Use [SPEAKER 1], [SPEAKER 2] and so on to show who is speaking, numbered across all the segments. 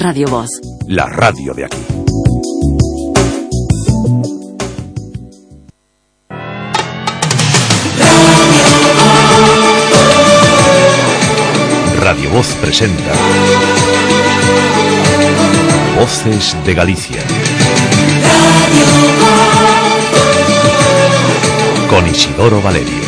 [SPEAKER 1] Radio Voz.
[SPEAKER 2] La radio de aquí. Radio Voz presenta Voces de Galicia. Con Isidoro Valerio.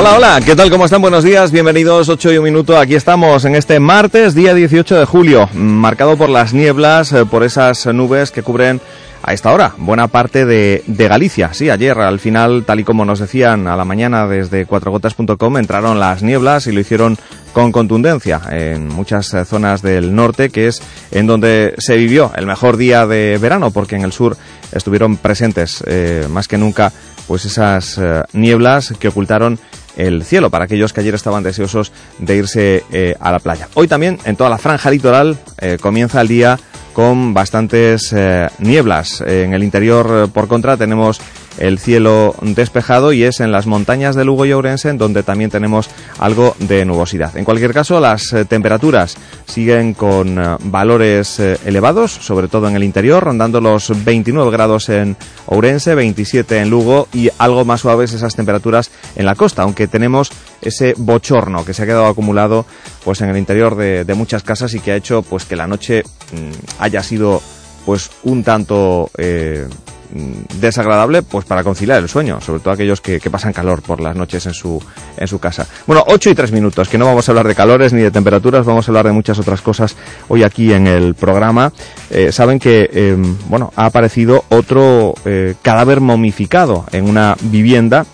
[SPEAKER 3] Hola, hola, ¿qué tal? ¿Cómo están? Buenos días, bienvenidos 8 y un minuto. Aquí estamos en este martes, día 18 de julio, marcado por las nieblas, eh, por esas nubes que cubren a esta hora buena parte de, de Galicia. Sí, ayer al final, tal y como nos decían a la mañana desde cuatrogotas.com, entraron las nieblas y lo hicieron con contundencia en muchas eh, zonas del norte, que es en donde se vivió el mejor día de verano, porque en el sur estuvieron presentes eh, más que nunca pues esas nieblas que ocultaron el cielo para aquellos que ayer estaban deseosos de irse eh, a la playa. Hoy también en toda la franja litoral eh, comienza el día con bastantes eh, nieblas. En el interior, por contra, tenemos el cielo despejado y es en las montañas de Lugo y Ourense en donde también tenemos algo de nubosidad. En cualquier caso, las eh, temperaturas siguen con eh, valores eh, elevados, sobre todo en el interior, rondando los 29 grados en Ourense, 27 en Lugo y algo más suaves esas temperaturas en la costa, aunque tenemos ese bochorno que se ha quedado acumulado pues en el interior de, muchas casas y que ha hecho pues que la noche mm, haya sido pues un tanto desagradable pues para conciliar el sueño, sobre todo aquellos que, pasan calor por las noches en su, en su casa. Bueno, 8 y 3 minutos, que no vamos a hablar de calores ni de temperaturas, vamos a hablar de muchas otras cosas hoy aquí en el programa. Eh, saben que, eh, bueno, ha aparecido otro eh, cadáver momificado en una vivienda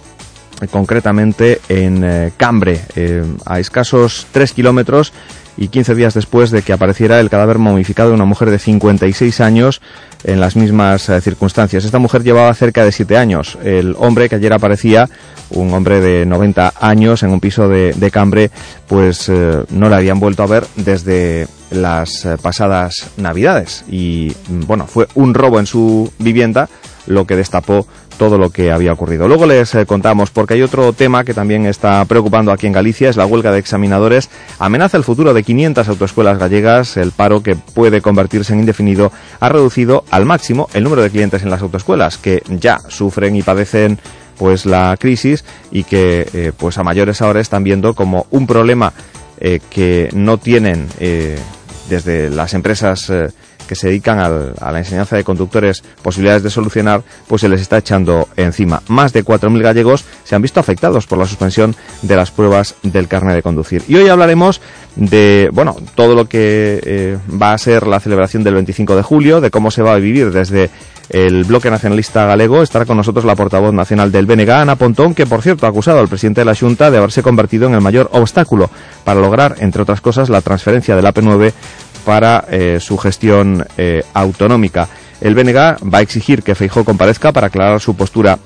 [SPEAKER 3] eh, concretamente en Cambre, eh, a escasos 3 kilómetros y 15 días después de que apareciera el cadáver momificado de una mujer de 56 años en las mismas eh, circunstancias. Esta mujer llevaba cerca de 7 años. El hombre que ayer aparecía, un hombre de 90 años en un piso de, de Cambre, pues eh, no le habían vuelto a ver desde las eh, pasadas navidades. Y mm, bueno, fue un robo en su vivienda lo que destapó todo lo que había ocurrido. Luego les eh, contamos, porque hay otro tema que también está preocupando aquí en Galicia, es la huelga de examinadores. Amenaza el futuro de 500 autoescuelas gallegas. El paro, que puede convertirse en indefinido, ha reducido al máximo el número de clientes en las autoescuelas, que ya sufren y padecen pues la crisis y que eh, pues a mayores ahora están viendo como un problema eh, que no tienen desde las empresas que se dedican al, a la enseñanza de conductores posibilidades de solucionar, pues se les está echando encima. Más de 4.000 gallegos se han visto afectados por la suspensión de las pruebas del carnet de conducir. Y hoy hablaremos de, bueno, todo lo que eh, va a ser la celebración del 25 de julio, de cómo se va a vivir desde el bloque nacionalista galego. Estará con nosotros la portavoz nacional del BNG, Ana Pontón, que por cierto ha acusado al presidente de la Junta de haberse convertido en el mayor obstáculo para lograr, entre otras cosas, la transferencia del AP9 para eh, su gestión eh, autonómica. El BNG va a exigir que Feijó comparezca para aclarar su postura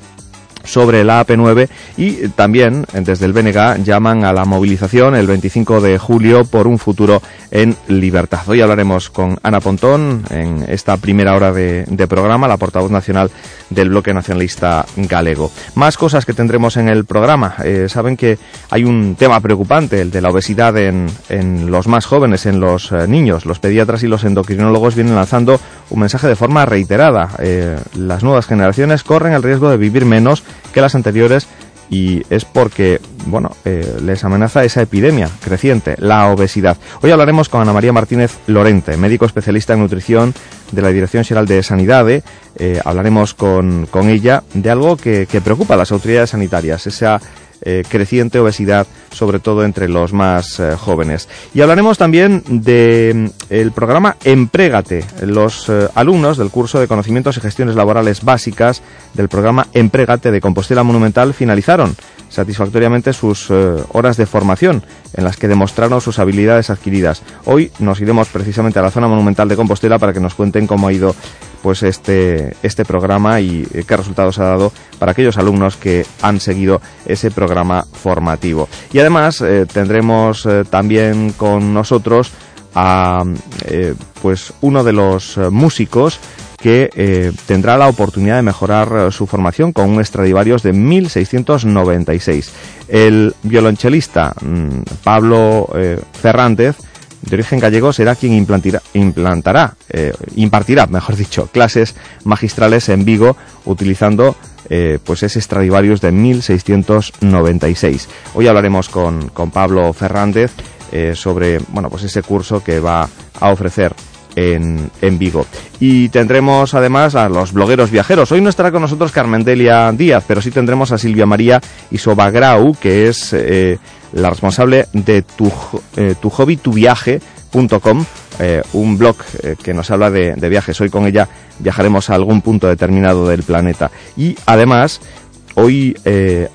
[SPEAKER 3] sobre la AP9 y también desde el BNG llaman a la movilización el 25 de julio por un futuro en libertad. Hoy hablaremos con Ana Pontón en esta primera hora de, programa, la portavoz nacional del bloque nacionalista galego. Más cosas que tendremos en el programa. Eh, saben que hay un tema preocupante, el de la obesidad en, en los más jóvenes, en los eh, niños. Los pediatras y los endocrinólogos vienen lanzando un mensaje de forma reiterada. Eh, las nuevas generaciones corren el riesgo de vivir menos que las anteriores y es porque, bueno, eh, les amenaza esa epidemia creciente, la obesidad. Hoy hablaremos con Ana María Martínez Lorente, médico especialista en nutrición de la Dirección General de Sanidad. Eh, hablaremos con, con, ella de algo que, que preocupa a las autoridades sanitarias, esa eh, creciente obesidad, sobre todo entre los más eh, jóvenes. Y hablaremos también del de, mm, programa Emprégate. Los eh, alumnos del curso de Conocimientos y Gestiones Laborales Básicas del programa Emprégate de Compostela Monumental finalizaron satisfactoriamente sus horas de formación en las que demostraron sus habilidades adquiridas. Hoy nos iremos precisamente a la zona monumental de Compostela para que nos cuenten cómo ha ido pues este, este programa y eh, qué resultados ha dado para aquellos alumnos que han seguido ese programa formativo. Y además eh, tendremos eh, también con nosotros a pues uno de los músicos que tendrá la oportunidad de mejorar su formación con un Stradivarius de 1696. El violonchelista mm, Pablo Fernández de origen gallego será quien implantará, eh, impartirá, mejor dicho, clases magistrales en Vigo utilizando eh, pues ese Stradivarius de 1696. Hoy hablaremos con, con Pablo Fernández eh, sobre bueno, pues ese curso que va a ofrecer en, en, Vigo. Y tendremos además a los blogueros viajeros. Hoy no estará con nosotros Carmendelia Díaz, pero sí tendremos a Silvia María Isobagrau, que es la responsable de tu, eh, eh, un blog eh, que nos habla de, viajes. Hoy con ella viajaremos a algún punto determinado del planeta. Y además, hoy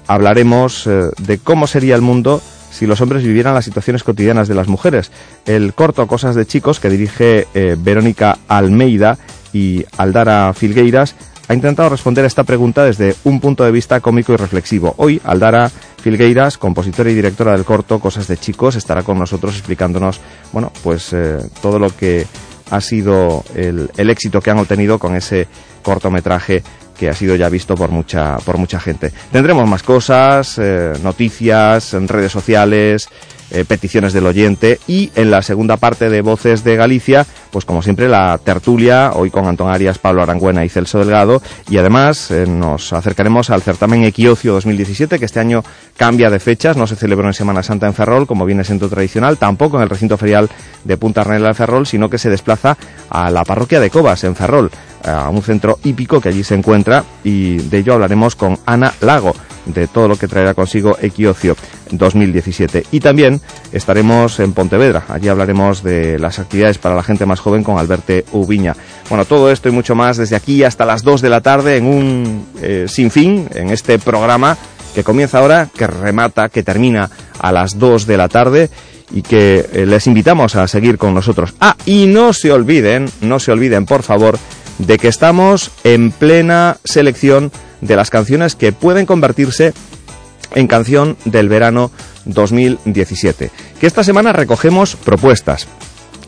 [SPEAKER 3] hablaremos de cómo sería el mundo si los hombres vivieran las situaciones cotidianas de las mujeres. El corto Cosas de Chicos que dirige Verónica Almeida y Aldara Filgueiras ha intentado responder a esta pregunta desde un punto de vista cómico y reflexivo. Hoy, Aldara Filgueiras, compositora y directora del corto Cosas de Chicos, estará con nosotros explicándonos, bueno, pues eh, todo lo que ha sido el, éxito que han obtenido con ese cortometraje que ha sido ya visto por mucha, por mucha gente. Tendremos más cosas, eh, noticias en redes sociales, eh, peticiones del oyente y en la segunda parte de Voces de Galicia, pues como siempre la tertulia, hoy con Antón Arias, Pablo Arangüena y Celso Delgado y además eh, nos acercaremos al certamen Equiocio 2017 que este año cambia de fechas, no se celebró en Semana Santa en Ferrol como viene siendo tradicional, tampoco en el recinto ferial de Punta Arnela de Ferrol, sino que se desplaza a la parroquia de Cobas en Ferrol, a un centro hípico que allí se encuentra y de ello hablaremos con Ana Lago de todo lo que traerá consigo Equiocio 2017. Y también estaremos en Pontevedra. Allí hablaremos de las actividades para la gente más joven con Alberte Ubiña. Bueno, todo esto y mucho más desde aquí hasta las 2 de la tarde en un eh, sinfín, en este programa que comienza ahora, que remata, que termina a las 2 de la tarde y que eh, les invitamos a seguir con nosotros. Ah, y no se olviden, no se olviden, por favor, de que estamos en plena selección de las canciones que pueden convertirse en canción del verano 2017. Que esta semana recogemos propuestas,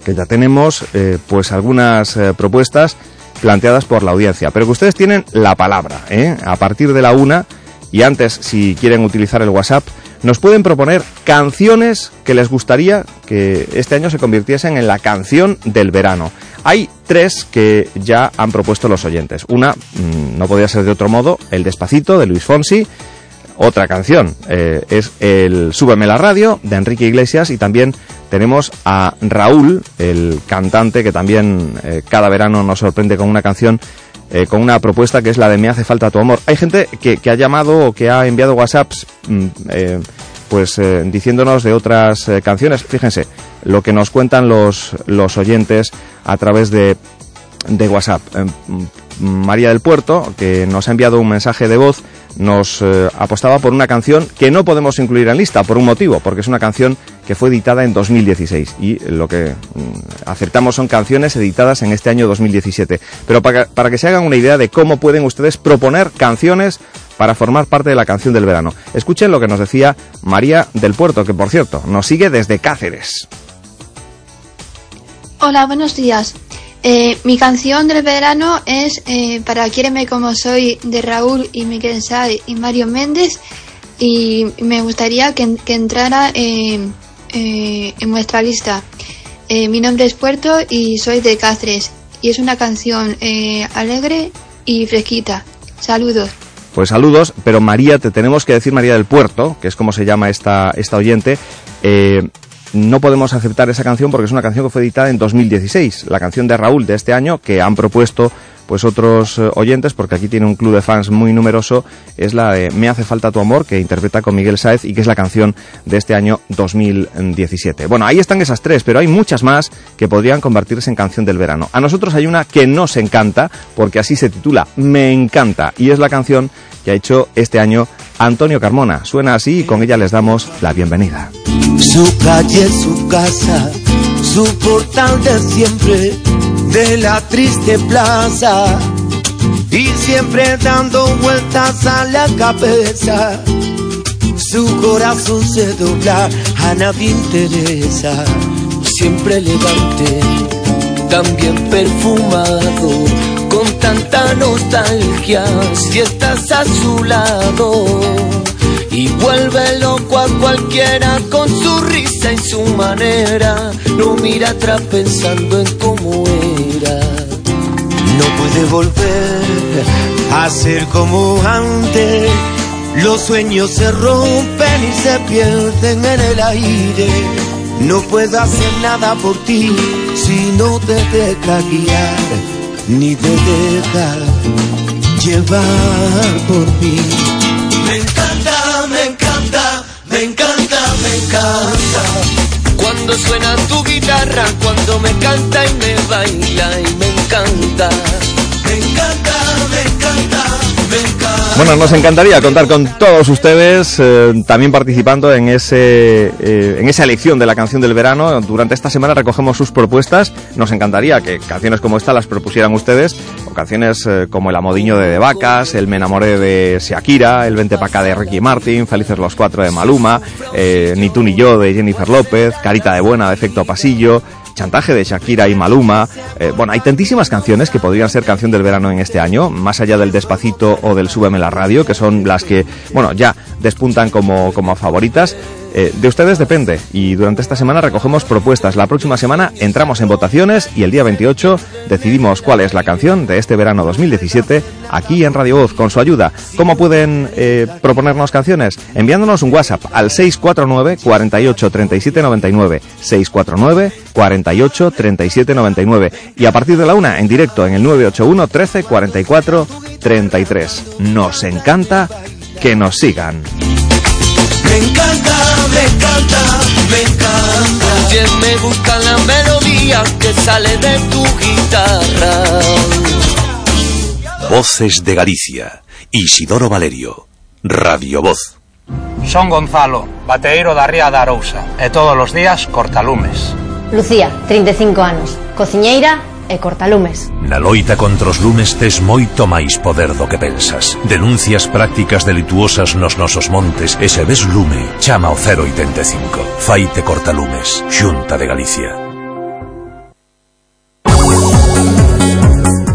[SPEAKER 3] que ya tenemos eh, pues algunas eh, propuestas planteadas por la audiencia, pero que ustedes tienen la palabra, ¿eh? a partir de la una y antes si quieren utilizar el WhatsApp, nos pueden proponer canciones que les gustaría que este año se convirtiesen en la canción del verano. Hay tres que ya han propuesto los oyentes. Una, mm, no podía ser de otro modo, El Despacito de Luis Fonsi. Otra canción eh, es el Súbeme la radio de Enrique Iglesias y también tenemos a Raúl, el cantante que también eh, cada verano nos sorprende con una canción eh, con una propuesta que es la de Me hace falta tu amor. Hay gente que, ha llamado o que ha enviado WhatsApps mm, pues diciéndonos de otras canciones. Fíjense, lo que nos cuentan los, los oyentes a través de, de WhatsApp. Eh, María del Puerto, que nos ha enviado un mensaje de voz, nos eh, apostaba por una canción que no podemos incluir en lista por un motivo, porque es una canción que fue editada en 2016 y lo que mm, aceptamos son canciones editadas en este año 2017. Pero para, para que se hagan una idea de cómo pueden ustedes proponer canciones para formar parte de la canción del verano. Escuchen lo que nos decía María del Puerto, que por cierto nos sigue desde Cáceres.
[SPEAKER 1] Hola, buenos días. Eh, mi canción del verano es eh, Para Quiéreme como soy de Raúl y Miguel Say y Mario Méndez y me gustaría que, entrara eh, en nuestra lista. mi nombre es Puerto y soy de Cáceres y es una canción alegre y fresquita. Saludos.
[SPEAKER 3] Pues saludos, pero María, te tenemos que decir María del Puerto, que es como se llama esta, esta oyente, eh, no podemos aceptar esa canción porque es una canción que fue editada en 2016, la canción de Raúl de este año que han propuesto pues otros eh, oyentes, porque aquí tiene un club de fans muy numeroso, es la de Me hace falta tu amor, que interpreta con Miguel Sáez y que es la canción de este año 2017. Bueno, ahí están esas tres, pero hay muchas más que podrían convertirse en canción del verano. A nosotros hay una que nos encanta, porque así se titula Me encanta, y es la canción que ha hecho este año Antonio Carmona. Suena así y con ella les damos la bienvenida.
[SPEAKER 4] Su calle, su casa, su portal de siempre, de la triste plaza. Y siempre dando vueltas a la cabeza. Su corazón se dobla, a nadie interesa. Siempre elegante, también perfumado, con tanta nostalgia. Si estás a su lado y vuelve loco a cualquiera con su risa y su manera. No mira atrás pensando en cómo era. No puede volver a ser como antes. Los sueños se rompen y se pierden en el aire. No puedo hacer nada por ti si no te deja guiar, ni te deja llevar por mí. Encanta. Cuando suena tu guitarra, cuando me canta y me baila y me encanta, me encanta.
[SPEAKER 3] Bueno, nos encantaría contar con todos ustedes eh, también participando en ese eh, en esa elección de la canción del verano. Durante esta semana recogemos sus propuestas. Nos encantaría que canciones como esta las propusieran ustedes o canciones eh, como El amodiño de De Vacas, El me enamoré de Shakira, El vente pa' acá de Ricky Martin, Felices los cuatro de Maluma, Ni tú ni yo de Jennifer López, Carita de buena de Efecto Pasillo, Chantaje de Shakira y Maluma. Eh, bueno, hay tantísimas canciones que podrían ser canción del verano en este año, más allá del Despacito o del Súbeme la radio, que son las que, bueno, ya despuntan como, como favoritas. Eh, de ustedes depende y durante esta semana recogemos propuestas. La próxima semana entramos en votaciones y el día 28 decidimos cuál es la canción de este verano 2017 aquí en Radio Voz con su ayuda. ¿Cómo pueden eh, proponernos canciones? Enviándonos un WhatsApp al 649 48 37 99 649 48 37 99 y a partir de la una en directo en el 981 13 44 33. Nos encanta que nos sigan.
[SPEAKER 4] Me encanta, me encanta, me encanta. Oye, me gusta la melodía que sale de tu guitarra.
[SPEAKER 5] Voces de Galicia. Isidoro Valerio. Radio Voz.
[SPEAKER 6] Son Gonzalo, bateeiro da Ría da Arousa e todos os días cortalumes.
[SPEAKER 7] Lucía, 35 anos, cociñeira e cortalumes.
[SPEAKER 5] Na loita contra os lumes tes moito máis poder do que pensas. Denuncias prácticas delituosas nos nosos montes e se ves lume, chama o 085. Faite cortalumes, Xunta de Galicia.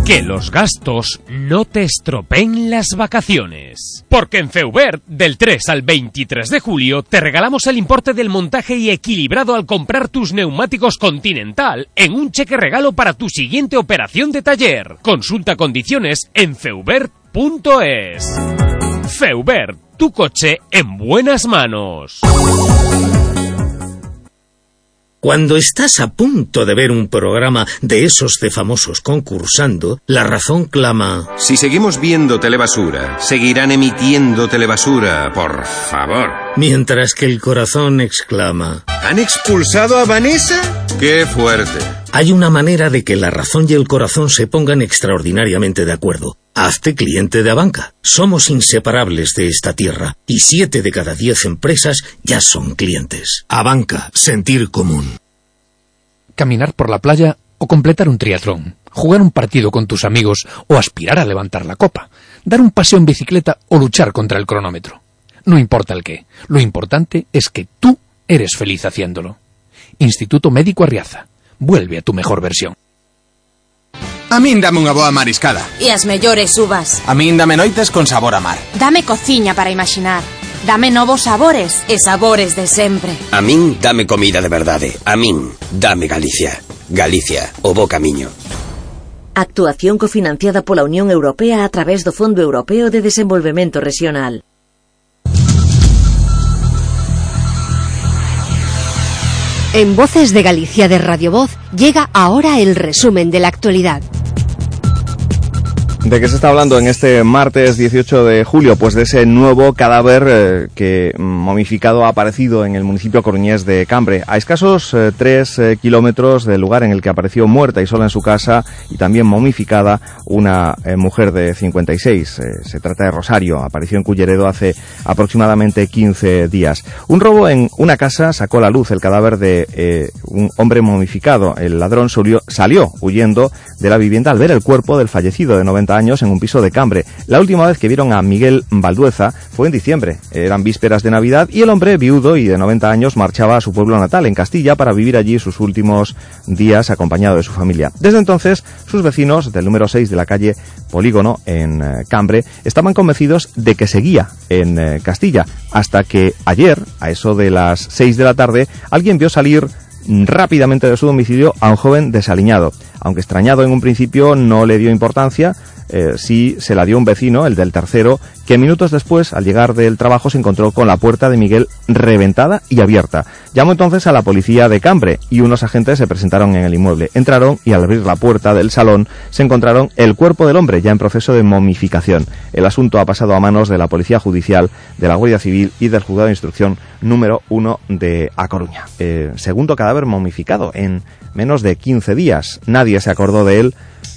[SPEAKER 8] Que los gastos no te estropeen las vacaciones. Porque en Feubert, del 3 al 23 de julio, te regalamos el importe del montaje y equilibrado al comprar tus neumáticos Continental en un cheque regalo para tu siguiente operación de taller. Consulta condiciones en feubert.es. Feubert, tu coche en buenas manos.
[SPEAKER 9] Cuando estás a punto de ver un programa de esos de famosos concursando, la razón clama.
[SPEAKER 10] Si seguimos viendo telebasura, seguirán emitiendo telebasura, por favor.
[SPEAKER 9] Mientras que el corazón exclama.
[SPEAKER 10] ¿Han expulsado a Vanessa? ¡Qué fuerte!
[SPEAKER 9] Hay una manera de que la razón y el corazón se pongan extraordinariamente de acuerdo. Hazte cliente de Abanca. Somos inseparables de esta tierra y siete de cada diez empresas ya son clientes. Abanca, sentir común.
[SPEAKER 11] Caminar por la playa o completar un triatlón. Jugar un partido con tus amigos o aspirar a levantar la copa. Dar un paseo en bicicleta o luchar contra el cronómetro. No importa el qué. Lo importante es que tú eres feliz haciéndolo. Instituto Médico Arriaza. Vuelve a tu mejor versión.
[SPEAKER 12] A min dame unha boa mariscada.
[SPEAKER 13] E as mellores uvas.
[SPEAKER 12] A min dame noites con sabor a mar.
[SPEAKER 13] Dame cociña para imaginar. Dame novos sabores e sabores de sempre.
[SPEAKER 14] A min dame comida de verdade. A min dame Galicia. Galicia, o bo camiño.
[SPEAKER 15] Actuación cofinanciada pola Unión Europea a través do Fondo Europeo de Desenvolvemento Regional.
[SPEAKER 16] En Voces de Galicia de Radio Voz llega ahora el resumen de la actualidad.
[SPEAKER 3] ¿De qué se está hablando en este martes 18 de julio? Pues de ese nuevo cadáver eh, que momificado ha aparecido en el municipio coruñés de Cambre, a escasos eh, tres eh, kilómetros del lugar en el que apareció muerta y sola en su casa y también momificada una mujer de 56. se trata de Rosario, apareció en Culleredo hace aproximadamente 15 días. Un robo en una casa sacó a la luz el cadáver de un hombre momificado. El ladrón salió huyendo de la vivienda al ver el cuerpo del fallecido de 90 años en un piso de Cambre. La última vez que vieron a Miguel Baldueza fue en diciembre. Eran vísperas de Navidad y el hombre, viudo y de 90 años, marchaba a su pueblo natal, en Castilla, para vivir allí sus últimos días acompañado de su familia. Desde entonces, sus vecinos del número 6 de la calle Polígono, en eh, Cambre, estaban convencidos de que seguía en eh, Castilla, hasta que ayer, a eso de las 6 de la tarde, alguien vio salir rápidamente de su domicilio a un joven desaliñado. Aunque extrañado en un principio no le dio importancia, eh, sí se la dio un vecino, el del tercero, que minutos después, al llegar del trabajo, se encontró con la puerta de Miguel reventada y abierta. Llamó entonces a la policía de Cambre y unos agentes se presentaron en el inmueble. Entraron y al abrir la puerta del salón se encontraron el cuerpo del hombre ya en proceso de momificación. El asunto ha pasado a manos de la Policía Judicial, de la Guardia Civil y del Juzgado de Instrucción número uno de A Coruña. Eh, segundo cadáver momificado en menos de 15 días. Nadie se acordó de él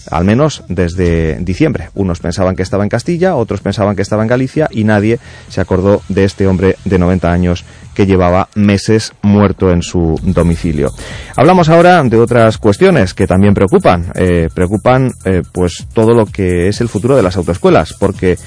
[SPEAKER 3] al menos desde diciembre. Unos pensaban que estaba en Castilla, otros pensaban que estaba en Galicia y nadie se acordó de este hombre de 90 años que llevaba meses muerto en su domicilio. Hablamos ahora de otras cuestiones que también preocupan. Eh, preocupan eh, pues todo lo que es el futuro de las autoescuelas, porque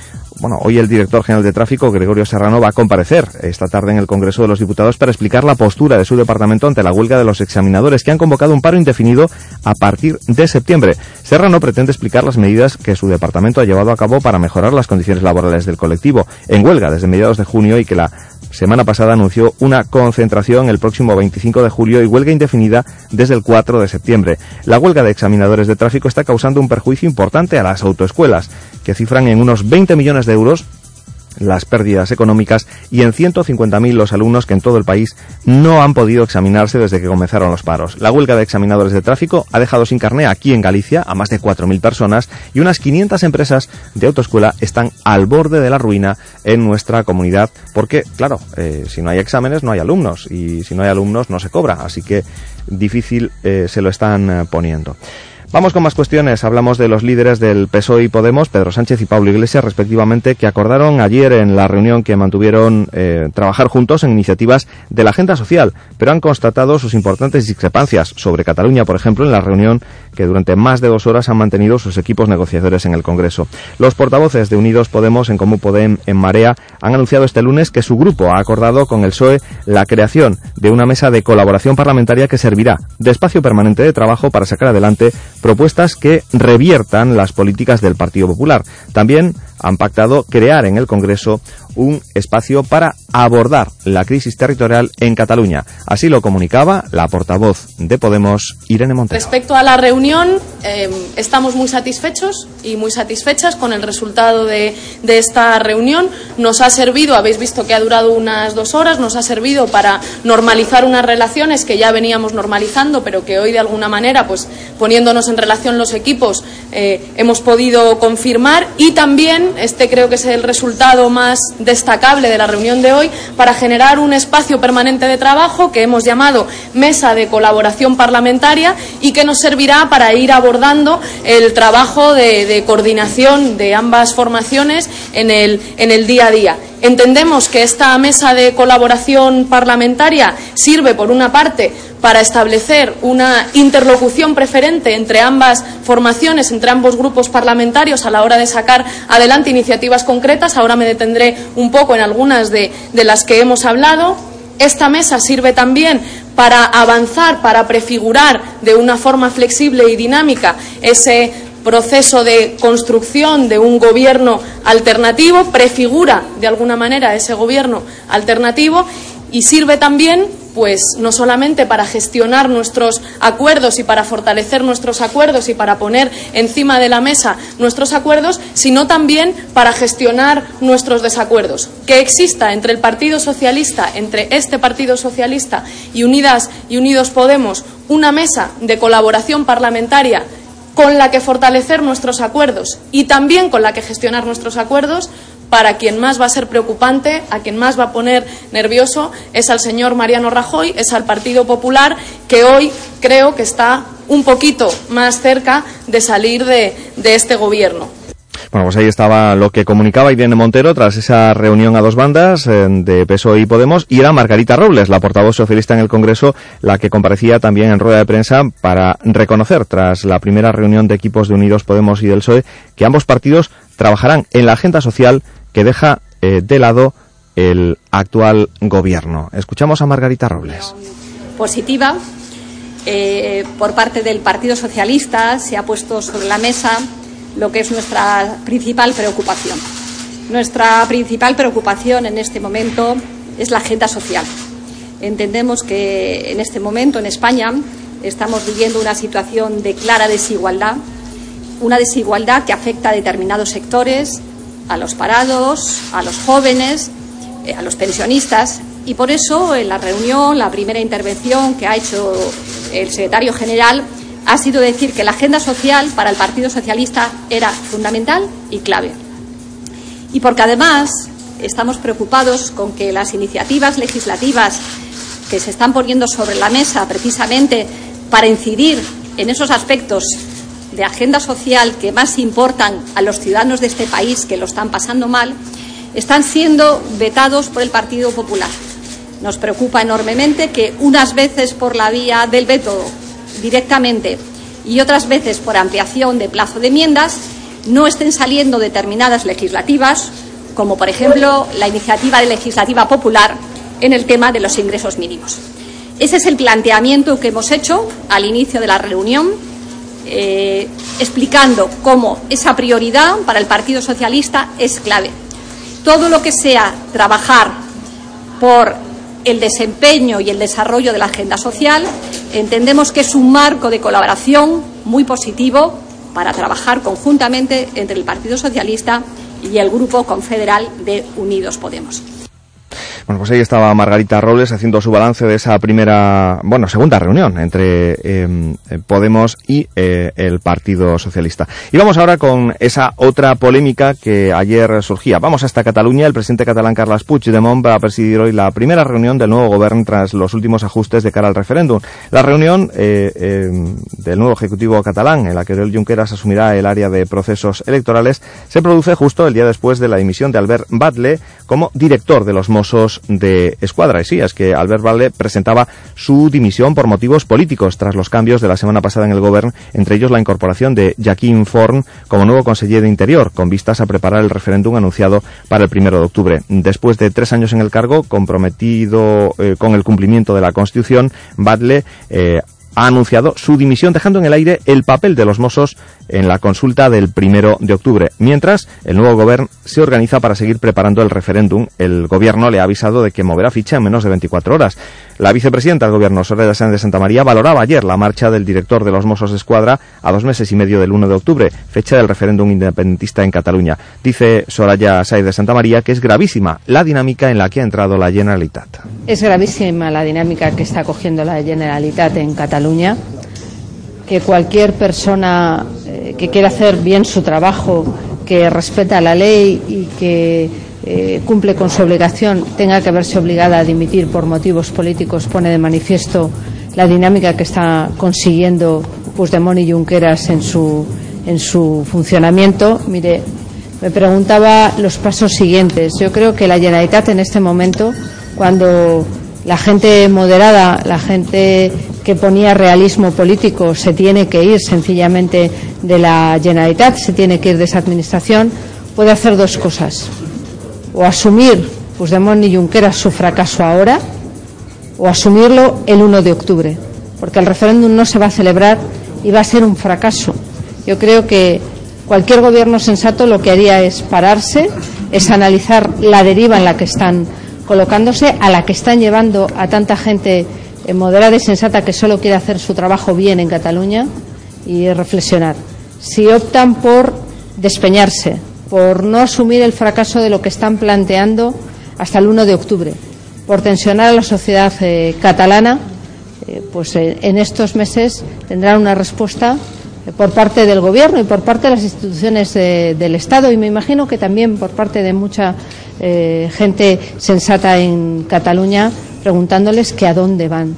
[SPEAKER 3] bueno, hoy el director general de tráfico, Gregorio Serrano, va a comparecer esta tarde en el Congreso de los Diputados para explicar la postura de su departamento ante la huelga de los examinadores que han convocado un paro indefinido a partir de septiembre. Serrano pretende explicar las medidas que su departamento ha llevado a cabo para mejorar las condiciones laborales del colectivo en huelga desde mediados de junio y que la semana pasada anunció una concentración el próximo 25 de julio y huelga indefinida desde el 4 de septiembre. La huelga de examinadores de tráfico está causando un perjuicio importante a las autoescuelas, que cifran en unos 20 millones de euros las pérdidas económicas y en 150.000 los alumnos que en todo el país no han podido examinarse desde que comenzaron los paros. La huelga de examinadores de tráfico ha dejado sin carné aquí en Galicia a más de 4.000 personas y unas 500 empresas de autoescuela están al borde de la ruina en nuestra comunidad porque, claro, eh, si no hay exámenes no hay alumnos y si no hay alumnos no se cobra, así que difícil eh, se lo están eh, poniendo. Vamos con más cuestiones. Hablamos de los líderes del PSOE y Podemos, Pedro Sánchez y Pablo Iglesias, respectivamente, que acordaron ayer en la reunión que mantuvieron eh, trabajar juntos en iniciativas de la agenda social, pero han constatado sus importantes discrepancias sobre Cataluña, por ejemplo, en la reunión que durante más de dos horas han mantenido sus equipos negociadores en el Congreso. Los portavoces de Unidos Podemos, en Comú Podem, en Marea, han anunciado este lunes que su grupo ha acordado con el PSOE la creación de una mesa de colaboración parlamentaria que servirá de espacio permanente de trabajo para sacar adelante propuestas que reviertan las políticas del Partido Popular. También han pactado crear en el Congreso un espacio para abordar la crisis territorial en Cataluña. Así lo comunicaba la portavoz de Podemos, Irene Montero.
[SPEAKER 17] Respecto a la reunión, eh, estamos muy satisfechos y muy satisfechas con el resultado de, esta reunión. Nos ha servido, habéis visto que ha durado unas dos horas, nos ha servido para normalizar unas relaciones que ya veníamos normalizando, pero que hoy de alguna manera, pues poniéndonos en relación los equipos, eh, hemos podido confirmar y también este creo que es el resultado más destacable de la reunión de hoy para generar un espacio permanente de trabajo que hemos llamado Mesa de Colaboración Parlamentaria y que nos servirá para ir abordando el trabajo de, de coordinación de ambas formaciones en el, en el día a día. Entendemos que esta mesa de colaboración parlamentaria sirve, por una parte, para establecer una interlocución preferente entre ambas formaciones, entre ambos grupos parlamentarios a la hora de sacar adelante iniciativas concretas. Ahora me detendré un poco en algunas de, las que hemos hablado. Esta mesa sirve también para avanzar, para prefigurar de una forma flexible y dinámica ese proceso de construcción de un gobierno alternativo, prefigura de alguna manera ese gobierno alternativo y sirve también pues no solamente para gestionar nuestros acuerdos y para fortalecer nuestros acuerdos y para poner encima de la mesa nuestros acuerdos, sino también para gestionar nuestros desacuerdos. Que exista entre el Partido Socialista, entre este Partido Socialista y Unidas y Unidos Podemos, una mesa de colaboración parlamentaria con la que fortalecer nuestros acuerdos y también con la que gestionar nuestros acuerdos, para quien más va a ser preocupante, a quien más va a poner nervioso, es al señor Mariano Rajoy, es al Partido Popular, que hoy creo que está un poquito más cerca de salir de, de este Gobierno.
[SPEAKER 3] Bueno, pues ahí estaba lo que comunicaba Irene Montero tras esa reunión a dos bandas eh, de PSOE y Podemos y era Margarita Robles, la portavoz socialista en el Congreso, la que comparecía también en rueda de prensa para reconocer tras la primera reunión de equipos de Unidos Podemos y del PSOE que ambos partidos trabajarán en la agenda social que deja eh, de lado el actual gobierno. Escuchamos a Margarita Robles.
[SPEAKER 18] Positiva. Eh, por parte del Partido Socialista se ha puesto sobre la mesa lo que es nuestra principal preocupación. Nuestra principal preocupación en este momento es la agenda social. Entendemos que en este momento en España estamos viviendo una situación de clara desigualdad, una desigualdad que afecta a determinados sectores, a los parados, a los jóvenes, eh, a los pensionistas. Y por eso, en la reunión, la primera intervención que ha hecho el secretario general ha sido decir que la agenda social para el Partido Socialista era fundamental y clave. Y porque además estamos preocupados con que las iniciativas legislativas que se están poniendo sobre la mesa precisamente para incidir en esos aspectos de agenda social que más importan a los ciudadanos de este país que lo están pasando mal, están siendo vetados por el Partido Popular. Nos preocupa enormemente que unas veces por la vía del veto directamente y otras veces por ampliación de plazo de enmiendas no estén saliendo determinadas legislativas, como por ejemplo la iniciativa legislativa popular en el tema de los ingresos mínimos. Ese es el planteamiento que hemos hecho al inicio de la reunión, eh, explicando cómo esa prioridad para el Partido Socialista es clave. Todo lo que sea trabajar por el desempeño y el desarrollo de la agenda social, entendemos que es un marco de colaboración muy positivo para trabajar conjuntamente entre el Partido Socialista y el Grupo Confederal de Unidos Podemos.
[SPEAKER 3] Bueno, pues ahí estaba Margarita Robles haciendo su balance de esa primera, bueno, segunda reunión entre em, Podemos y eh, el Partido Socialista. Y vamos ahora con esa otra polémica que ayer surgía. Vamos hasta Cataluña. El presidente catalán Carles Puigdemont va a presidir hoy la primera reunión del nuevo gobierno tras los últimos ajustes de cara al referéndum. La reunión eh, em, del nuevo Ejecutivo catalán, en la que Oriol Junqueras asumirá el área de procesos electorales, se produce justo el día después de la dimisión de Albert Batle como director de los Mossos de Escuadra. Y sí, es que Albert Valle presentaba su dimisión por motivos políticos tras los cambios de la semana pasada en el Gobierno, entre ellos la incorporación de Jaquín Forn como nuevo consejero de Interior, con vistas a preparar el referéndum anunciado para el primero de octubre. Después de tres años en el cargo, comprometido eh, con el cumplimiento de la Constitución, Badle eh, ha anunciado su dimisión dejando en el aire el papel de los Mossos en la consulta del primero de octubre. Mientras, el nuevo gobierno se organiza para seguir preparando el referéndum. El gobierno le ha avisado de que moverá ficha en menos de 24 horas. La vicepresidenta del gobierno, Soraya Sáenz de Santa María, valoraba ayer la marcha del director de los Mossos de Escuadra a dos meses y medio del 1 de octubre, fecha del referéndum independentista en Cataluña. Dice Soraya Sáenz de Santa María que es gravísima la dinámica en la que ha entrado la Generalitat.
[SPEAKER 19] Es gravísima la dinámica que está cogiendo la Generalitat en Cataluña que cualquier persona eh, que quiera hacer bien su trabajo, que respeta la ley y que eh, cumple con su obligación tenga que verse obligada a dimitir por motivos políticos pone de manifiesto la dinámica que está consiguiendo Puigdemont y Junqueras en su, en su funcionamiento. Mire, me preguntaba los pasos siguientes. Yo creo que la Generalitat en este momento, cuando la gente moderada, la gente que ponía realismo político se tiene que ir sencillamente de la Generalitat, se tiene que ir de esa administración, puede hacer dos cosas. O asumir Puigdemont y Junqueras su fracaso ahora, o asumirlo el 1 de octubre, porque el referéndum no se va a celebrar y va a ser un fracaso. Yo creo que cualquier gobierno sensato lo que haría es pararse, es analizar la deriva en la que están colocándose, a la que están llevando a tanta gente moderada y sensata que solo quiere hacer su trabajo bien en Cataluña y reflexionar. Si optan por despeñarse, por no asumir el fracaso de lo que están planteando hasta el 1 de octubre, por tensionar a la sociedad eh, catalana, eh, pues en estos meses tendrán una respuesta por parte del Gobierno y por parte de las instituciones del Estado y me imagino que también por parte de mucha eh, gente sensata en Cataluña preguntándoles que a dónde van.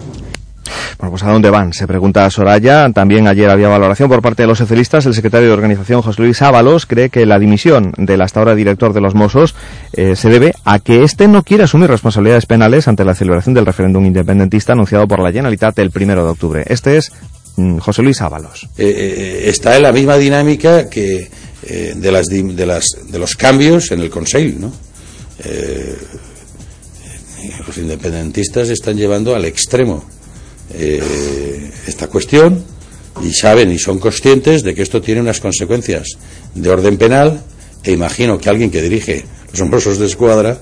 [SPEAKER 3] Bueno, pues a dónde van, se pregunta Soraya. También ayer había valoración por parte de los socialistas. El secretario de organización, José Luis Ábalos, cree que la dimisión del hasta ahora director de los Mossos eh, se debe a que éste no quiere asumir responsabilidades penales ante la celebración del referéndum independentista anunciado por la Generalitat el primero de octubre. Este es Mm, José Luis Ábalos.
[SPEAKER 20] Eh, eh, está en la misma dinámica que eh, de, las, de, las, de los cambios en el Consejo, ¿no? Los independentistas están llevando al extremo esta cuestión y saben y son conscientes de que esto tiene unas consecuencias de orden penal. E imagino que alguien que dirige los hombrosos de escuadra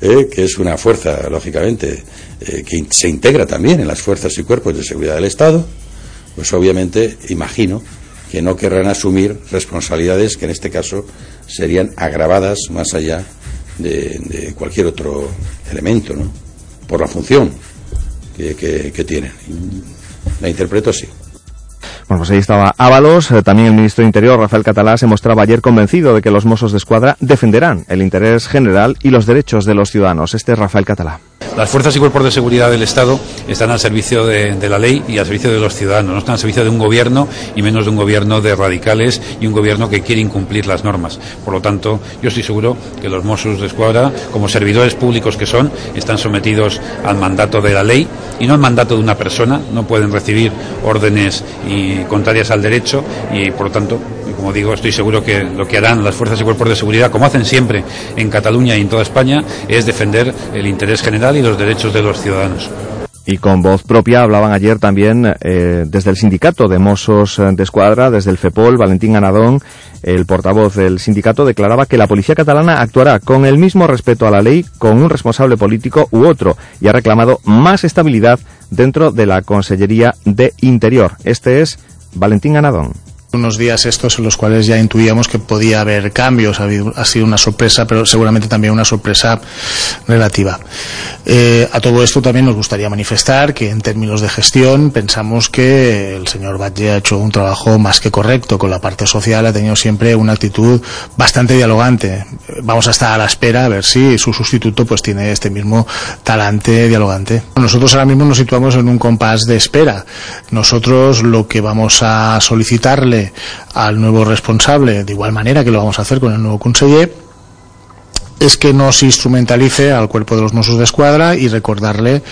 [SPEAKER 20] que es una fuerza, lógicamente, que se integra también en las fuerzas y cuerpos de seguridad del Estado, pues obviamente imagino que no querrán asumir responsabilidades que en este caso serían agravadas más allá de, cualquier otro elemento, ¿no? Por la función que, que tienen. La interpreto así.
[SPEAKER 3] Bueno, pues ahí estaba Ábalos. Eh, también el ministro de Interior, Rafael Catalá, se mostraba ayer convencido de que los Mossos de Escuadra defenderán el interés general y los derechos de los ciudadanos. Este es Rafael Catalá.
[SPEAKER 21] Las fuerzas y cuerpos de seguridad del Estado están al servicio de, la ley y al servicio de los ciudadanos. No están al servicio de un gobierno y menos de un gobierno de radicales y un gobierno que quiere incumplir las normas. Por lo tanto, yo estoy seguro que los Mossos de Escuadra, como servidores públicos que son, están sometidos al mandato de la ley y no al mandato de una persona. No pueden recibir órdenes contrarias al derecho y, por lo tanto, como digo, estoy seguro que lo que harán las fuerzas y cuerpos de seguridad, como hacen siempre en Cataluña y en toda España, es defender el interés general y los derechos de los ciudadanos.
[SPEAKER 3] Y con voz propia hablaban ayer también eh, desde el sindicato de Mossos de Escuadra, desde el FEPOL, Valentín Ganadón, el portavoz del sindicato, declaraba que la policía catalana actuará con el mismo respeto a la ley con un responsable político u otro y ha reclamado más estabilidad dentro de la Consellería de Interior. Este es Valentín Ganadón
[SPEAKER 22] unos días estos en los cuales ya intuíamos que podía haber cambios, ha, habido, ha sido una sorpresa, pero seguramente también una sorpresa relativa. Eh, a todo esto también nos gustaría manifestar que en términos de gestión pensamos que el señor Batlle ha hecho un trabajo más que correcto con la parte social, ha tenido siempre una actitud bastante dialogante. Vamos a estar a la espera a ver si su sustituto pues tiene este mismo talante dialogante. Nosotros ahora mismo nos situamos en un compás de espera. Nosotros lo que vamos a solicitarle al nuevo responsable, de igual manera que lo vamos a hacer con el nuevo conseller, es que no se instrumentalice al cuerpo de los Mossos de Escuadra y recordarle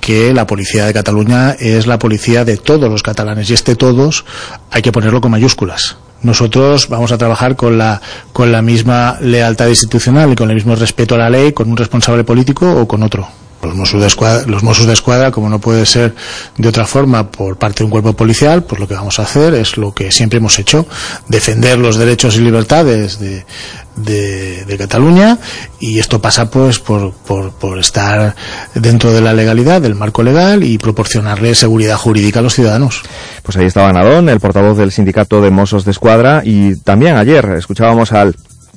[SPEAKER 22] que la policía de Cataluña es la policía de todos los catalanes y este todos hay que ponerlo con mayúsculas. Nosotros vamos a trabajar con la, con la misma lealtad institucional y con el mismo respeto a la ley, con un responsable político o con otro. Los Mossos, de Escuadra, los Mossos de Escuadra, como no puede ser de otra forma por parte de un cuerpo policial, pues lo que vamos a hacer es lo que siempre hemos hecho, defender los derechos y libertades de, de, Cataluña y esto pasa pues por, por, por, estar dentro de la legalidad, del marco legal y proporcionarle seguridad jurídica a los ciudadanos.
[SPEAKER 3] Pues ahí estaba Nadón, el portavoz del sindicato de Mossos de Escuadra y también ayer escuchábamos al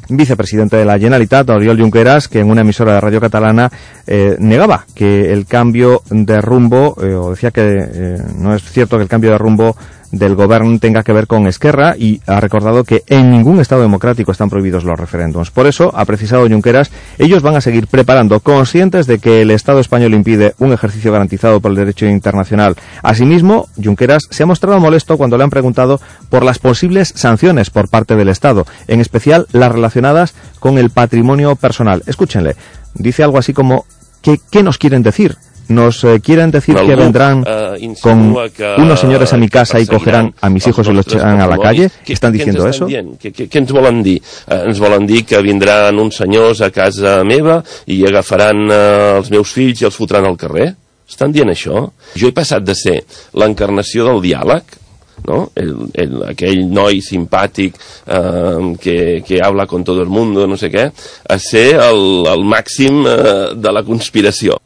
[SPEAKER 3] vicepresidente de la Generalitat, Oriol Junqueras, que en una emisora de radio catalana eh, negaba que el cambio de rumbo, eh, o decía que eh, no es cierto que el cambio de rumbo del gobierno tenga que ver con Esquerra y ha recordado que en ningún Estado democrático están prohibidos los referéndums. Por eso, ha precisado Junqueras, ellos van a seguir preparando, conscientes de que el Estado español impide un ejercicio garantizado por el derecho internacional. Asimismo, Junqueras se ha mostrado molesto cuando le han preguntado por las posibles sanciones por parte del Estado, en especial las relacionadas con el patrimonio personal. Escúchenle, dice algo así como, ¿qué, qué nos quieren decir? Nos eh, quieren decir que vendrán eh, con unos señores a mi casa y cogerán a mis hijos y los echarán a la calle? ¿Qué están diciendo eso?
[SPEAKER 23] Què, què ens volen dir? Eh, ens volen dir que vindran uns senyors a casa meva i agafaran eh, els meus fills i els fotran al carrer? Estan dient això? Jo he passat de ser l'encarnació del diàleg no? El, el, aquell noi simpàtic eh, que, que habla con todo el mundo, no sé què, a ser el, el màxim eh, de la conspiració.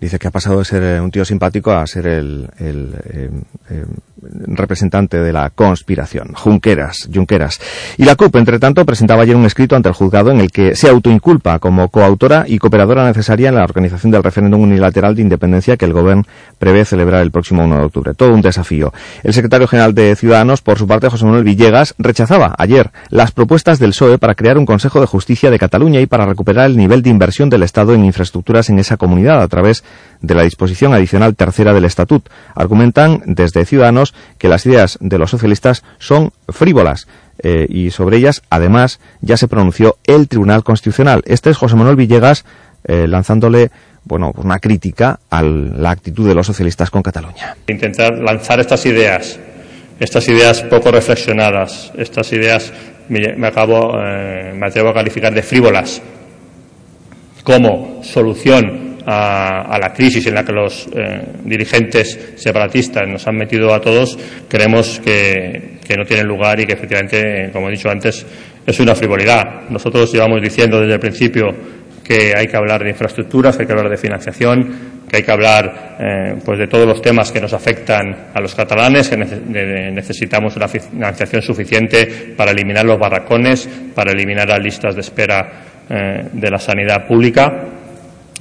[SPEAKER 3] Dice que ha pasado de ser eh, un tío simpático a ser el, el eh, eh, representante de la conspiración, Junqueras, Junqueras. Y la CUP, entre tanto, presentaba ayer un escrito ante el juzgado en el que se autoinculpa como coautora y cooperadora necesaria en la organización del referéndum unilateral de independencia que el gobierno prevé celebrar el próximo 1 de octubre. Todo un desafío. El secretario general de Ciudadanos, por su parte, José Manuel Villegas, rechazaba ayer las propuestas del PSOE para crear un Consejo de Justicia de Cataluña y para recuperar el nivel de inversión del Estado en infraestructuras en esa comunidad a través de la disposición adicional tercera del Estatut. Argumentan desde Ciudadanos que las ideas de los socialistas son frívolas. Eh, y sobre ellas, además, ya se pronunció el Tribunal Constitucional. Este es José Manuel Villegas eh, lanzándole bueno, una crítica a la actitud de los socialistas con Cataluña.
[SPEAKER 24] Intentar lanzar estas ideas, estas ideas poco reflexionadas, estas ideas me, acabo, eh, me atrevo a calificar de frívolas, como solución a, la crisis en la que los eh, dirigentes separatistas nos han metido a todos, creemos que, no tienen lugar y que efectivamente, como he dicho antes, es una frivolidad. Nosotros llevamos diciendo desde el principio que hay que hablar de infraestructuras, que hay que hablar de financiación, que hay que hablar eh, pues de todos los temas que nos afectan a los catalanes, que necesitamos una financiación suficiente para eliminar los barracones, para eliminar las listas de espera eh, de la sanidad pública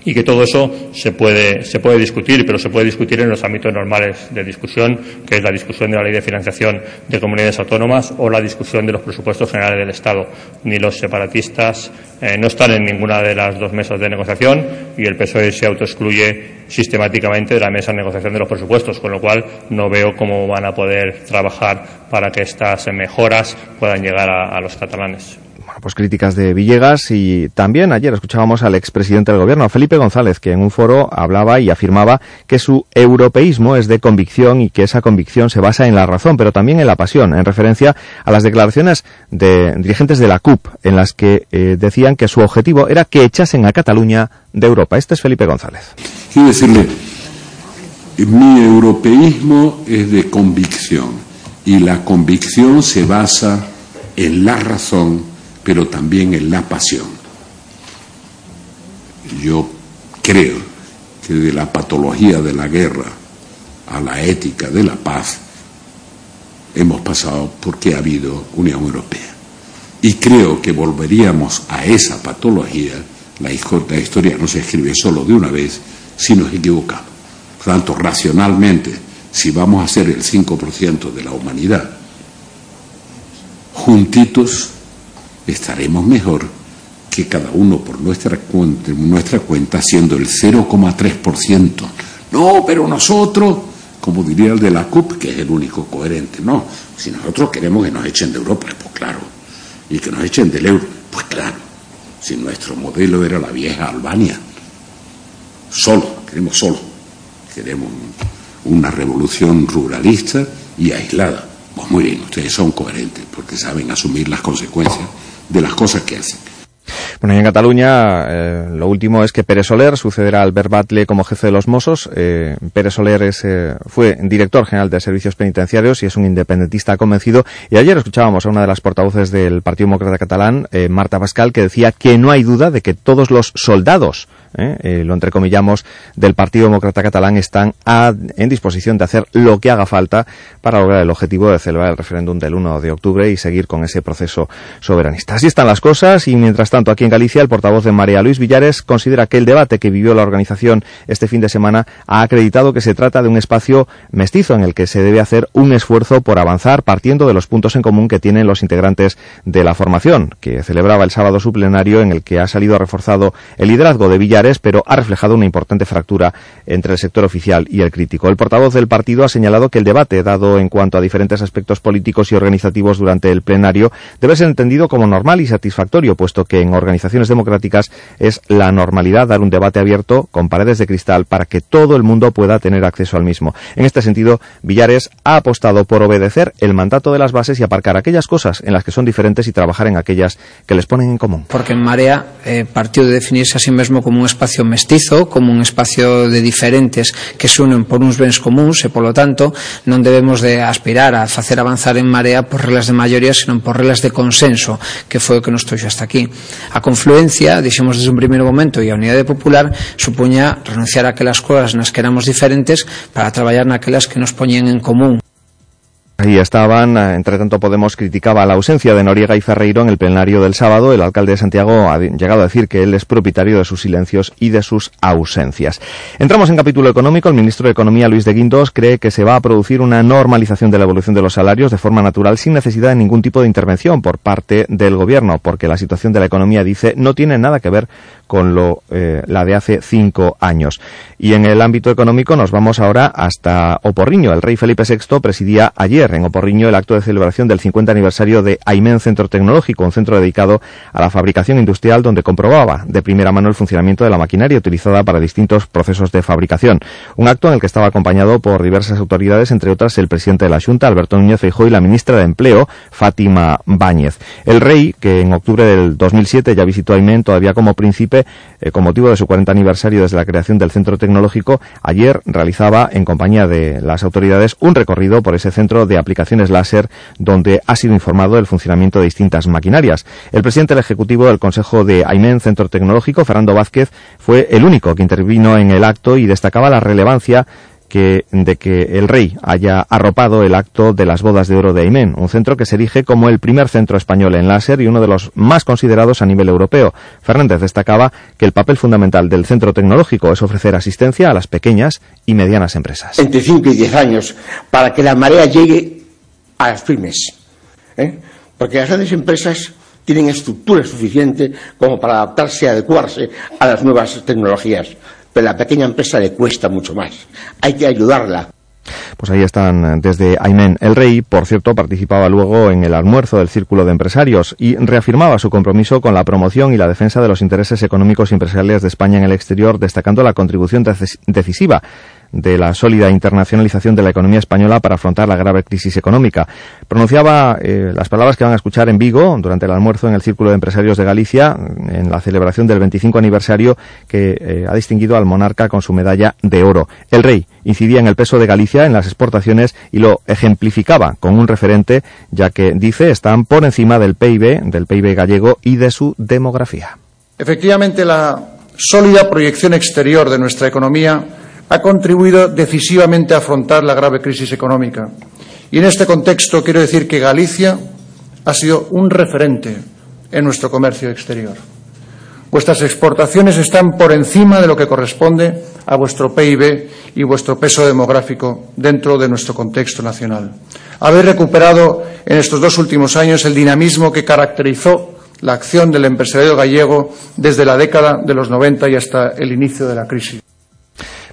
[SPEAKER 24] y que todo eso se puede, se puede discutir, pero se puede discutir en los ámbitos normales de discusión, que es la discusión de la ley de financiación de comunidades autónomas o la discusión de los presupuestos generales del Estado. Ni los separatistas eh, no están en ninguna de las dos mesas de negociación y el PSOE se autoexcluye sistemáticamente de la mesa de negociación de los presupuestos, con lo cual no veo cómo van a poder trabajar para que estas mejoras puedan llegar a los catalanes
[SPEAKER 3] pues críticas de Villegas y también ayer escuchábamos al expresidente del gobierno, Felipe González, que en un foro hablaba y afirmaba que su europeísmo es de convicción y que esa convicción se basa en la razón, pero también en la pasión, en referencia a las declaraciones de dirigentes de la CUP, en las que eh, decían que su objetivo era que echasen a Cataluña de Europa. Este es Felipe González.
[SPEAKER 25] Quiero decirle, mi europeísmo es de convicción y la convicción se basa en la razón pero también en la pasión. Yo creo que de la patología de la guerra a la ética de la paz hemos pasado porque ha habido Unión Europea. Y creo que volveríamos a esa patología, la historia no se escribe solo de una vez, si nos equivocamos. Por tanto, racionalmente, si vamos a ser el 5% de la humanidad, juntitos estaremos mejor que cada uno por nuestra cuenta, nuestra cuenta siendo el 0,3%. No, pero nosotros, como diría el de la CUP, que es el único coherente, no. Si nosotros queremos que nos echen de Europa, pues claro. Y que nos echen del euro, pues claro. Si nuestro modelo era la vieja Albania. Solo, queremos solo. Queremos una revolución ruralista y aislada. Pues muy bien, ustedes son coherentes porque saben asumir las consecuencias de las cosas que hacen.
[SPEAKER 3] Bueno, y en Cataluña eh, lo último es que Pérez Soler sucederá al Batle como jefe de los Mossos. Eh, Pérez Soler es, eh, fue director general de servicios penitenciarios y es un independentista convencido. Y ayer escuchábamos a una de las portavoces del Partido Demócrata Catalán, Marta Pascal, que decía que no hay duda de que todos los soldados ¿eh? Eh, lo entrecomillamos, del Partido Demócrata Catalán están en disposición de hacer lo que haga falta para lograr el objetivo de celebrar el referéndum del 1 de octubre y seguir con ese proceso soberanista. Así están las cosas y mientras tanto aquí en Galicia el portavoz de María Luis Villares considera que el debate que vivió la organización este fin de semana ha acreditado que se trata de un espacio mestizo en el que se debe hacer un esfuerzo por avanzar partiendo de los puntos en común que tienen los integrantes de la formación, que celebraba el sábado su plenario en el que ha salido reforzado el liderazgo de Villares pero ha reflejado una importante fractura entre el sector oficial y el crítico. El portavoz del partido ha señalado que el debate, dado en cuanto a diferentes aspectos políticos y organizativos durante el plenario, debe ser entendido como normal y satisfactorio, puesto que en organizaciones democráticas es la normalidad dar un debate abierto con paredes de cristal para que todo el mundo pueda tener acceso al mismo. En este sentido, Villares ha apostado por obedecer el mandato de las bases y aparcar aquellas cosas en las que son diferentes y trabajar en aquellas que les ponen en común.
[SPEAKER 26] Porque en Marea eh, partió de definirse a sí mismo como un
[SPEAKER 27] espacio mestizo, como un espacio de diferentes que se unen por uns bens comuns e, polo tanto, non debemos de aspirar a facer avanzar en marea por reglas de maioría, senón por reglas de consenso, que foi o que nos trouxe hasta aquí. A confluencia, dixemos desde un primeiro momento, e a unidade popular supuña renunciar a aquelas cousas nas que éramos diferentes para traballar naquelas que nos poñen en común.
[SPEAKER 3] Ahí estaban, eh, entre tanto Podemos criticaba la ausencia de Noriega y Ferreiro en el plenario del sábado. El alcalde de Santiago ha llegado a decir que él es propietario de sus silencios y de sus ausencias. Entramos en capítulo económico. El ministro de Economía, Luis de Guindos, cree que se va a producir una normalización de la evolución de los salarios de forma natural sin necesidad de ningún tipo de intervención por parte del gobierno, porque la situación de la economía, dice, no tiene nada que ver con lo, eh, la de hace cinco años. Y en el ámbito económico nos vamos ahora hasta Oporriño. El rey Felipe VI presidía ayer en Oporriño el acto de celebración del 50 aniversario de Aimen Centro Tecnológico, un centro dedicado a la fabricación industrial donde comprobaba de primera mano el funcionamiento de la maquinaria utilizada para distintos procesos de fabricación. Un acto en el que estaba acompañado por diversas autoridades, entre otras el presidente de la Junta, Alberto Núñez Feijóo, y la ministra de Empleo, Fátima Báñez. El rey, que en octubre del 2007 ya visitó Aimen todavía como príncipe, eh, con motivo de su 40 aniversario desde la creación del centro tecnológico, ayer realizaba en compañía de las autoridades un recorrido por ese centro de aplicaciones láser donde ha sido informado del funcionamiento de distintas maquinarias. El presidente del Ejecutivo del Consejo de AIMEN Centro Tecnológico, Fernando Vázquez, fue el único que intervino en el acto y destacaba la relevancia de que el rey haya arropado el acto de las bodas de oro de Aimén, un centro que se erige como el primer centro español en láser y uno de los más considerados a nivel europeo. Fernández destacaba que el papel fundamental del centro tecnológico es ofrecer asistencia a las pequeñas y medianas empresas.
[SPEAKER 28] Entre 5 y 10 años para que la marea llegue a las pymes. ¿eh? Porque las grandes empresas tienen estructura suficiente como para adaptarse y adecuarse a las nuevas tecnologías pero la pequeña empresa le cuesta mucho más. Hay que ayudarla.
[SPEAKER 3] Pues ahí están desde Aymen. El rey, por cierto, participaba luego en el almuerzo del Círculo de Empresarios y reafirmaba su compromiso con la promoción y la defensa de los intereses económicos y empresariales de España en el exterior, destacando la contribución decisiva de la sólida internacionalización de la economía española para afrontar la grave crisis económica. Pronunciaba eh, las palabras que van a escuchar en Vigo durante el almuerzo en el Círculo de Empresarios de Galicia, en la celebración del 25 aniversario que eh, ha distinguido al monarca con su medalla de oro. El rey incidía en el peso de Galicia en las exportaciones y lo ejemplificaba con un referente, ya que, dice, están por encima del PIB, del PIB gallego y de su demografía.
[SPEAKER 26] Efectivamente, la sólida proyección exterior de nuestra economía ha contribuido decisivamente a afrontar la grave crisis económica. Y en este contexto quiero decir que Galicia ha sido un referente en nuestro comercio exterior. Vuestras exportaciones están por encima de lo que corresponde a vuestro PIB y vuestro peso demográfico dentro de nuestro contexto nacional. Habéis recuperado en estos dos últimos años el dinamismo que caracterizó la acción del empresariado gallego desde la década de los 90 y hasta el inicio de la crisis.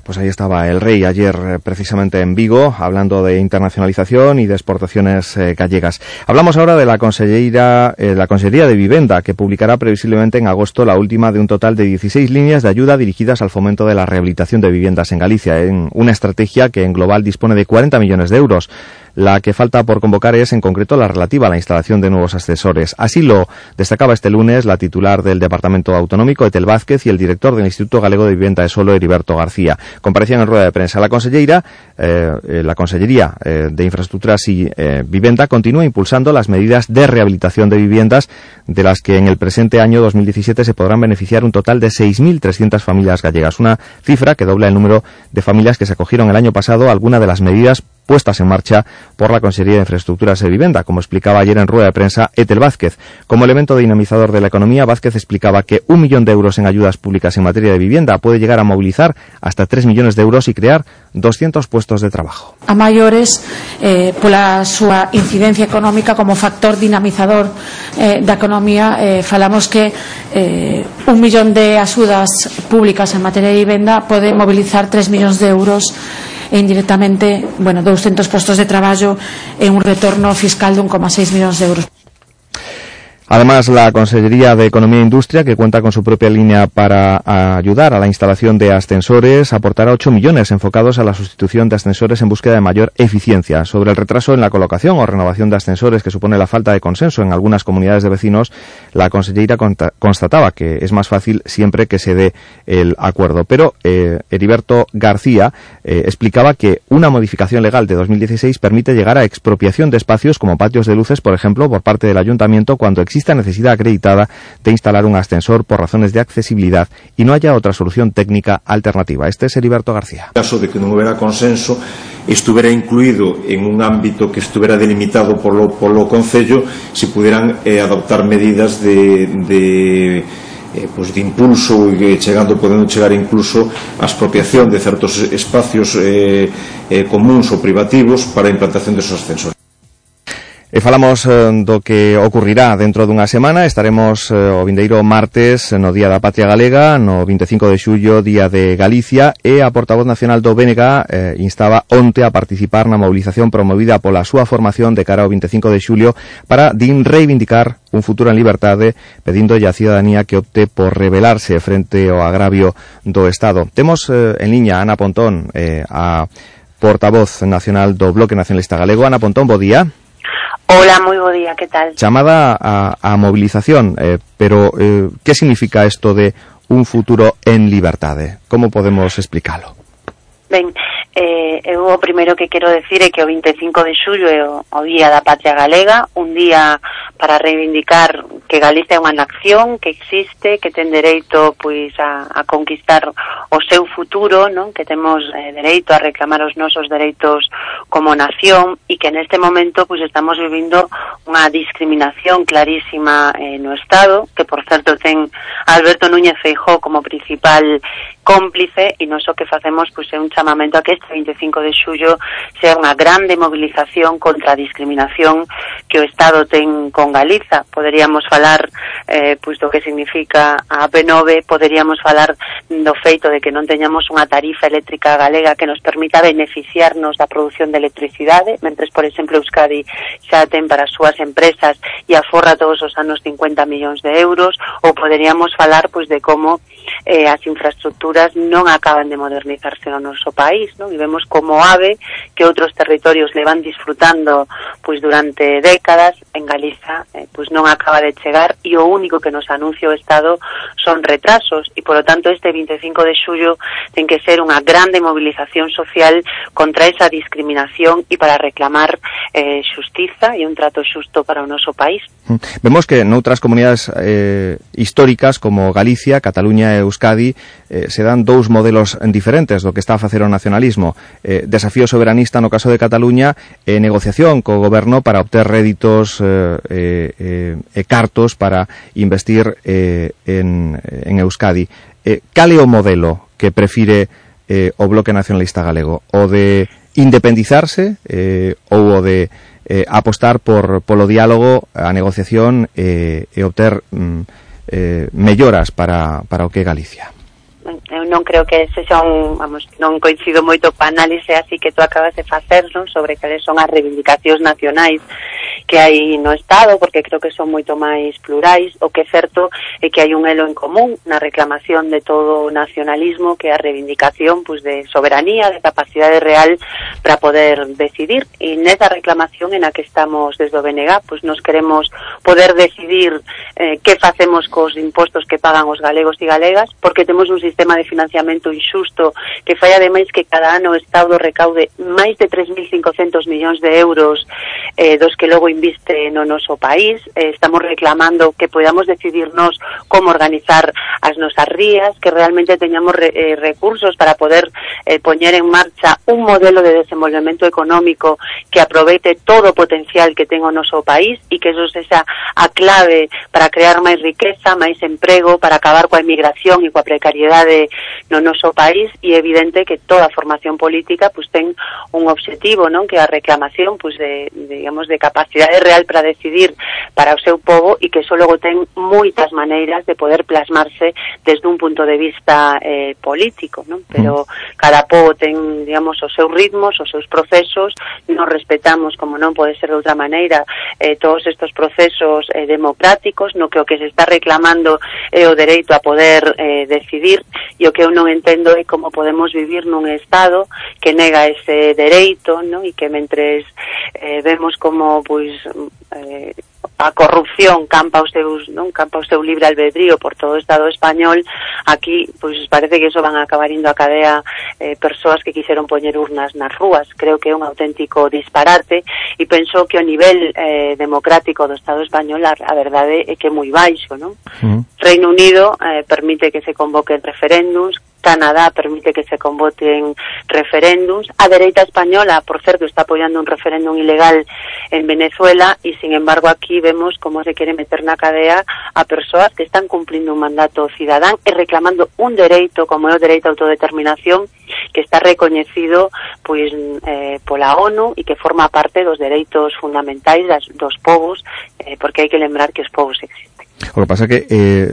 [SPEAKER 3] Pues ahí estaba el rey ayer eh, precisamente en Vigo hablando de internacionalización y de exportaciones eh, gallegas. Hablamos ahora de la Consellería, eh, la Consellería de Vivienda que publicará previsiblemente en agosto la última de un total de 16 líneas de ayuda dirigidas al fomento de la rehabilitación de viviendas en Galicia, en una estrategia que en global dispone de 40 millones de euros. La que falta por convocar es, en concreto, la relativa a la instalación de nuevos ascensores. Así lo destacaba este lunes la titular del Departamento Autonómico, Etel Vázquez, y el director del Instituto Galego de Vivienda de Solo, Heriberto García. Comparecían en rueda de prensa. La Conselleira, eh, eh, la Consellería eh, de Infraestructuras y Vivienda continúa impulsando las medidas de rehabilitación de viviendas, de las que en el presente año 2017 se podrán beneficiar un total de 6.300 familias gallegas. Una cifra que dobla el número de familias que se acogieron el año pasado a alguna de las medidas puestas en marcha por la Consejería de Infraestructuras y Vivienda, como explicaba ayer en rueda de prensa Etel Vázquez. Como elemento dinamizador de la economía, Vázquez explicaba que un millón de euros en ayudas públicas en materia de vivienda puede llegar a movilizar hasta tres millones de euros y crear 200 puestos de trabajo.
[SPEAKER 29] A maiores, eh, pola súa incidencia económica como factor dinamizador eh, da economía, eh, falamos que eh, un millón de axudas públicas en materia de vivenda pode movilizar 3 millóns de euros en directamente bueno, 200 postos de traballo e un retorno fiscal de 1,6 millóns de euros.
[SPEAKER 3] Además, la Consellería de Economía e Industria, que cuenta con su propia línea para ayudar a la instalación de ascensores, aportará 8 millones enfocados a la sustitución de ascensores en búsqueda de mayor eficiencia. Sobre el retraso en la colocación o renovación de ascensores que supone la falta de consenso en algunas comunidades de vecinos, la Consellería constataba que es más fácil siempre que se dé el acuerdo. Pero eh, Heriberto García eh, explicaba que una modificación legal de 2016 permite llegar a expropiación de espacios como patios de luces, por ejemplo, por parte del ayuntamiento cuando existe exista necesidad acreditada de instalar un ascensor por razones de accesibilidad y no haya otra solución técnica alternativa. Este es Heriberto García.
[SPEAKER 30] En caso de que non houbera consenso, estuviera incluído en un ámbito que estuviera delimitado por lo, por lo Concello, se pudieran eh, adoptar medidas de, de eh, pues de impulso e chegando podendo chegar incluso a expropiación de certos espacios eh, eh, comuns ou privativos para a implantación desos ascensores.
[SPEAKER 3] E falamos eh, do que ocurrirá dentro dunha semana. Estaremos eh, o vindeiro martes no Día da Patria Galega No 25 de xullo, Día de Galicia E a portavoz nacional do BNG eh, instaba onte a participar na mobilización promovida pola súa formación de cara ao 25 de xulio Para din reivindicar un futuro en liberdade, Pedindolle a ciudadanía que opte por rebelarse frente ao agravio do Estado. Temos eh, en liña a Ana Pontón, eh, a portavoz nacional do Bloque Nacionalista Galego. Ana Pontón, bo día.
[SPEAKER 31] Hola, moi bo día, que tal?
[SPEAKER 3] Chamada a, a movilización, eh, pero eh, que significa isto de un futuro en liberdade? Como podemos explicalo?
[SPEAKER 31] Ben, Eh, eu o primeiro que quero decir é que o 25 de xullo é o, o Día da Patria Galega, un día para reivindicar que Galicia é unha nación, que existe, que ten dereito pois a, a conquistar o seu futuro, non? que temos eh, dereito a reclamar os nosos dereitos como nación e que neste momento pois estamos vivindo unha discriminación clarísima eh, no Estado, que por certo ten Alberto Núñez Feijó como principal cómplice e non o que facemos pois, é un chamamento a que este 25 de xullo sea unha grande movilización contra a discriminación que o Estado ten con Galiza. Poderíamos falar eh, pois, do que significa a AP9, poderíamos falar do feito de que non teñamos unha tarifa eléctrica galega que nos permita beneficiarnos da produción de electricidade, mentres, por exemplo, Euskadi xa ten para as súas empresas e aforra todos os anos 50 millóns de euros, ou poderíamos falar pois, de como eh, as infraestructuras non acaban de modernizarse no noso país, non? E vemos como AVE que outros territorios le van disfrutando pois durante décadas en Galiza eh, pois non acaba de chegar e o único que nos anuncia o Estado son retrasos e polo tanto este 25 de xullo ten que ser unha grande movilización social contra esa discriminación e para reclamar eh, xustiza e un trato xusto para o noso país.
[SPEAKER 3] Vemos que noutras comunidades eh, históricas como Galicia, Cataluña e Euskadi eh, se dan dous modelos diferentes do que está a facer o nacionalismo. Eh, desafío soberanista no caso de Cataluña e eh, negociación co goberno para obter réditos eh, eh, eh, e cartos para investir eh, en, en Euskadi. Eh, cal é o modelo que prefire eh, o bloque nacionalista galego? O de independizarse eh, ou o de eh, apostar por polo diálogo, a negociación eh, e obter mm, eh, melloras para, para o que é Galicia
[SPEAKER 31] eu non creo que ese xa un, vamos, non coincido moito coa análise así que tú acabas de facer, non, sobre cales son as reivindicacións nacionais que hai no Estado, porque creo que son moito máis plurais, o que é certo é que hai un elo en común na reclamación de todo o nacionalismo, que é a reivindicación pues, de soberanía, de capacidade real para poder decidir, e nesa reclamación en a que estamos desde o BNG, pues, pois, nos queremos poder decidir eh, que facemos cos impostos que pagan os galegos e galegas, porque temos un sistema sistema de financiamento injusto que fai ademais que cada ano o Estado recaude máis de 3.500 millóns de euros eh, dos que logo inviste no noso país. Eh, estamos reclamando que podamos decidirnos como organizar as nosas rías, que realmente teñamos re, eh, recursos para poder eh, poñer en marcha un modelo de desenvolvemento económico que aproveite todo o potencial que ten o noso país e que eso sexa a clave para crear máis riqueza, máis emprego, para acabar coa emigración e coa precariedade realidade no noso país e é evidente que toda formación política pues, ten un obxectivo, non, que a reclamación pues, de, digamos de capacidade real para decidir para o seu povo e que só logo ten moitas maneiras de poder plasmarse desde un punto de vista eh, político, non? Mm. Pero cada povo ten, digamos, os seus ritmos, os seus procesos, non respetamos como non pode ser de outra maneira eh, todos estes procesos eh, democráticos no que o que se está reclamando é eh, o dereito a poder eh, decidir e o que eu non entendo é como podemos vivir nun Estado que nega ese dereito, non? E que mentres eh, vemos como, pois, eh, a corrupción campa os seus, non? campa o seu libre albedrío por todo o Estado español, aquí pois parece que iso van a acabar indo a cadea eh, persoas que quixeron poñer urnas nas rúas. Creo que é un auténtico disparate e penso que o nivel eh, democrático do Estado español a, a verdade é que é moi baixo. Non? Mm. Reino Unido eh, permite que se convoquen referéndums, Canadá permite que se convoten referéndums. A dereita española, por certo, está apoyando un referéndum ilegal en Venezuela e, sin embargo, aquí vemos como se quere meter na cadea a persoas que están cumplindo un mandato cidadán e reclamando un dereito como é o dereito a autodeterminación que está recoñecido pois eh, pola ONU e que forma parte dos dereitos fundamentais das, dos povos eh, porque hai que lembrar que os povos existen.
[SPEAKER 3] O que pasa é que eh,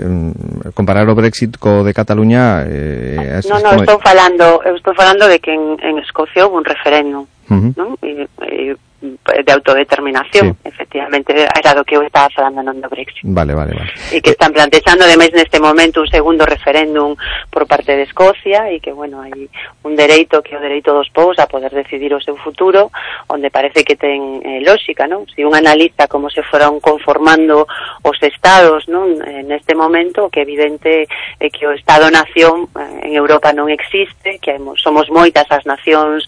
[SPEAKER 3] comparar o Brexit co de Cataluña eh,
[SPEAKER 31] es, Non, non, estou falando, eu estou falando de que en, en Escocia houve un referéndum, uh -huh. non? E, e, de autodeterminación, sí. efectivamente, era do que eu estaba falando non do Brexit.
[SPEAKER 3] Vale, vale, vale.
[SPEAKER 31] E que eh, están plantexando, ademais, neste momento un segundo referéndum por parte de Escocia e que, bueno, hai un dereito que é o dereito dos povos a poder decidir o seu futuro, onde parece que ten eh, lógica, non? Si un analista como se foron conformando os estados, non? Eh, neste momento, que evidente é que o estado-nación eh, en Europa non existe, que hai, somos moitas as nacións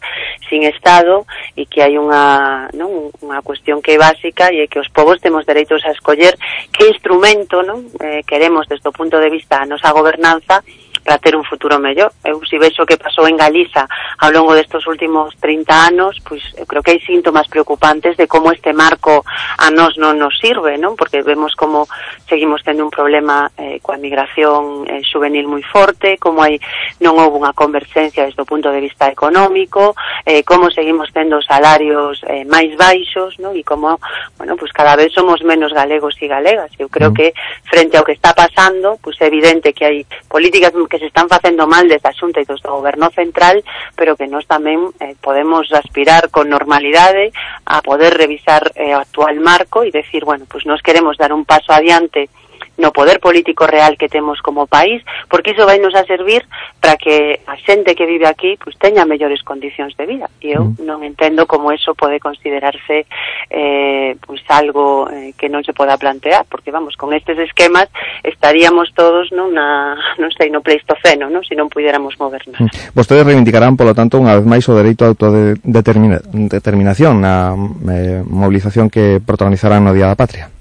[SPEAKER 31] sin estado e que hai unha non, unha cuestión que é básica e é que os povos temos dereitos a escoller que instrumento non? Eh, queremos desde o punto de vista a nosa gobernanza e para ter un futuro mellor. Eu si vexo que pasou en Galiza ao longo destes últimos 30 anos, pois eu creo que hai síntomas preocupantes de como este marco a nós non nos sirve, non? Porque vemos como seguimos tendo un problema eh, coa migración eh, juvenil moi forte, como hai non houve unha converxencia desde o punto de vista económico, eh, como seguimos tendo salarios eh, máis baixos, non? E como, bueno, pois cada vez somos menos galegos e galegas. Eu creo mm. que frente ao que está pasando, pois é evidente que hai políticas que que se están facendo mal desde a Xunta e do Goberno Central, pero que nós tamén eh, podemos aspirar con normalidade a poder revisar eh, o actual marco e decir, bueno, pues nós queremos dar un paso adiante no poder político real que temos como país, porque iso vai nos a servir para que a xente que vive aquí pois, teña mellores condicións de vida. E eu mm. non entendo como eso pode considerarse eh, pois algo eh, que non se poda plantear, porque vamos, con estes esquemas estaríamos todos non, na, non sei, no pleistoceno, non? se non pudiéramos movernos.
[SPEAKER 3] Mm. Vostedes reivindicarán, polo tanto, unha vez máis o dereito a autodeterminación na eh, movilización que protagonizarán no Día da Patria.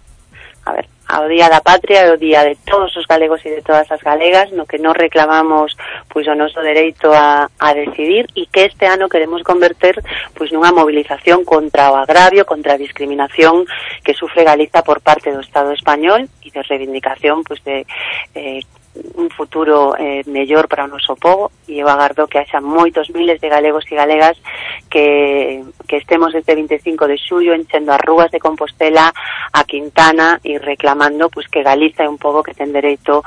[SPEAKER 31] A ver, ao Día da Patria e ao Día de todos os galegos e de todas as galegas no que nos reclamamos pois o noso dereito a, a decidir e que este ano queremos converter pois nunha movilización contra o agravio, contra a discriminación que sufre Galiza por parte do Estado español e de reivindicación pois de eh, un futuro eh, mellor para o noso povo e eu agardo que haxa moitos miles de galegos e galegas que, que estemos este 25 de xullo enchendo as rúas de Compostela a Quintana e reclamando pues, que Galiza é un povo que ten dereito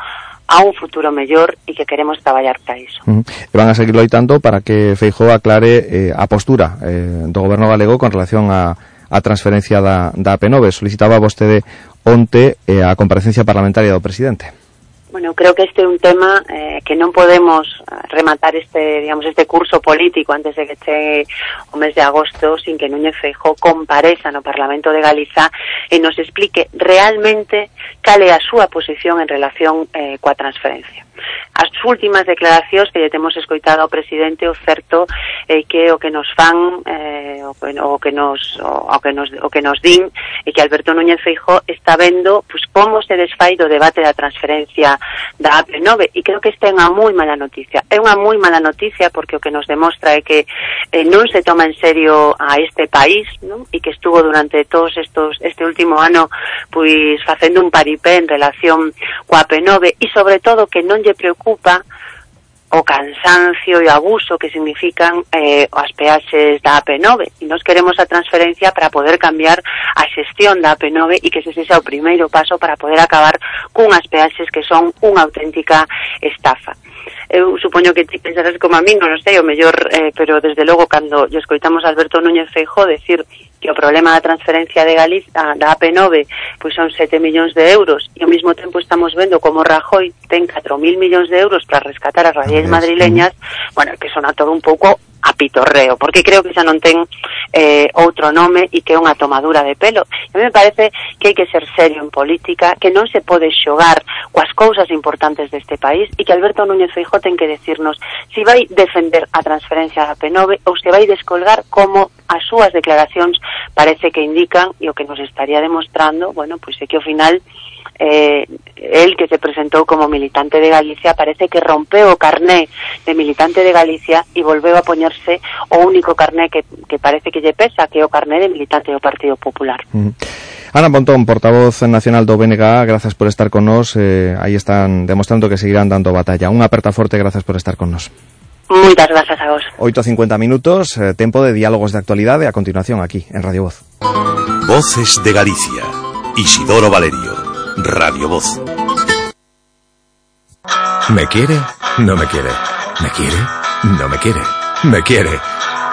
[SPEAKER 31] a un futuro mellor e que queremos traballar para iso.
[SPEAKER 3] Uh -huh. E van a seguir loitando para que Feijó aclare eh, a postura eh, do goberno galego con relación a, a transferencia da, da AP9. Solicitaba vostede onte eh, a comparecencia parlamentaria do presidente.
[SPEAKER 31] Bueno, creo que este é un tema eh, que non podemos rematar este, digamos, este curso político antes de que chegue o mes de agosto sin que Núñez Feijó compareza no Parlamento de Galiza e nos explique realmente cal é a súa posición en relación eh, coa transferencia. As últimas declaracións que lle temos escoitado ao presidente o certo é eh, que o que nos fan eh, o, que, o que nos o, o que nos o que nos din é que Alberto Núñez Feijó está vendo pues, como se desfai do debate da transferencia da AP9 e creo que esta é unha moi mala noticia. É unha moi mala noticia porque o que nos demostra é que eh, non se toma en serio a este país, non? E que estuvo durante todos estos este último ano pois pues, facendo un paripé IP en relación coa P9 e sobre todo que non lle preocupa o cansancio e o abuso que significan eh, as peaxes da AP9 e nos queremos a transferencia para poder cambiar a xestión da AP9 e que ese sexa o primeiro paso para poder acabar cunhas peaxes que son unha auténtica estafa. Eu supoño que ti pensarás como a mí, non sei, o mellor, eh, pero desde logo cando lle escoitamos a Alberto Núñez Feijó decir que o problema da transferencia de Galicia da AP9 pois son 7 millóns de euros. E ao mesmo tempo estamos vendo como Rajoy ten 4.000 millóns de euros para rescatar as radiais madrileñas, bueno, que sona todo un pouco a pitorreo, porque creo que xa non ten eh, outro nome e que é unha tomadura de pelo. A mí me parece que hai que ser serio en política, que non se pode xogar coas cousas importantes deste país e que Alberto Núñez Feijó ten que decirnos se si vai defender a transferencia da P9 ou se vai descolgar como as súas declaracións parece que indican e o que nos estaría demostrando, bueno, pois é que ao final eh, él que se presentou como militante de Galicia parece que rompeu o carné de militante de Galicia e volveu a poñerse o único carné que, que parece que lle pesa, que é o carné de militante do Partido Popular.
[SPEAKER 3] Mm. Ana Pontón, portavoz nacional do BNG, gracias por estar con nos. Eh, aí están demostrando que seguirán dando batalla. Unha aperta forte, gracias por estar con nos.
[SPEAKER 31] Moitas grazas a vos.
[SPEAKER 3] 8.50 minutos, eh, tempo de diálogos de actualidade a continuación aquí, en Radio Voz.
[SPEAKER 32] Voces de Galicia. Isidoro Valerio. Radio Voz.
[SPEAKER 33] ¿Me quiere? No me quiere. ¿Me quiere? No me quiere. ¿Me quiere?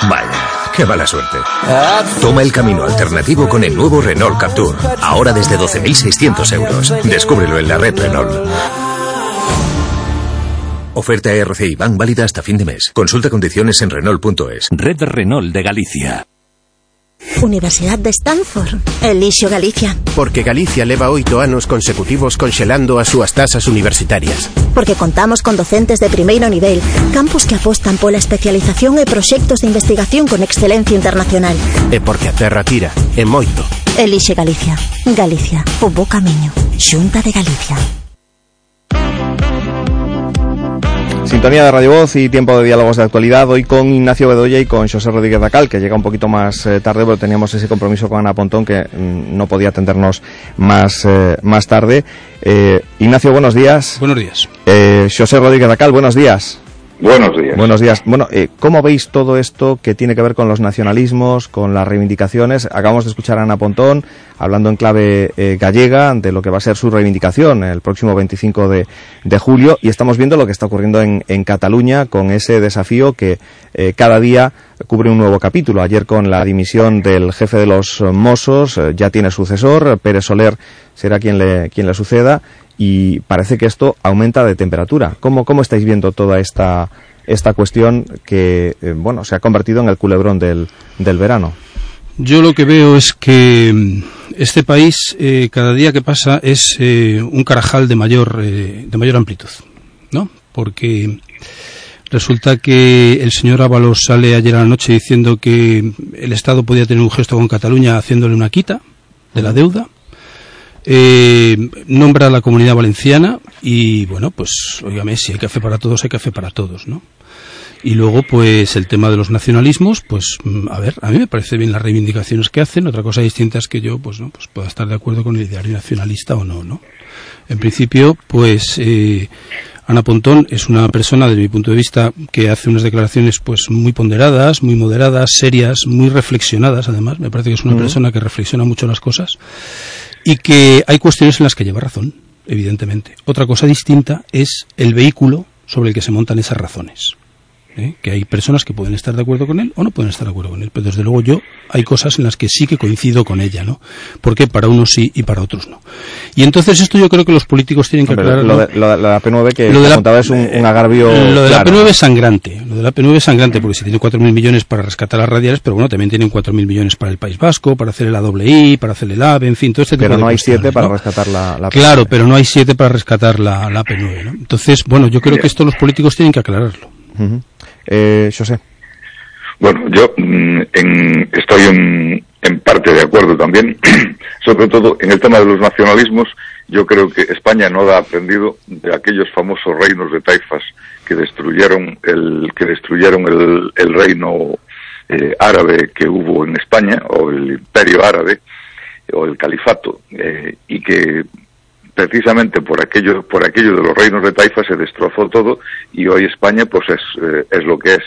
[SPEAKER 33] Vaya, qué mala suerte. Toma el camino alternativo con el nuevo Renault Captur. Ahora desde 12.600 euros. Descúbrelo en la red Renault. Oferta RCI Bank válida hasta fin de mes. Consulta condiciones en Renault.es.
[SPEAKER 32] Red Renault de Galicia.
[SPEAKER 34] Universidad de Stanford. Elixio Galicia.
[SPEAKER 35] Porque Galicia leva oito anos consecutivos conxelando as súas tasas universitarias.
[SPEAKER 34] Porque contamos con docentes de primeiro nivel, campus que apostan pola especialización e proxectos de investigación con excelencia internacional.
[SPEAKER 35] E porque a terra tira, e moito.
[SPEAKER 34] Elixe Galicia. Galicia, o bo camiño. Xunta de Galicia.
[SPEAKER 3] Sintonía de Radio Voz y tiempo de diálogos de actualidad. Hoy con Ignacio Bedoya y con José Rodríguez Dacal, que llega un poquito más eh, tarde, pero teníamos ese compromiso con Ana Pontón que mm, no podía atendernos más, eh, más tarde. Eh, Ignacio, buenos días.
[SPEAKER 36] Buenos días.
[SPEAKER 3] José Rodríguez Dacal, buenos días.
[SPEAKER 37] Buenos días.
[SPEAKER 3] Buenos días. Bueno, eh, ¿cómo veis todo esto que tiene que ver con los nacionalismos, con las reivindicaciones? Acabamos de escuchar a Ana Pontón hablando en clave eh, gallega de lo que va a ser su reivindicación el próximo 25 de, de julio y estamos viendo lo que está ocurriendo en, en Cataluña con ese desafío que eh, cada día cubre un nuevo capítulo. Ayer con la dimisión del jefe de los Mossos eh, ya tiene sucesor, Pérez Soler será quien le, quien le suceda y parece que esto aumenta de temperatura. ¿Cómo, cómo estáis viendo toda esta, esta cuestión que eh, bueno, se ha convertido en el culebrón del, del verano?
[SPEAKER 36] Yo lo que veo es que mm, este país, eh, cada día que pasa, es eh, un carajal de mayor, de mayor amplitud, ¿no? Porque resulta que el señor Ábalos sale ayer a la noche diciendo que el Estado podía tener un gesto con Cataluña haciéndole una quita de la deuda. Eh, nombra a la comunidad valenciana y, bueno, pues, óigame, si hay café para todos, hay café para todos, ¿no? Y luego, pues, el tema de los nacionalismos, pues, mm, a ver, a mí me parece bien las reivindicaciones que hacen. Otra cosa distinta es que yo, pues, no, pues pueda estar de acuerdo con el ideario nacionalista o no, ¿no? En principio, pues, eh, Ana Pontón es una persona, desde mi punto de vista, que hace unas declaraciones, pues, muy ponderadas, muy moderadas, serias, muy reflexionadas, además. Me parece que es una persona que reflexiona mucho las cosas y que hay cuestiones en las que lleva razón, evidentemente. Otra cosa distinta es el vehículo sobre el que se montan esas razones. ¿Eh? Que hay personas que pueden estar de acuerdo con él o no pueden estar de acuerdo con él, pero desde luego yo hay cosas en las que sí que coincido con ella, ¿no? Porque para unos sí y para otros no. Y entonces esto yo creo que los políticos tienen que aclararlo.
[SPEAKER 3] lo, de, lo de la P9 que
[SPEAKER 36] Lo de la-
[SPEAKER 3] es un, un agravio
[SPEAKER 36] Lo de la
[SPEAKER 3] claro.
[SPEAKER 36] P9 es sangrante. Lo de la P9 es sangrante porque se tiene 4.000 millones para rescatar las radiales, pero bueno, también tienen 4.000 millones para el País Vasco, para hacer el AWI, para hacer el AVE, en fin, todo este tipo
[SPEAKER 3] pero
[SPEAKER 36] de
[SPEAKER 3] no hay
[SPEAKER 36] cuestiones,
[SPEAKER 3] siete para
[SPEAKER 36] ¿no?
[SPEAKER 3] rescatar la, la
[SPEAKER 36] Claro, pero no hay siete para rescatar la, la P9, ¿no? Entonces, bueno, yo creo que esto los políticos tienen que aclararlo.
[SPEAKER 3] Ujú. eh, José.
[SPEAKER 37] Bueno, yo mm, en- estoy en, en parte de acuerdo también, sobre todo en el tema de los nacionalismos. Yo creo que España no ha aprendido de aquellos famosos reinos de taifas que destruyeron el que destruyeron el, el reino eh, árabe que hubo en España o el imperio árabe o el califato eh, y que precisamente por aquello, por aquello de los reinos de Taifa se destrozó todo y hoy España pues es, eh, es lo que es.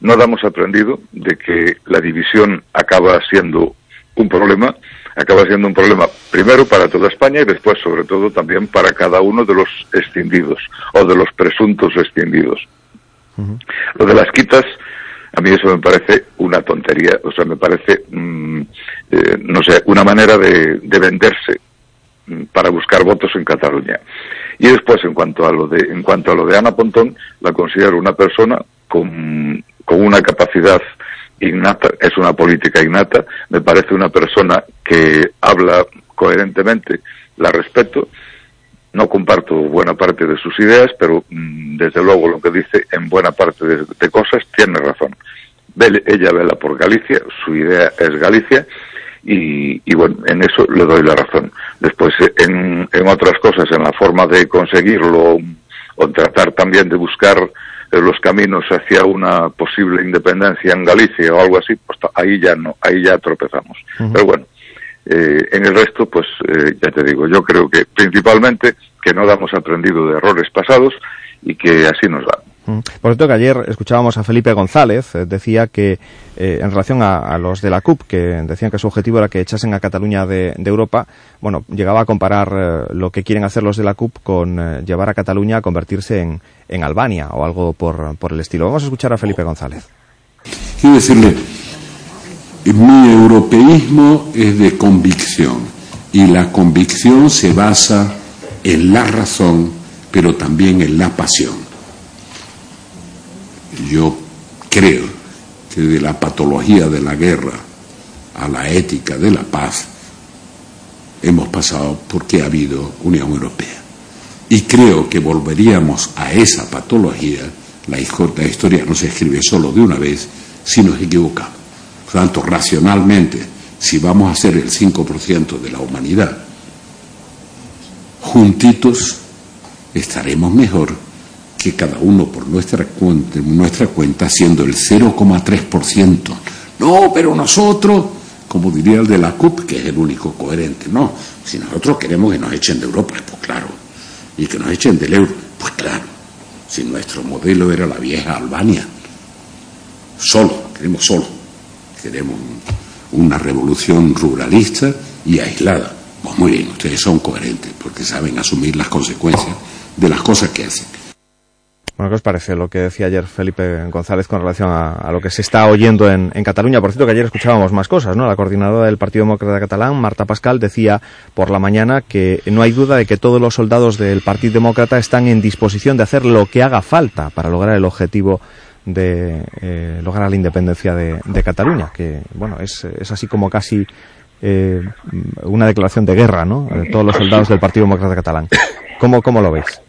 [SPEAKER 37] No damos aprendido de que la división acaba siendo un problema, acaba siendo un problema primero para toda España y después sobre todo también para cada uno de los extendidos o de los presuntos extendidos. Lo de las quitas, a mí eso me parece una tontería, o sea, me parece, mm, eh, no sé, una manera de, de venderse para buscar votos en Cataluña. Y después, en cuanto a lo de, en cuanto a lo de Ana Pontón, la considero una persona con, con una capacidad innata, es una política innata, me parece una persona que habla coherentemente, la respeto, no comparto buena parte de sus ideas, pero mm, desde luego lo que dice en buena parte de, de cosas tiene razón. Ella vela por Galicia, su idea es Galicia, y, y, bueno, en eso le doy la razón. Después, en, en otras cosas, en la forma de conseguirlo o tratar también de buscar eh, los caminos hacia una posible independencia en Galicia o algo así, pues ahí ya no, ahí ya tropezamos. Uh -huh. Pero bueno, eh, en el resto, pues eh, ya te digo, yo creo que principalmente que no damos aprendido de errores pasados y que así nos va.
[SPEAKER 3] Por cierto, que ayer escuchábamos a Felipe González, eh, decía que eh, en relación a, los de la CUP, que decían que su objetivo era que echasen a Cataluña de, Europa, bueno, llegaba a comparar eh, lo que quieren hacer los de la CUP con llevar a Cataluña a convertirse en, en Albania o algo por, por, el estilo. Vamos a escuchar a Felipe González.
[SPEAKER 25] Quiero decirle, mi europeísmo es de convicción y la convicción se basa en la razón, pero también en la pasión yo creo que de la patología de la guerra a la ética de la paz hemos pasado porque ha habido Unión Europea. Y creo que volveríamos a esa patología, la historia no se escribe solo de una vez, si nos equivocamos. Por tanto, racionalmente, si vamos a ser el 5% de la humanidad, juntitos estaremos mejor que cada uno por nuestra cuenta, nuestra cuenta siendo el 0,3%. No, pero nosotros, como diría el de la CUP, que es el único coherente, no, si nosotros queremos que nos echen de Europa, pues claro, y que nos echen del euro, pues claro, si nuestro modelo era la vieja Albania, solo, queremos solo, queremos una revolución ruralista y aislada. Pues muy bien, ustedes son coherentes porque saben asumir las consecuencias de las cosas que hacen.
[SPEAKER 3] Bueno, ¿qué os parece lo que decía ayer Felipe González con relación a, lo que se está oyendo en, Cataluña? Por cierto, que ayer escuchábamos más cosas, ¿no? La coordinadora del Partido Demócrata Catalán, Marta Pascal, decía por la mañana que no hay duda de que todos los soldados del Partido Demócrata están en disposición de hacer lo que haga falta para lograr el objetivo de eh, lograr la independencia de, Cataluña, que, bueno, es, es así como casi eh, una declaración de guerra, ¿no? Todos los soldados del Partido Demócrata Catalán. ¿Cómo, cómo lo veis?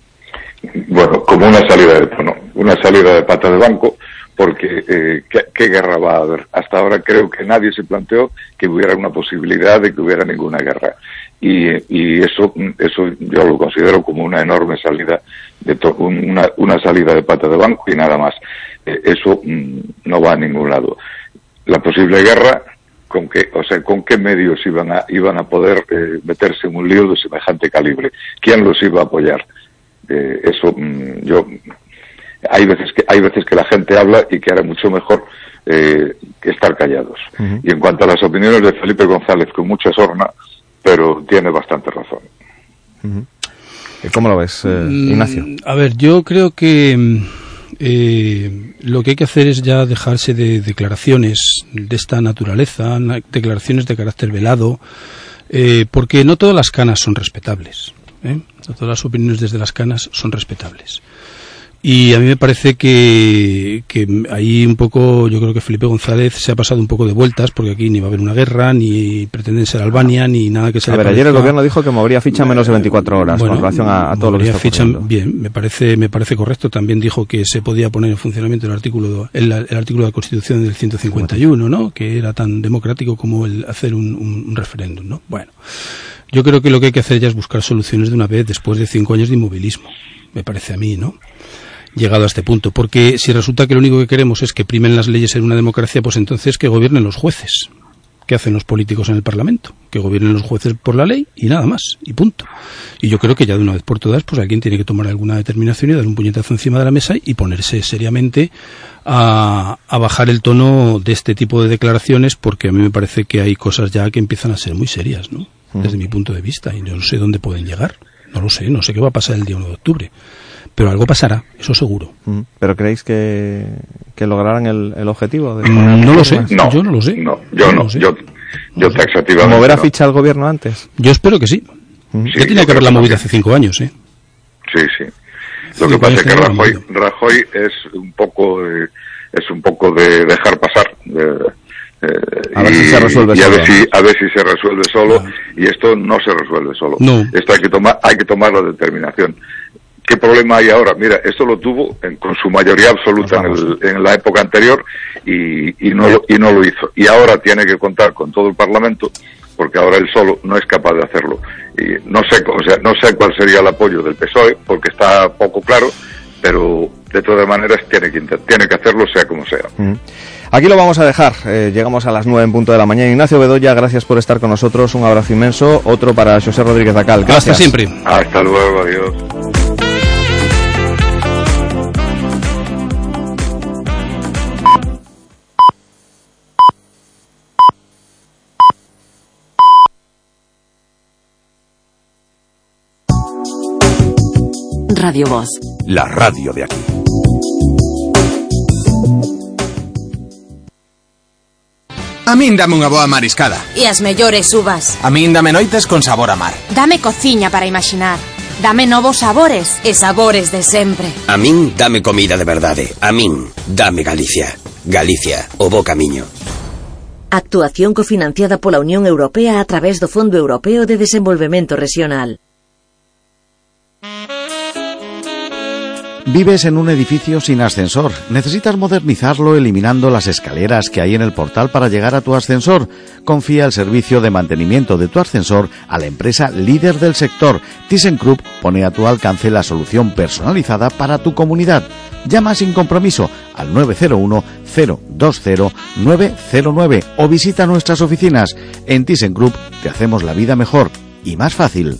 [SPEAKER 37] Bueno, como una salida de bueno, una salida de pata de banco, porque eh, ¿qué, ¿qué, guerra va a haber? Hasta ahora creo que nadie se planteó que hubiera una posibilidad de que hubiera ninguna guerra. Y, y eso, eso yo lo considero como una enorme salida, de una, una salida de pata de banco y nada más. Eh, eso mm, no va a ningún lado. La posible guerra, con qué, o sea, con qué medios iban a, iban a poder eh, meterse en un lío de semejante calibre. ¿Quién los iba a apoyar? Eh, eso mm, yo hay veces que hay veces que la gente habla y que era mucho mejor eh, que estar callados. Uh -huh. Y en cuanto a las opiniones de Felipe González, con mucha sorna, pero tiene bastante razón.
[SPEAKER 3] Uh -huh. ¿Cómo lo ves, eh, Ignacio?
[SPEAKER 36] Mm, a ver, yo creo que eh, lo que hay que hacer es ya dejarse de declaraciones de esta naturaleza, declaraciones de carácter velado, eh, porque no todas las canas son respetables. ¿Eh? Todas las opiniones desde las canas son respetables. Y a mí me parece que, que ahí un poco, yo creo que Felipe González se ha pasado un poco de vueltas, porque aquí ni va a haber una guerra, ni pretenden ser Albania, ni nada que se
[SPEAKER 3] A ver, ayer el gobierno dijo que movería ficha en menos de 24 horas
[SPEAKER 36] bueno,
[SPEAKER 3] con relación a, a todo lo que está
[SPEAKER 36] ficha, Bien, me parece, me parece correcto. También dijo que se podía poner en funcionamiento el artículo, el, el artículo de la Constitución del 151, ¿no? Que era tan democrático como el hacer un, un, un referéndum, ¿no? Bueno. Yo creo que lo que hay que hacer ya es buscar soluciones de una vez después de cinco años de inmovilismo, me parece a mí, ¿no? Llegado a este punto, porque si resulta que lo único que queremos es que primen las leyes en una democracia, pues entonces que gobiernen los jueces, que hacen los políticos en el Parlamento, que gobiernen los jueces por la ley y nada más, y punto. Y yo creo que ya de una vez por todas, pues alguien tiene que tomar alguna determinación y dar un puñetazo encima de la mesa y ponerse seriamente a, a bajar el tono de este tipo de declaraciones, porque a mí me parece que hay cosas ya que empiezan a ser muy serias, ¿no? Desde mi punto de vista, y yo no sé dónde pueden llegar. No lo sé, no sé qué va a pasar el día 1 de octubre pero algo pasará, eso seguro.
[SPEAKER 3] ¿Pero creéis que, que lograrán el, el objetivo? De
[SPEAKER 36] Mm, no lo sé,
[SPEAKER 37] No,
[SPEAKER 36] yo no lo sé.
[SPEAKER 37] No, yo no,
[SPEAKER 36] lo sé.
[SPEAKER 37] yo, yo taxativamente
[SPEAKER 3] ¿Mover a
[SPEAKER 37] no.
[SPEAKER 3] ficha al gobierno antes?
[SPEAKER 36] Yo espero que sí.
[SPEAKER 3] Mm.
[SPEAKER 36] ya tenía que haberla movido hace cinco años, ¿eh?
[SPEAKER 37] Sí, sí. Lo que
[SPEAKER 36] Sí,
[SPEAKER 37] pasa es que Rajoy, Rajoy es un poco de, es un poco de dejar pasar. de- eh,
[SPEAKER 3] A ver
[SPEAKER 37] y,
[SPEAKER 3] si se resuelve
[SPEAKER 37] y a
[SPEAKER 3] solo.
[SPEAKER 37] ver si a ver si se resuelve solo y esto no se resuelve solo.
[SPEAKER 36] No.
[SPEAKER 37] Esto hay que tomar hay que tomar la determinación. ¿Qué problema hay ahora? Mira, esto lo tuvo en- con su mayoría absoluta en, el- en la época anterior y, y no lo, y no lo hizo. Y ahora tiene que contar con todo el Parlamento porque ahora él solo no es capaz de hacerlo. Y no sé, o sea, no sé cuál sería el apoyo del PSOE porque está poco claro, pero de todas maneras tiene que tiene que hacerlo sea como sea.
[SPEAKER 3] Mm. Aquí lo vamos a dejar. Eh, llegamos a las 9 en punto de la mañana. Ignacio Bedoya, gracias por estar con nosotros. Un abrazo inmenso. Otro para José Rodríguez Acal. Gracias.
[SPEAKER 36] Hasta siempre.
[SPEAKER 37] Hasta luego, adiós.
[SPEAKER 38] Radio Voz.
[SPEAKER 32] La radio de aquí.
[SPEAKER 39] A min dame unha boa mariscada.
[SPEAKER 13] E as mellores uvas.
[SPEAKER 39] A min dame noites con sabor a mar.
[SPEAKER 13] Dame cociña para imaxinar. Dame novos sabores e sabores de sempre.
[SPEAKER 40] A min dame comida de verdade. A min dame Galicia. Galicia, o bo camiño.
[SPEAKER 41] Actuación cofinanciada pola Unión Europea a través do Fondo Europeo de Desenvolvemento Regional.
[SPEAKER 42] Vives en un edificio sin ascensor. Necesitas modernizarlo eliminando las escaleras que hay en el portal para llegar a tu ascensor. Confía el servicio de mantenimiento de tu ascensor a la empresa líder del sector. ThyssenKrupp pone a tu alcance la solución personalizada para tu comunidad. Llama sin compromiso al 901 020 909 o visita nuestras oficinas. En ThyssenKrupp te hacemos la vida mejor y más fácil.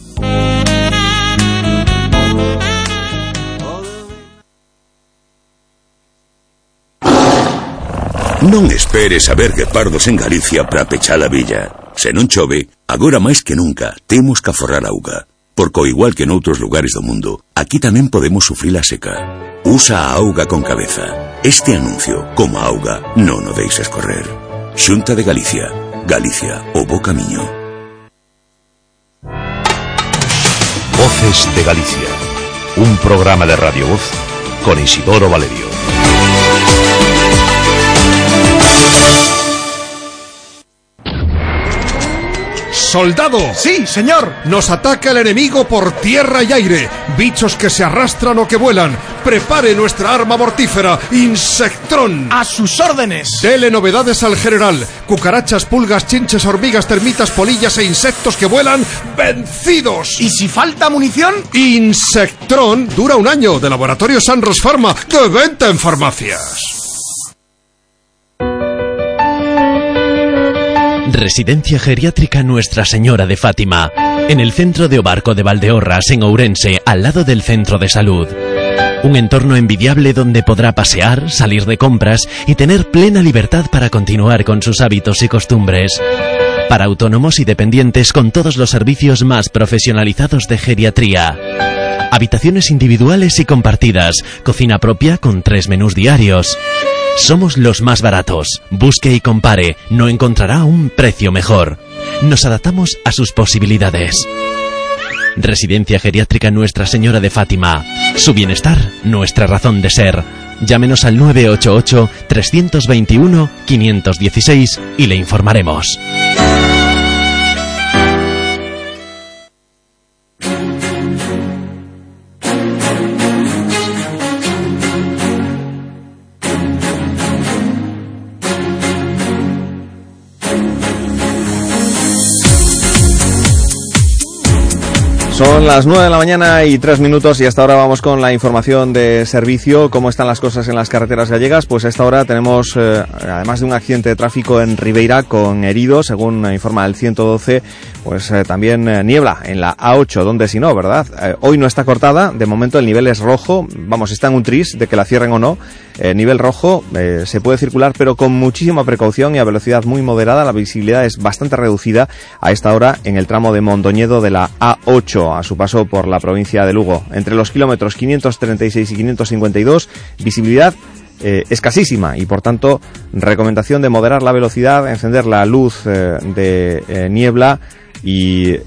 [SPEAKER 43] Non esperes a ver guepardos en Galicia para pechar a villa. Se non chove, agora máis que nunca temos que aforrar auga. Porque igual que noutros lugares do mundo, aquí tamén podemos sufrir a seca. Usa a auga con cabeza. Este anuncio, como a auga, non o deixes correr. Xunta de Galicia. Galicia, o bo camiño.
[SPEAKER 32] Voces de Galicia. Un programa de Radio Voz con Isidoro Valerio.
[SPEAKER 44] ¡Soldado! Sí, señor. Nos ataca el enemigo por tierra y aire. Bichos que se arrastran o que vuelan. Prepare nuestra arma mortífera, Insectrón. A sus órdenes. Dele novedades al general. Cucarachas, pulgas, chinches, hormigas, termitas, polillas e insectos que vuelan vencidos. ¿Y si falta munición? Insectrón dura un año de Laboratorio Sanros Pharma, de venta en farmacias.
[SPEAKER 45] Residencia Geriátrica Nuestra Señora de Fátima, en el centro de Obarco de Valdeorras, en Ourense, al lado del centro de salud. Un entorno envidiable donde podrá pasear, salir de compras y tener plena libertad para continuar con sus hábitos y costumbres. Para autónomos y dependientes con todos los servicios más profesionalizados de geriatría. Habitaciones individuales y compartidas, cocina propia con tres menús diarios. Somos los más baratos. Busque y compare. No encontrará un precio mejor. Nos adaptamos a sus posibilidades. Residencia Geriátrica Nuestra Señora de Fátima. Su bienestar, nuestra razón de ser. Llámenos al 988-321-516 y le informaremos.
[SPEAKER 3] Son las 9 de la mañana y 3 minutos y hasta ahora vamos con la información de servicio. ¿Cómo están las cosas en las carreteras gallegas? Pues a esta hora tenemos, eh, además de un accidente de tráfico en Ribeira con heridos, según informa el 112, pues eh, también eh, niebla en la A8, donde si no, ¿verdad? hoy no está cortada, de momento el nivel es rojo, vamos, está en un tris de que la cierren o no. Nivel rojo, se puede circular, pero con muchísima precaución y a velocidad muy moderada. La visibilidad es bastante reducida a esta hora en el tramo de Mondoñedo de la A8 a su paso por la provincia de Lugo. Entre los kilómetros 536 y 552, visibilidad eh, escasísima y por tanto recomendación de moderar la velocidad, encender la luz eh, de eh, niebla y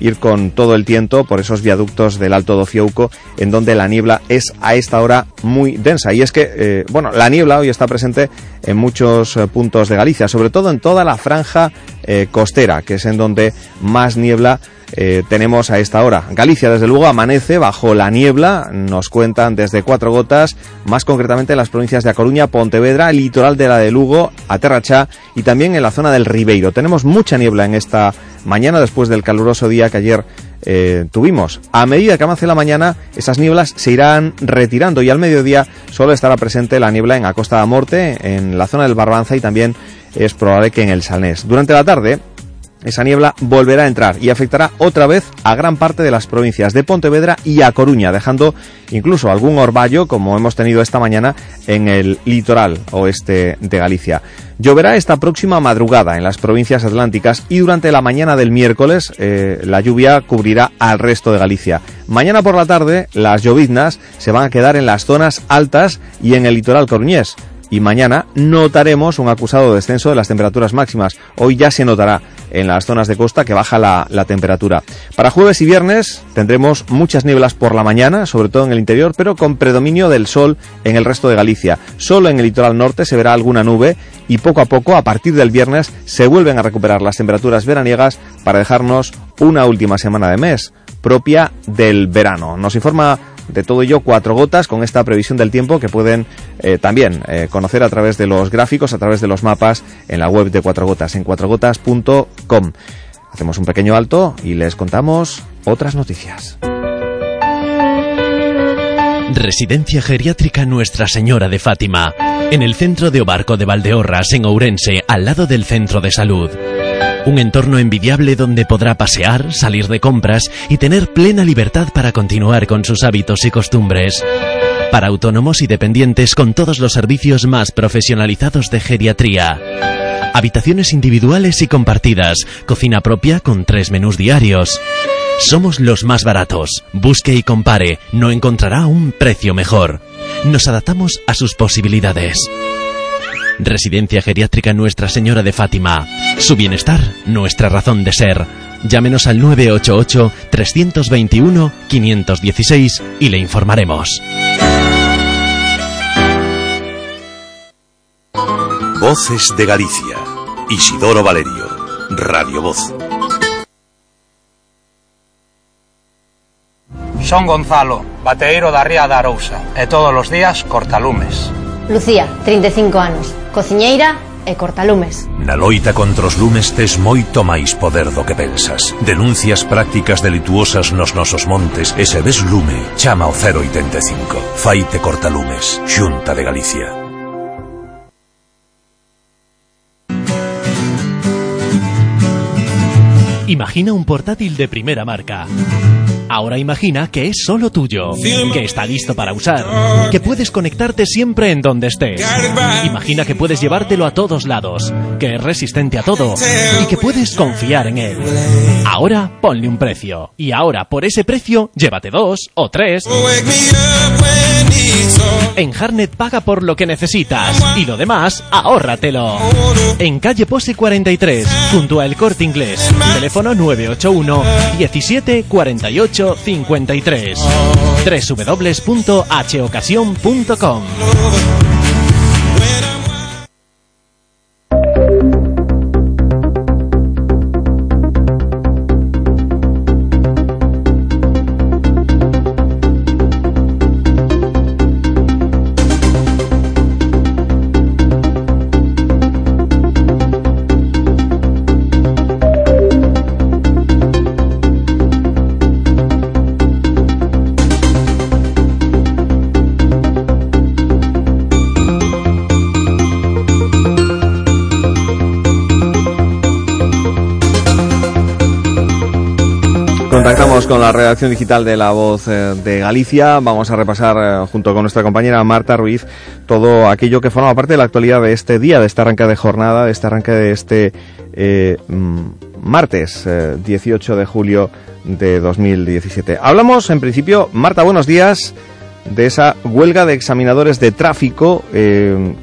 [SPEAKER 3] ir con todo el tiento por esos viaductos del Alto Dociouco en donde la niebla es a esta hora muy densa. Y es que, bueno, la niebla hoy está presente en muchos puntos de Galicia, sobre todo en toda la franja costera, que es en donde más niebla eh, tenemos a esta hora. Galicia, desde luego, amanece bajo la niebla, nos cuentan desde cuatro gotas, más concretamente en las provincias de A Coruña, Pontevedra, el litoral de la de Lugo, Aterrachá y también en la zona del Ribeiro. Tenemos mucha niebla en esta mañana después del caluroso día que ayer eh, tuvimos. A medida que avance la mañana, esas nieblas se irán retirando y al mediodía solo estará presente la niebla en Acosta de Morte, en la zona del Barbanza y también es probable que en el Salnés. Durante la tarde, esa niebla volverá a entrar y afectará otra vez a gran parte de las provincias de Pontevedra y a Coruña, dejando incluso algún orvallo, como hemos tenido esta mañana, en el litoral oeste de Galicia. Lloverá esta próxima madrugada en las provincias atlánticas y durante la mañana del miércoles eh, la lluvia cubrirá al resto de Galicia. Mañana por la tarde las lloviznas se van a quedar en las zonas altas y en el litoral coruñés y mañana notaremos un acusado descenso de las temperaturas máximas. Hoy ya se notará en las zonas de costa que baja la, temperatura. Para jueves y viernes tendremos muchas nieblas por la mañana, sobre todo en el interior, pero con predominio del sol en el resto de Galicia. Solo en el litoral norte se verá alguna nube y poco a poco, a partir del viernes, se vuelven a recuperar las temperaturas veraniegas para dejarnos una última semana de mes propia del verano. Nos informa de todo ello cuatro gotas con esta previsión del tiempo que pueden eh, también eh, conocer a través de los gráficos, a través de los mapas en la web de cuatro gotas, en cuatrogotas.com. Hacemos un pequeño alto y les contamos otras noticias.
[SPEAKER 45] Residencia Geriátrica Nuestra Señora de Fátima, en el centro de Obarco de Valdeorras, en Ourense, al lado del centro de salud. Un entorno envidiable donde podrá pasear, salir de compras y tener plena libertad para continuar con sus hábitos y costumbres. Para autónomos y dependientes con todos los servicios más profesionalizados de geriatría. Habitaciones individuales y compartidas, cocina propia con tres menús diarios. Somos los más baratos. Busque y compare, no encontrará un precio mejor. Nos adaptamos a sus posibilidades. Residencia Geriátrica Nuestra Señora de Fátima. Su bienestar, nuestra razón de ser. Llámenos al 988-321-516 y le informaremos.
[SPEAKER 32] Voces de Galicia. Isidoro Valerio. Radio Voz.
[SPEAKER 46] Son Gonzalo, bateeiro da Ría da Arousa, e todos os días cortalumes.
[SPEAKER 47] Lucía, 35 anos, cociñeira e cortalumes.
[SPEAKER 32] Na loita contra os lumes tes moito máis poder do que pensas. Denuncias prácticas delituosas nos nosos montes e se ves lume, chama o 085. Faite cortalumes, Xunta de Galicia.
[SPEAKER 45] Imagina un portátil de primera marca. Ahora imagina que es solo tuyo, que está listo para usar, que puedes conectarte siempre en donde estés. Imagina que puedes llevártelo a todos lados, que es resistente a todo y que puedes confiar en él. Ahora ponle un precio. Y ahora por ese precio llévate dos o tres. En Harnet paga por lo que necesitas y lo demás ahórratelo. En calle Pose 43, junto a El Corte Inglés. Teléfono 981 17 53 www.hocasión.com
[SPEAKER 3] Con la redacción digital de La Voz eh, de Galicia. Vamos a repasar eh, junto con nuestra compañera Marta Ruiz todo aquello que forma parte de la actualidad de este día, de este arranque de jornada, de este arranque de este eh, mm, martes 18 de julio de 2017. Hablamos en principio, Marta, buenos días de esa huelga de examinadores de tráfico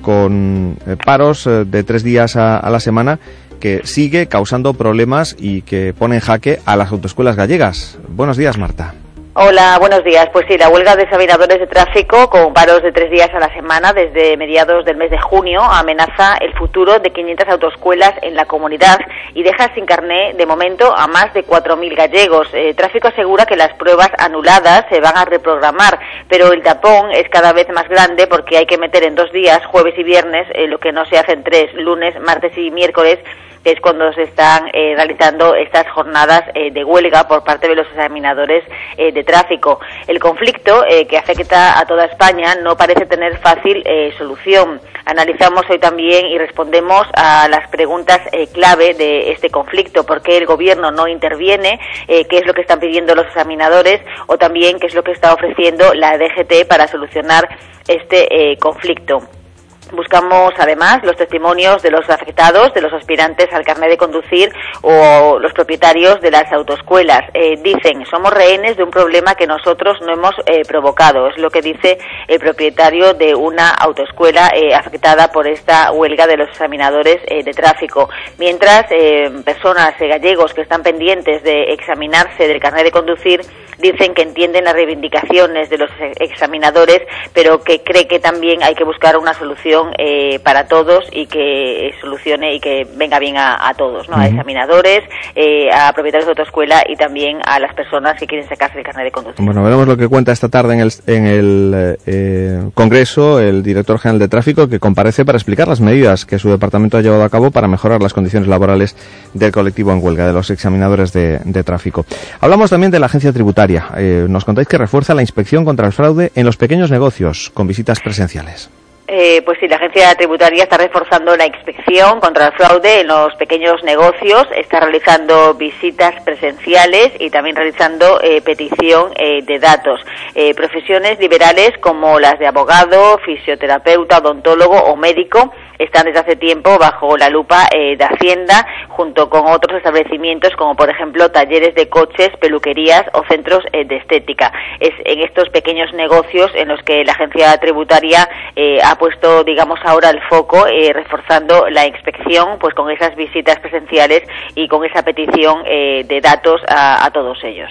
[SPEAKER 3] con paros de tres días a la semana que sigue causando problemas y que pone en jaque a las autoescuelas gallegas. Buenos días, Marta.
[SPEAKER 48] Hola, buenos días. Pues sí, la huelga de examinadores de tráfico con paros de tres días a la semana desde mediados del mes de junio amenaza el futuro de 500 autoescuelas en la comunidad y deja sin carné de momento a más de 4.000 gallegos. Eh, tráfico asegura que las pruebas anuladas se van a reprogramar, pero el tapón es cada vez más grande porque hay que meter en dos días, jueves y viernes, eh, lo que no se hace en tres, lunes, martes y miércoles, es cuando se están eh, realizando estas jornadas eh, de huelga por parte de los examinadores eh, de tráfico. El conflicto que afecta a toda España no parece tener fácil solución. Analizamos hoy también y respondemos a las preguntas clave de este conflicto, por qué el gobierno no interviene, qué es lo que están pidiendo los examinadores o también qué es lo que está ofreciendo la DGT para solucionar este conflicto. Buscamos además los testimonios de los afectados, de los aspirantes al carnet de conducir o los propietarios de las autoescuelas. Eh, dicen, somos rehenes de un problema que nosotros no hemos eh, provocado. Es lo que dice el propietario de una autoescuela eh, afectada por esta huelga de los examinadores de tráfico. Mientras personas gallegos que están pendientes de examinarse del carnet de conducir dicen que entienden las reivindicaciones de los examinadores, pero que cree que también hay que buscar una solución eh, para todos y que solucione y que venga bien a, todos, ¿no? A examinadores, eh, a propietarios de autoescuela y también a las personas que quieren sacarse el carnet de conducción.
[SPEAKER 3] Bueno, veremos lo que cuenta esta tarde en el, en el eh, Congreso el director general de tráfico que comparece para explicar las medidas que su departamento ha llevado a cabo para mejorar las condiciones laborales del colectivo en huelga, de los examinadores de, de tráfico. Hablamos también de la agencia tributaria. nos contáis que refuerza la inspección contra el fraude en los pequeños negocios con visitas presenciales.
[SPEAKER 48] Eh, pues sí, la agencia tributaria está reforzando la inspección contra el fraude en los pequeños negocios, está realizando visitas presenciales y también realizando eh, petición eh, de datos. profesiones liberales como las de abogado, fisioterapeuta, odontólogo o médico están desde hace tiempo bajo la lupa de Hacienda junto con otros establecimientos como por ejemplo talleres de coches, peluquerías o centros de estética. Es en estos pequeños negocios en los que la agencia tributaria ha ha puesto, digamos, ahora el foco eh, reforzando la inspección, pues con esas visitas presenciales y con esa petición eh, de datos a, todos ellos.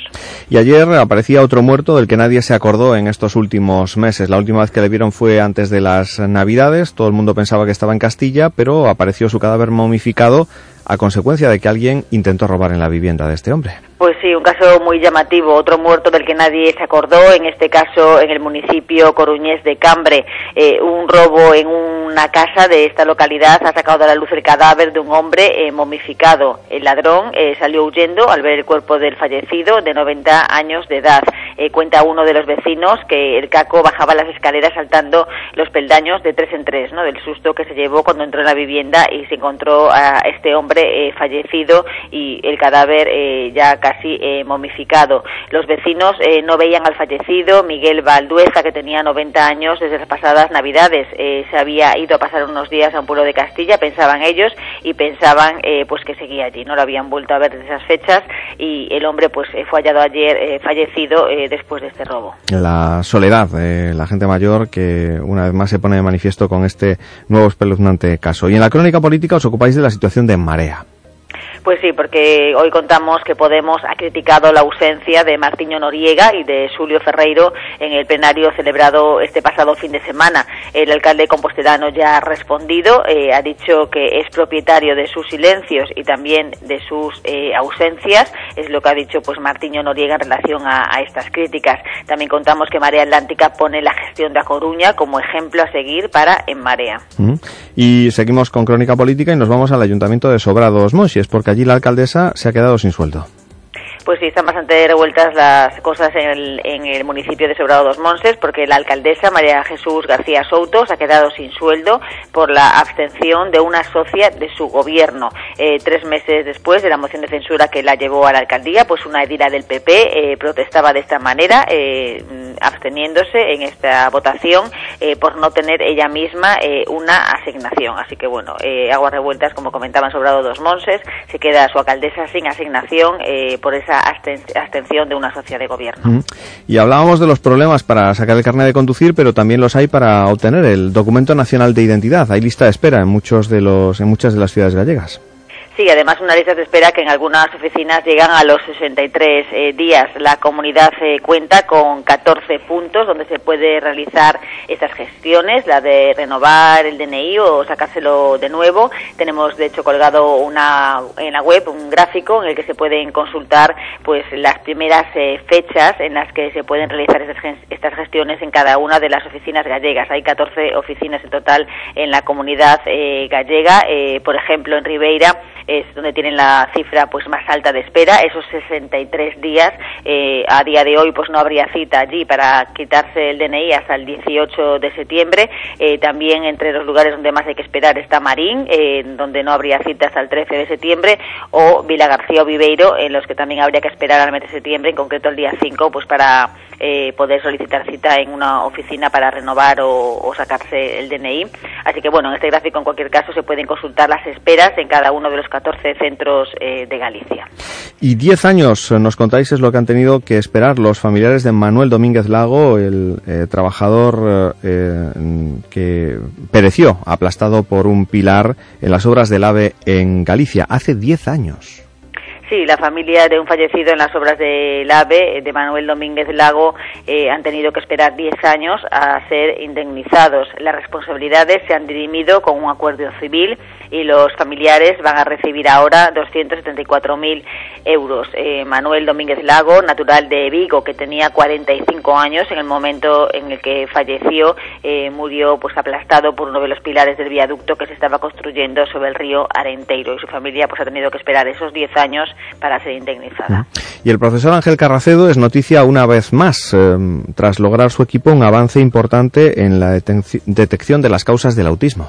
[SPEAKER 3] Y ayer aparecía otro muerto del que nadie se acordó en estos últimos meses. La última vez que le vieron fue antes de las Navidades. Todo el mundo pensaba que estaba en Castilla, pero apareció su cadáver momificado a consecuencia de que alguien intentó robar en la vivienda de este hombre.
[SPEAKER 48] Pues sí, un caso muy llamativo, otro muerto del que nadie se acordó, en este caso en el municipio coruñés de Cambre. Eh, un robo en una casa de esta localidad ha sacado a la luz el cadáver de un hombre eh, momificado. El ladrón eh, salió huyendo al ver el cuerpo del fallecido de 90 años de edad. cuenta uno de los vecinos que el caco bajaba las escaleras saltando los peldaños de tres en tres, ¿no? del susto que se llevó cuando entró en la vivienda y se encontró a este hombre fallecido y el cadáver ya casi eh, momificado. Los vecinos eh, no veían al fallecido Miguel Valdueza, que tenía 90 años desde las pasadas Navidades. Eh, se había ido a pasar unos días a un pueblo de Castilla, pensaban ellos, y pensaban pues que seguía allí. No lo habían vuelto a ver desde esas fechas y el hombre pues fue hallado ayer fallecido después de este robo.
[SPEAKER 3] La soledad de la gente mayor que una vez más se pone de manifiesto con este nuevo espeluznante caso. Y en la crónica política os ocupáis de la situación de Marea.
[SPEAKER 48] Pues sí, porque hoy contamos que Podemos ha criticado la ausencia de Martiño Noriega y de Julio Ferreiro en el plenario celebrado este pasado fin de semana. El alcalde compostelano ya ha respondido, eh, ha dicho que es propietario de sus silencios y también de sus eh, ausencias, es lo que ha dicho pues Martiño Noriega en relación a, estas críticas. También contamos que Marea Atlántica pone la gestión de A Coruña como ejemplo a seguir para En Marea.
[SPEAKER 3] Y seguimos con Crónica Política y nos vamos al Ayuntamiento de Sobrados Monches, porque allí la alcaldesa se ha quedado sin sueldo.
[SPEAKER 48] Pues sí, están bastante revueltas las cosas en el, en el municipio de Sobrado dos Monses, porque la alcaldesa María Jesús García Souto se ha quedado sin sueldo por la abstención de una socia de su gobierno. Eh, tres meses después de la moción de censura que la llevó a la alcaldía, pues una edila del PP eh, protestaba de esta manera, eh, absteniéndose en esta votación eh, por no tener ella misma eh, una asignación. Así que bueno, aguas revueltas, como comentaban Sobrado dos Monses, se queda su alcaldesa sin asignación por esa absten- abstención de una socia de gobierno.
[SPEAKER 3] Y hablábamos de los problemas para sacar el carnet de conducir, pero también los hay para obtener el documento nacional de identidad. Hay lista de espera en muchos de los en muchas de las ciudades gallegas.
[SPEAKER 48] Sí, además una lista de espera que en algunas oficinas llegan a los 63 eh, días. La comunidad eh, cuenta con 14 puntos donde se puede realizar estas gestiones, la de renovar el DNI o sacárselo de nuevo. Tenemos de hecho colgado una en la web un gráfico en el que se pueden consultar pues las primeras eh, fechas en las que se pueden realizar estas, estas gestiones en cada una de las oficinas gallegas. Hay 14 oficinas en total en la comunidad eh, gallega. Eh, por ejemplo, en Ribeira es donde tienen la cifra pues más alta de espera, esos 63 días. Eh, a día de hoy pues no habría cita allí para quitarse el DNI hasta el 18 de septiembre. Eh, también entre los lugares donde más hay que esperar está Marín, eh, donde no habría cita hasta el 13 de septiembre, o Vila García o Viveiro, en los que también habría que esperar al mes de septiembre, en concreto el día 5, pues para eh, poder solicitar cita en una oficina para renovar o, o sacarse el DNI. Así que bueno, en este gráfico en cualquier caso se pueden consultar las esperas en cada uno de los 14 centros eh, de Galicia.
[SPEAKER 3] Y 10 años, eh, nos contáis, es lo que han tenido que esperar los familiares de Manuel Domínguez Lago, el eh, trabajador eh, que pereció aplastado por un pilar en las obras del AVE en Galicia hace 10 años.
[SPEAKER 48] Sí, la familia de un fallecido en las obras del AVE, de Manuel Domínguez Lago, eh, han tenido que esperar 10 años a ser indemnizados. Las responsabilidades se han dirimido con un acuerdo civil y los familiares van a recibir ahora 274.000 euros. Eh, Manuel Domínguez Lago, natural de Vigo, que tenía 45 años en el momento en el que falleció, eh, murió pues aplastado por uno de los pilares del viaducto que se estaba construyendo sobre el río Arenteiro y su familia pues ha tenido que esperar esos 10 años para ser indemnizada.
[SPEAKER 3] Y el profesor Ángel Carracedo es noticia una vez más, eh, tras lograr su equipo un avance importante en la detección de las causas del autismo.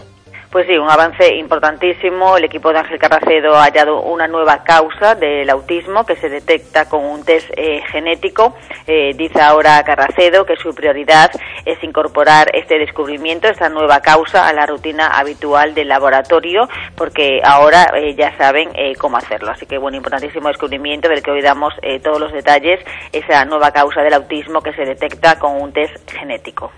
[SPEAKER 48] Pues sí, un avance importantísimo. El equipo de Ángel Carracedo ha hallado una nueva causa del autismo que se detecta con un test eh, genético. Eh, dice ahora Carracedo que su prioridad es incorporar este descubrimiento, esta nueva causa, a la rutina habitual del laboratorio, porque ahora eh, ya saben cómo hacerlo. Así que, bueno, importantísimo descubrimiento del que hoy damos todos los detalles, esa nueva causa del autismo que se detecta con un test genético.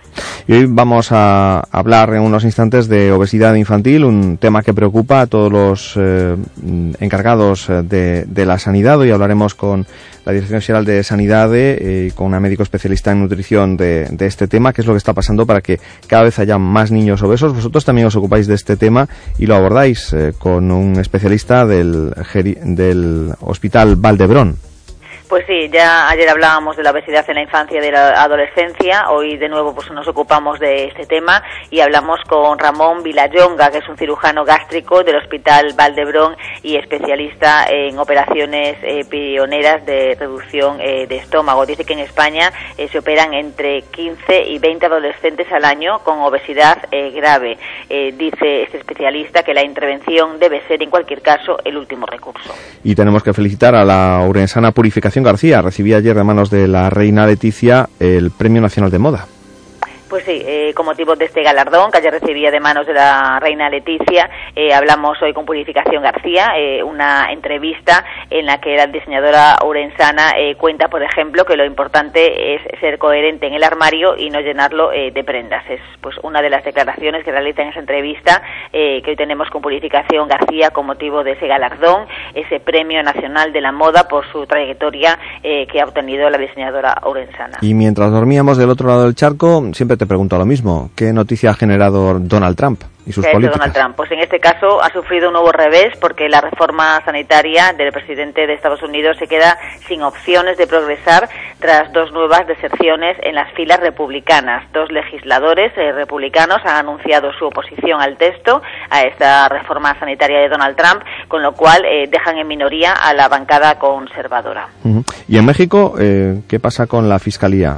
[SPEAKER 3] Hoy vamos a hablar en unos instantes de obesidad un tema que preocupa a todos los eh, encargados eh, de, la sanidad. Hoy hablaremos con la Dirección General de Sanidad eh, y con una médico especialista en nutrición de, de este tema, qué es lo que está pasando para que cada vez haya más niños obesos. Vosotros también os ocupáis de este tema y lo abordáis con un especialista del, del Hospital Valdebrón.
[SPEAKER 48] Pues sí, ya ayer hablábamos de la obesidad en la infancia y de la adolescencia. Hoy de nuevo pues nos ocupamos de este tema y hablamos con Ramón Vilayonga, que es un cirujano gástrico del Hospital Valdebrón y especialista en operaciones eh, pioneras de reducción eh, de estómago. Dice que en España eh, se operan entre 15 y 20 adolescentes al año con obesidad eh, grave. Dice este especialista que la intervención debe ser en cualquier caso el último recurso.
[SPEAKER 3] Y tenemos que felicitar a la urensana Purificación García. Recibí ayer de manos de la reina Leticia el Premio Nacional de Moda.
[SPEAKER 48] Pues sí, eh, con motivo de este galardón que ayer recibía de manos de la reina Leticia, eh, hablamos hoy con Purificación García, eh, una entrevista en la que la diseñadora urensana eh, cuenta, por ejemplo, que lo importante es ser coherente en el armario y no llenarlo eh, de prendas. Es pues una de las declaraciones que realiza en esa entrevista eh, que hoy tenemos con Purificación García con motivo de ese galardón, ese Premio Nacional de la Moda por su trayectoria que ha obtenido la diseñadora urensana.
[SPEAKER 3] Y mientras dormíamos del otro lado del charco, siempre te pregunto lo mismo. ¿Qué noticia ha generado Donald Trump y sus
[SPEAKER 48] ¿Qué ha hecho
[SPEAKER 3] políticas?
[SPEAKER 48] Donald Trump? Pues en este caso ha sufrido un nuevo revés porque la reforma sanitaria del presidente de Estados Unidos se queda sin opciones de progresar tras dos nuevas deserciones en las filas republicanas. Dos legisladores eh, republicanos han anunciado su oposición al texto, a esta reforma sanitaria de Donald Trump. con lo cual dejan en minoría a la bancada conservadora.
[SPEAKER 3] Y en México, ¿qué pasa con la Fiscalía?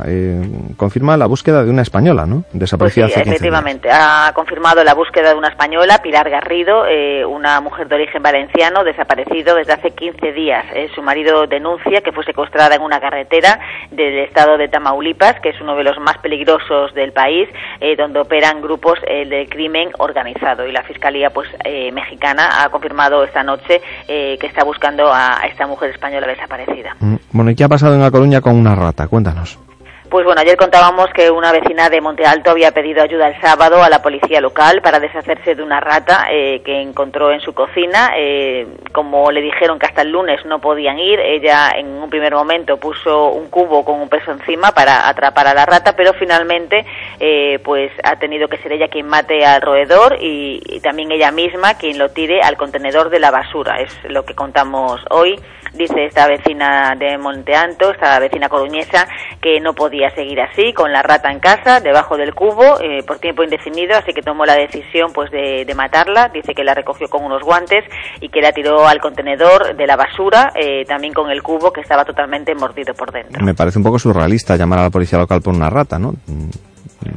[SPEAKER 3] confirma la búsqueda de una española, ¿no? Desaparecida
[SPEAKER 48] pues efectivamente. Ha confirmado la búsqueda de una española, Pilar Garrido, una mujer de origen valenciano, desaparecido desde hace 15 días. su marido denuncia que fue secuestrada en una carretera del estado de Tamaulipas, que es uno de los más peligrosos del país, eh, donde operan grupos eh, de crimen organizado. Y la Fiscalía pues eh, mexicana ha confirmado esta noche que está buscando a esta mujer española desaparecida.
[SPEAKER 3] Mm, bueno, ¿y qué ha pasado en La Coruña con una rata? Cuéntanos.
[SPEAKER 48] Pues bueno, ayer contábamos que una vecina de Monte Alto había pedido ayuda el sábado a la policía local para deshacerse de una rata eh, que encontró en su cocina. Eh, como le dijeron que hasta el lunes no podían ir, ella en un primer momento puso un cubo con un peso encima para atrapar a la rata, pero finalmente eh, pues ha tenido que ser ella quien mate al roedor y, y también ella misma quien lo tire al contenedor de la basura. Es lo que contamos hoy dice esta vecina de Monteanto, esta vecina coruñesa, que no podía seguir así, con la rata en casa, debajo del cubo, eh, por tiempo indefinido, así que tomó la decisión pues de, matarla. Dice que la recogió con unos guantes y que la tiró al contenedor de la basura, eh, también con el cubo que estaba totalmente mordido por dentro.
[SPEAKER 3] Me parece un poco surrealista llamar a la policía local por una rata, ¿no?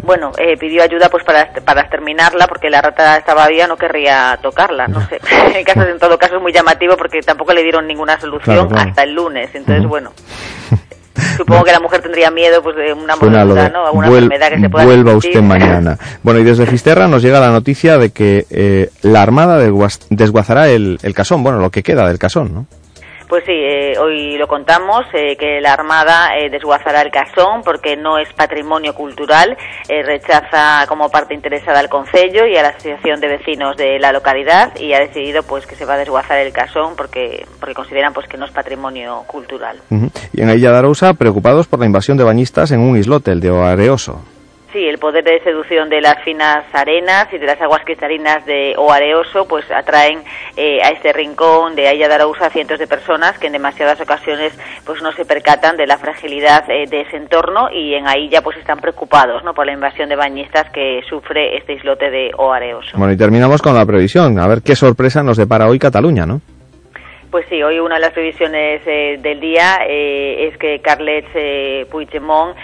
[SPEAKER 48] Bueno, eh, pidió ayuda pues para, para exterminarla porque la rata estaba viva, no querría tocarla, no sé. en, caso, en todo caso es muy llamativo porque tampoco le dieron ninguna solución hasta el lunes, entonces bueno. Supongo que la mujer tendría miedo pues, de una mordida, ¿no? una enfermedad que se pueda
[SPEAKER 3] Vuelva usted mañana. Bueno, y desde Fisterra nos llega la noticia de que eh, la Armada desguazará el, el casón, bueno, lo que queda del casón, ¿no?
[SPEAKER 48] Pues sí, eh, hoy lo contamos, eh, que la Armada eh, desguazará el casón porque no es patrimonio cultural, rechaza como parte interesada al Concello y a la Asociación de Vecinos de la localidad y ha decidido pues que se va a desguazar el casón porque, porque consideran pues que no es patrimonio cultural.
[SPEAKER 3] Y en Ailla de preocupados por la invasión de bañistas en un islote, el de Oareoso.
[SPEAKER 48] Sí, el poder de seducción de las finas arenas y de las aguas cristalinas de Oareoso pues atraen eh, a este rincón de Aya de a cientos de personas que en demasiadas ocasiones pues no se percatan de la fragilidad eh, de ese entorno y en ahí ya pues están preocupados ¿no? por la invasión de bañistas que sufre este islote de Oareoso.
[SPEAKER 3] Bueno, y terminamos con la previsión. A ver qué sorpresa nos depara hoy Cataluña, ¿no?
[SPEAKER 48] Pues sí, hoy una de las previsiones eh, del día eh, es que Carles eh, Puigdemont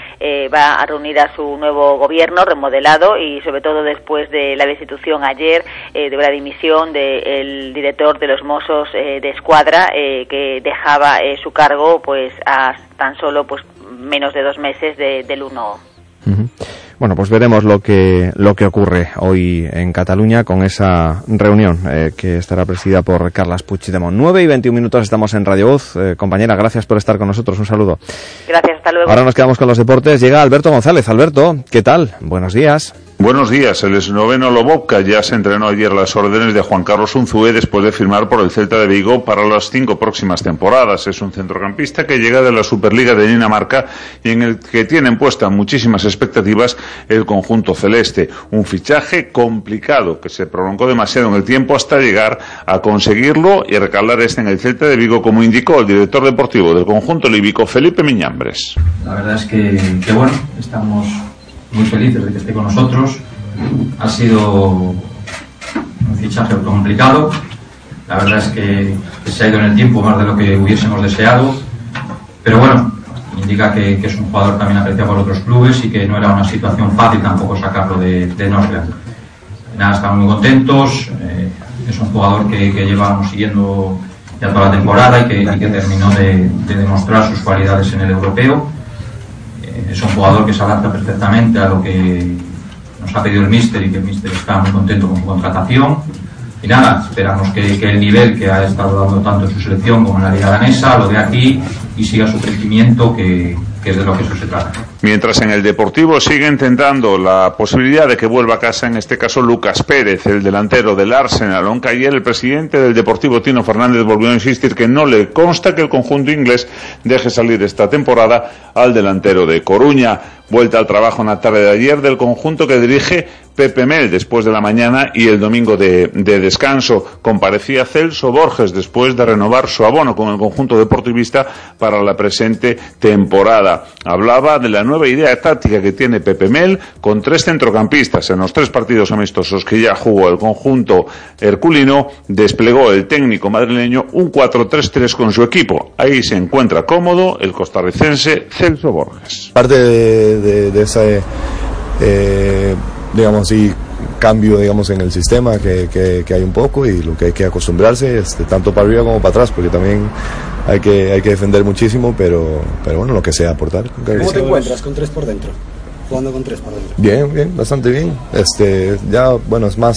[SPEAKER 48] va a reunir a su nuevo gobierno remodelado y sobre todo después de la destitución ayer de la dimisión del director de los Mossos de Escuadra que dejaba su cargo pues a tan solo pues menos de dos meses del 1
[SPEAKER 3] bueno, pues veremos lo que, lo que ocurre hoy en Cataluña con esa reunión eh, que estará presidida por Carlas Puigdemont. 9 y 21 minutos estamos en Radio Voz. Eh, compañera, gracias por estar con nosotros. Un saludo.
[SPEAKER 48] Gracias, hasta luego.
[SPEAKER 3] Ahora nos quedamos con los deportes. Llega Alberto González. Alberto, ¿qué tal? Buenos días.
[SPEAKER 49] Buenos días. El esnoveno Lobotka ya se entrenó ayer las órdenes de Juan Carlos Unzué después de firmar por el Celta de Vigo para las cinco próximas temporadas. Es un centrocampista que llega de la Superliga de Dinamarca y en el que tienen puestas muchísimas expectativas el conjunto celeste. Un fichaje complicado que se prolongó demasiado en el tiempo hasta llegar a conseguirlo y recalar este en el Celta de Vigo, como indicó el director deportivo del conjunto líbico, Felipe Miñambres.
[SPEAKER 38] La verdad es que, que bueno, estamos muy felices de que esté con nosotros. Ha sido un fichaje complicado. La verdad es que, se ha ido en el tiempo más de lo que hubiésemos deseado. Pero bueno, indica que, es un jugador también apreciado por otros clubes y que no era una situación fácil tampoco sacarlo de, de. Nada, estamos muy contentos. Eh, es un jugador que, que llevamos siguiendo ya toda la temporada y que, terminó de demostrar sus cualidades en el europeo es un jugador que se adapta perfectamente a lo que nos ha pedido el míster y que el míster está muy contento con su contratación. Y nada, esperamos que, el nivel que ha estado dando tanto en su selección como en la liga danesa lo dé aquí y siga su crecimiento que, que es de lo que eso se trata.
[SPEAKER 49] Mientras en el Deportivo sigue intentando la posibilidad de que vuelva a casa, en este caso Lucas Pérez, el delantero del Arsenal. Aunque ayer el presidente del Deportivo, Tino Fernández, volvió a insistir que no le consta que el conjunto inglés deje salir esta temporada al delantero de Coruña. Vuelta al trabajo en la tarde de ayer del conjunto que dirige Pepe Mel después de la mañana y el domingo de, descanso. Comparecía Celso Borges después de renovar su abono con el conjunto deportivista para la presente temporada. Hablaba de la nueva idea táctica que tiene Pepe Mel con tres centrocampistas en los tres partidos amistosos que ya jugó el conjunto herculino. Desplegó el técnico madrileño un 4-3-3 con su equipo. Ahí se encuentra cómodo el costarricense Celso Borges.
[SPEAKER 50] Parte de, de, esa, eh, digamos así, cambio digamos en el sistema que, que, hay un poco y lo que hay que acostumbrarse este, tanto para arriba como para atrás porque también hay que hay que defender muchísimo pero pero bueno lo que sea aportar
[SPEAKER 51] ¿Cómo te encuentras con tres por dentro jugando con tres por dentro.
[SPEAKER 50] Bien bien bastante bien. Este ya bueno es más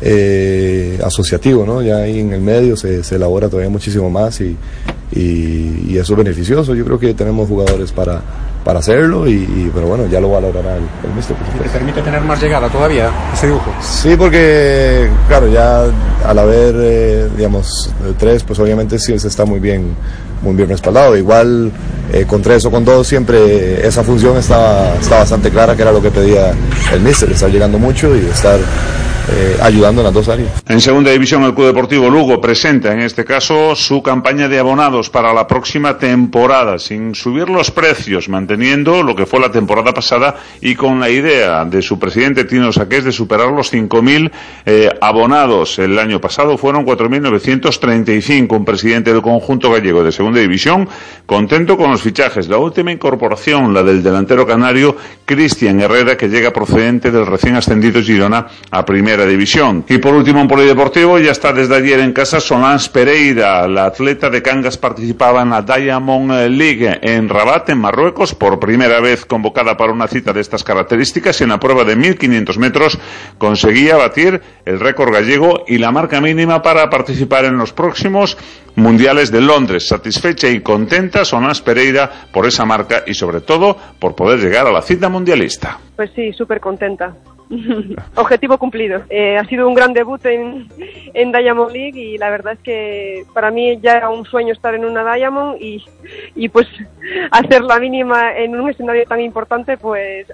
[SPEAKER 50] eh, asociativo, ¿no? Ya ahí en el medio se, se elabora todavía muchísimo más y, y, eso es beneficioso. Yo creo que tenemos jugadores para, para hacerlo, y, pero bueno, ya lo valorará el, el
[SPEAKER 51] ¿Te permite tener más llegada todavía ese dibujo?
[SPEAKER 50] Sí, porque, claro, ya al haber, eh, digamos, tres, pues obviamente sí se está muy bien, muy bien respaldado. Igual eh, con tres o con dos siempre esa función estaba, está bastante clara, que era lo que pedía el míster, estar llegando mucho y estar eh, ayudando en las dos áreas.
[SPEAKER 49] En segunda división, el Club Deportivo Lugo presenta en este caso su campaña de abonados para la próxima temporada, sin subir los precios, manteniendo lo que fue la temporada pasada y con la idea de su presidente Tino Saqués de superar los 5.000 eh, abonados. El año pasado fueron 4.935. Un presidente del conjunto gallego de segunda división contento con los fichajes. La última incorporación, la del delantero canario Cristian Herrera, que llega procedente del recién ascendido Girona a primera división. Y por último, en polideportivo, ya está desde ayer en casa Solans Pereira. La atleta de Cangas participaba en la Diamond League en Rabat, en Marruecos, por primera vez convocada para una cita de estas características y en la prueba de 1500 metros conseguía batir el récord gallego y la marca mínima para participar en los próximos mundiales de Londres. Satisfecha y contenta Solans Pereira por esa marca y sobre todo por poder llegar a la cita mundialista.
[SPEAKER 52] Pues sí, súper contenta. Objetivo cumplido. Eh, ha sido un gran debut en, en Diamond League y la verdad es que para mí ya era un sueño estar en una Diamond y, y pues hacer la mínima en un escenario tan importante pues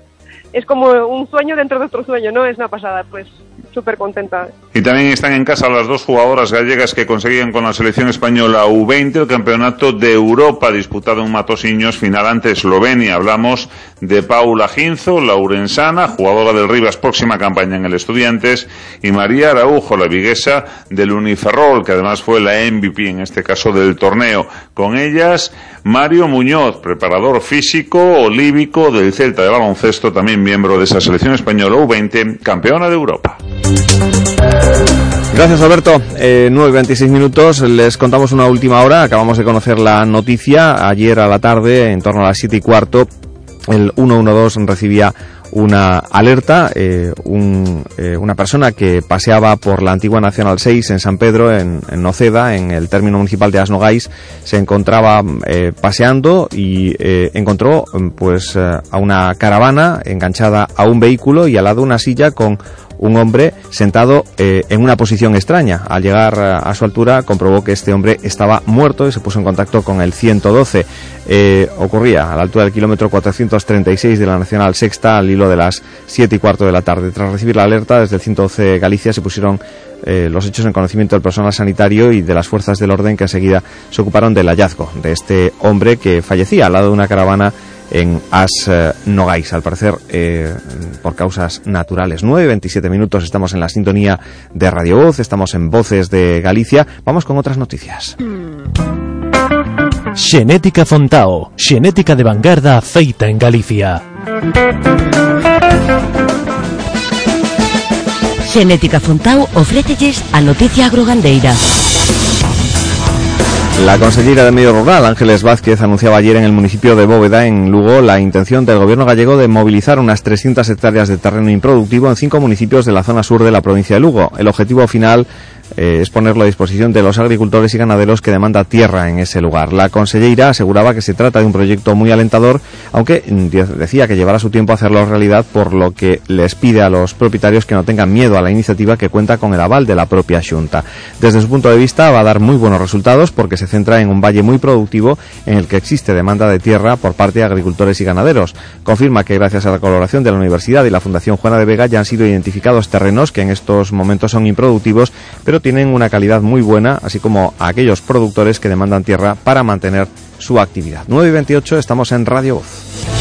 [SPEAKER 52] es como un sueño dentro de otro sueño, ¿no? Es una pasada, pues
[SPEAKER 49] Y también están en casa las dos jugadoras gallegas que conseguían con la selección española U20 el campeonato de Europa disputado en Matosiños, final ante Eslovenia. Hablamos de Paula Ginzo, la urensana, jugadora del Rivas, próxima campaña en el Estudiantes, y María Araujo, la viguesa del Uniferrol, que además fue la MVP en este caso del torneo. Con ellas, Mario Muñoz, preparador físico olívico del Celta de baloncesto, también miembro de esa selección española U20, campeona de Europa.
[SPEAKER 3] Gracias Alberto. Eh, 9 y 26 minutos. Les contamos una última hora. Acabamos de conocer la noticia. Ayer a la tarde, en torno a las 7 y cuarto, el 112 recibía una alerta. Eh, eh, una persona que paseaba por la antigua Nacional 6 en San Pedro, en, Noceda, en el término municipal de Asnogais, se encontraba eh, paseando y encontró pues a una caravana enganchada a un vehículo y al lado una silla con un hombre sentado eh, en una posición extraña. Al llegar eh, a su altura comprobó que este hombre estaba muerto y se puso en contacto con el 112. Eh, ocurría a la altura del kilómetro 436 de la Nacional Sexta al hilo de las 7 y cuarto de la tarde. Tras recibir la alerta desde el 112 Galicia se pusieron los hechos en conocimiento del personal sanitario y de las fuerzas del orden que enseguida se ocuparon del hallazgo de este hombre que fallecía al lado de una caravana en As eh, Nogais, al parecer eh, por causas naturales. 9.27 minutos, estamos en la sintonía de Radio Voz, estamos en Voces de Galicia. Vamos con otras noticias.
[SPEAKER 45] Genética Fontao, genética de vanguardia feita en Galicia.
[SPEAKER 41] Genética Fontao ofrécelles a noticia agrogandeira.
[SPEAKER 3] La consejera de Medio Rural, Ángeles Vázquez, anunciaba ayer en el municipio de Bóveda, en Lugo, la intención del gobierno gallego de movilizar unas 300 hectáreas de terreno improductivo en cinco municipios de la zona sur de la provincia de Lugo. El objetivo final eh, es ponerlo a disposición de los agricultores y ganaderos que demanda tierra en ese lugar. La consellera aseguraba que se trata de un proyecto muy alentador, aunque mm, decía que llevará su tiempo hacerlo realidad, por lo que les pide a los propietarios que no tengan miedo a la iniciativa que cuenta con el aval de la propia Junta. Desde su punto de vista va a dar muy buenos resultados porque se centra en un valle muy productivo en el que existe demanda de tierra por parte de agricultores y ganaderos. Confirma que gracias a la colaboración de la Universidad y la Fundación Juana de Vega ya han sido identificados terrenos que en estos momentos son improductivos, pero tienen una calidad muy buena, así como a aquellos productores que demandan tierra para mantener su actividad. 9 y 28 estamos en Radio Voz.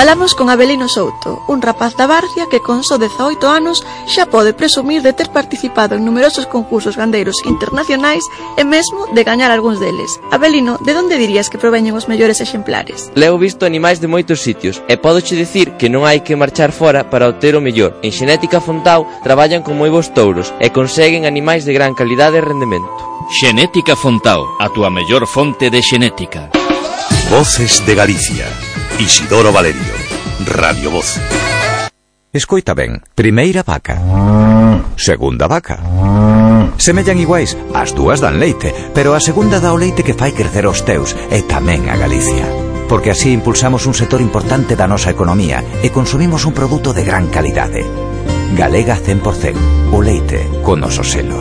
[SPEAKER 53] Falamos con Abelino Souto, un rapaz da Barcia que con só 18 anos xa pode presumir de ter participado en numerosos concursos gandeiros internacionais e mesmo de gañar algúns deles. Abelino, de onde dirías que proveñen os mellores exemplares?
[SPEAKER 54] Leo visto animais de moitos sitios e podoche dicir que non hai que marchar fora para obter o mellor. En Xenética Fontao traballan con moi bons touros e conseguen animais de gran calidade e rendemento.
[SPEAKER 55] Xenética Fontao, a túa mellor fonte de xenética.
[SPEAKER 56] Voces de Galicia Isidoro Valerio, Radio Voz.
[SPEAKER 57] Escoita ben, primeira vaca. Segunda vaca. Semellan iguais, as dúas dan leite Pero a segunda dá o leite que fai crecer os teus E tamén a Galicia. Porque así impulsamos un sector importante da nosa economía E consumimos un produto de gran calidade. Galega 100% O leite con noso selo.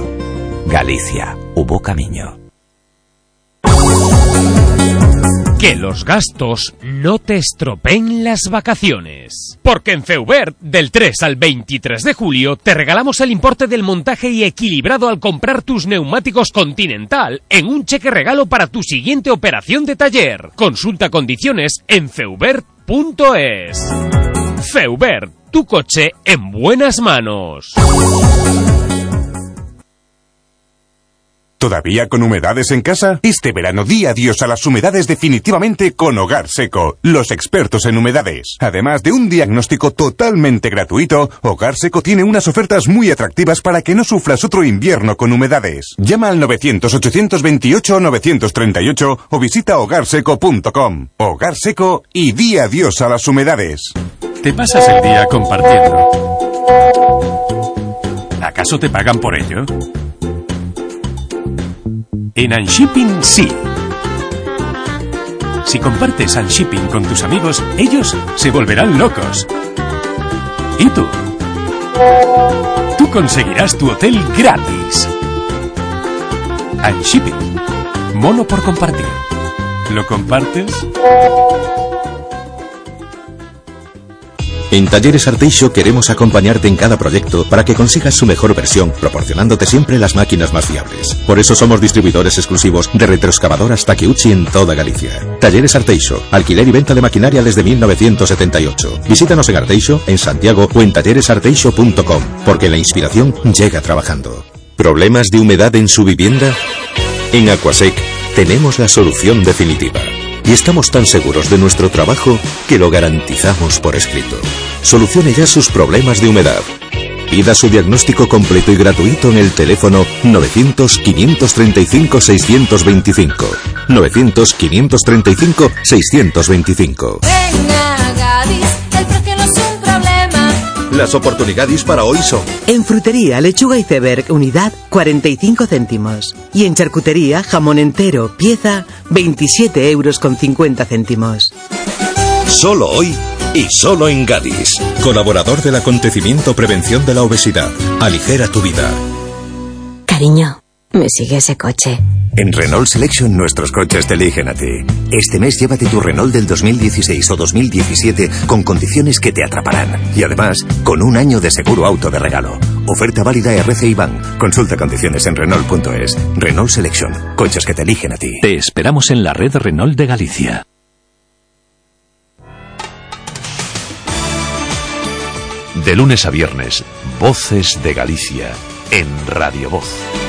[SPEAKER 57] Galicia, o bo camiño
[SPEAKER 8] Que los gastos no te estropeen las vacaciones. Porque en Feubert, del 3 al 23 de julio, te regalamos el importe del montaje y equilibrado al comprar tus neumáticos Continental en un cheque regalo para tu siguiente operación de taller. Consulta condiciones en feubert.es. Feubert, tu coche en buenas manos.
[SPEAKER 58] ¿Todavía con humedades en casa? Este verano di adiós a las humedades definitivamente con Hogar Seco, los expertos en humedades. Además de un diagnóstico totalmente gratuito, Hogar Seco tiene unas ofertas muy atractivas para que no sufras otro invierno con humedades. Llama al 900-828-938 o visita hogarseco.com. Hogar Seco y di adiós a las humedades.
[SPEAKER 59] Te pasas el día compartiendo. ¿Acaso te pagan por ello? En Unshipping sí. Si compartes Unshipping con tus amigos, ellos se volverán locos. ¿Y tú? Tú conseguirás tu hotel gratis. Unshipping. Mono por compartir. ¿Lo compartes?
[SPEAKER 60] En Talleres Arteixo queremos acompañarte en cada proyecto para que consigas su mejor versión, proporcionándote siempre las máquinas más fiables. Por eso somos distribuidores exclusivos de retroexcavadoras Takeuchi en toda Galicia. Talleres Arteixo, alquiler y venta de maquinaria desde 1978. Visítanos en Arteixo, en Santiago o en talleresarteixo.com, porque la inspiración llega trabajando. ¿Problemas de humedad en su vivienda? En Aquasec tenemos la solución definitiva y estamos tan seguros de nuestro trabajo que lo garantizamos por escrito. Solucione ya sus problemas de humedad. Pida su diagnóstico completo y gratuito en el teléfono 900-535-625. 900-535-625. Las oportunidades para hoy son
[SPEAKER 61] En frutería, lechuga iceberg, unidad 45 céntimos. Y en charcutería, jamón entero, pieza 27 euros con 50 céntimos.
[SPEAKER 60] Solo hoy y solo en Gadis. Colaborador del acontecimiento Prevención de la Obesidad. Aligera tu vida.
[SPEAKER 62] Cariño, me sigue ese coche.
[SPEAKER 63] En Renault Selection nuestros coches te eligen a ti. Este mes llévate tu Renault del 2016 o 2017 con condiciones que te atraparán. Y además, con un año de seguro auto de regalo. Oferta válida RCI Bank. Consulta condiciones en Renault.es. Renault Selection. Coches que te eligen a ti.
[SPEAKER 5] Te esperamos en la red Renault de Galicia. De lunes a viernes, Voces de Galicia, en Radio Voz.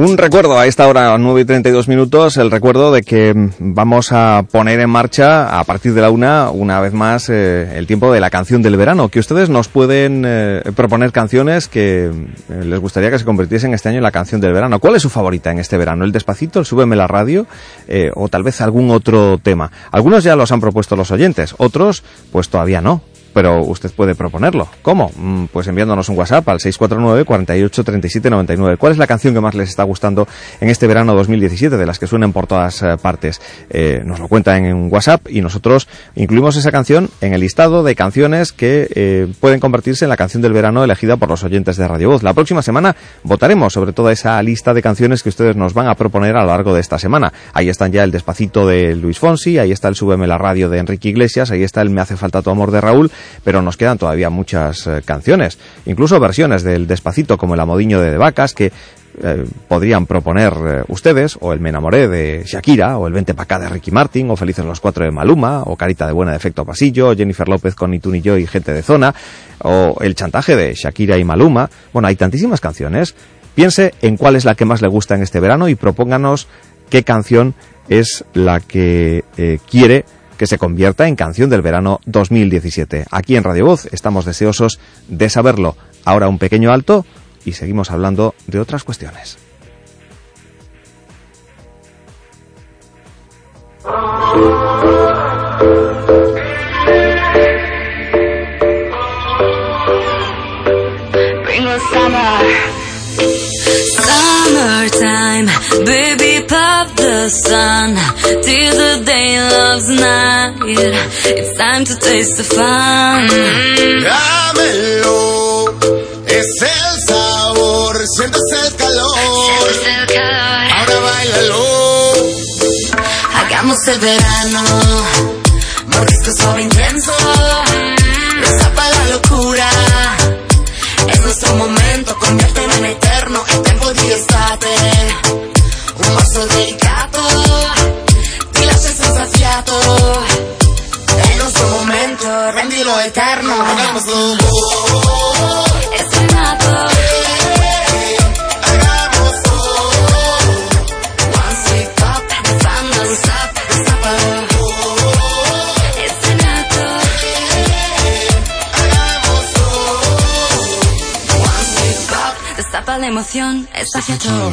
[SPEAKER 3] Un recuerdo a esta hora, 9 y 32 minutos, el recuerdo de que vamos a poner en marcha a partir de la una, una vez más, eh, el tiempo de la canción del verano, que ustedes nos pueden eh, proponer canciones que eh, les gustaría que se convirtiesen este año en la canción del verano. ¿Cuál es su favorita en este verano? ¿El despacito, el súbeme la radio o tal vez algún otro tema? Algunos ya los han propuesto los oyentes, otros pues todavía no pero usted puede proponerlo. ¿Cómo? Mm, pues enviándonos un WhatsApp al 649 48 37 99. ¿Cuál es la canción que más les está gustando en este verano 2017, de las que suenan por todas eh, partes? Eh, nos lo cuentan en un WhatsApp y nosotros incluimos esa canción en el listado de canciones que eh, pueden convertirse en la canción del verano elegida por los oyentes de Radio Voz. La próxima semana votaremos sobre toda esa lista de canciones que ustedes nos van a proponer a lo largo de esta semana. Ahí están ya el Despacito de Luis Fonsi, ahí está el Súbeme la radio de Enrique Iglesias, ahí está el Me hace falta tu amor de Raúl pero nos quedan todavía muchas eh, canciones, incluso versiones del Despacito como el Amodiño de, de Vacas que eh, podrían proponer eh, ustedes, o el Me enamoré de Shakira, o el Vente pa' acá de Ricky Martin, o Felices los Cuatro de Maluma, o Carita de Buena de Efecto Pasillo, Jennifer López con Ni tú ni yo y Gente de Zona, o El chantaje de Shakira y Maluma. Bueno, hay tantísimas canciones. Piense en cuál es la que más le gusta en este verano y propónganos qué canción es la que quiere que se convierta en canción del verano 2017. Aquí en Radio Voz estamos deseosos de saberlo. Ahora un pequeño alto y seguimos hablando de otras cuestiones.
[SPEAKER 64] The sun till the day loves night. It's time to taste the fun.
[SPEAKER 65] Dámelo, es el sabor, sientes el calor. Ahora bailalo.
[SPEAKER 64] Hagamos el verano, mordisco suave intenso. Destapa la locura. Es nuestro momento, la emoción, está todo.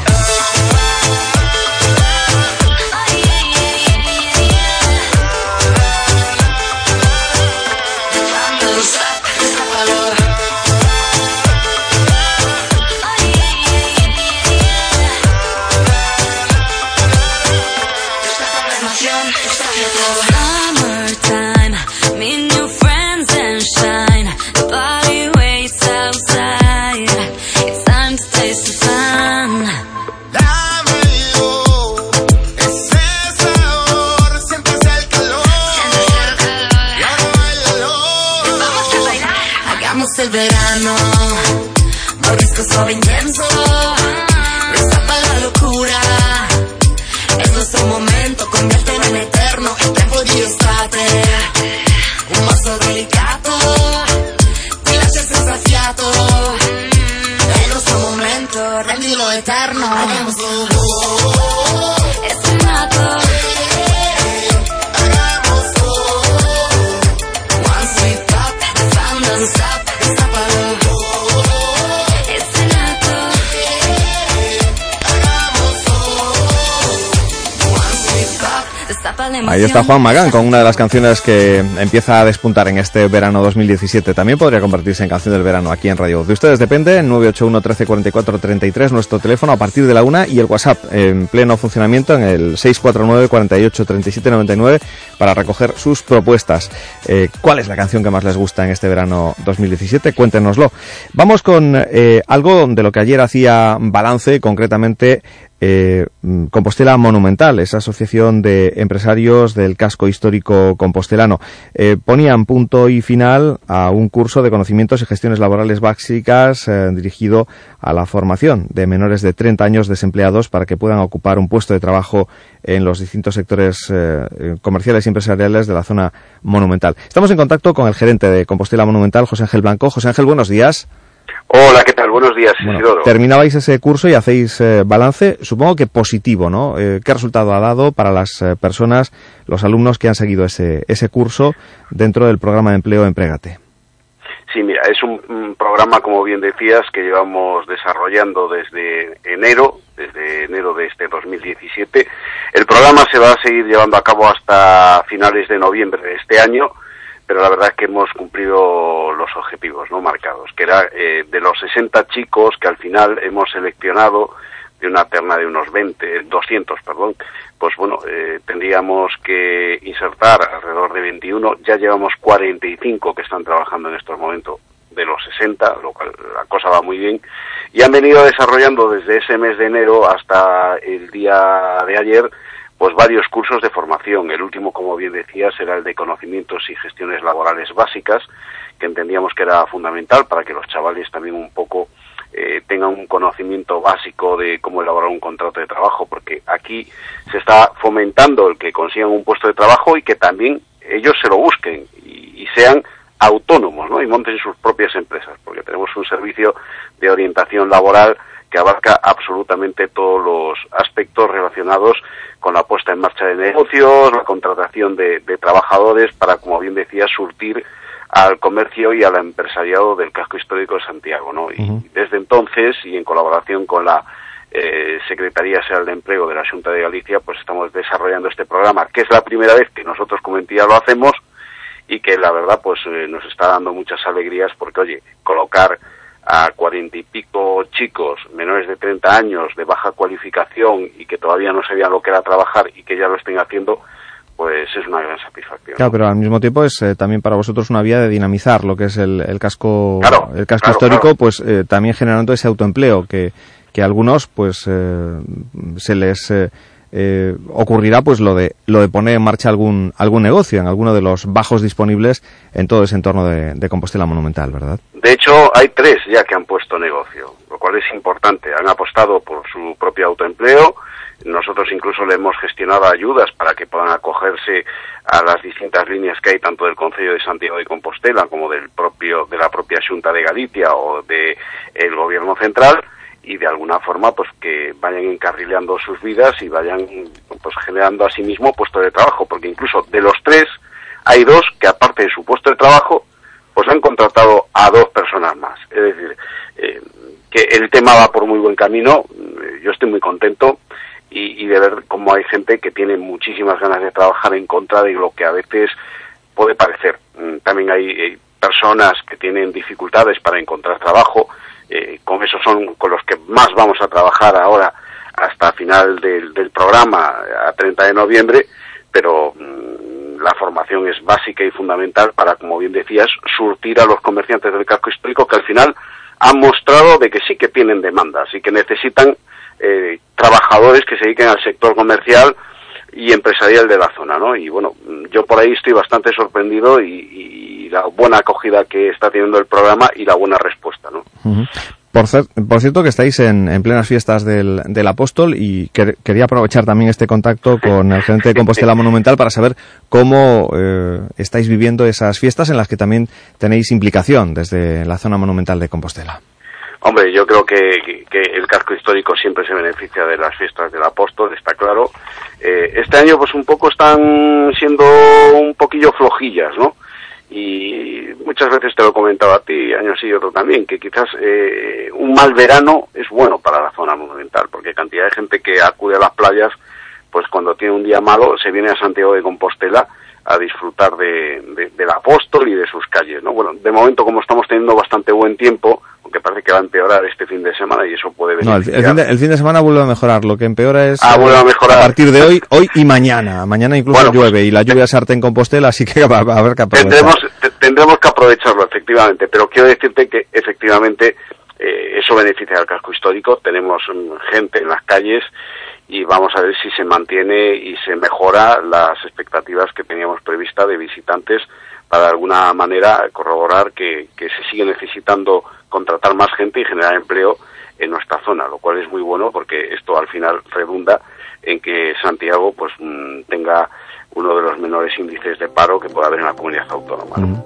[SPEAKER 64] Mordisco suave emoción.
[SPEAKER 3] Ahí está Juan Magán con una de las canciones que empieza a despuntar en este verano 2017. También podría convertirse en canción del verano aquí en Radio. De ustedes depende, 981 13 44 33, nuestro teléfono a partir de la una y el WhatsApp en pleno funcionamiento en el 649 48 37 99 para recoger sus propuestas. Eh, ¿Cuál es la canción que más les gusta en este verano 2017? Cuéntenoslo. Vamos con eh, algo de lo que ayer hacía balance, concretamente eh, mm, Compostela Monumental, esa asociación de empresarios del casco histórico compostelano. Eh, ponían punto y final a un curso de conocimientos y gestiones laborales básicas eh, dirigido a la formación de menores de 30 años desempleados para que puedan ocupar un puesto de trabajo en los distintos sectores eh, comerciales y empresariales de la zona monumental. Estamos en contacto con el gerente de Compostela Monumental, José Ángel Blanco. José Ángel, buenos días.
[SPEAKER 66] Hola, ¿qué tal? Buenos días,
[SPEAKER 3] Bueno,
[SPEAKER 66] Isidoro.
[SPEAKER 3] terminabais ese curso y hacéis eh, balance, supongo que positivo, ¿no? Eh, ¿Qué resultado ha dado para las eh, personas, los alumnos que han seguido ese, ese curso dentro del programa de empleo Emprégate?
[SPEAKER 66] Sí, mira, es un, un programa, como bien decías, que llevamos desarrollando desde enero, desde enero de este 2017. El programa se va a seguir llevando a cabo hasta finales de noviembre de este año, pero la verdad es que hemos cumplido los objetivos no marcados, que era eh, de los 60 chicos que al final hemos seleccionado de una terna de unos 20, 200, perdón, pues bueno, eh, tendríamos que insertar alrededor de 21, ya llevamos 45 que están trabajando en estos momentos de los 60, lo cual la cosa va muy bien, y han venido desarrollando desde ese mes de enero hasta el día de ayer, pues varios cursos de formación. El último, como bien decías, era el de conocimientos y gestiones laborales básicas, que entendíamos que era fundamental para que los chavales también un poco eh, tengan un conocimiento básico de cómo elaborar un contrato de trabajo, porque aquí se está fomentando el que consigan un puesto de trabajo y que también ellos se lo busquen y, y sean autónomos, ¿no? Y monten sus propias empresas, porque tenemos un servicio de orientación laboral que abarca absolutamente todos los aspectos relacionados con la puesta en marcha de negocios, la contratación de, de trabajadores para, como bien decía, surtir al comercio y al empresariado del casco histórico de Santiago, ¿no? Y desde entonces, y en colaboración con la eh, Secretaría General de Empleo de la Junta de Galicia, pues estamos desarrollando este programa, que es la primera vez que nosotros como entidad lo hacemos y que la verdad pues eh, nos está dando muchas alegrías porque, oye, colocar a cuarenta y pico chicos menores de 30 años de baja cualificación y que todavía no sabían lo que era trabajar y que ya lo estén haciendo, pues es una gran satisfacción.
[SPEAKER 3] Claro, pero al mismo tiempo es eh, también para vosotros una vía de dinamizar lo que es el, el casco,
[SPEAKER 66] Claro,
[SPEAKER 3] el casco
[SPEAKER 66] claro,
[SPEAKER 3] histórico,
[SPEAKER 66] claro.
[SPEAKER 3] pues eh, también generando ese autoempleo que, que a algunos pues eh, se les eh, ocurrirá pues lo de lo de poner en marcha algún algún negocio en alguno de los bajos disponibles en todo ese entorno de, Compostela Monumental, ¿verdad?
[SPEAKER 66] De hecho, hay tres ya que han puesto negocio, lo cual es importante. Han apostado por su propio autoempleo. Nosotros incluso le hemos gestionado ayudas para que puedan acogerse a las distintas líneas que hay tanto del Consejo de Santiago de Compostela como del propio de la propia Junta de Galicia o de el Gobierno Central y de alguna forma pues que vayan encarrilando sus vidas y vayan pues generando a sí mismo puestos de trabajo, porque incluso de los tres hay dos que aparte de su puesto de trabajo pues han contratado a dos personas más. Es decir, eh, que el tema va por muy buen camino, eh, yo estoy muy contento y, y de ver cómo hay gente que tiene muchísimas ganas de trabajar en contra de lo que a veces puede parecer. Mm, También hay eh, personas que tienen dificultades para encontrar trabajo, eh, con esos son con los que más vamos a trabajar ahora hasta final del, del programa, a 30 de noviembre, pero mm, la formación es básica y fundamental para, como bien decías, surtir a los comerciantes del casco histórico que al final han mostrado de que sí que tienen demandas y que necesitan eh, trabajadores que se dediquen al sector comercial y empresarial de la zona, ¿no? Y bueno, yo por ahí estoy bastante sorprendido y la buena acogida que está teniendo el programa y la buena respuesta, ¿no?
[SPEAKER 3] Por, cer- por cierto que estáis en, en plenas fiestas del, del Apóstol y quer- quería aprovechar también este contacto con el gerente de Compostela Monumental para saber cómo eh, estáis viviendo esas fiestas en las que también tenéis implicación desde la zona monumental de Compostela.
[SPEAKER 66] Hombre, yo creo que, que el casco histórico siempre se beneficia de las fiestas del apóstol, está claro. Eh, este año, pues un poco están siendo un poquillo flojillas, ¿no? Y muchas veces te lo he comentado a ti, años y otro también, que quizás eh, un mal verano es bueno para la zona monumental, porque cantidad de gente que acude a las playas, pues cuando tiene un día malo, se viene a Santiago de Compostela a disfrutar de, de- del apóstol y de sus calles, ¿no? Bueno, de momento como estamos teniendo bastante buen tiempo, aunque parece que va a empeorar este fin de semana y eso puede
[SPEAKER 3] No, el, fin de, el fin de semana vuelve a mejorar. Lo que empeora es
[SPEAKER 66] Ah, vuelve a mejorar.
[SPEAKER 3] partir de hoy, hoy y mañana. Mañana incluso
[SPEAKER 66] Bueno, pues,
[SPEAKER 3] llueve y la lluvia se arte en Compostela, así que va, va a haber que aprovechar.
[SPEAKER 66] tendremos te- tendremos que aprovecharlo efectivamente pero quiero decirte que efectivamente eh, eso beneficia al casco histórico tenemos mm, gente en las calles y vamos a ver si se mantiene y se mejora las expectativas que teníamos previstas de visitantes para alguna manera corroborar que, que se sigue necesitando contratar más gente y generar empleo en nuestra zona, lo cual es muy bueno porque esto al final redunda en que Santiago pues mm, tenga uno de los menores índices de paro que pueda haber en la comunidad autónoma. ¿no?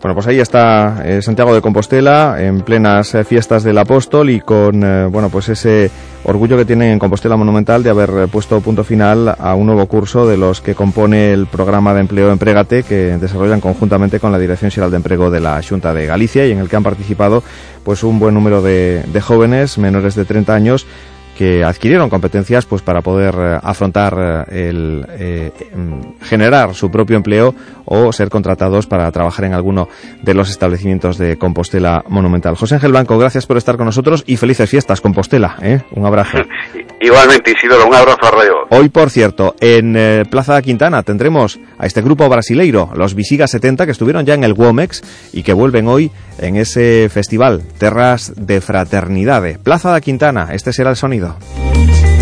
[SPEAKER 3] Bueno, pues ahí está eh, Santiago de Compostela en plenas eh, fiestas del apóstol y con, eh, bueno, pues ese orgullo que tienen en Compostela Monumental de haber puesto punto final a un nuevo curso de los que compone el programa de empleo Emprégate que desarrollan conjuntamente con la Dirección General de Empleo de la Junta de Galicia y en el que han participado pues un buen número de, de jóvenes menores de 30 años que adquirieron competencias pues para poder eh, afrontar eh, el eh, em, generar su propio empleo o ser contratados para trabajar en alguno de los establecimientos de Compostela Monumental. José Ángel Blanco, gracias por estar con nosotros y felices fiestas Compostela, ¿eh? Un abrazo.
[SPEAKER 66] Igualmente, Isidoro, un abrazo a Radio.
[SPEAKER 3] Hoy, por cierto, en eh, Plaza Quintana tendremos a este grupo brasileiro, los Visiga 70, que estuvieron ya en el Womex y que vuelven hoy en ese festival, Terras de Fraternidade. Plaza da Quintana, este será el sonido. 啊。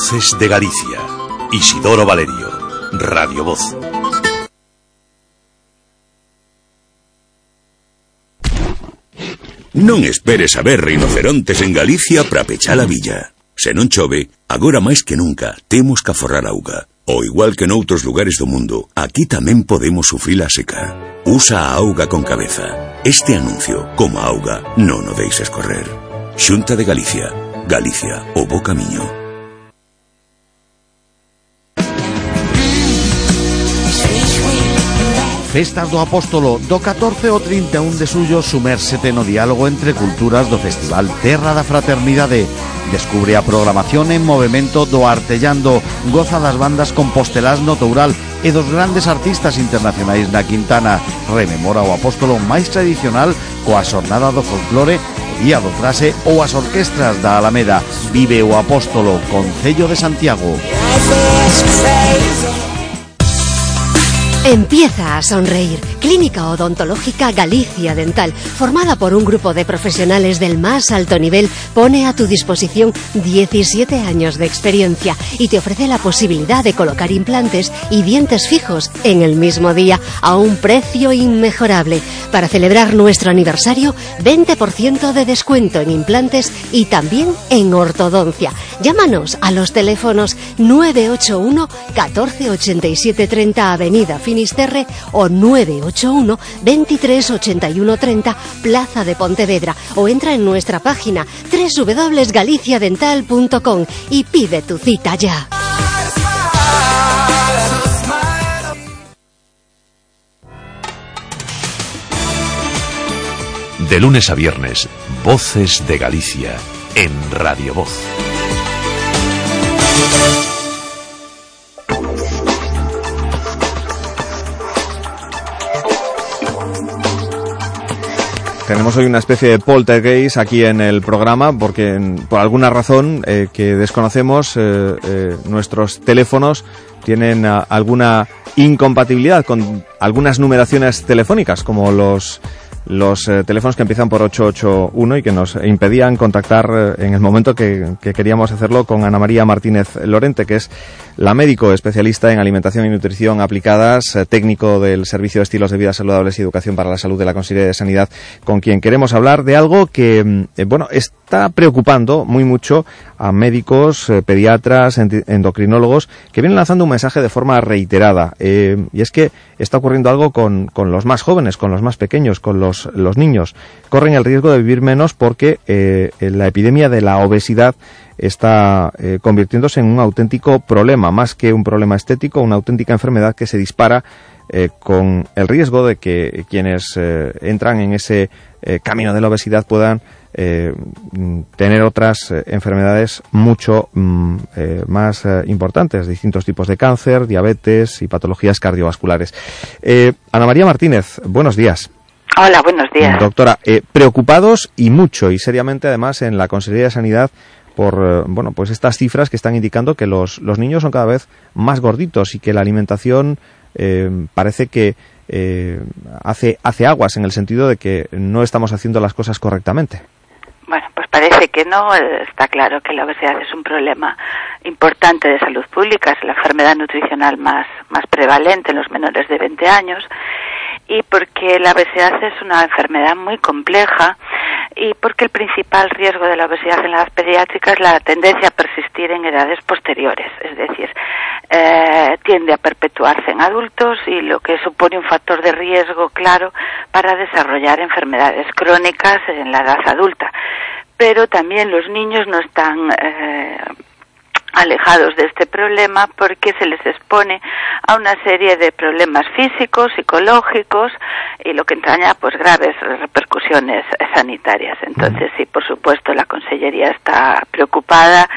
[SPEAKER 5] Voces de Galicia. Isidoro Valerio. Radio Voz.
[SPEAKER 43] Non esperes a ver rinocerontes en Galicia para pechar a villa. Se non chove, agora máis que nunca temos que aforrar auga. O igual que noutros lugares do mundo, aquí tamén podemos sufrir a seca. Usa a auga con cabeza. Este anuncio, como auga, non o deixes correr. Xunta de Galicia. Galicia, o bo camiño.
[SPEAKER 67] Festas do Apóstolo do 14 ao 31 de suyo sumérsete no diálogo entre culturas do Festival Terra da Fraternidade. Descubre a programación en movimento do Artellando, goza das bandas compostelás no Toural e dos grandes artistas internacionais na Quintana. Rememora o Apóstolo máis tradicional coa xornada do folclore, Día do Frase ou as orquestras da Alameda. Vive o Apóstolo, Concello de Santiago.
[SPEAKER 62] Empieza a sonreír. Clínica Odontológica Galicia Dental, formada por un grupo de profesionales del más alto nivel, pone a tu disposición 17 años de experiencia y te ofrece la posibilidad de colocar implantes y dientes fijos en el mismo día a un precio inmejorable. Para celebrar nuestro aniversario, 20% de descuento en implantes y también en ortodoncia. Llámanos a los teléfonos 981 14 87 30 Avenida Finisterre o 981 23 81 30 Plaza de Pontevedra o entra en nuestra página www.galiciadental.com y pide tu cita ya.
[SPEAKER 5] De lunes a viernes, Voces de Galicia, en Radio Voz.
[SPEAKER 3] Tenemos hoy una especie de poltergeist aquí en el programa porque en- por alguna razón eh, que desconocemos eh, eh, nuestros teléfonos tienen ah, alguna incompatibilidad con algunas numeraciones telefónicas como los los eh, teléfonos que empiezan por 881 y que nos impedían contactar eh, en el momento que, que queríamos hacerlo con Ana María Martínez Lorente, que es la médico especialista en alimentación y nutrición aplicadas, eh, técnico del Servicio de Estilos de Vida Saludables y Educación para la Salud de la Consejería de Sanidad, con quien queremos hablar de algo que, mm, bueno, está preocupando muy mucho a médicos, pediatras, endocrinólogos, que vienen lanzando un mensaje de forma reiterada. Y es que está ocurriendo algo con, con los más jóvenes, con los más pequeños, con los los, niños. Corren el riesgo de vivir menos porque eh, la epidemia de la obesidad está eh, convirtiéndose en un auténtico problema, más que un problema estético, una auténtica enfermedad que se dispara eh, con el riesgo de que quienes entran en ese camino de la obesidad puedan tener otras enfermedades mucho mm, más importantes, distintos tipos de cáncer, diabetes y patologías cardiovasculares. Ana María Martínez, buenos días.
[SPEAKER 68] Hola, buenos días.
[SPEAKER 3] Doctora, eh, preocupados y mucho, y seriamente además en la Consejería de Sanidad por eh, bueno pues estas cifras que están indicando que los, los niños son cada vez más gorditos y que la alimentación eh, parece que eh, hace, hace aguas en el sentido de que no estamos haciendo las cosas correctamente.
[SPEAKER 68] Bueno, pues parece que no. eh, Está claro que la obesidad es un problema importante de salud pública, es la enfermedad nutricional más, más prevalente en los menores de 20 años y porque la obesidad es una enfermedad muy compleja y porque el principal riesgo de la obesidad en la edad pediátrica es la tendencia a persistir en edades posteriores, es decir, eh, tiende a perpetuarse en adultos y lo que supone un factor de riesgo claro para desarrollar enfermedades crónicas en la edad adulta. Pero también los niños no están eh, alejados de este problema porque se les expone a una serie de problemas físicos, psicológicos y lo que entraña pues graves repercusiones sanitarias. Entonces sí, por supuesto, la Consellería está preocupada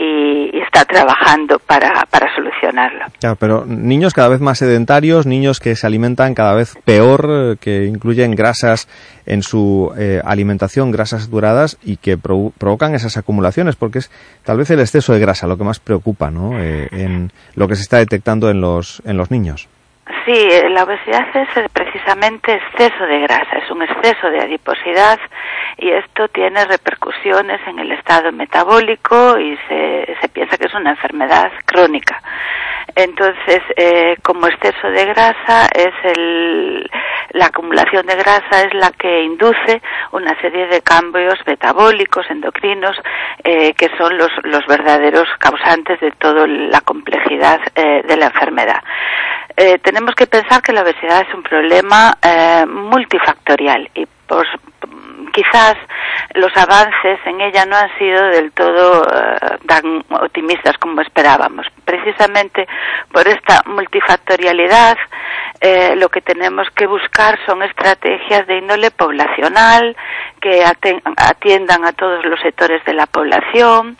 [SPEAKER 68] y, está trabajando para, para solucionarlo.
[SPEAKER 3] Claro, pero niños cada vez más sedentarios, niños que se alimentan cada vez peor, que incluyen grasas en su eh, alimentación, grasas saturadas y que provo- provocan esas acumulaciones, porque es tal vez el exceso de grasa lo que más preocupa, ¿no? Eh, en lo que se está detectando en los en los niños.
[SPEAKER 68] Sí, eh, la obesidad es eh, precisamente exceso de grasa, es un exceso de adiposidad y esto tiene repercusiones en el estado metabólico y se, se piensa que es una enfermedad crónica. Entonces, eh, como exceso de grasa es el, la acumulación de grasa es la que induce una serie de cambios metabólicos, endocrinos, eh, que son los, los verdaderos causantes de toda la complejidad eh, de la enfermedad. Eh, tenemos que pensar que la obesidad es un problema multifactorial y por, quizás los avances en ella no han sido del todo eh, tan optimistas como esperábamos. Precisamente por esta multifactorialidad, eh, lo que tenemos que buscar son estrategias de índole poblacional que atiendan a todos los sectores de la población,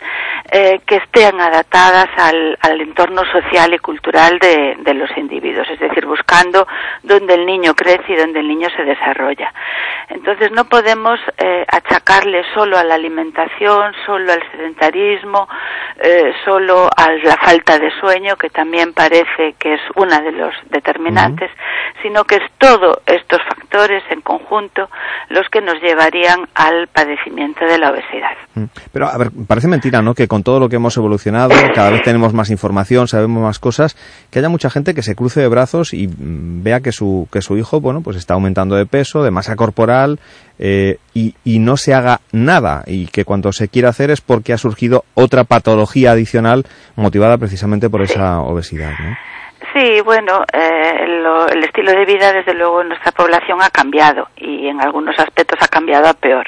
[SPEAKER 68] eh, que estén adaptadas al, al entorno social y cultural de, de los individuos, es decir, buscando donde el niño crece y donde el niño se desarrolla. Entonces no podemos eh, achacarle solo a la alimentación, solo al sedentarismo, eh, solo a la falta de sueño, que también parece que es una de los determinantes, sino que es todos estos factores en conjunto los que nos llevarían al padecimiento de la obesidad.
[SPEAKER 3] Mm. Pero, a ver, parece mentira, ¿no? Que con todo lo que hemos evolucionado, cada vez tenemos más información, sabemos más cosas, que haya mucha gente que se cruce de brazos y mm, vea que su, que su hijo, bueno, pues está aumentando de peso, de masa corporal, eh, y, y no se haga nada, y que cuando se quiere hacer es porque ha surgido otra patología adicional motivada precisamente por esa obesidad, ¿no?
[SPEAKER 68] Sí, bueno, eh, lo- el estilo de vida, desde luego, en nuestra población ha cambiado y en algunos aspectos ha cambiado a peor.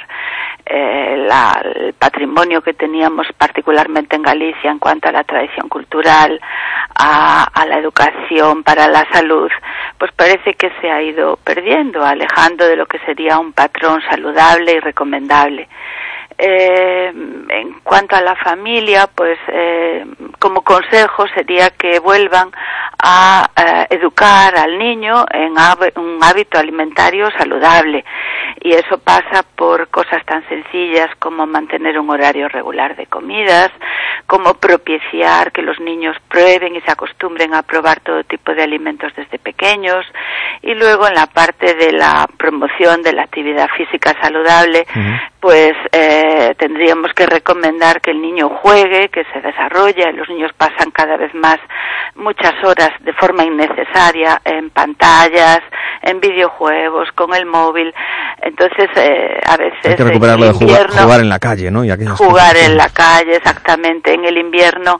[SPEAKER 68] Eh, el patrimonio que teníamos, particularmente en Galicia, en cuanto a la tradición cultural, a, a la educación, para la salud, pues parece que se ha ido perdiendo, alejando de lo que sería un patrón saludable y recomendable. Eh, en cuanto a la familia, pues eh, como consejo sería que vuelvan a eh, educar al niño en un hábito alimentario saludable. Y eso pasa por cosas tan sencillas como mantener un horario regular de comidas, como propiciar que los niños prueben y se acostumbren a probar todo tipo de alimentos desde pequeños. Y luego en la parte de la promoción de la actividad física saludable pues eh, eh, tendríamos que recomendar que el niño juegue, que se desarrolle. Los niños pasan cada vez más muchas horas de forma innecesaria en pantallas, en videojuegos, con el móvil. Entonces, eh, a veces
[SPEAKER 3] Hay que recuperarlo
[SPEAKER 68] en
[SPEAKER 3] de jugar, jugar en la calle, ¿no? Y
[SPEAKER 68] jugar en la calle, exactamente. En el invierno,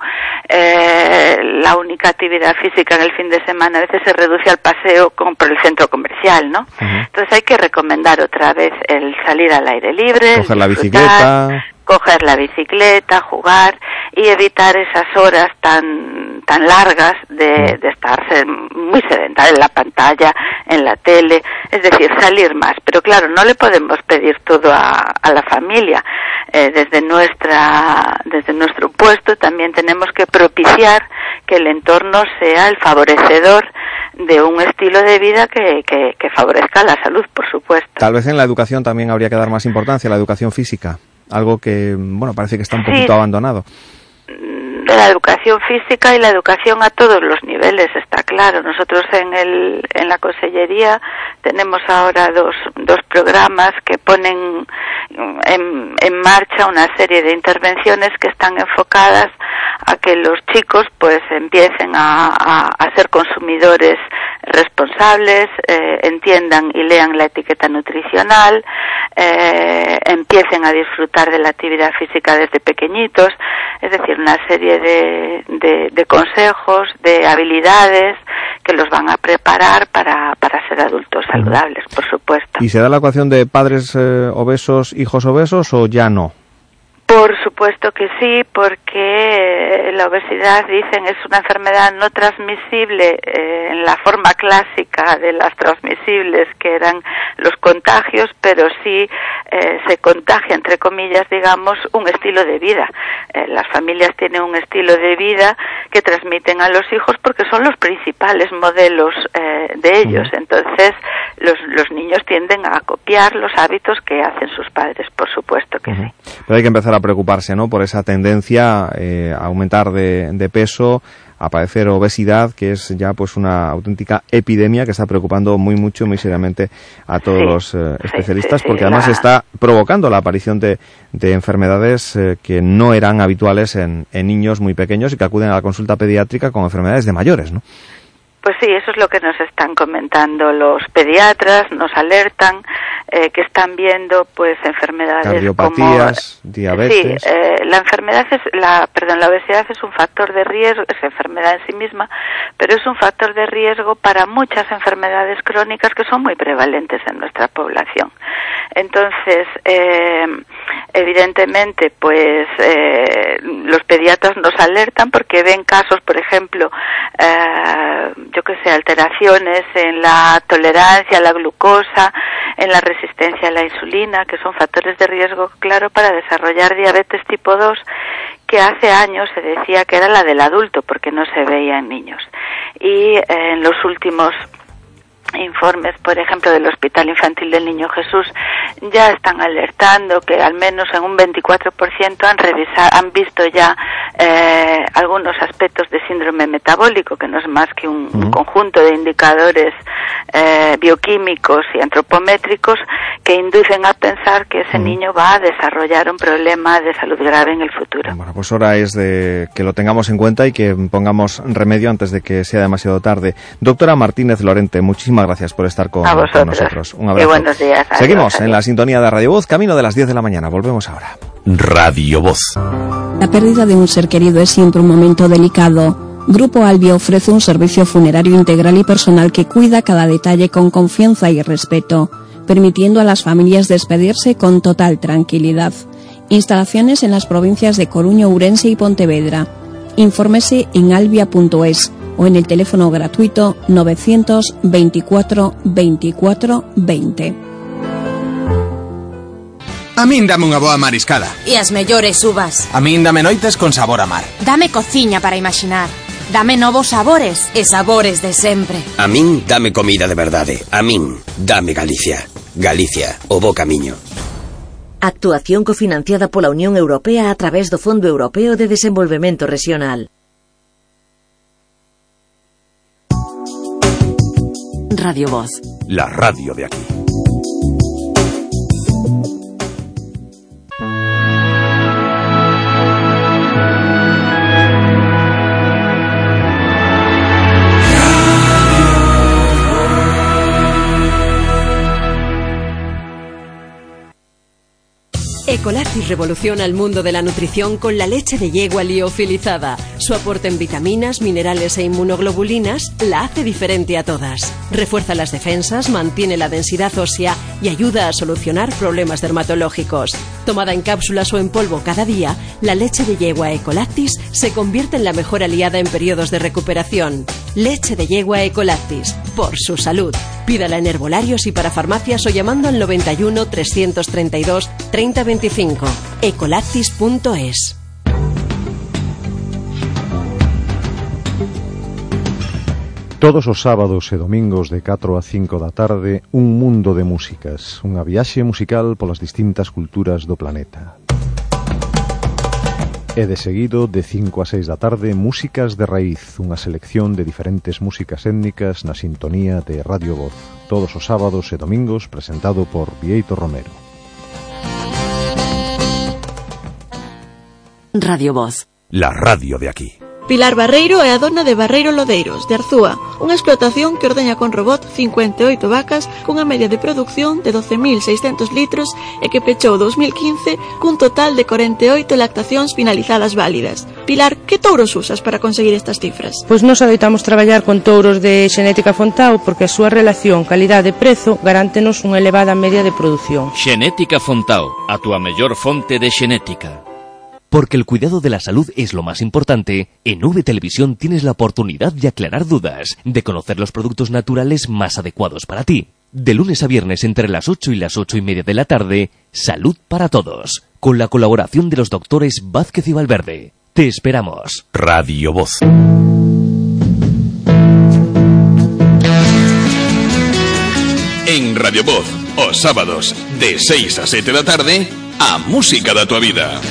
[SPEAKER 68] eh, la única actividad física en el fin de semana a veces se reduce al paseo con, por el centro comercial, ¿no? Entonces hay que recomendar otra vez el salir al aire libre,
[SPEAKER 3] Coger la
[SPEAKER 68] disfrutar,
[SPEAKER 3] bicicleta.
[SPEAKER 68] coger la bicicleta, jugar y evitar esas horas tan tan largas de, de estarse muy sedentario en la pantalla, en la tele, es decir, salir más. Pero claro, no le podemos pedir todo a, a la familia. Eh, desde nuestra desde nuestro puesto también tenemos que propiciar que el entorno sea el favorecedor de un estilo de vida que, que, que favorezca la salud, por supuesto.
[SPEAKER 3] Tal vez en la educación también habría que dar más importancia, la educación física. Algo que, bueno, parece que está un
[SPEAKER 68] Sí.
[SPEAKER 3] poquito abandonado.
[SPEAKER 68] de la educación física y la educación a todos los niveles, está claro. Nosotros en, el, en la Consellería tenemos ahora dos, dos programas que ponen en, en marcha una serie de intervenciones que están enfocadas a que los chicos pues empiecen a, a- a ser consumidores responsables, eh, entiendan y lean la etiqueta nutricional, eh, empiecen a disfrutar de la actividad física desde pequeñitos, es decir, una serie de, de- de consejos, de habilidades que los van a preparar para, para ser adultos saludables, por supuesto.
[SPEAKER 3] ¿Y se da la ecuación de padres eh, obesos, hijos obesos o ya no?
[SPEAKER 68] Por supuesto que sí, porque la obesidad, dicen, es una enfermedad no transmisible eh, en la forma clásica de las transmisibles, que eran los contagios, pero sí eh, se contagia, entre comillas, digamos, un estilo de vida. Eh, las familias tienen un estilo de vida que transmiten a los hijos porque son los principales modelos eh, de ellos. Entonces, los, los niños tienden a copiar los hábitos que hacen sus padres, por supuesto que sí.
[SPEAKER 3] Pero hay que empezar a preocuparse, ¿no? Por esa tendencia eh, a aumentar de, de peso, a padecer obesidad, que es ya pues una auténtica epidemia que está preocupando muy mucho, muy seriamente a todos
[SPEAKER 68] Sí,
[SPEAKER 3] los eh, especialistas,
[SPEAKER 68] sí, sí,
[SPEAKER 3] porque además
[SPEAKER 68] la-
[SPEAKER 3] está provocando la aparición de, de enfermedades eh, que no eran habituales en, en niños muy pequeños y que acuden a la consulta pediátrica con enfermedades de mayores, ¿no?
[SPEAKER 68] Pues sí, eso es lo que nos están comentando los pediatras, nos alertan eh, que están viendo pues enfermedades
[SPEAKER 3] Cardiopatías,
[SPEAKER 68] como
[SPEAKER 3] diabetes.
[SPEAKER 68] Sí, eh, la enfermedad es la perdón, la obesidad es un factor de riesgo, es enfermedad en sí misma, pero es un factor de riesgo para muchas enfermedades crónicas que son muy prevalentes en nuestra población. Entonces, eh, evidentemente, pues eh, los pediatras nos alertan porque ven casos, por ejemplo, eh, yo que sé, alteraciones en la tolerancia a la glucosa, en la resistencia a la insulina, que son factores de riesgo, claro, para desarrollar diabetes tipo 2, que hace años se decía que era la del adulto, porque no se veía en niños. Y eh, en los últimos informes, por ejemplo, del Hospital Infantil del Niño Jesús, ya están alertando que al menos en un 24% han revisado, han visto ya eh, algunos aspectos de síndrome metabólico, que no es más que un, un conjunto de indicadores eh, bioquímicos y antropométricos que inducen a pensar que ese niño va a desarrollar un problema de salud grave en el futuro.
[SPEAKER 3] Bueno, pues hora es de que lo tengamos en cuenta y que pongamos remedio antes de que sea demasiado tarde. Doctora Martínez Lorente, muchísimas gracias por estar con, nosotros. Un
[SPEAKER 68] Y
[SPEAKER 3] abrazo.
[SPEAKER 68] buenos días. Adiós,
[SPEAKER 3] Seguimos
[SPEAKER 68] adiós.
[SPEAKER 3] en la sintonía de Radio Voz, camino de las 10 de la mañana. Volvemos ahora.
[SPEAKER 5] Radio Voz.
[SPEAKER 69] La pérdida de un ser querido es siempre un momento delicado. Grupo Albi ofrece un servicio funerario integral y personal que cuida cada detalle con confianza y respeto, permitiendo a las familias despedirse con total tranquilidad. Instalaciones en las provincias de Coruño, Urense y Pontevedra. Infórmese en albia.es o en el teléfono gratuito 924 24 20.
[SPEAKER 70] A min dame unha boa mariscada.
[SPEAKER 71] E as mellores uvas.
[SPEAKER 70] A min dame noites con sabor a mar.
[SPEAKER 71] Dame cociña para imaginar Dame novos sabores e sabores de sempre.
[SPEAKER 72] A min dame comida de verdade. A min dame Galicia. Galicia, o bo camiño.
[SPEAKER 73] Actuación cofinanciada pola Unión Europea a través do Fondo Europeo de Desenvolvemento Regional
[SPEAKER 74] Radio Voz.
[SPEAKER 5] La radio de aquí.
[SPEAKER 75] Ecolactis revoluciona el mundo de la nutrición con la leche de yegua liofilizada. Su aporte en vitaminas, minerales e inmunoglobulinas la hace diferente a todas. Refuerza las defensas, mantiene la densidad ósea y ayuda a solucionar problemas dermatológicos. Tomada en cápsulas o en polvo cada día, la leche de yegua Ecolactis se convierte en la mejor aliada en periodos de recuperación. Leche de yegua Ecolactis, por su salud. Pídala en herbolarios y para farmacias o llamando al 91 332 3025. Ecolactis.es.
[SPEAKER 76] Todos os sábados e domingos de 4 a 5 da tarde, un mundo de músicas, unha viaxe musical polas distintas culturas do planeta. E de seguido, de 5 a 6 da tarde, Músicas de Raíz, unha selección de diferentes músicas étnicas na sintonía de Radio Voz, todos os sábados e domingos, presentado por Vieito Romero.
[SPEAKER 77] Radio Voz.
[SPEAKER 78] La radio de aquí.
[SPEAKER 79] Pilar Barreiro é a dona de Barreiro Lodeiros, de Arzúa, unha explotación que ordeña con robot 58 vacas cunha media de producción de 12.600 litros e que pechou 2015 cun total de 48 lactacións finalizadas válidas. Pilar, que touros usas para conseguir estas cifras?
[SPEAKER 80] Pois nos adoitamos traballar con touros de xenética Fontao porque a súa relación calidade-prezo garántenos unha elevada media de produción.
[SPEAKER 81] Xenética Fontao, a túa mellor fonte de xenética.
[SPEAKER 82] Porque el cuidado de la salud es lo más importante, en V Televisión tienes la oportunidad de aclarar dudas, de conocer los productos naturales más adecuados para ti. De lunes a viernes entre las 8 y las 8 y media de la tarde, Salud para Todos, con la colaboración de los doctores Vázquez y Valverde. Te esperamos.
[SPEAKER 78] Radio Voz.
[SPEAKER 83] En Radio Voz, os sábados, de 6 a 7 da tarde, a música da tua vida.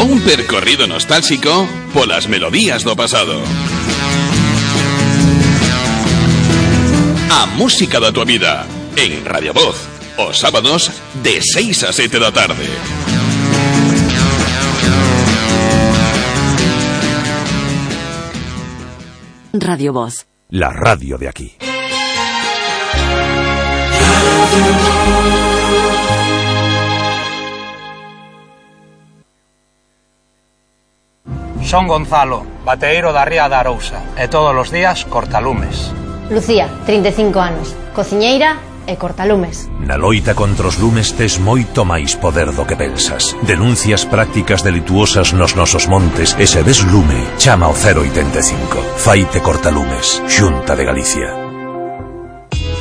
[SPEAKER 83] Un percorrido nostálxico polas melodías do pasado. A música da tua vida, en Radio Voz, os sábados, de 6 a 7 da tarde.
[SPEAKER 77] Radio Voz.
[SPEAKER 78] La radio de aquí.
[SPEAKER 10] Son Gonzalo, bateiro da Ría da Arousa e todos os días cortalumes.
[SPEAKER 84] Lucía, 35 anos, cociñeira e cortalumes.
[SPEAKER 5] Na loita contra os lumes tes moito máis poder do que pensas. Denuncias prácticas delituosas nos nosos montes e se ves lume, chama o 085. Faite cortalumes, Xunta de Galicia.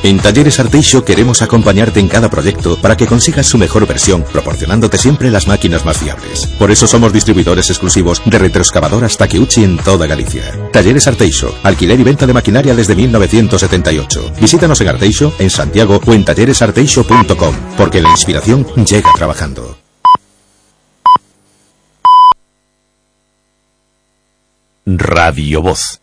[SPEAKER 85] En Talleres Arteixo queremos acompañarte en cada proyecto para que consigas su mejor versión, proporcionándote siempre las máquinas más fiables. Por eso somos distribuidores exclusivos de retroexcavadoras Takeuchi en toda Galicia. Talleres Arteixo, alquiler y venta de maquinaria desde 1978. Visítanos en Arteixo, en Santiago o en talleresarteixo.com, porque la inspiración llega trabajando.
[SPEAKER 5] Radio Voz.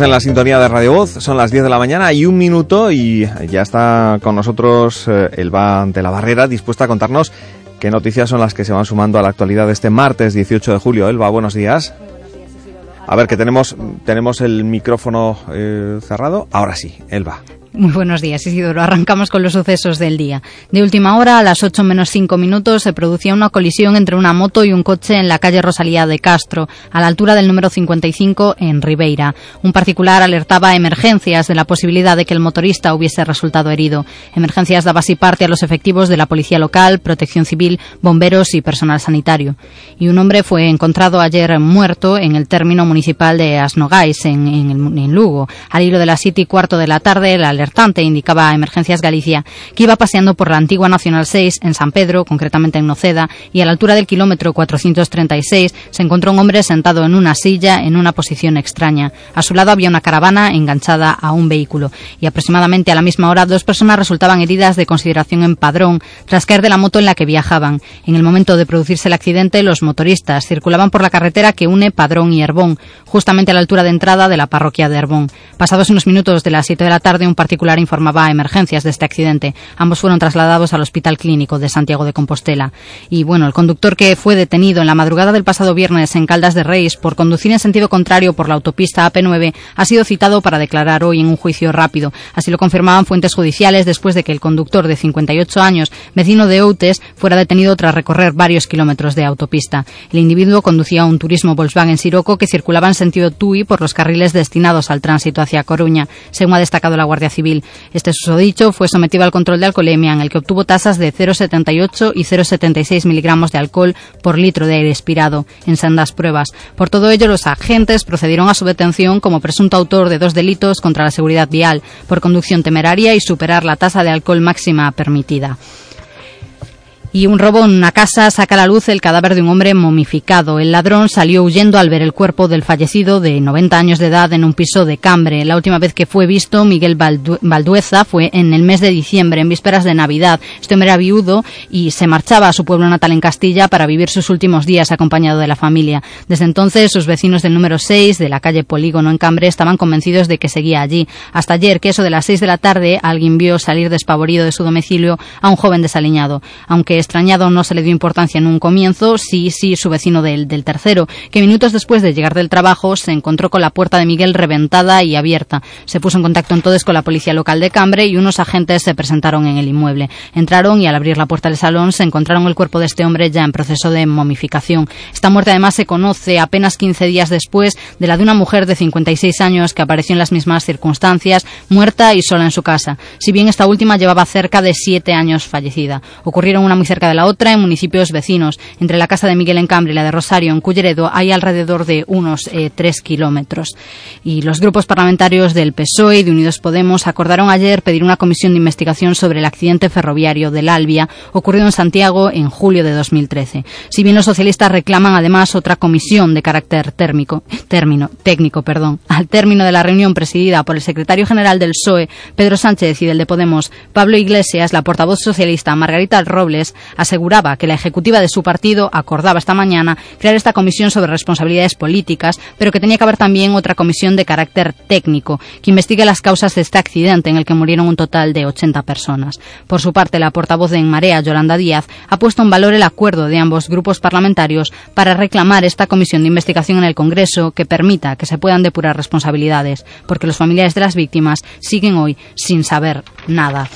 [SPEAKER 3] En la sintonía de Radio Voz, son las 10 de la mañana y un minuto y ya está con nosotros eh, Elba ante la barrera, dispuesta a contarnos qué noticias son las que se van sumando a la actualidad de este martes 18 de julio. Elba, buenos días. A ver, que tenemos, tenemos el micrófono eh, cerrado. Ahora sí, Elba.
[SPEAKER 86] Muy buenos días, Isidoro. Arrancamos con los sucesos del día. De última hora, a las 8 menos 5 minutos, se producía una colisión entre una moto y un coche en la calle Rosalía de Castro, a la altura del número 55 en Ribeira. Un particular alertaba a emergencias de la posibilidad de que el motorista hubiese resultado herido. Emergencias daba así parte a los efectivos de la policía local, protección civil, bomberos y personal sanitario. Y un hombre fue encontrado ayer muerto en el término municipal de Asnogais, en, en, en Lugo. Al hilo de las 7 y cuarto de la tarde, la alertante, indicaba Emergencias Galicia, que iba paseando por la antigua Nacional 6 en San Pedro, concretamente en Noceda, y a la altura del kilómetro 436 se encontró un hombre sentado en una silla en una posición extraña. A su lado había una caravana enganchada a un vehículo y aproximadamente a la misma hora dos personas resultaban heridas de consideración en padrón tras caer de la moto en la que viajaban. En el momento de producirse el accidente, los motoristas circulaban por la carretera que une Padrón y Herbón, justamente a la altura de entrada de la parroquia de Herbón. Pasados unos minutos de las 7 de la tarde, un informaba a emergencias de este accidente. Ambos fueron trasladados al Hospital Clínico de Santiago de Compostela. Y bueno, el conductor que fue detenido en la madrugada del pasado viernes en Caldas de Reis por conducir en sentido contrario por la autopista AP9 ha sido citado para declarar hoy en un juicio rápido. Así lo confirmaban fuentes judiciales después de que el conductor de 58 años, vecino de Outes, fuera detenido tras recorrer varios kilómetros de autopista. El individuo conducía un turismo Volkswagen Siroco que circulaba en sentido TUI por los carriles destinados al tránsito hacia Coruña, según ha destacado la Guardia Civil. Este susodicho fue sometido al control de alcoholemia, en el que obtuvo tasas de 0,78 y 0,76 miligramos de alcohol por litro de aire expirado en sendas pruebas. Por todo ello, los agentes procedieron a su detención como presunto autor de dos delitos contra la seguridad vial, por conducción temeraria y superar la tasa de alcohol máxima permitida. Y un robo en una casa saca a la luz el cadáver de un hombre momificado. El ladrón salió huyendo al ver el cuerpo del fallecido de 90 años de edad en un piso de Cambre. La última vez que fue visto, Miguel Valdueza, fue en el mes de diciembre, en vísperas de Navidad. Este hombre era viudo y se marchaba a su pueblo natal en Castilla para vivir sus últimos días acompañado de la familia. Desde entonces, sus vecinos del número 6 de la calle Polígono en Cambre estaban convencidos de que seguía allí. Hasta ayer, que eso de las 6 de la tarde, alguien vio salir despavorido de su domicilio a un joven desaliñado. Aunque extrañado no se le dio importancia en un comienzo, sí, sí, su vecino del, del tercero, que minutos después de llegar del trabajo se encontró con la puerta de Miguel reventada y abierta. Se puso en contacto entonces con la policía local de Cambre y unos agentes se presentaron en el inmueble. Entraron y al abrir la puerta del salón se encontraron el cuerpo de este hombre ya en proceso de momificación. Esta muerte además se conoce apenas 15 días después de la de una mujer de 56 años que apareció en las mismas circunstancias, muerta y sola en su casa. Si bien esta última llevaba cerca de siete años fallecida. Ocurrieron una cerca de la otra en municipios vecinos. Entre la casa de Miguel en Cambre y la de Rosario en Culleredo hay alrededor de unos eh, tres kilómetros. Y los grupos parlamentarios del PSOE y de Unidos Podemos acordaron ayer pedir una comisión de investigación sobre el accidente ferroviario del Albia ocurrido en Santiago en julio de 2013. Si bien los socialistas reclaman además otra comisión de carácter térmico, término, técnico, perdón, al término de la reunión presidida por el secretario general del PSOE, Pedro Sánchez y del de Podemos, Pablo Iglesias, la portavoz socialista Margarita Robles, aseguraba que la ejecutiva de su partido acordaba esta mañana crear esta comisión sobre responsabilidades políticas, pero que tenía que haber también otra comisión de carácter técnico que investigue las causas de este accidente en el que murieron un total de 80 personas. Por su parte, la portavoz de En Marea, Yolanda Díaz, ha puesto en valor el acuerdo de ambos grupos parlamentarios para reclamar esta comisión de investigación en el Congreso que permita que se puedan depurar responsabilidades, porque los familiares de las víctimas siguen hoy sin saber nada.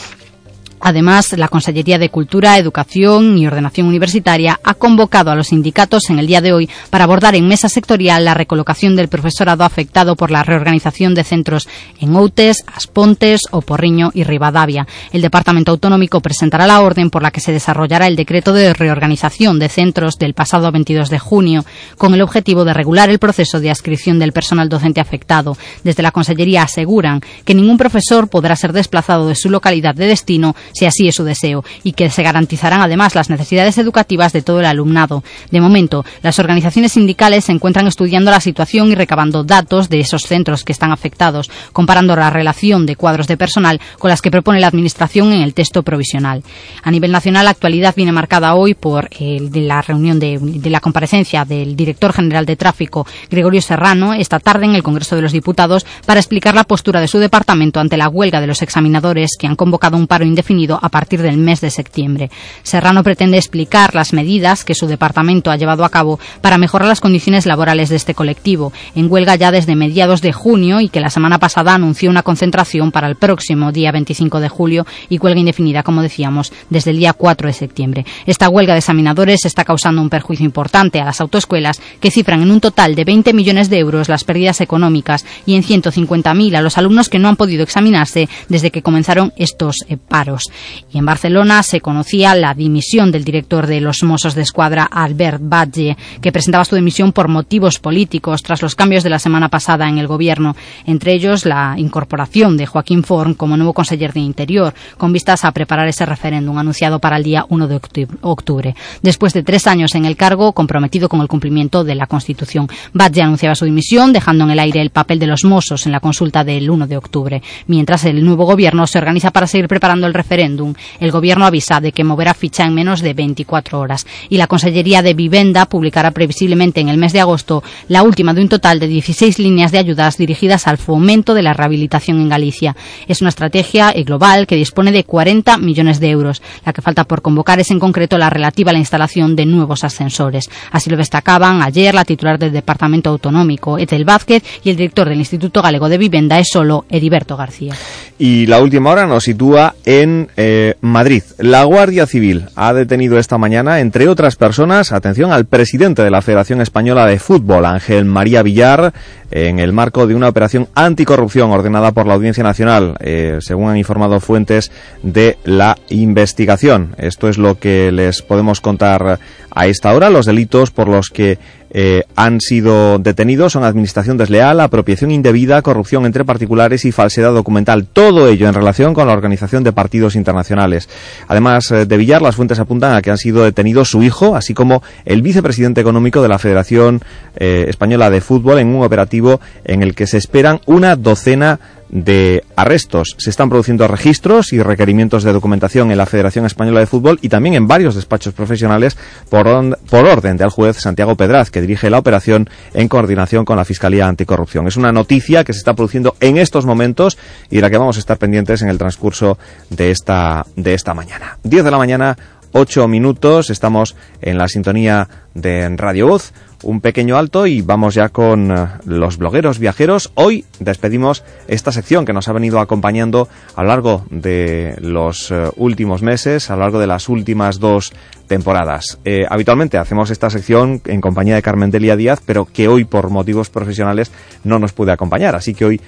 [SPEAKER 86] Además, la Consellería de Cultura, Educación y Ordenación Universitaria ha convocado a los sindicatos en el día de hoy para abordar en mesa sectorial la recolocación del profesorado afectado por la reorganización de centros en Outes, Aspontes, Oporriño y Rivadavia. El Departamento Autonómico presentará la orden por la que se desarrollará el decreto de reorganización de centros del pasado 22 de junio, con el objetivo de regular el proceso de adscripción del personal docente afectado. Desde la Consellería aseguran que ningún profesor podrá ser desplazado de su localidad de destino si así es su deseo, y que se garantizarán además las necesidades educativas de todo el alumnado. De momento, las organizaciones sindicales se encuentran estudiando la situación y recabando datos de esos centros que están afectados, comparando la relación de cuadros de personal con las que propone la Administración en el texto provisional. A nivel nacional, la actualidad viene marcada hoy por la reunión de, de la comparecencia del director general de tráfico, Gregorio Serrano, esta tarde en el Congreso de los Diputados para explicar la postura de su departamento ante la huelga de los examinadores que han convocado un paro indefinido a partir del mes de septiembre. Serrano pretende explicar las medidas que su departamento ha llevado a cabo para mejorar las condiciones laborales de este colectivo, en huelga ya desde mediados de junio y que la semana pasada anunció una concentración para el próximo día 25 de julio y huelga indefinida, como decíamos, desde el día 4 de septiembre. Esta huelga de examinadores está causando un perjuicio importante a las autoescuelas que cifran en un total de 20 millones de euros las pérdidas económicas y en 150.000 a los alumnos que no han podido examinarse desde que comenzaron estos eh, paros. Y en Barcelona se conocía la dimisión del director de los Mossos de Escuadra, Albert Batlle, que presentaba su dimisión por motivos políticos tras los cambios de la semana pasada en el gobierno, entre ellos la incorporación de Joaquín Forn como nuevo conseller de Interior, con vistas a preparar ese referéndum anunciado para el día 1 de octubre. Después de tres años en el cargo, comprometido con el cumplimiento de la Constitución, Batlle anunciaba su dimisión, dejando en el aire el papel de los Mossos en la consulta del 1 de octubre. Mientras el nuevo gobierno se organiza para seguir preparando el referéndum, el gobierno avisa de que moverá ficha en menos de 24 horas y la Consellería de Vivenda publicará previsiblemente en el mes de agosto la última de un total de 16 líneas de ayudas dirigidas al fomento de la rehabilitación en Galicia. Es una estrategia global que dispone de 40 millones de euros. La que falta por convocar es en concreto la relativa a la instalación de nuevos ascensores. Así lo destacaban ayer la titular del Departamento Autonómico, Etel Vázquez, y el director del Instituto Galego de Vivienda es solo Heriberto García.
[SPEAKER 3] Y la última hora nos sitúa en eh, Madrid. La Guardia Civil ha detenido esta mañana, entre otras personas, atención al presidente de la Federación Española de Fútbol, Ángel María Villar, en el marco de una operación anticorrupción ordenada por la Audiencia Nacional, eh, según han informado fuentes de la investigación. Esto es lo que les podemos contar a esta hora. Los delitos por los que eh, han sido detenidos son administración desleal, apropiación indebida, corrupción entre particulares y falsedad documental. Todo ello en relación con la organización de partidos internacionales. Además eh, de Villar, las fuentes apuntan a que han sido detenidos su hijo, así como el vicepresidente económico de la Federación eh, Española de Fútbol en un operativo en el que se esperan una docena de arrestos. Se están produciendo registros y requerimientos de documentación en la Federación Española de Fútbol y también en varios despachos profesionales por, por orden del juez Santiago Pedraz, que dirige la operación en coordinación con la Fiscalía Anticorrupción. Es una noticia que se está produciendo en estos momentos y de la que vamos a estar pendientes en el transcurso de esta, de esta mañana. 10 de la mañana, 8 minutos, estamos en la sintonía de Radio Voz un pequeño alto y vamos ya con eh, los blogueros viajeros. Hoy despedimos esta sección que nos ha venido acompañando a lo largo de los eh, últimos meses, a lo largo de las últimas dos temporadas. Eh, habitualmente hacemos esta sección en compañía de Carmen Delia Díaz, pero que hoy por motivos profesionales no nos puede acompañar. Así que hoy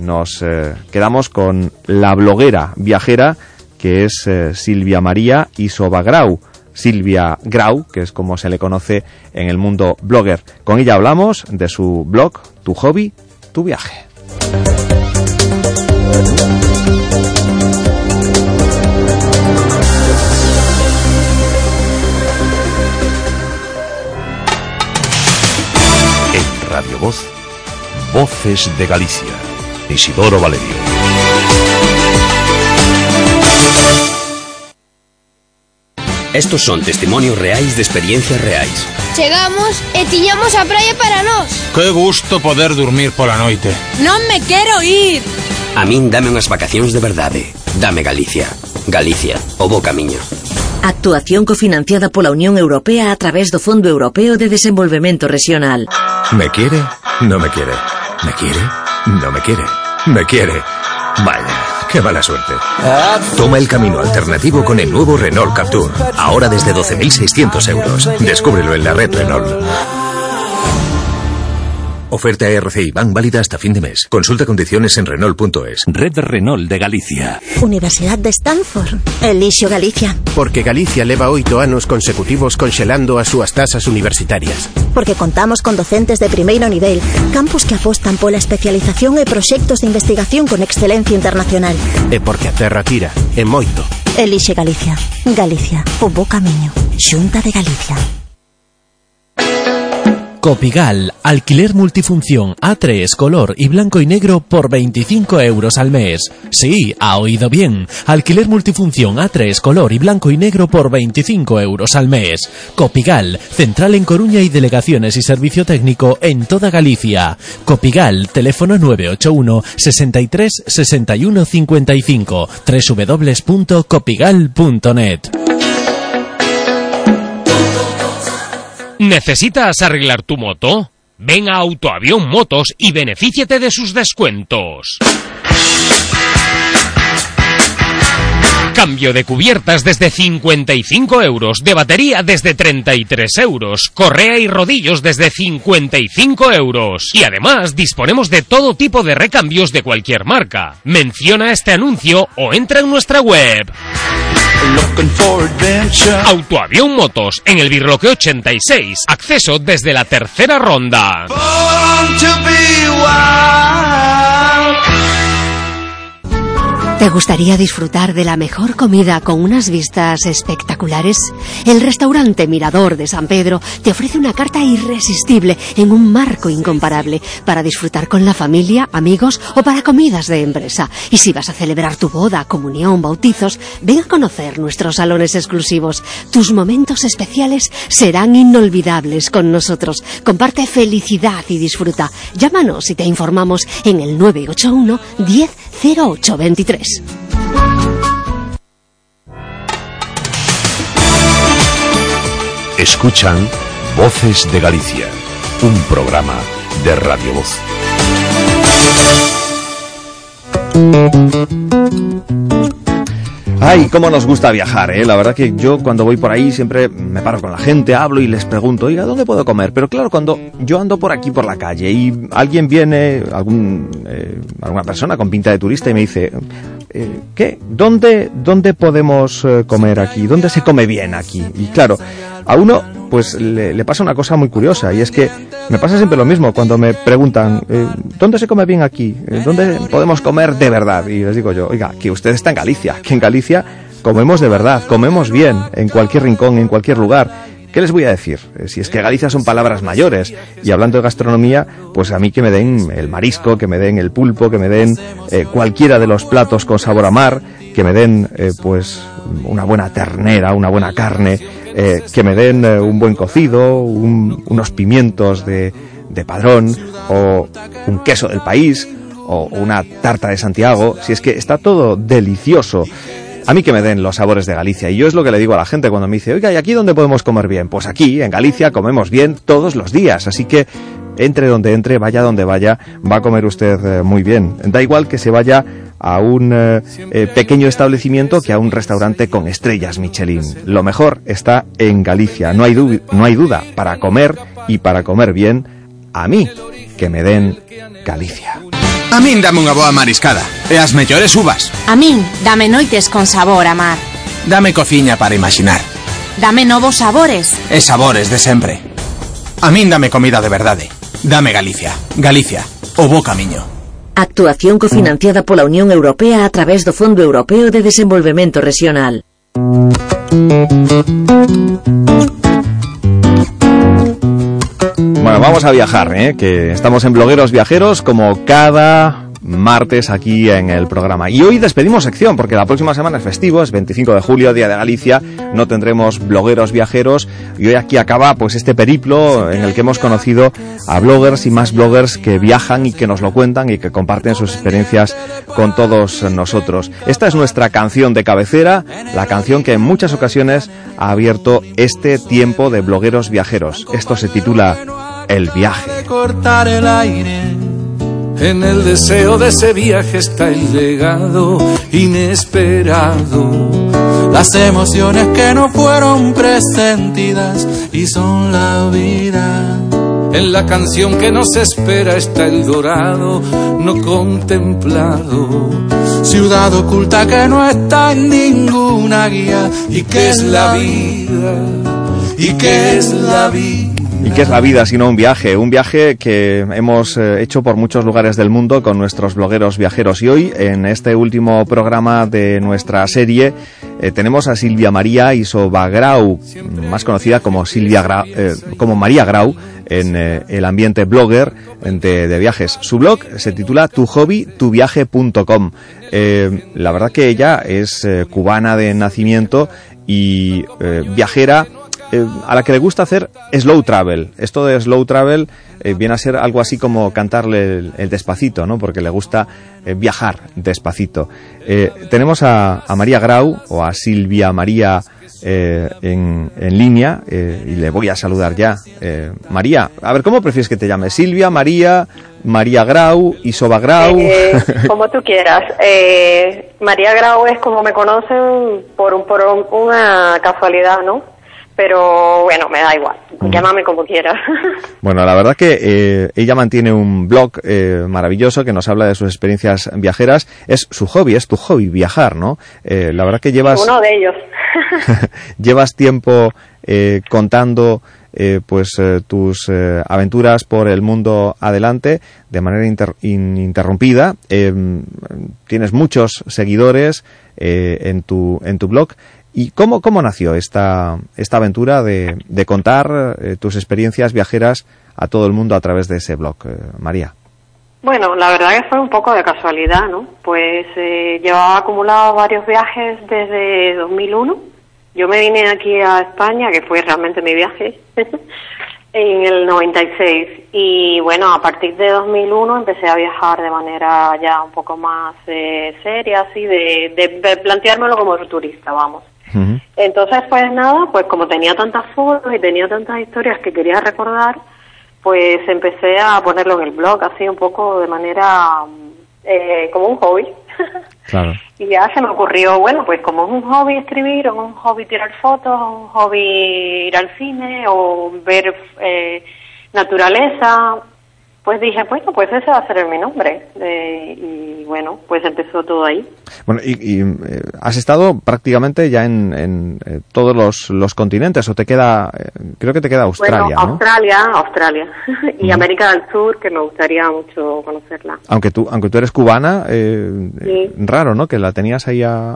[SPEAKER 3] nos quedamos con la bloguera viajera que es Silvia María Isobagrau Silvia Grau, que es como se le conoce en el mundo blogger. Con ella hablamos de su blog, Tu hobby, tu viaje.
[SPEAKER 87] En Radio Voz, Voces de Galicia. Isidoro Valerio.
[SPEAKER 72] Estos son testimonios reais de experiencias reais.
[SPEAKER 88] Chegamos e tiñamos a praia para nós.
[SPEAKER 89] Que gusto poder dormir pola noite.
[SPEAKER 88] Non me quero ir.
[SPEAKER 72] A min dame unhas vacacións de verdade. Dame Galicia. Galicia, o bo camiño.
[SPEAKER 73] Actuación cofinanciada pola Unión Europea a través do Fondo Europeo de Desenvolvemento Regional.
[SPEAKER 5] ¿Me quiere? No me quiere. ¿Me quiere? No me quiere. ¿Me quiere? Vaya. ¡Qué mala suerte! Toma el camino alternativo con el nuevo Renault Captur. Ahora desde 12.600 euros. Descúbrelo en la red Renault. Oferta RCI Bank válida hasta fin de mes. Consulta condiciones en Renault.es.
[SPEAKER 87] Red Renault de Galicia.
[SPEAKER 90] Universidad de Stanford. Elixio Galicia.
[SPEAKER 10] Porque Galicia leva oito anos consecutivos conxelando as súas tasas universitarias.
[SPEAKER 90] Porque contamos con docentes de primeiro nivel, campus que apostan pola especialización e proxectos de investigación con excelencia internacional.
[SPEAKER 10] E porque a terra tira, e moito.
[SPEAKER 90] Elixe Galicia. Galicia, o bo camiño. Xunta de Galicia.
[SPEAKER 45] Copigal, alquiler multifunción A3, color y blanco y negro por 25 euros al mes. Sí, ha oído bien. Alquiler multifunción A3, color y blanco y negro por 25 euros al mes. Copigal, central en Coruña y delegaciones y servicio técnico en toda Galicia. Copigal, teléfono 981 63 61 55 www.copigal.net.
[SPEAKER 8] ¿Necesitas arreglar tu moto? Ven a Autoavión Motos y benefíciate de sus descuentos. Cambio de cubiertas desde 55 euros, de batería desde 33 euros, correa y rodillos desde 55 euros. Y además disponemos de todo tipo de recambios de cualquier marca. Menciona este anuncio o entra en nuestra web. Autoavión Motos en el Birloque 86. Acceso desde la tercera ronda.
[SPEAKER 62] ¿Te gustaría disfrutar de la mejor comida con unas vistas espectaculares? El restaurante Mirador de San Pedro te ofrece una carta irresistible en un marco incomparable para disfrutar con la familia, amigos o para comidas de empresa. Y si vas a celebrar tu boda, comunión, bautizos, ven a conocer nuestros salones exclusivos. Tus momentos especiales serán inolvidables con nosotros. Comparte felicidad y disfruta. Llámanos y te informamos en el 981 10 0823.
[SPEAKER 5] Escuchan Voces de Galicia, un programa de Radio Voz.
[SPEAKER 3] Ay, cómo nos gusta viajar, ¿eh? La verdad que yo cuando voy por ahí siempre me paro con la gente, hablo y les pregunto, oiga, ¿dónde puedo comer? Pero claro, cuando yo ando por aquí por la calle y alguien viene, algún, eh, alguna persona con pinta de turista y me dice, eh, ¿qué? ¿Dónde, dónde podemos eh, comer aquí? ¿Dónde se come bien aquí? Y claro, a uno pues le, le pasa una cosa muy curiosa y es que me pasa siempre lo mismo cuando me preguntan eh, ¿dónde se come bien aquí? Eh, ¿Dónde podemos comer de verdad? Y les digo yo, oiga, que usted está en Galicia, que en Galicia comemos de verdad, comemos bien, en cualquier rincón, en cualquier lugar. ¿Qué les voy a decir? Eh, Si es que Galicia son palabras mayores. Y hablando de gastronomía, pues a mí que me den el marisco, que me den el pulpo, que me den eh, cualquiera de los platos con sabor a mar, que me den pues una buena ternera, una buena carne, eh, que me den eh, un buen cocido, un- unos pimientos de, de padrón, o un queso del país, o una tarta de Santiago. Si es que está todo delicioso. A mí que me den los sabores de Galicia. Y yo es lo que le digo a la gente cuando me dice, oiga, ¿y aquí dónde podemos comer bien? Pues aquí, en Galicia, comemos bien todos los días. Así que entre donde entre, vaya donde vaya, va a comer usted eh, muy bien. Da igual que se vaya a un eh, eh, pequeño establecimiento que a un restaurante con estrellas Michelin. Lo mejor está en Galicia. No hay, du- no hay duda. Para comer y para comer bien, a mí que me den Galicia.
[SPEAKER 10] A min dame unha boa mariscada e as mellores uvas.
[SPEAKER 88] A min, dame noites con sabor a mar.
[SPEAKER 10] Dame cociña para imaginar
[SPEAKER 88] Dame novos sabores.
[SPEAKER 10] e sabores de sempre. A min dame comida de verdade. Dame Galicia. Galicia, o bo camiño.
[SPEAKER 73] Actuación cofinanciada pola Unión Europea a través do Fondo Europeo de Desenvolvemento Regional.
[SPEAKER 3] Bueno, vamos a viajar, ¿eh? que estamos en Blogueros Viajeros como cada martes aquí en el programa. Y hoy despedimos sección porque la próxima semana es festivo, es 25 de julio, Día de Galicia, no tendremos Blogueros Viajeros y hoy aquí acaba pues este periplo en el que hemos conocido a bloggers y más bloggers que viajan y que nos lo cuentan y que comparten sus experiencias con todos nosotros. Esta es nuestra canción de cabecera, la canción que en muchas ocasiones ha abierto este tiempo de blogueros viajeros. Esto se titula El viaje.
[SPEAKER 91] cortar el aire. En el deseo de ese viaje está el legado inesperado. Las emociones que no fueron presentidas y son la vida. En la canción que nos espera está el dorado no contemplado. Ciudad oculta que no está en ninguna guía. ¿Y qué es la vida? ¿Y qué es la vida?
[SPEAKER 3] ¿Y qué es la vida sino un viaje? Un viaje que hemos eh, hecho por muchos lugares del mundo con nuestros blogueros viajeros. Y hoy, en este último programa de nuestra serie, eh, tenemos a Silvia María Isobagrau, más conocida como Silvia Gra- eh, como María Grau, en eh, el ambiente blogger de, de viajes. Su blog se titula tuhobbytuviaje.com. La verdad que ella es cubana de nacimiento y viajera eh, a la que le gusta hacer slow travel. Esto de slow travel eh, viene a ser algo así como cantarle el, despacito, ¿no? Porque le gusta eh, viajar despacito. tenemos a, a, María Grau o a Silvia María en, en, línea y le voy a saludar ya. María, a ver, ¿cómo prefieres que te llame? Silvia, María, María Grau, Isoba Grau.
[SPEAKER 92] como tú quieras. María Grau es como me conocen por, un, por una casualidad, ¿no? Pero bueno, me da igual, llámame como quieras.
[SPEAKER 3] Bueno, la verdad que eh, ella mantiene un blog eh, maravilloso que nos habla de sus experiencias viajeras. Es su hobby, es tu hobby, viajar, ¿no? Eh, la verdad que llevas...
[SPEAKER 92] Uno de ellos.
[SPEAKER 3] llevas tiempo contando pues tus aventuras por el mundo adelante de manera ininterrumpida. tienes muchos seguidores en, tu, en tu blog. ¿Y cómo, cómo nació esta, esta aventura de, de contar eh, tus experiencias viajeras a todo el mundo a través de ese blog, eh, María?
[SPEAKER 92] Bueno, la verdad que fue un poco de casualidad, ¿no? Pues eh, llevaba acumulado varios viajes desde 2001. Yo me vine aquí a España, que fue realmente mi viaje, en el 96. Y bueno, a partir de 2001 empecé a viajar de manera ya un poco más seria, así, de, de, de planteármelo como turista, vamos. Entonces, pues nada, pues como tenía tantas fotos y tenía tantas historias que quería recordar, pues empecé a ponerlo en el blog, así un poco de manera eh, como un hobby. Claro. y ya se me ocurrió, bueno, pues como es un hobby escribir, o un hobby tirar fotos, o un hobby ir al cine, o ver eh, naturaleza, pues dije, bueno, pues ese va a ser mi nombre. y bueno, pues empezó todo ahí.
[SPEAKER 3] Bueno, y, eh, has estado prácticamente ya en, en eh, todos los, los, continentes, o te queda, eh, creo que te queda Australia,
[SPEAKER 92] bueno, Australia, Australia. y América del Sur, que me gustaría mucho conocerla.
[SPEAKER 3] Aunque tú, aunque tú eres cubana, raro, ¿no? Que la tenías ahí a,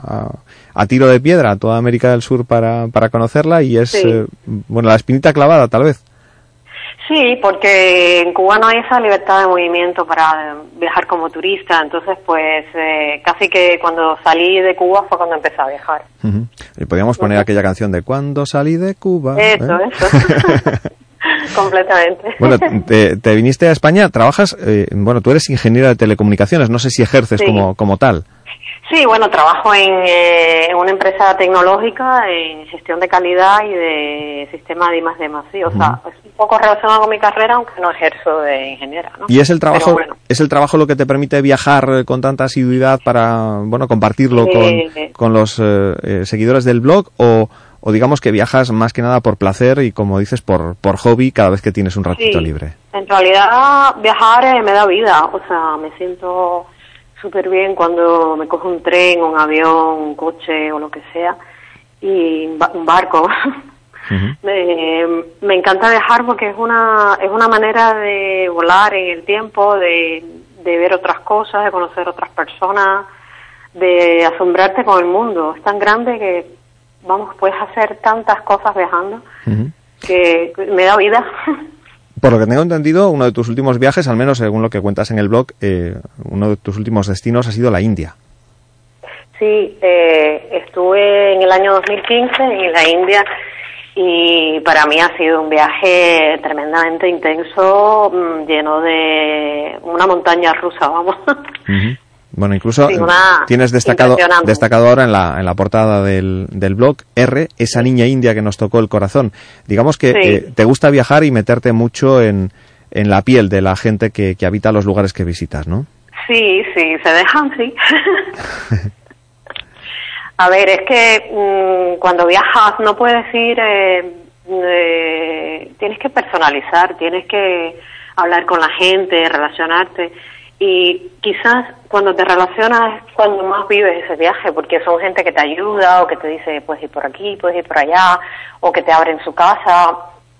[SPEAKER 3] a, tiro de piedra, toda América del Sur para, para conocerla, y es, bueno, la espinita clavada, tal vez.
[SPEAKER 92] Sí, porque en Cuba no hay esa libertad de movimiento para viajar como turista, entonces pues eh, casi que cuando salí de Cuba fue cuando empecé a viajar.
[SPEAKER 3] Y podríamos poner aquella canción de Cuando salí de Cuba.
[SPEAKER 92] Eso, ¿eh? eso. Completamente.
[SPEAKER 3] Bueno, te, viniste a España, trabajas, eh, bueno, tú eres ingeniera de telecomunicaciones, no sé si ejerces como, como tal.
[SPEAKER 92] Sí, bueno, trabajo eh, en, una empresa tecnológica en gestión de calidad y de sistema de I+D+, sí, o sea, es un poco relacionado con mi carrera, aunque no ejerzo de ingeniera, ¿no?
[SPEAKER 3] ¿Y es el trabajo es el trabajo lo que te permite viajar con tanta asiduidad para, bueno, compartirlo con, con, los eh, eh, seguidores del blog o, o digamos que viajas más que nada por placer y como dices por, por hobby cada vez que tienes un ratito libre?
[SPEAKER 92] En realidad viajar me da vida, o sea, me siento súper bien cuando me cojo un tren, un avión, un coche o lo que sea, y un barco. me, encanta viajar porque es una, es una manera de volar en el tiempo, de, de ver otras cosas, de conocer otras personas, de asombrarte con el mundo. Es tan grande que, vamos, puedes hacer tantas cosas viajando que me da vida.
[SPEAKER 3] Por lo que tengo entendido, uno de tus últimos viajes, al menos según lo que cuentas en el blog, eh, uno de tus últimos destinos ha sido la India.
[SPEAKER 92] Sí, eh, estuve en el año 2015 en la India y para mí ha sido un viaje tremendamente intenso, mm, lleno de una montaña rusa, vamos.
[SPEAKER 3] Bueno, incluso tienes destacado, destacado ahora en la, en la portada del, del blog R, esa niña india que nos tocó el corazón. Digamos que eh, te gusta viajar y meterte mucho en, en la piel de la gente que, que habita los lugares que visitas, ¿no?
[SPEAKER 92] Sí, sí, se dejan, sí. A ver, es que mm, cuando viajas no puedes ir, eh, eh, tienes que personalizar, tienes que hablar con la gente, relacionarte y quizás cuando te relacionas es cuando más vives ese viaje, porque son gente que te ayuda o que te dice puedes ir por aquí, puedes ir por allá, o que te abren su casa,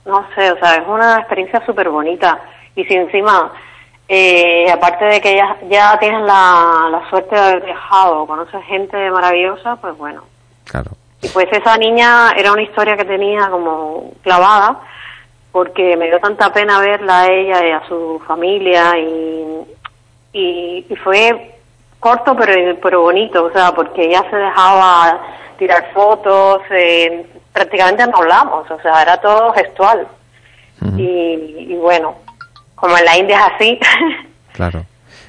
[SPEAKER 92] no sé, o sea, es una experiencia súper bonita. Y si encima, eh, aparte de que ya, ya tienes la, la suerte de haber viajado, conoces gente maravillosa, pues bueno.
[SPEAKER 3] Claro.
[SPEAKER 92] Y pues esa niña era una historia que tenía como clavada, porque me dio tanta pena verla a ella y a su familia y, y, fue corto pero, pero bonito, o sea, porque ella se dejaba tirar fotos, eh, prácticamente no hablamos, o sea, era todo gestual. y, y bueno, como en la India es así.
[SPEAKER 3] Claro.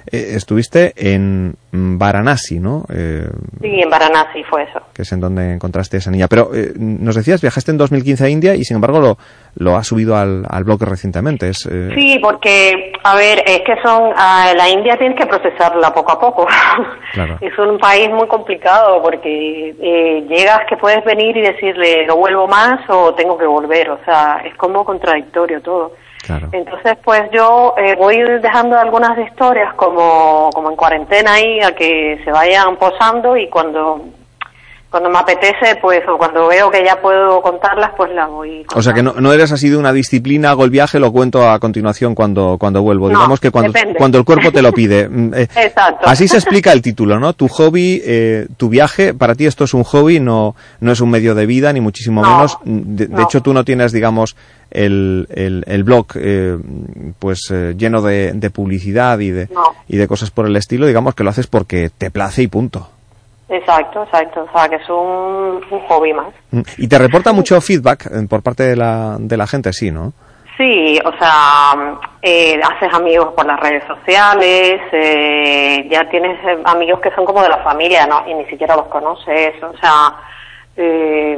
[SPEAKER 3] Eh, estuviste en Varanasi, ¿no? Eh,
[SPEAKER 92] sí, en Varanasi fue eso.
[SPEAKER 3] Que es en donde encontraste a esa niña. Pero eh, nos decías, viajaste en 2015 a India y sin embargo lo, lo has subido al, al blog recientemente. Es,
[SPEAKER 92] Sí, porque, a ver, es que son, ah, la India tienes que procesarla poco a poco.
[SPEAKER 3] Claro.
[SPEAKER 92] es un país muy complicado porque llegas que puedes venir y decirle no vuelvo más o tengo que volver. O sea, es como contradictorio todo. Entonces, pues yo eh, voy dejando algunas historias como, como en cuarentena ahí a que se vayan posando y cuando cuando me apetece, pues, o cuando veo que ya puedo contarlas, pues las voy
[SPEAKER 3] O sea, que no, no eres así de una disciplina, hago el viaje, lo cuento a continuación cuando, cuando vuelvo. Digamos que cuando, cuando el cuerpo te lo pide. Mm, eh,
[SPEAKER 92] Exacto.
[SPEAKER 3] Así se explica el título, ¿no? Tu hobby, eh, tu viaje, para ti esto es un hobby, no, no es un medio de vida, ni muchísimo menos. De, de, hecho, tú no tienes, digamos, el, el, el blog eh, pues eh, lleno de, de, publicidad y de, y de cosas por el estilo, digamos que lo haces porque te place y punto.
[SPEAKER 92] Exacto, exacto. O sea, que es un, un hobby más.
[SPEAKER 3] Mm. ¿Y te reporta mucho feedback eh, por parte de la, de la gente? Sí, ¿no?
[SPEAKER 92] Sí, o sea, eh, haces amigos por las redes sociales, eh, ya tienes amigos que son como de la familia, ¿no? Y ni siquiera los conoces, o sea, eh,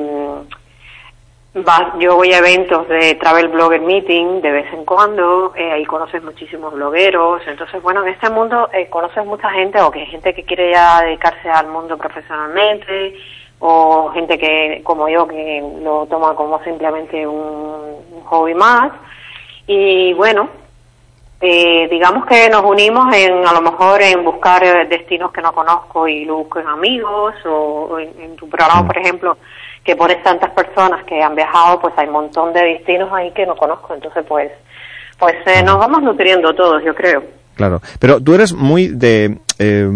[SPEAKER 92] yo voy a eventos de Travel Blogger Meeting de vez en cuando, eh, ahí conoces muchísimos blogueros, entonces bueno, en este mundo eh, conoces mucha gente o que hay gente que quiere ya dedicarse al mundo profesionalmente o gente que como yo que lo toma como simplemente un, hobby más. Y bueno, eh, digamos que nos unimos en a lo mejor en buscar destinos que no conozco y lo busco en amigos o, en, en, tu programa por ejemplo que pones tantas personas que han viajado, pues hay un montón de destinos ahí que no conozco, entonces pues pues eh, nos vamos nutriendo todos, yo creo.
[SPEAKER 3] Claro, pero tú eres muy de eh,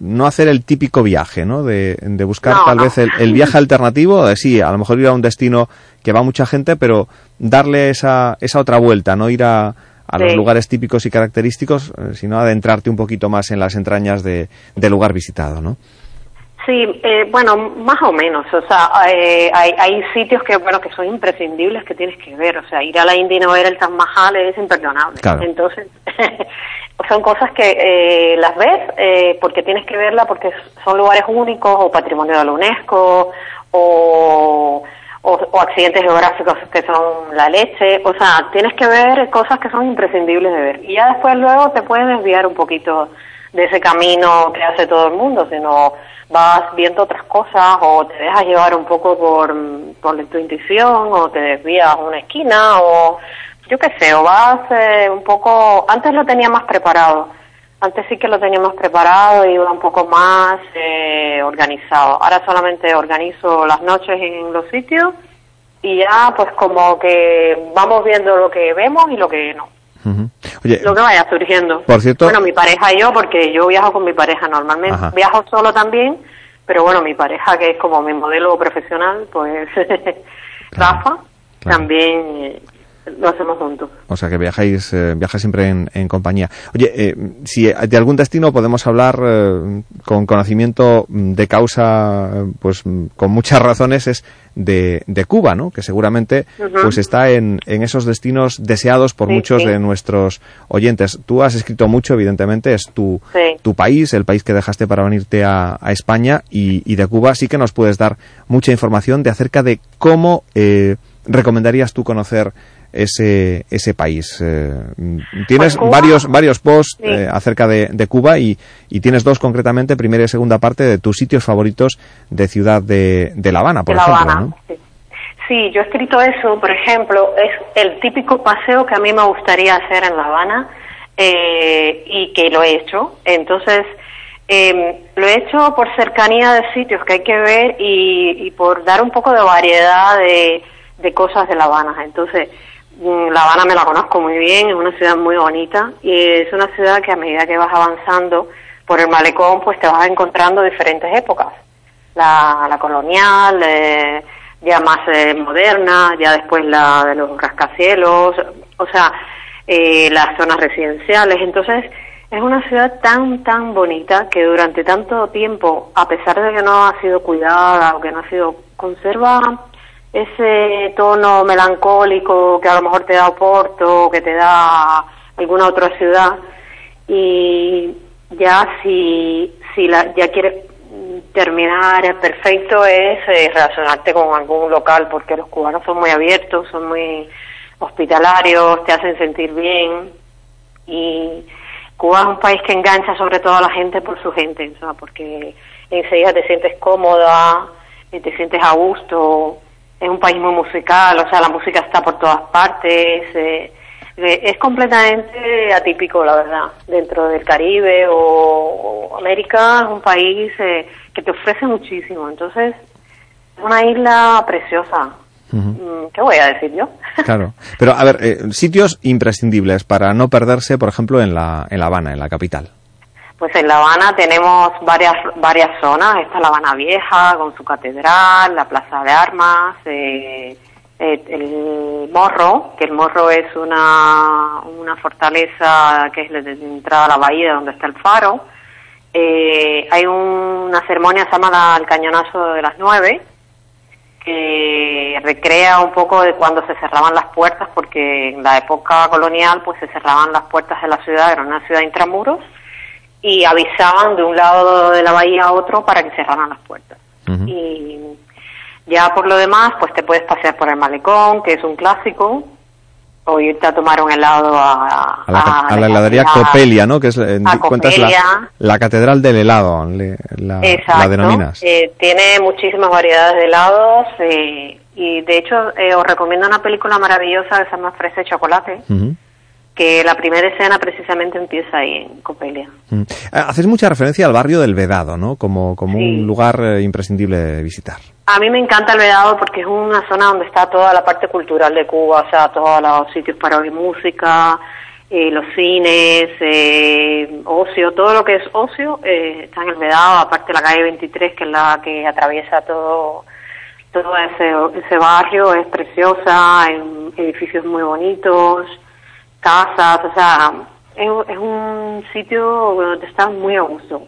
[SPEAKER 3] no hacer el típico viaje, ¿no? De, de buscar
[SPEAKER 92] no,
[SPEAKER 3] tal
[SPEAKER 92] no.
[SPEAKER 3] vez el, el, viaje alternativo, de sí, a lo mejor ir a un destino que va mucha gente, pero darle esa, esa otra vuelta, no ir a, a los lugares típicos y característicos, eh, sino adentrarte un poquito más en las entrañas de, del lugar visitado, ¿no?
[SPEAKER 92] Sí, eh, bueno, más o menos. O sea, eh, hay, hay sitios que, bueno, que son imprescindibles que tienes que ver. O sea, ir a la India y no ver el Taj Mahal es imperdonable.
[SPEAKER 3] Claro.
[SPEAKER 92] Entonces, son cosas que eh, las ves eh, porque tienes que verla porque son lugares únicos o patrimonio de la UNESCO o, o, o accidentes geográficos que son la leche. O sea, tienes que ver cosas que son imprescindibles de ver. Y ya después luego te puedes desviar un poquito de ese camino que hace todo el mundo, sino vas viendo otras cosas o te dejas llevar un poco por, por tu intuición o te desvías una esquina o yo qué sé, o vas eh, un poco, antes lo tenía más preparado, antes sí que lo tenía más preparado y iba un poco más eh, organizado. Ahora solamente organizo las noches en los sitios y ya pues como que vamos viendo lo que vemos y lo que no.
[SPEAKER 3] Oye,
[SPEAKER 92] Lo que vaya surgiendo.
[SPEAKER 3] Por cierto-
[SPEAKER 92] Bueno, mi pareja y yo, porque yo viajo con mi pareja normalmente.
[SPEAKER 3] Ajá.
[SPEAKER 92] Viajo solo también, pero bueno, mi pareja, que es como mi modelo profesional, pues Rafa, también eh, lo hacemos juntos.
[SPEAKER 3] O sea que viajáis, eh, viajáis siempre en, en compañía. Oye, eh, si de algún destino podemos hablar eh, con conocimiento de causa, pues con muchas razones, es de, de Cuba, ¿no? Que seguramente pues está en, en esos destinos deseados por
[SPEAKER 92] Sí,
[SPEAKER 3] muchos
[SPEAKER 92] sí.
[SPEAKER 3] de nuestros oyentes. Tú has escrito mucho, evidentemente, es tu,
[SPEAKER 92] Sí.
[SPEAKER 3] tu país, el país que dejaste para venirte a, a España y, y de Cuba sí que nos puedes dar mucha información de acerca de cómo eh, recomendarías tú conocer ese, ese país. Eh, tienes
[SPEAKER 92] Pues Cuba-
[SPEAKER 3] varios, varios posts
[SPEAKER 92] Sí.
[SPEAKER 3] eh, acerca de, de Cuba y, y tienes dos concretamente, primera y segunda parte, de tus sitios favoritos de ciudad de, de La Habana, por
[SPEAKER 92] de La
[SPEAKER 3] ejemplo.
[SPEAKER 92] Habana.
[SPEAKER 3] ¿no?
[SPEAKER 92] Sí. Sí, yo he escrito eso, por ejemplo, es el típico paseo que a mí me gustaría hacer en La Habana eh, y que lo he hecho. Entonces, eh, lo he hecho por cercanía de sitios que hay que ver y, y por dar un poco de variedad de, de cosas de La Habana. Entonces, mm, La Habana me la conozco muy bien, es una ciudad muy bonita y es una ciudad que a medida que vas avanzando por el malecón, pues te vas encontrando diferentes épocas la, la colonial, eh, ya más eh, moderna, ya después la de los rascacielos, o sea, eh, las zonas residenciales. Entonces, Es una ciudad tan, tan bonita que durante tanto tiempo, a pesar de que no ha sido cuidada o que no ha sido, conserva ese tono melancólico que a lo mejor te da Oporto, que te da alguna otra ciudad. Y ya si, si la, ya quieres terminar perfecto es eh, relacionarte con algún local porque los cubanos son muy abiertos, son muy hospitalarios, te hacen sentir bien y Cuba es un país que engancha sobre todo a la gente por su gente, sea, porque enseguida te sientes cómoda, eh, te sientes a gusto, es un país muy musical, o sea, la música está por todas partes, eh, eh, es completamente atípico, la verdad, dentro del Caribe o, América, es un país que te ofrece muchísimo, entonces es una isla preciosa, Mm, ¿Qué voy a decir yo?
[SPEAKER 3] Claro. Pero, a ver, eh, sitios imprescindibles para no perderse, por ejemplo, en La, en la Habana, en la capital.
[SPEAKER 92] Pues en La Habana tenemos varias, varias zonas. Está La Habana Vieja, con su catedral, la Plaza de Armas, eh, eh, el Morro, que el Morro es una, una fortaleza que es de entrada a la bahía donde está el faro. hay una ceremonia llamada el Cañonazo de las Nueve, que recrea un poco de cuando se cerraban las puertas, porque en la época colonial pues se cerraban las puertas de la ciudad, era una ciudad intramuros, y avisaban de un lado de la bahía a otro para que cerraran las puertas. Y ya por lo demás, pues te puedes pasear por el malecón, que es un clásico, o irte a tomar un helado a,
[SPEAKER 3] a, la, heladería Copelia, ¿no? Que es, cuentas la, la, catedral del helado, la, la denominas.
[SPEAKER 92] Eh, tiene muchísimas variedades de helados eh, y de hecho eh, os recomiendo una película maravillosa que se llama Fresa y Chocolate. Que la primera escena precisamente empieza ahí en Copelia.
[SPEAKER 3] Haces mucha referencia al barrio del Vedado, ¿no? Como, como un lugar imprescindible de visitar.
[SPEAKER 92] A mí me encanta el Vedado porque es una zona donde está toda la parte cultural de Cuba, o sea, todos los sitios para oír música, eh, los cines, eh, ocio, todo lo que es ocio eh, está en el Vedado, aparte la calle 23 que es la que atraviesa todo todo ese, ese barrio, es preciosa, hay edificios muy bonitos, casas, o sea, es, un sitio donde estás muy a gusto.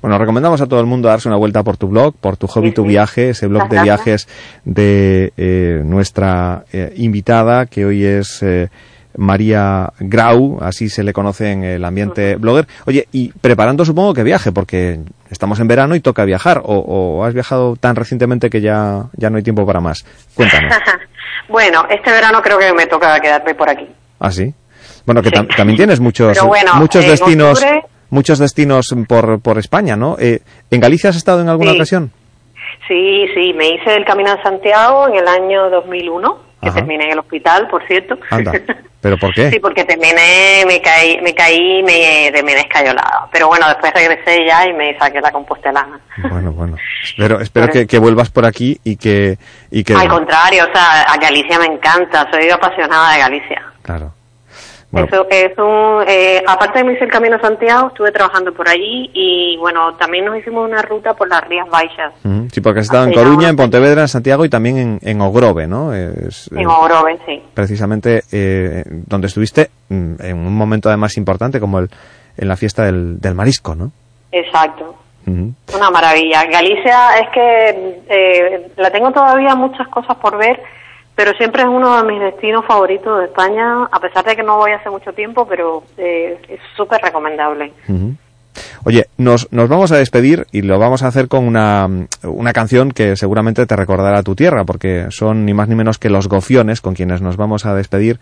[SPEAKER 3] Bueno, recomendamos a todo el mundo darse una vuelta por tu blog, por tu hobby, tu viaje, ese blog de viajes de eh, nuestra eh, invitada, que hoy es eh, María Grau, así se le conoce en el ambiente blogger. Oye, y preparando supongo que viaje, porque estamos en verano y toca viajar, o, has viajado tan recientemente que ya, ya no hay tiempo para más. Cuéntanos.
[SPEAKER 92] bueno, este verano creo que me toca quedarme por aquí.
[SPEAKER 3] ¿Ah, sí? Bueno, que también tienes muchos, muchos destinos, muchos destinos por, por España, ¿no? Eh, ¿En Galicia has estado en alguna ocasión?
[SPEAKER 92] Sí, sí, me hice el Camino de Santiago en el año 2001, que terminé en el hospital, por cierto.
[SPEAKER 3] Anda. ¿Pero por qué?
[SPEAKER 92] sí, porque terminé, me caí, me caí, me terminé escayolada. Pero bueno, después regresé ya y me saqué la compostelana.
[SPEAKER 3] Bueno, bueno. Espero, espero que, que, vuelvas por aquí y que, y que...
[SPEAKER 92] Al contrario, o sea, a Galicia me encanta, soy apasionada de Galicia.
[SPEAKER 3] Claro.
[SPEAKER 92] Eso es un, eh, aparte de me hice el Camino a Santiago, estuve trabajando por allí y bueno, también nos hicimos una ruta por las Rías Baixas.
[SPEAKER 3] Sí, porque has estado en Coruña, en Pontevedra, en Santiago y también en, en Ogrove, ¿no?
[SPEAKER 92] Es, en Ogrove, sí.
[SPEAKER 3] Precisamente eh, donde estuviste mm, en un momento además importante como el, en la fiesta del, del marisco, ¿no?
[SPEAKER 92] Exacto. Una maravilla. Galicia es que eh, la tengo todavía muchas cosas por ver pero siempre es uno de mis destinos favoritos de España, a pesar de que no voy hace mucho tiempo, pero eh, es súper recomendable.
[SPEAKER 3] Oye, nos, nos vamos a despedir y lo vamos a hacer con una, una canción que seguramente te recordará tu tierra, porque son ni más ni menos que los gofiones con quienes nos vamos a despedir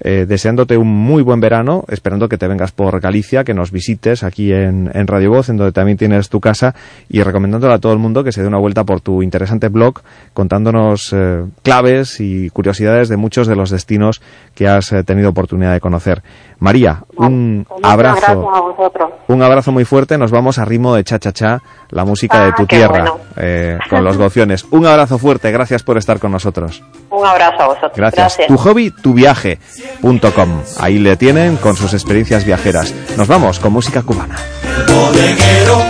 [SPEAKER 3] eh, deseándote un muy buen verano, esperando que te vengas por Galicia, que nos visites aquí en, en, Radio Voz, en donde también tienes tu casa, y recomendándole a todo el mundo que se dé una vuelta por tu interesante blog, contándonos eh, claves y curiosidades de muchos de los destinos que has eh, tenido oportunidad de conocer. María, un abrazo. Un abrazo muy fuerte. Nos vamos a ritmo de cha cha cha, la música de ah, tu tierra, con los gociones. Un abrazo fuerte. Gracias por estar con nosotros.
[SPEAKER 92] Un abrazo a vosotros.
[SPEAKER 3] Gracias. Tu hobby, tu. .com. Ahí le tienen con sus experiencias viajeras. Nos vamos con música cubana.
[SPEAKER 93] El bodeguero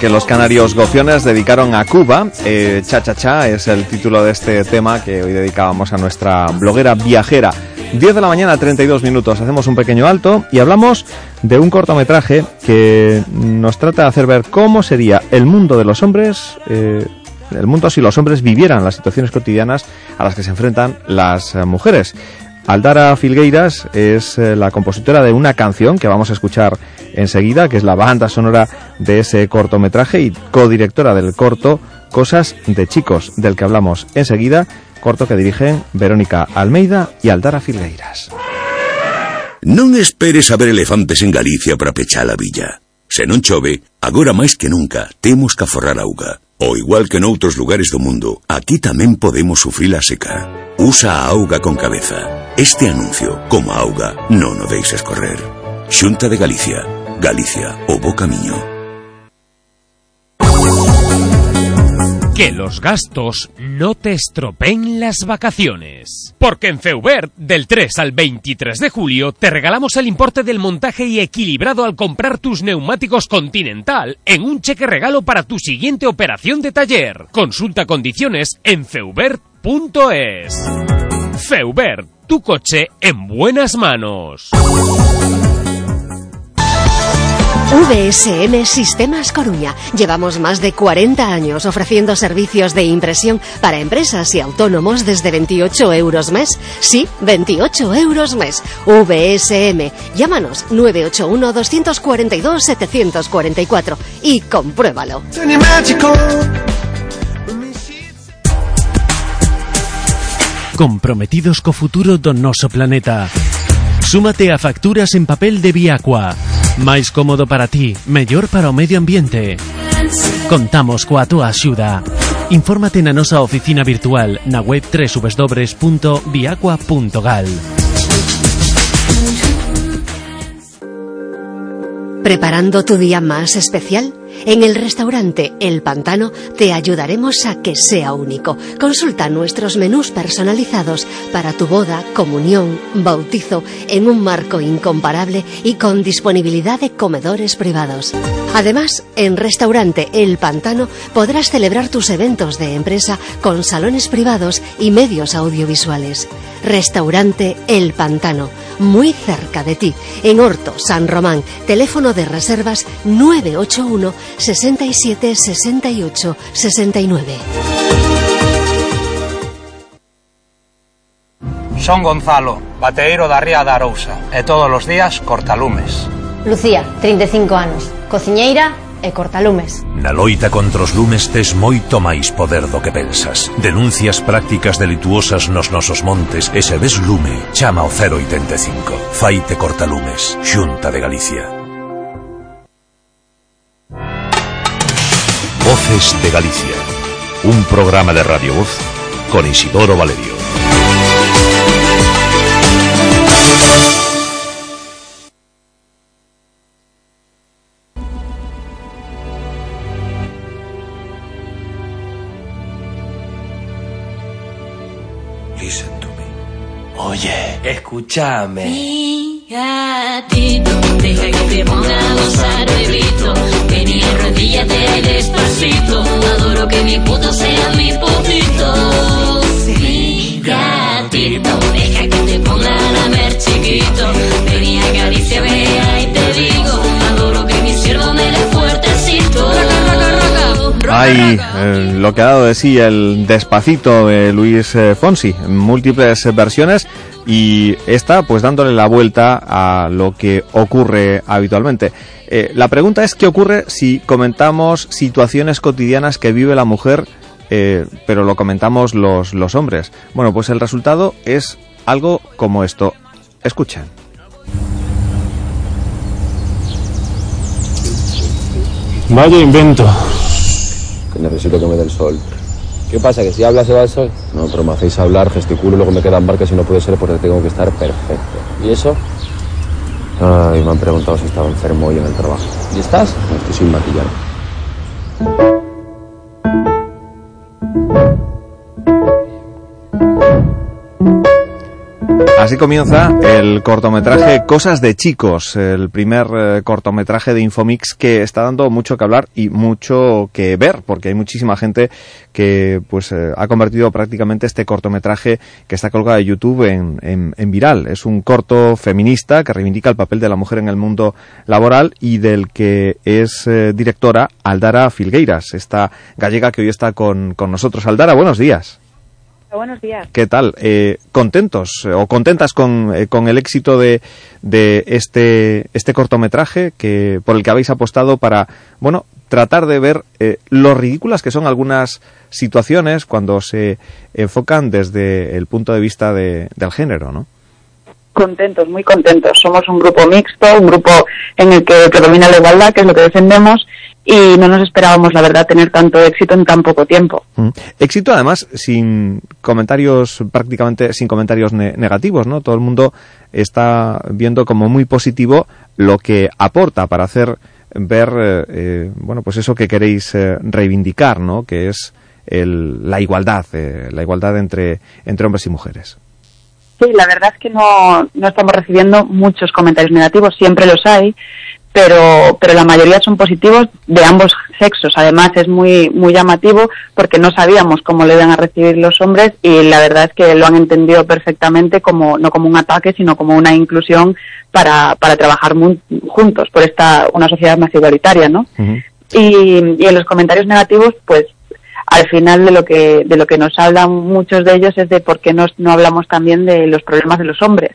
[SPEAKER 93] que
[SPEAKER 3] los canarios gofiones dedicaron a Cuba, eh, Cha Cha Cha, es el título de este tema que hoy dedicábamos a nuestra bloguera viajera. 10 de la mañana, 32 minutos. Hacemos un pequeño alto y hablamos de un cortometraje que nos trata de hacer ver cómo sería el mundo de los hombres, eh, el mundo si los hombres vivieran las situaciones cotidianas a las que se enfrentan las eh, mujeres. Aldara Filgueiras es eh, la compositora de una canción que vamos a escuchar enseguida, que es la banda sonora de ese cortometraje y codirectora del corto Cosas de Chicos, del que hablamos enseguida, corto que dirigen Verónica Almeida y Aldara Filgueiras.
[SPEAKER 43] Non esperes a ver elefantes en Galicia para pechar a villa. Se non chove, agora máis que nunca temos que aforrar auga. O igual que noutros lugares do mundo, aquí tamén podemos sufrir a seca. Usa a auga con cabeza. Este anuncio, como auga, non o deixes correr. Xunta de Galicia. Galicia, o bo camiño.
[SPEAKER 8] Que los gastos no te estropeen las vacaciones. Porque en Feubert, del 3 al 23 de julio, te regalamos el importe del montaje y equilibrado al comprar tus neumáticos Continental en un cheque regalo para tu siguiente operación de taller. Consulta condiciones en feubert.es. Feubert, tu coche en buenas manos.
[SPEAKER 62] VSM Sistemas Coruña. Llevamos más de 40 años ofreciendo servicios de impresión para empresas y autónomos desde 28 euros mes. Sí, 28 euros mes. VSM. Llámanos 981-242-744 y compruébalo.
[SPEAKER 45] Comprometidos co futuro do noso planeta. Súmate a facturas en papel de Viacua. Máis cómodo para ti, mellor para o medio ambiente. Contamos coa túa axuda. Infórmate na nosa oficina virtual na web www.viacua.gal.
[SPEAKER 62] ¿Preparando tu día más especial? En el restaurante El Pantano te ayudaremos a que sea único. Consulta nuestros menús personalizados para tu boda, comunión, bautizo en un marco incomparable y con disponibilidad de comedores privados. Además, en Restaurante El Pantano podrás celebrar tus eventos de empresa con salones privados y medios audiovisuales. Restaurante El Pantano, muy cerca de ti, en Horto, San Román. Teléfono de reservas 981 67 68 69.
[SPEAKER 94] Son Gonzalo, bateeiro da Ría da Arousa, e todos os días cortalumes.
[SPEAKER 84] Lucía, 35 anos, cociñeira e cortalumes.
[SPEAKER 5] Na loita contra os lumes tes moito máis poder do que pensas. Denuncias prácticas delituosas nos nosos montes e se ves lume, chama o 085. Faite cortalumes, Xunta de Galicia. Voces de Galicia. Un programa de Radio Voz con Isidoro Valerio.
[SPEAKER 95] Escúchame.
[SPEAKER 93] gatito, deja que te ponga a gozar, bebito. Vení, arrodíllate despacito. Adoro que mi puto sea mi putito. Mi gatito, deja que te ponga a lamer chiquito. Vení, acaríciame, ahí te digo. Adoro que mi siervo me dé fuertecito.
[SPEAKER 3] Hay eh, lo que ha dado de sí el Despacito de Luis eh, Fonsi, en múltiples eh, versiones y esta pues dándole la vuelta a lo que ocurre habitualmente. Eh, la pregunta es qué ocurre si comentamos situaciones cotidianas que vive la mujer, eh, pero lo comentamos los, los hombres. Bueno, pues el resultado es algo como esto. Escuchen.
[SPEAKER 96] Vaya invento.
[SPEAKER 97] Que necesito que me dé el sol. ¿Qué pasa? ¿Que si hablas se va el sol? No, pero me hacéis hablar, gesticulo, luego me quedan marcas y no puede ser porque tengo que estar perfecto. ¿Y eso? Ay, me han preguntado si estaba enfermo hoy en el trabajo. ¿Y estás? No, estoy sin maquillar.
[SPEAKER 3] Así comienza el cortometraje Cosas de Chicos, el primer eh, cortometraje de Infomix que está dando mucho que hablar y mucho que ver, porque hay muchísima gente que pues eh, ha convertido prácticamente este cortometraje que está colgado en YouTube en, viral. Es un corto feminista que reivindica el papel de la mujer en el mundo laboral y del que es eh, directora Aldara Filgueiras, esta gallega que hoy está con, con nosotros. Aldara, buenos días.
[SPEAKER 98] Buenos días.
[SPEAKER 3] ¿Qué tal? Eh, ¿Contentos eh, o contentas con, eh, con el éxito de, de este, este cortometraje que, por el que habéis apostado para, bueno, tratar de ver eh, lo ridículas que son algunas situaciones cuando se enfocan desde el punto de vista de- del género, ¿no?
[SPEAKER 98] Contentos, muy contentos. Somos un grupo mixto, un grupo en el que predomina la igualdad, que es lo que defendemos, y no nos esperábamos, la verdad, tener tanto éxito en tan poco tiempo.
[SPEAKER 3] Mm. Éxito además sin comentarios, prácticamente sin comentarios ne- negativos, ¿no? Todo el mundo está viendo como muy positivo lo que aporta para hacer ver, eh, eh, bueno, pues eso que queréis eh, reivindicar, ¿no? Que es el- la igualdad, eh, la igualdad entre, entre hombres y mujeres.
[SPEAKER 98] Sí, la verdad es que no, no estamos recibiendo muchos comentarios negativos, siempre los hay, pero, pero la mayoría son positivos de ambos sexos. Además es muy, muy llamativo porque no sabíamos cómo le iban a recibir los hombres y la verdad es que lo han entendido perfectamente como, no como un ataque, sino como una inclusión para, para trabajar juntos por esta, una sociedad más igualitaria, ¿no? y, y en los comentarios negativos, pues al final de lo que de lo que nos hablan muchos de ellos es de por qué nos, no hablamos también de los problemas de los hombres.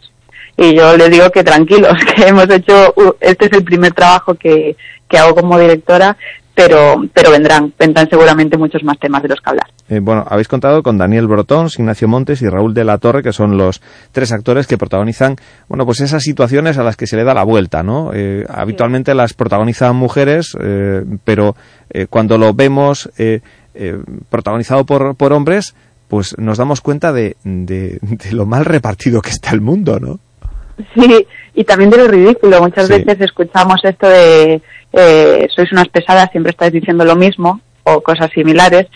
[SPEAKER 98] Y yo les digo que tranquilos, que hemos hecho, este es el primer trabajo que, que hago como directora, pero, pero vendrán, vendrán seguramente muchos más temas de los que hablar.
[SPEAKER 3] Eh, bueno, habéis contado con Daniel Brotón, Ignacio Montes y Raúl de la Torre, que son los tres actores que protagonizan, bueno, pues esas situaciones a las que se le da la vuelta, ¿no? Eh, habitualmente las protagonizan mujeres, eh, pero eh, cuando lo vemos protagonizado por, por hombres, pues nos damos cuenta de, de lo mal repartido que está el mundo, ¿no?
[SPEAKER 98] Sí, y también de lo ridículo. Muchas
[SPEAKER 3] Sí.
[SPEAKER 98] veces escuchamos esto de eh, sois unas pesadas, siempre estáis diciendo lo mismo o cosas similares.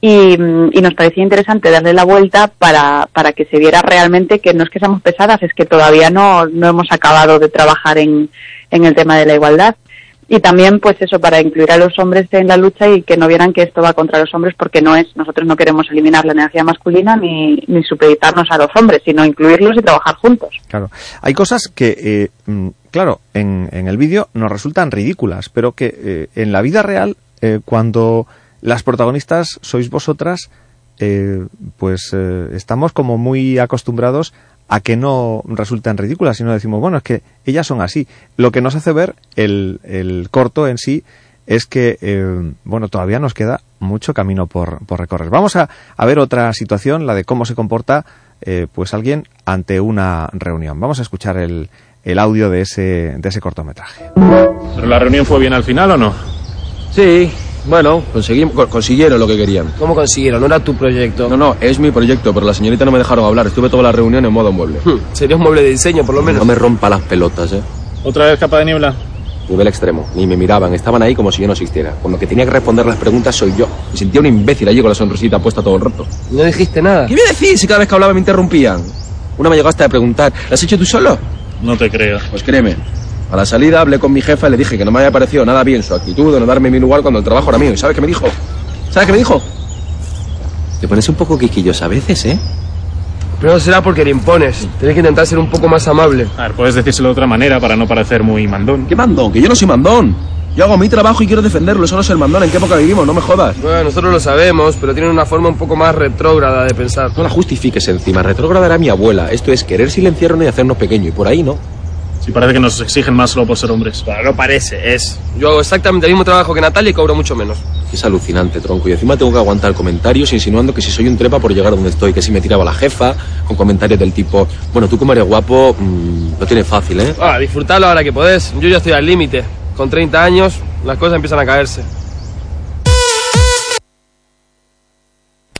[SPEAKER 98] Y, mm, y nos parecía interesante darle la vuelta para, para que se viera realmente que no es que seamos pesadas, es que todavía no, no hemos acabado de trabajar en, en el tema de la igualdad. Y también, pues eso, para incluir a los hombres en la lucha y que no vieran que esto va contra los hombres, porque no es, nosotros no queremos eliminar la energía masculina ni, supeditarnos a los hombres, sino incluirlos y trabajar juntos.
[SPEAKER 3] Claro. Hay cosas que, eh, mm, claro, en, en el vídeo nos resultan ridículas, pero que eh, en la vida real, eh, cuando las protagonistas sois vosotras, eh, pues estamos como muy acostumbrados a que no resulten ridículas, sino decimos, bueno, es que ellas son así. Lo que nos hace ver el, el corto en sí es que, eh, bueno, todavía nos queda mucho camino por, por recorrer. Vamos a, a ver otra situación, la de cómo se comporta eh, pues alguien ante una reunión. Vamos a escuchar el, el audio de ese, de ese cortometraje.
[SPEAKER 96] ¿Pero la reunión fue bien al final o no?
[SPEAKER 99] Sí, bueno, conseguimos, co- consiguieron lo que querían. ¿Cómo consiguieron? ¿No era tu proyecto? No, no, es mi proyecto, pero la señorita no me dejaron hablar. Estuve toda la reunión en modo mueble. Sería un mueble de diseño, por lo menos. No me rompa las pelotas, ¿eh?
[SPEAKER 96] ¿Otra vez capa de niebla?
[SPEAKER 99] Tuve el extremo. Ni me miraban, estaban ahí como si yo no existiera. Cuando que tenía que responder las preguntas soy yo. Me sentía un imbécil allí con la sonrisita puesta todo el rato. ¿No dijiste nada? ¿Qué a decir si cada vez que hablaba me interrumpían? Una me llegó hasta a preguntar, ¿la has hecho tú solo?
[SPEAKER 96] No te creo.
[SPEAKER 99] Pues créeme. A la salida hablé con mi jefa y le dije que no me había parecido nada bien su actitud de no darme mi lugar cuando el trabajo era mío. ¿Y sabes qué me dijo? ¿Sabes qué me dijo? Te pones un poco quisquillosa a veces, ¿eh?
[SPEAKER 100] Pero será porque le impones. Tienes que intentar ser un poco más amable.
[SPEAKER 96] A ver, puedes decírselo de otra manera para no parecer muy mandón.
[SPEAKER 99] ¿Qué mandón? Que yo no soy mandón. Yo hago mi trabajo y quiero defenderlo. Eso no es el mandón. ¿En qué época vivimos? No me jodas.
[SPEAKER 100] Bueno, nosotros lo sabemos, pero tienen una forma un poco más retrógrada de pensar.
[SPEAKER 99] No la justifiques encima. Retrógrada era mi abuela. Esto es querer silenciarnos y hacernos pequeño. Y por ahí no.
[SPEAKER 96] Sí, parece que nos exigen más solo por ser hombres.
[SPEAKER 100] Bueno, no parece, es. Yo hago exactamente el mismo trabajo que Natalia y cobro mucho menos.
[SPEAKER 99] Es alucinante, tronco. Y encima tengo que aguantar comentarios insinuando que si soy un trepa por llegar a donde estoy, que si me tiraba la jefa, con comentarios del tipo, bueno, tú como eres guapo, mm, lo tienes fácil, ¿eh?
[SPEAKER 100] Ah, disfrutarlo ahora que podés. Yo ya estoy al límite. Con 30 años, las cosas empiezan a caerse.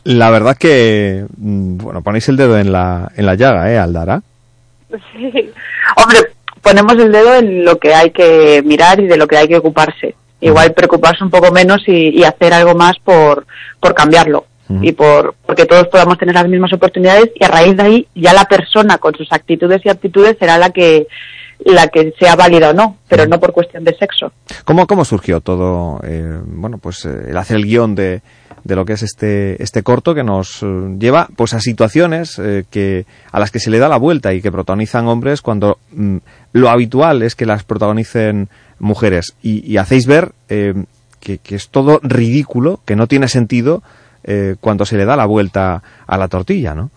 [SPEAKER 3] La verdad que, mm, bueno, ponéis el dedo en la, en la llaga, ¿eh, Aldara?
[SPEAKER 98] Sí. Hombre, ponemos el dedo en lo que hay que mirar y de lo que hay que ocuparse. Igual preocuparse un poco menos y, y hacer algo más por, por cambiarlo. y por porque todos podamos tener las mismas oportunidades y a raíz de ahí ya la persona con sus actitudes y aptitudes será la que la que sea válida o no, pero no por cuestión de sexo.
[SPEAKER 3] ¿Cómo, cómo surgió todo, eh, bueno, pues eh, el hacer el guion de, de lo que es este, este corto que nos eh, lleva pues a situaciones eh, que, a las que se le da la vuelta y que protagonizan hombres cuando mm, lo habitual es que las protagonicen mujeres y, y hacéis ver eh, que, que es todo ridículo, que no tiene sentido eh, cuando se le da la vuelta a la tortilla, ¿no?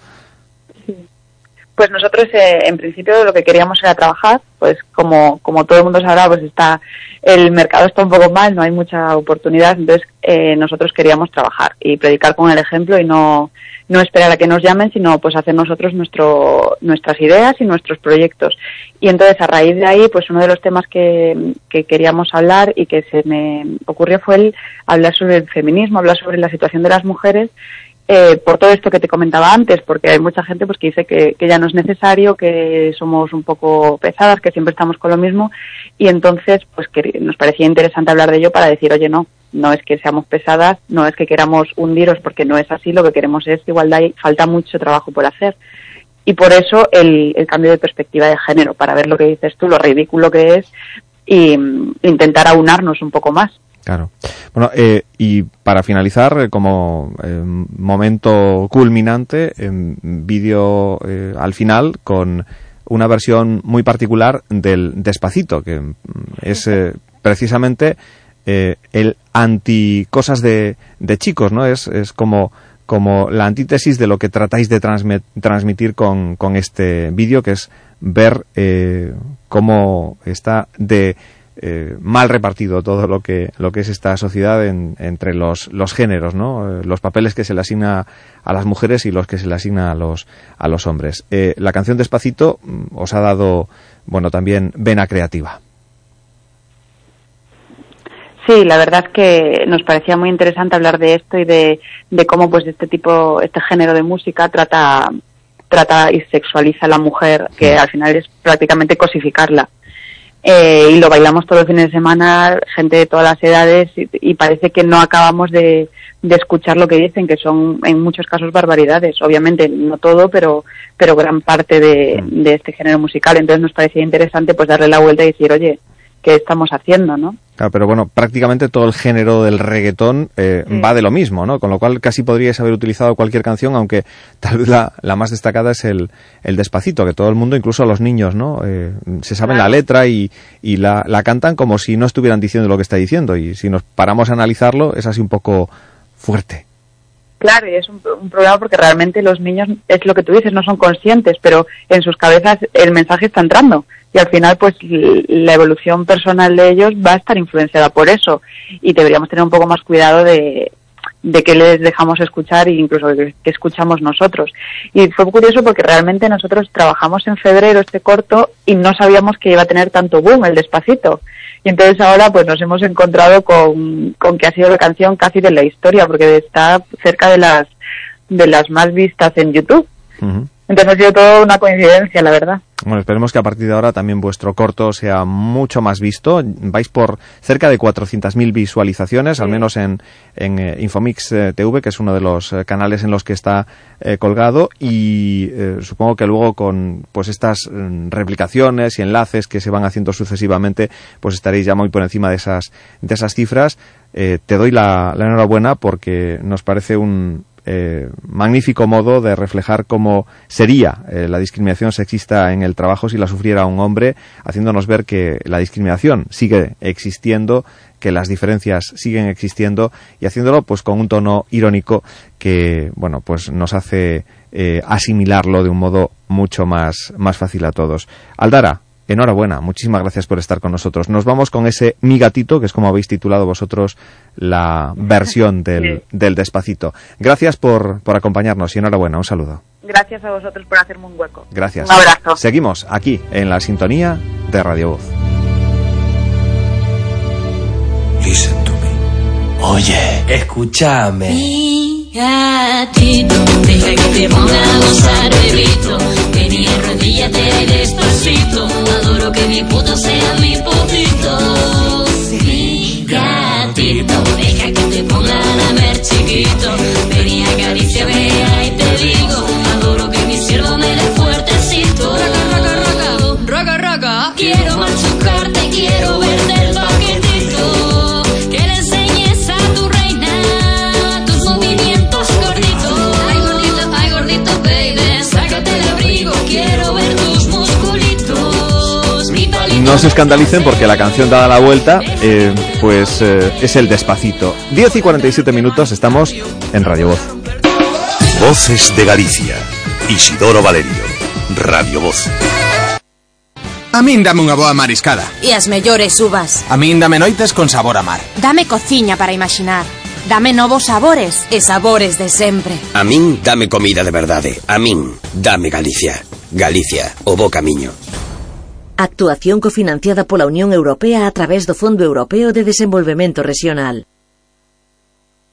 [SPEAKER 98] Pues nosotros, eh, en principio, lo que queríamos era trabajar, pues como, como todo el mundo sabrá, pues está, el mercado está un poco mal, no hay mucha oportunidad, entonces eh, nosotros queríamos trabajar y predicar con el ejemplo y no, no esperar a que nos llamen, sino pues hacer nosotros nuestro, nuestras ideas y nuestros proyectos. Y entonces, a raíz de ahí, pues uno de los temas que, que queríamos hablar y que se me ocurrió fue el hablar sobre el feminismo, hablar sobre la situación de las mujeres eh, por todo esto que te comentaba antes, porque hay mucha gente pues que dice que, ya no es necesario, que somos un poco pesadas, que siempre estamos con lo mismo, y entonces pues que nos parecía interesante hablar de ello para decir, oye, no, no es que seamos pesadas, no es que queramos hundiros, porque no es así, lo que queremos es igualdad y falta mucho trabajo por hacer. Y por eso el, el cambio de perspectiva de género, para ver lo que dices tú, lo ridículo que es, y mm, intentar aunarnos un poco más.
[SPEAKER 3] Claro. Bueno, eh, y para finalizar, eh, como eh, momento culminante, vídeo eh, al final con una versión muy particular del Despacito, que mm, es precisamente el anti cosas de, de chicos, ¿no? Es, es como, como la antítesis de lo que tratáis de transmit, transmitir con, con este vídeo, que es ver cómo está de eh, mal repartido todo lo que lo que es esta sociedad en, entre los, los géneros, ¿no? Eh, los papeles que se le asigna a las mujeres y los que se le asigna a los a los hombres. Eh, la canción Despacito mm, os ha dado, bueno, también vena creativa.
[SPEAKER 98] Sí, la verdad es que nos parecía muy interesante hablar de esto y de, de cómo pues este tipo, este género de música trata trata y sexualiza a la mujer, que al final es prácticamente cosificarla eh, y lo bailamos todos los fines de semana, gente de todas las edades, y, y parece que no acabamos de, de, escuchar lo que dicen, que son en muchos casos barbaridades. Obviamente, no todo, pero, pero gran parte de, de este género musical. Entonces nos parecía interesante pues darle la vuelta y decir, oye, ¿qué estamos haciendo, no?
[SPEAKER 3] Claro, pero bueno, prácticamente todo el género del reggaetón eh, sí. va de lo mismo, ¿no? Con lo cual casi podríais haber utilizado cualquier canción, aunque tal vez la, la más destacada es el, el, Despacito, que todo el mundo, incluso los niños, ¿no? Eh, se saben claro. la letra y, y la, la, cantan como si no estuvieran diciendo lo que está diciendo. Y si nos paramos a analizarlo, es así un poco fuerte.
[SPEAKER 98] Claro, y es un, problema porque realmente los niños, es lo que tú dices, no son conscientes, pero en sus cabezas el mensaje está entrando. Y al final, pues la evolución personal de ellos va a estar influenciada por eso. Y deberíamos tener un poco más cuidado de, de qué les dejamos escuchar e incluso qué escuchamos nosotros. Y fue curioso porque realmente nosotros trabajamos en febrero este corto y no sabíamos que iba a tener tanto boom el despacito. Y entonces ahora pues nos hemos encontrado con, con que ha sido la canción casi de la historia, porque está cerca de las de las más vistas en YouTube. Uh -huh. Entonces ha sido todo una coincidencia, la verdad.
[SPEAKER 3] Bueno, esperemos que a partir de ahora también vuestro corto sea mucho más visto. Vais por cerca de 400.000 visualizaciones, sí. al menos en, en eh, Infomix eh, TV, que es uno de los eh, canales en los que está colgado. Y supongo que luego con pues estas replicaciones y enlaces que se van haciendo sucesivamente, pues estaréis ya muy por encima de esas, de esas cifras. Eh, te doy la, la enhorabuena porque nos parece un, eh, magnífico modo de reflejar cómo sería eh, la discriminación sexista en el trabajo si la sufriera un hombre, haciéndonos ver que la discriminación sigue existiendo, que las diferencias siguen existiendo y haciéndolo pues con un tono irónico que bueno pues nos hace eh, asimilarlo de un modo mucho más, más fácil a todos. Aldara, enhorabuena, muchísimas gracias por estar con nosotros. Nos vamos con ese Mi Gatito, que es como habéis titulado vosotros la versión del, del Despacito. Gracias por, por acompañarnos y enhorabuena, un saludo.
[SPEAKER 98] Gracias a vosotros por hacerme un hueco.
[SPEAKER 3] Gracias.
[SPEAKER 98] Un abrazo.
[SPEAKER 3] Seguimos aquí en la sintonía de Radio Voz.
[SPEAKER 95] Listen to me. Oye, escúchame.
[SPEAKER 93] Mi gatito, deja que te ponga a gozar, bebito. Vení, arrodíllate despacito. Adoro que mi puto sea mi putito. Mi gatito, deja que te ponga a lamer chiquito.
[SPEAKER 3] No se escandalicen porque la canción dada la vuelta, eh, pues eh, es el despacito. 10 y 47 minutos, estamos en Radio Voz.
[SPEAKER 5] Voces de Galicia. Isidoro Valerio. Radio Voz.
[SPEAKER 10] A min dame unha boa mariscada.
[SPEAKER 88] E as mellores uvas.
[SPEAKER 10] A min dame noites con sabor a mar.
[SPEAKER 88] Dame cociña para imaginar. Dame novos sabores e sabores de sempre.
[SPEAKER 95] A min dame comida de verdade. A min dame Galicia. Galicia, o bo camiño.
[SPEAKER 73] Actuación cofinanciada pola Unión Europea a través do Fondo Europeo de Desenvolvemento Regional.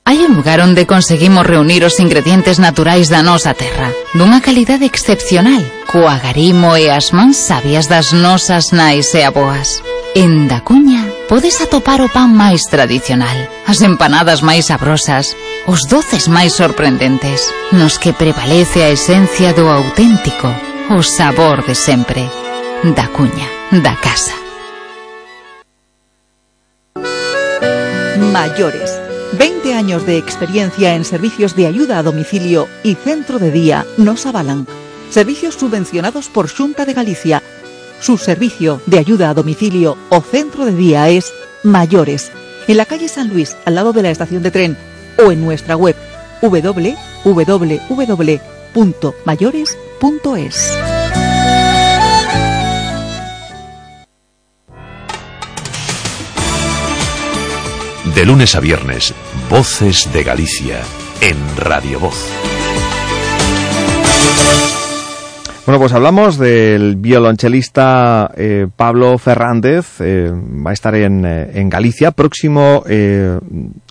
[SPEAKER 101] Hai un lugar onde conseguimos reunir os ingredientes naturais da nosa terra, dunha calidade excepcional, co agarimo e as mans sabias das nosas nais e aboas. En Dacuña podes atopar o pan máis tradicional, as empanadas máis sabrosas, os doces máis sorprendentes, nos que prevalece a esencia do auténtico, o sabor de sempre. Dacuña, da casa.
[SPEAKER 102] Mayores. 20 años de experiencia en servicios de ayuda a domicilio y centro de día nos avalan. Servicios subvencionados por Junta de Galicia. Su servicio de ayuda a domicilio o centro de día es Mayores, en la calle San Luis, al lado de la estación de tren, o en nuestra web www.mayores.es.
[SPEAKER 5] De lunes a viernes, Voces de Galicia. En Radio Voz.
[SPEAKER 3] Bueno, pues hablamos del violonchelista eh, Pablo Fernández, eh, va a estar en, eh, en Galicia, próximo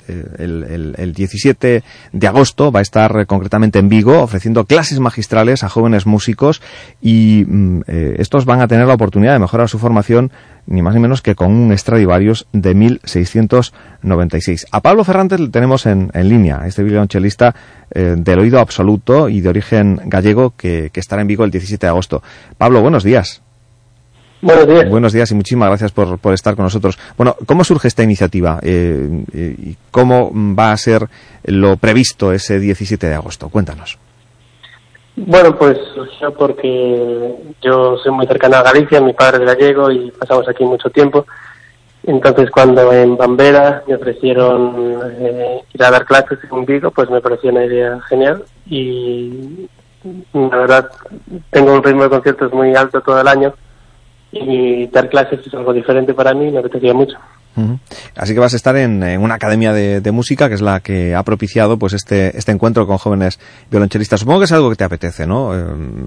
[SPEAKER 3] el, el- el 17 de agosto, va a estar eh, concretamente en Vigo, ofreciendo clases magistrales a jóvenes músicos y mm, eh, estos van a tener la oportunidad de mejorar su formación ni más ni menos que con un Stradivarius de 1696. A Pablo Fernández le tenemos en, línea, este violonchelista eh, del oído absoluto y de origen gallego que, que estará en Vigo el 17 de agosto. Pablo, buenos días.
[SPEAKER 103] Buenos días.
[SPEAKER 3] Buenos días y muchísimas gracias por, por estar con nosotros. Bueno, ¿cómo surge esta iniciativa eh, eh, y cómo va a ser lo previsto ese 17 de agosto? Cuéntanos.
[SPEAKER 103] Bueno, pues surgió porque yo soy muy cercano a Galicia, mi padre es gallego y pasamos aquí mucho tiempo. Entonces, cuando en Bambera me ofrecieron eh, ir a dar clases en Vigo, pues me pareció una idea genial y la verdad tengo un ritmo de conciertos muy alto todo el año y dar clases es algo diferente para mí y me apetecía mucho.
[SPEAKER 3] Así que vas a estar en, en una academia de, de música que es la que ha propiciado pues este, este encuentro con jóvenes violonchelistas. Supongo que es algo que te apetece, ¿no? Eh,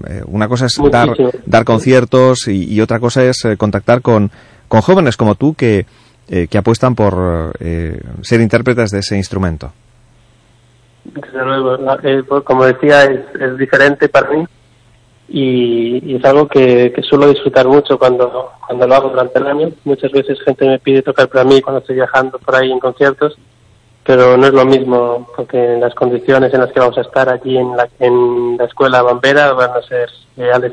[SPEAKER 3] eh, una cosa es dar,
[SPEAKER 103] Muchísimo.
[SPEAKER 3] dar conciertos y, y otra cosa es eh, contactar con, con jóvenes como tú que, eh, que apuestan por ser intérpretes de ese instrumento.
[SPEAKER 103] Desde luego, la- pues, como decía, es, es diferente para mí y, es algo que, suelo disfrutar mucho cuando, cuando lo hago durante el año. Muchas veces gente me pide tocar para mí cuando estoy viajando por ahí en conciertos, pero no es lo mismo porque las condiciones en las que vamos a estar allí en la, en la escuela Bambera van a ser reales.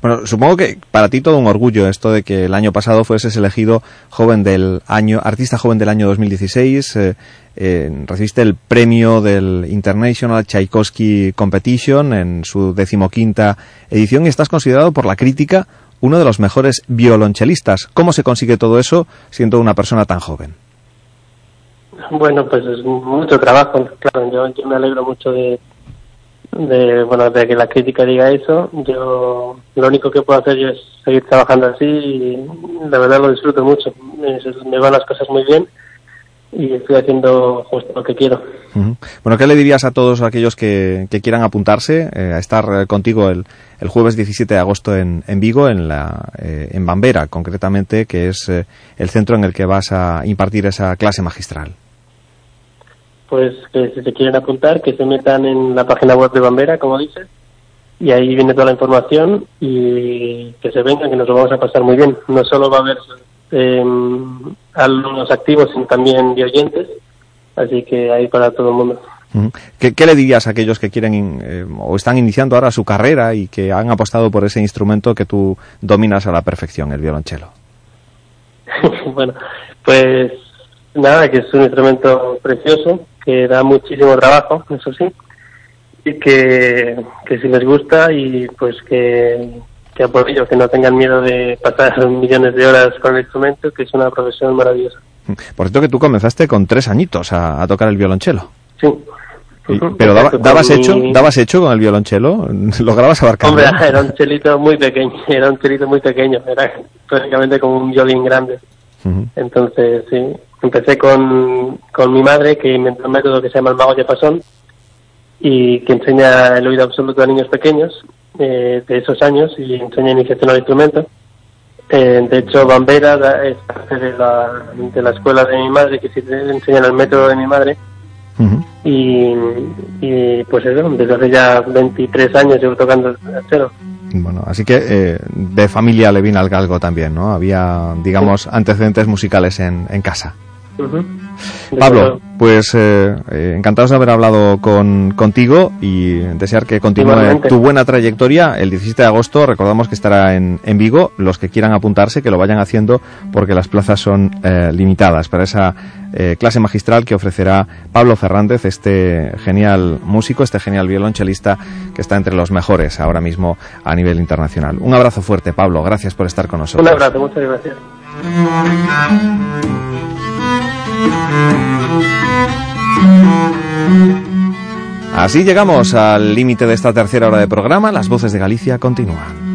[SPEAKER 3] Bueno, supongo que para ti todo un orgullo esto de que el año pasado fueses elegido joven del año, artista joven del año 2016, eh, eh, recibiste el premio del International Tchaikovsky Competition en su decimoquinta edición y estás considerado por la crítica uno de los mejores violonchelistas. ¿Cómo se consigue todo eso siendo una persona tan joven?
[SPEAKER 103] Bueno, pues es mucho trabajo, claro, yo, yo me alegro mucho de, de, bueno, de que la crítica diga eso. Yo lo único que puedo hacer yo es seguir trabajando así y la verdad lo disfruto mucho. Me van las cosas muy bien y estoy haciendo justo lo que quiero.
[SPEAKER 3] Bueno, ¿qué le dirías a todos aquellos que, que quieran apuntarse eh, a estar contigo el, el jueves 17 de agosto en, en Vigo, en, la, eh, en Bambera, concretamente, que es eh, el centro en el que vas a impartir esa clase magistral?
[SPEAKER 103] Pues que si se quieren apuntar, que se metan en la página web de Bambera, como dices, y ahí viene toda la información y que se vengan, que nos lo vamos a pasar muy bien. No solo va a haber eh, alumnos activos, sino también de oyentes, así que ahí para todo el mundo.
[SPEAKER 3] Ujú. ¿Qué, qué le dirías a aquellos que quieren eh, o están iniciando ahora su carrera y que han apostado por ese instrumento que tú dominas a la perfección, el violonchelo?
[SPEAKER 103] bueno, pues nada, que es un instrumento precioso, que da muchísimo trabajo, eso sí, y que, que si les gusta y pues que, que sea por ello, que no tengan miedo de pasar millones de horas con el instrumento, que es una profesión maravillosa.
[SPEAKER 3] Por cierto que tú comenzaste con tres añitos a, a tocar el violonchelo.
[SPEAKER 103] Sí.
[SPEAKER 3] Y- pero daba- dabas hecho,
[SPEAKER 103] mi-
[SPEAKER 3] dabas hecho con el violonchelo, lograbas abarcar.
[SPEAKER 103] Hombre, era un chelito muy pequeño, era un chelito muy pequeño, era prácticamente como un violín grande. Entonces, sí, empecé con, con mi madre, que inventó un método que se llama el mago de pasón, y que enseña el oído absoluto a niños pequeños eh, de esos años y enseña iniciación al instrumento. Eh, de hecho, Bambera es parte de la, de la escuela de mi madre, que sí te enseñan el método de mi madre. Y, y pues eso, desde hace ya 23 años llevo tocando el cero.
[SPEAKER 3] Bueno, así que eh, de familia le vino al galgo también, ¿no? Había, digamos, antecedentes musicales en, en casa.
[SPEAKER 103] Ujú.
[SPEAKER 3] Pablo, pues eh, eh, encantados de haber hablado con, contigo y desear que continúe tu buena trayectoria. El 17 de agosto recordamos que estará en, en Vigo. Los que quieran apuntarse, que lo vayan haciendo porque las plazas son eh, limitadas para esa eh, clase magistral que ofrecerá Pablo Fernández, este genial músico, este genial violonchelista que está entre los mejores ahora mismo a nivel internacional. Un abrazo fuerte, Pablo. Gracias por estar con nosotros.
[SPEAKER 103] Un abrazo, muchas gracias.
[SPEAKER 3] Así llegamos al límite de esta tercera hora de programa. Las voces de Galicia continúan.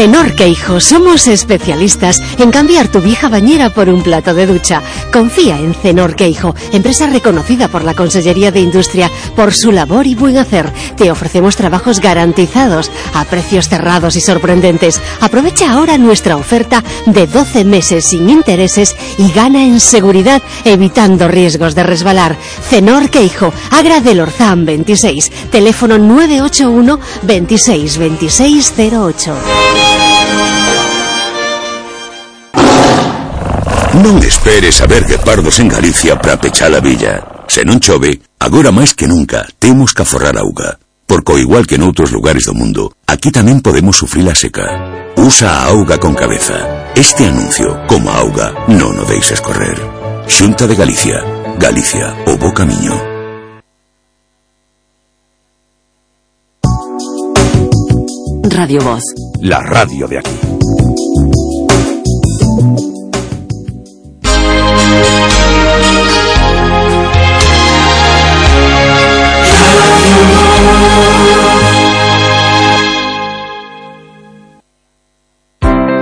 [SPEAKER 62] En Cenor Queijo somos especialistas en cambiar tu vieja bañera por un plato de ducha. Confía en Cenor Queijo, empresa reconocida por la Consellería de Industria por su labor y buen hacer. Te ofrecemos trabajos garantizados a precios cerrados y sorprendentes. Aprovecha ahora nuestra oferta de 12 meses sin intereses y gana en seguridad evitando riesgos de resbalar. Cenor Queijo, Agra del Orzán 26, teléfono 981 26 26 08.
[SPEAKER 104] Non esperes a ver guepardos en Galicia para pechar a villa. Se non chove, agora máis que nunca temos que aforrar auga. Porque ao igual que noutros lugares do mundo, aquí tamén podemos sufrir a seca. Usa a auga con cabeza. Este anuncio, como a auga, non o deixes correr. Xunta de Galicia. Galicia, o bo camiño.
[SPEAKER 73] Radio Voz.
[SPEAKER 5] La radio de aquí.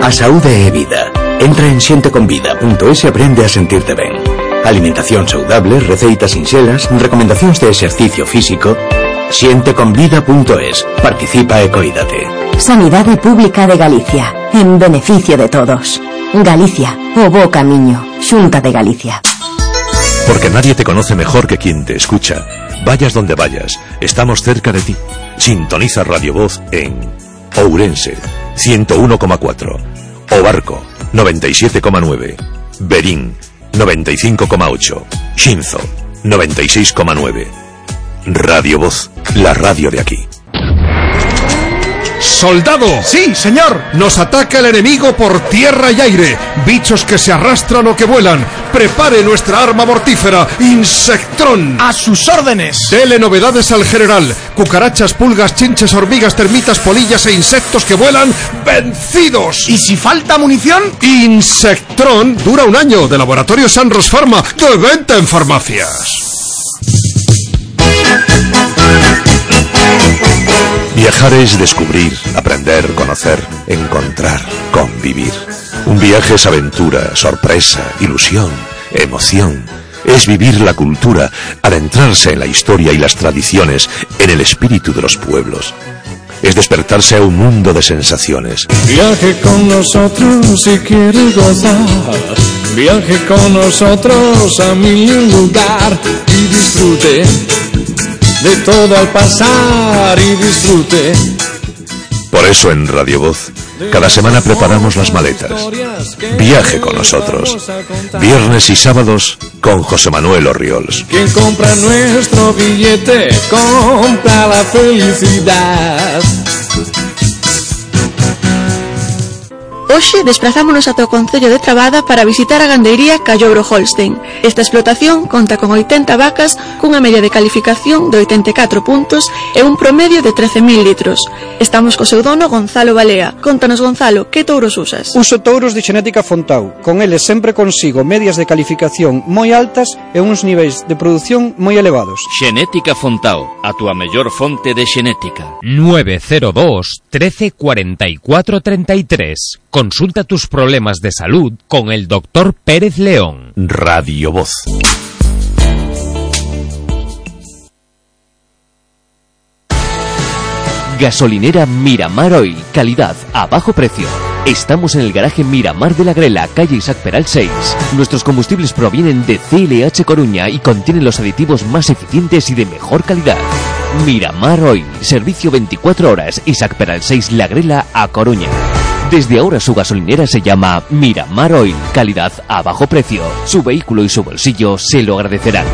[SPEAKER 105] A saúde é vida. Entra en xenteconvida.es e aprende a sentirte ben. Alimentación saudable, receitas sinxelas, recomendacións de exercicio físico. Xenteconvida.es. Participa e coídate.
[SPEAKER 106] Sanidade Pública de Galicia, en beneficio de todos. Galicia, o bo camiño, Xunta de Galicia.
[SPEAKER 5] Porque nadie te conoce mejor que quien te escucha. Vayas donde vayas, estamos cerca de ti. Sintoniza Radio Voz en Ourense 101,4, Obarco 97,9, Berín 95,8, Shinzo 96,9. Radio Voz, la radio de aquí.
[SPEAKER 107] ¡Soldado!
[SPEAKER 108] Sí, señor.
[SPEAKER 107] Nos ataca el enemigo por tierra y aire. Bichos que se arrastran o que vuelan. Prepare nuestra arma mortífera, Insectrón.
[SPEAKER 108] A sus órdenes.
[SPEAKER 107] Dele novedades al general. Cucarachas, pulgas, chinches, hormigas, termitas, polillas e insectos que vuelan vencidos.
[SPEAKER 108] ¿Y si falta munición?
[SPEAKER 107] Insectrón dura un año de Laboratorio Sanros Pharma de venta en farmacias.
[SPEAKER 5] Viajar es descubrir, aprender, conocer, encontrar, convivir. Un viaje es aventura, sorpresa, ilusión, emoción. Es vivir la cultura, adentrarse en la historia y las tradiciones, en el espíritu de los pueblos. Es despertarse a un mundo de sensaciones.
[SPEAKER 109] Viaje con nosotros si quiere gozar. Viaje con nosotros a mi lugar y disfrute de todo al pasar y disfrute.
[SPEAKER 5] Por eso en Radio Voz, cada semana preparamos las maletas. Viaje con nosotros. Viernes y sábados con José Manuel Orriols.
[SPEAKER 109] Quien compra nuestro billete compra la felicidad.
[SPEAKER 110] Hoxe desplazámonos ata o Concello de Trabada para visitar a gandeiría Callobro Holstein. Esta explotación conta con 80 vacas cunha media de calificación de 84 puntos e un promedio de 13.000 litros. Estamos co seu dono Gonzalo Balea. Contanos Gonzalo, que touros usas?
[SPEAKER 61] Uso touros de xenética Fontau. Con eles sempre consigo medias de calificación moi altas e uns niveis de produción moi elevados.
[SPEAKER 111] Xenética Fontau, a túa mellor fonte de xenética.
[SPEAKER 8] 902 13 44 33 Consulta tus problemas de salud con el doctor Pérez León.
[SPEAKER 5] Radio Voz.
[SPEAKER 45] Gasolinera Miramar Oil, calidad a bajo precio. Estamos en el garaje Miramar de la Grela, calle Isaac Peral 6. Nuestros combustibles provienen de CLH Coruña y contienen los aditivos más eficientes y de mejor calidad. Miramar Oil, servicio 24 horas, Isaac Peral 6 La Grela a Coruña. Desde ahora su gasolinera se llama Miramar Oil. Calidad a bajo precio. Su vehículo y su bolsillo se lo agradecerán.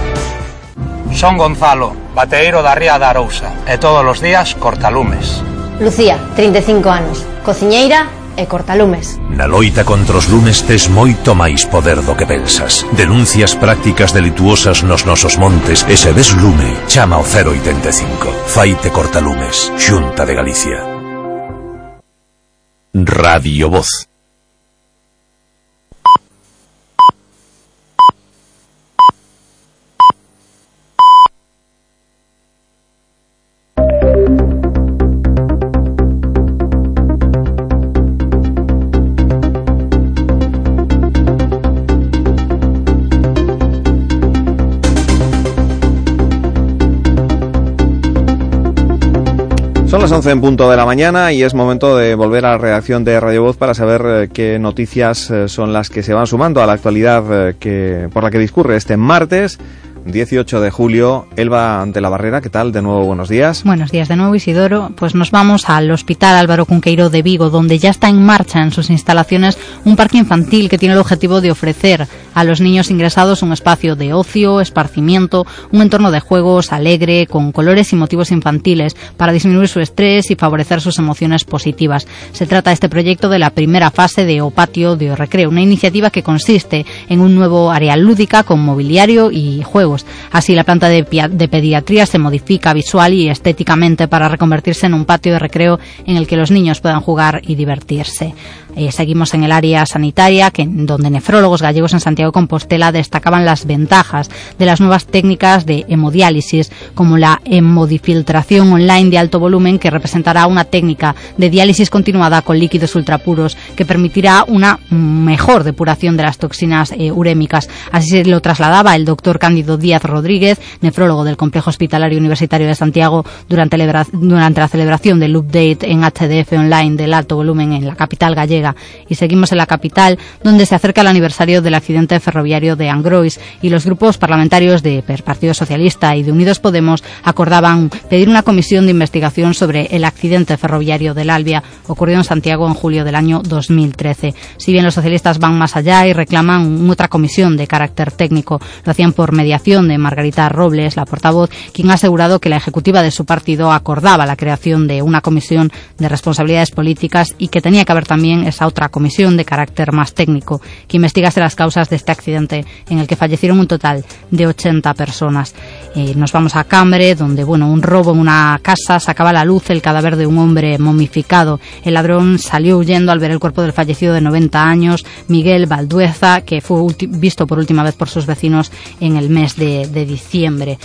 [SPEAKER 112] Son Gonzalo, bateiro da Ría da Arousa e todos os días cortalumes.
[SPEAKER 113] Lucía, 35 anos, cociñeira e cortalumes.
[SPEAKER 5] Na loita contra os lumes tes moito máis poder do que pensas. Denuncias prácticas delituosas nos nosos montes e se ves lume, chama o 085. Faite cortalumes, Xunta de Galicia. Radio Voz.
[SPEAKER 3] 11 en punto de la mañana y es momento de volver a la redacción de Radio Voz para saber eh, qué noticias eh, son las que se van sumando a la actualidad eh, que, por la que discurre este martes 18 de julio. Elba ante la barrera, ¿qué tal? De nuevo, buenos días.
[SPEAKER 86] Buenos días de nuevo, Isidoro. Pues nos vamos al Hospital Álvaro Cunqueiro de Vigo, donde ya está en marcha en sus instalaciones un parque infantil que tiene el objetivo de ofrecer a los niños ingresados un espacio de ocio, esparcimiento, un entorno de juegos alegre, con colores y motivos infantiles, para disminuir su estrés y favorecer sus emociones positivas. Se trata este proyecto de la primera fase de O Patio de O Recreo, una iniciativa que consiste en un nuevo área lúdica con mobiliario y juegos. Así, la planta de, de pediatría se modifica visual y estéticamente para reconvertirse en un patio de recreo en el que los niños puedan jugar y divertirse. Eh, seguimos en el área sanitaria, donde nefrólogos gallegos en Santiago de Compostela destacaban las ventajas de las nuevas técnicas de hemodiálisis, como la hemodifiltración online de alto volumen, que representará una técnica de diálisis continuada con líquidos ultrapuros, que permitirá una mejor depuración de las toxinas eh, urémicas. Así se lo trasladaba el doctor Cándido Díaz Rodríguez, nefrólogo del Complejo Hospitalario Universitario de Santiago, durante, durante la celebración del update en HDF online del alto volumen en la capital gallega Y seguimos en la capital, donde se acerca el aniversario del accidente ferroviario de Angrois y los grupos parlamentarios de Partido Socialista y de Unidos Podemos acordaban pedir una comisión de investigación sobre el accidente ferroviario del Albia ocurrido en Santiago en julio del año 2013. Si bien los socialistas van más allá y reclaman otra comisión de carácter técnico, lo hacían por mediación de Margarita Robles, la portavoz, quien ha asegurado que la ejecutiva de su partido acordaba la creación de una comisión de responsabilidades políticas y que tenía que haber también esa otra comisión de carácter más técnico que investigase las causas de este accidente en el que fallecieron un total de 80 personas. Eh, nos vamos a Cambre, donde bueno, un robo en una casa sacaba a la luz el cadáver de un hombre momificado. El ladrón salió huyendo al ver el cuerpo del fallecido de 90 años, Miguel Valdueza, que fue visto por última vez por sus vecinos en el mes de, de diciembre.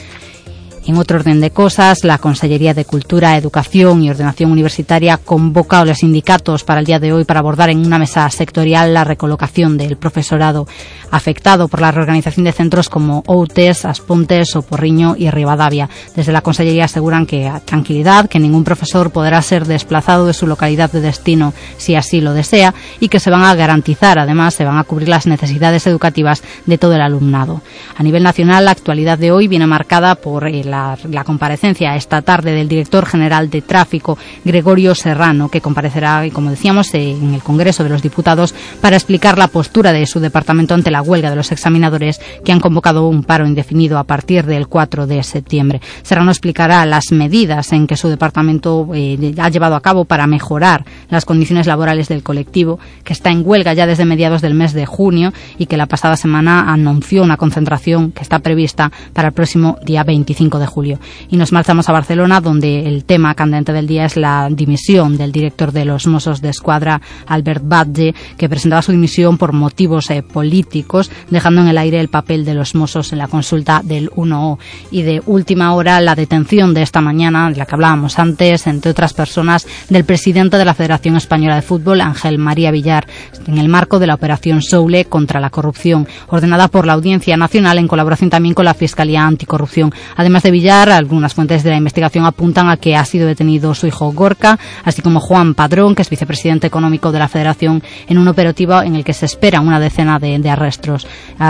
[SPEAKER 86] En otro orden de cosas, la Consellería de Cultura, Educación y Ordenación Universitaria convoca a los sindicatos para el día de hoy para abordar en una mesa sectorial la recolocación del profesorado afectado por la reorganización de centros como Outes, Aspontes, Oporriño y Rivadavia. Desde la Consellería aseguran que a tranquilidad, que ningún profesor podrá ser desplazado de su localidad de destino si así lo desea y que se van a garantizar, además, se van a cubrir las necesidades educativas de todo el alumnado. A nivel nacional, la actualidad de hoy viene marcada por eh, la, comparecencia esta tarde del director general de tráfico, Gregorio Serrano, que comparecerá, como decíamos, en el Congreso de los Diputados para explicar la postura de su departamento ante la huelga de los examinadores que han convocado un paro indefinido a partir del 4 de septiembre. Serrano explicará las medidas en que su departamento eh, ha llevado a cabo para mejorar las condiciones laborales del colectivo, que está en huelga ya desde mediados del mes de junio y que la pasada semana anunció una concentración que está prevista para el próximo día 25 de julio. Y nos marchamos a Barcelona, donde el tema candente del día es la dimisión del director de los Mossos de Escuadra, Albert Badge, que presentaba su dimisión por motivos eh, políticos dejando en el aire el papel de los mozos en la consulta del 1O. Y de última hora, la detención de esta mañana, de la que hablábamos antes, entre otras personas, del presidente de la Federación Española de Fútbol, Ángel María Villar, en el marco de la operación Soule contra la corrupción, ordenada por la Audiencia Nacional en colaboración también con la Fiscalía Anticorrupción. Además de Villar, algunas fuentes de la investigación apuntan a que ha sido detenido su hijo Gorka, así como Juan Padrón, que es vicepresidente económico de la Federación, en un operativo en el que se espera una decena de, de arrestos.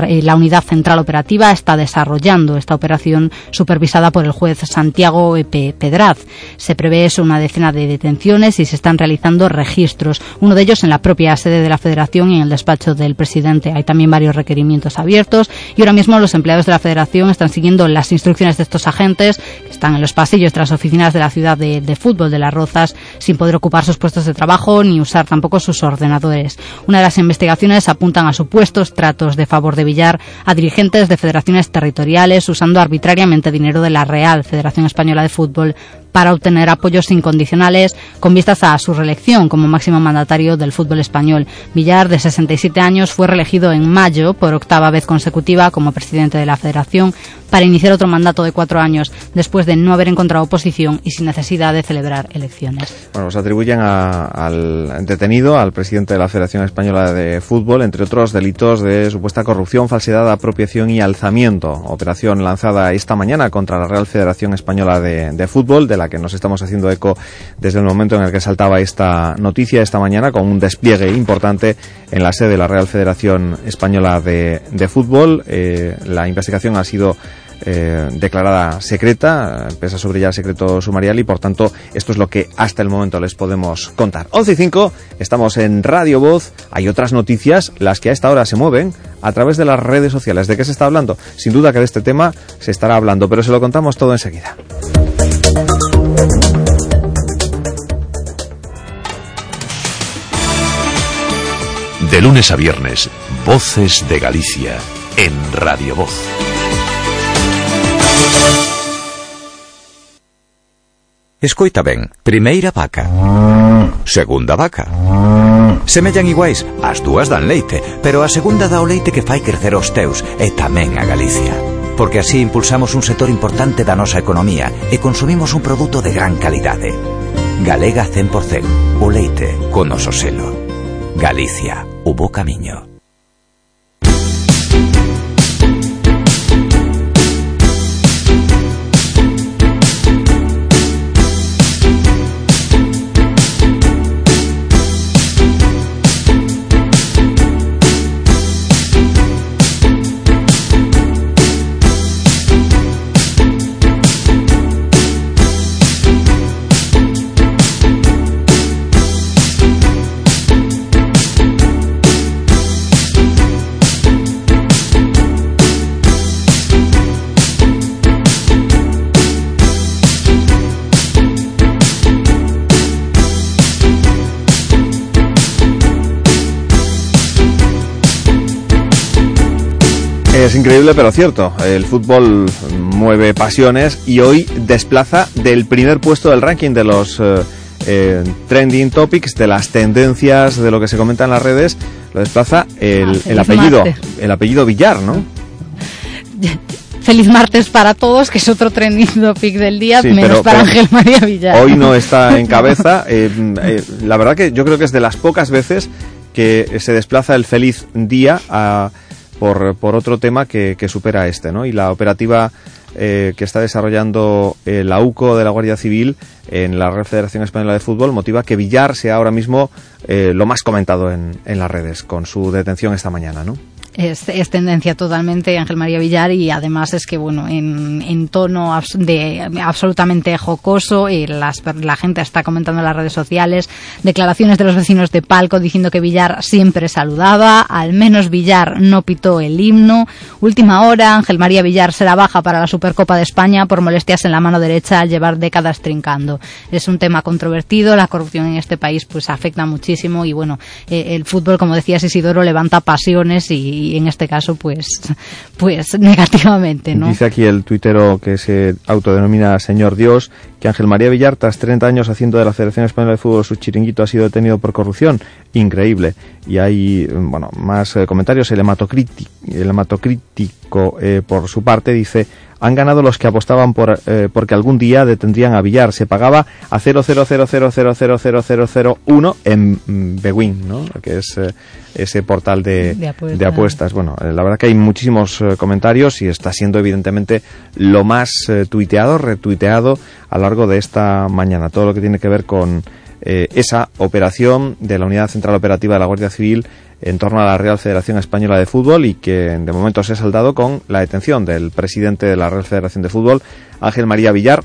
[SPEAKER 86] Eh, la Unidad Central Operativa está desarrollando esta operación supervisada por el juez Santiago P. Pedraz. Se prevé eso una decena de detenciones y se están realizando registros, uno de ellos en la propia sede de la Federación y en el despacho del presidente. Hay también varios requerimientos abiertos y ahora mismo los empleados de la Federación están siguiendo las instrucciones de estos agentes que están en los pasillos de las oficinas de la ciudad de, fútbol de Las Rozas sin poder ocupar sus puestos de trabajo ni usar tampoco sus ordenadores. Una de las investigaciones apuntan a supuestos tratos de favor de Villar a dirigentes de federaciones territoriales usando arbitrariamente dinero de la Real Federación Española de Fútbol para obtener apoyos incondicionales con vistas a su reelección como máximo mandatario del fútbol español. Villar, de 67 años, fue reelegido en mayo por octava vez consecutiva como presidente de la Federación para iniciar otro mandato de cuatro años después de no haber encontrado oposición y sin necesidad de celebrar elecciones.
[SPEAKER 3] Bueno, se atribuyen al detenido, al presidente de la Federación Española de Fútbol, entre otros delitos de supuesta corrupción, falsedad, apropiación y alzamiento. Operación lanzada esta mañana contra la Real Federación Española de, de Fútbol, de la que nos estamos haciendo eco desde el momento en el que saltaba esta noticia esta mañana, con un despliegue importante en la sede de la Real Federación Española de, Fútbol. Eh, la investigación ha sido eh, declarada secreta, pesa sobre ya el secreto sumarial y por tanto esto es lo que hasta el momento les podemos contar. 11 y 5, estamos en Radio Voz, hay otras noticias, las que a esta hora se mueven a través de las redes sociales. ¿De qué se está hablando? Sin duda que de este tema se estará hablando, pero se lo contamos todo enseguida.
[SPEAKER 5] De lunes a viernes, Voces de Galicia, en Radio Voz.
[SPEAKER 114] Escoita ben, primeira vaca. Segunda vaca. Semellan iguais, as dúas dan leite Pero a segunda dá o leite que fai crecer os teus E tamén a Galicia. Porque así impulsamos un sector importante da nosa economía E consumimos un produto de gran calidade. Galega 100% O leite con noso selo Galicia, o bo camiño
[SPEAKER 3] Es increíble pero cierto, el fútbol mueve pasiones y hoy desplaza del primer puesto del ranking de los eh, eh, trending topics, de las tendencias, de lo que se comenta en las redes, lo desplaza el,
[SPEAKER 86] Ah,
[SPEAKER 3] el apellido, el apellido Villar, ¿no?
[SPEAKER 86] Feliz martes para todos, que es otro trending topic del día,
[SPEAKER 3] Sí,
[SPEAKER 86] menos
[SPEAKER 3] pero-
[SPEAKER 86] para
[SPEAKER 3] pero
[SPEAKER 86] Ángel María Villar.
[SPEAKER 3] Hoy no está en cabeza. eh, eh, la verdad que yo creo que es de las pocas veces que se desplaza el feliz día a- por, por otro tema que, que supera este, ¿no? Y la operativa eh, que está desarrollando eh, la UCO de la Guardia Civil en la Real Federación Española de Fútbol motiva que Villar sea ahora mismo eh, lo más comentado en, en las redes con su detención esta mañana, ¿no?
[SPEAKER 86] Es, tendencia totalmente Ángel María Villar y además es que bueno en, tono de absolutamente jocoso y las, la gente está comentando en las redes sociales declaraciones de los vecinos de Palco diciendo que Villar siempre saludaba al menos Villar no pitó el himno. Última hora Ángel María Villar será baja para la Supercopa de España por molestias en la mano derecha al llevar décadas trincando. Es un tema controvertido la corrupción en este país pues afecta muchísimo y bueno eh, el fútbol como decías Isidoro levanta pasiones y, y en este caso pues pues negativamente no
[SPEAKER 3] Dice aquí el tuitero que se autodenomina Señor Dios que Ángel María Villar, tras 30 años haciendo de la Federación Española de Fútbol su chiringuito, ha sido detenido por corrupción. Increíble. Y hay, bueno, más eh, comentarios. El hematocrítico, el hematocrítico eh, por su parte, dice han ganado los que apostaban por eh, porque algún día detendrían a Villar. Se pagaba a 000000001 en mm, Bewin, ¿no? Que es eh, ese portal de,
[SPEAKER 86] De apuestas.
[SPEAKER 3] de apuestas. Bueno, eh, la verdad que hay muchísimos eh, comentarios y está siendo evidentemente lo más tuiteado, retuiteado a lo largo de esta mañana. Todo lo que tiene que ver con eh, esa operación de la Unidad Central Operativa de la Guardia Civil en torno a la Real Federación Española de Fútbol y que de momento se ha saldado con la detención del presidente de la Real Federación de Fútbol, Ángel María Villar,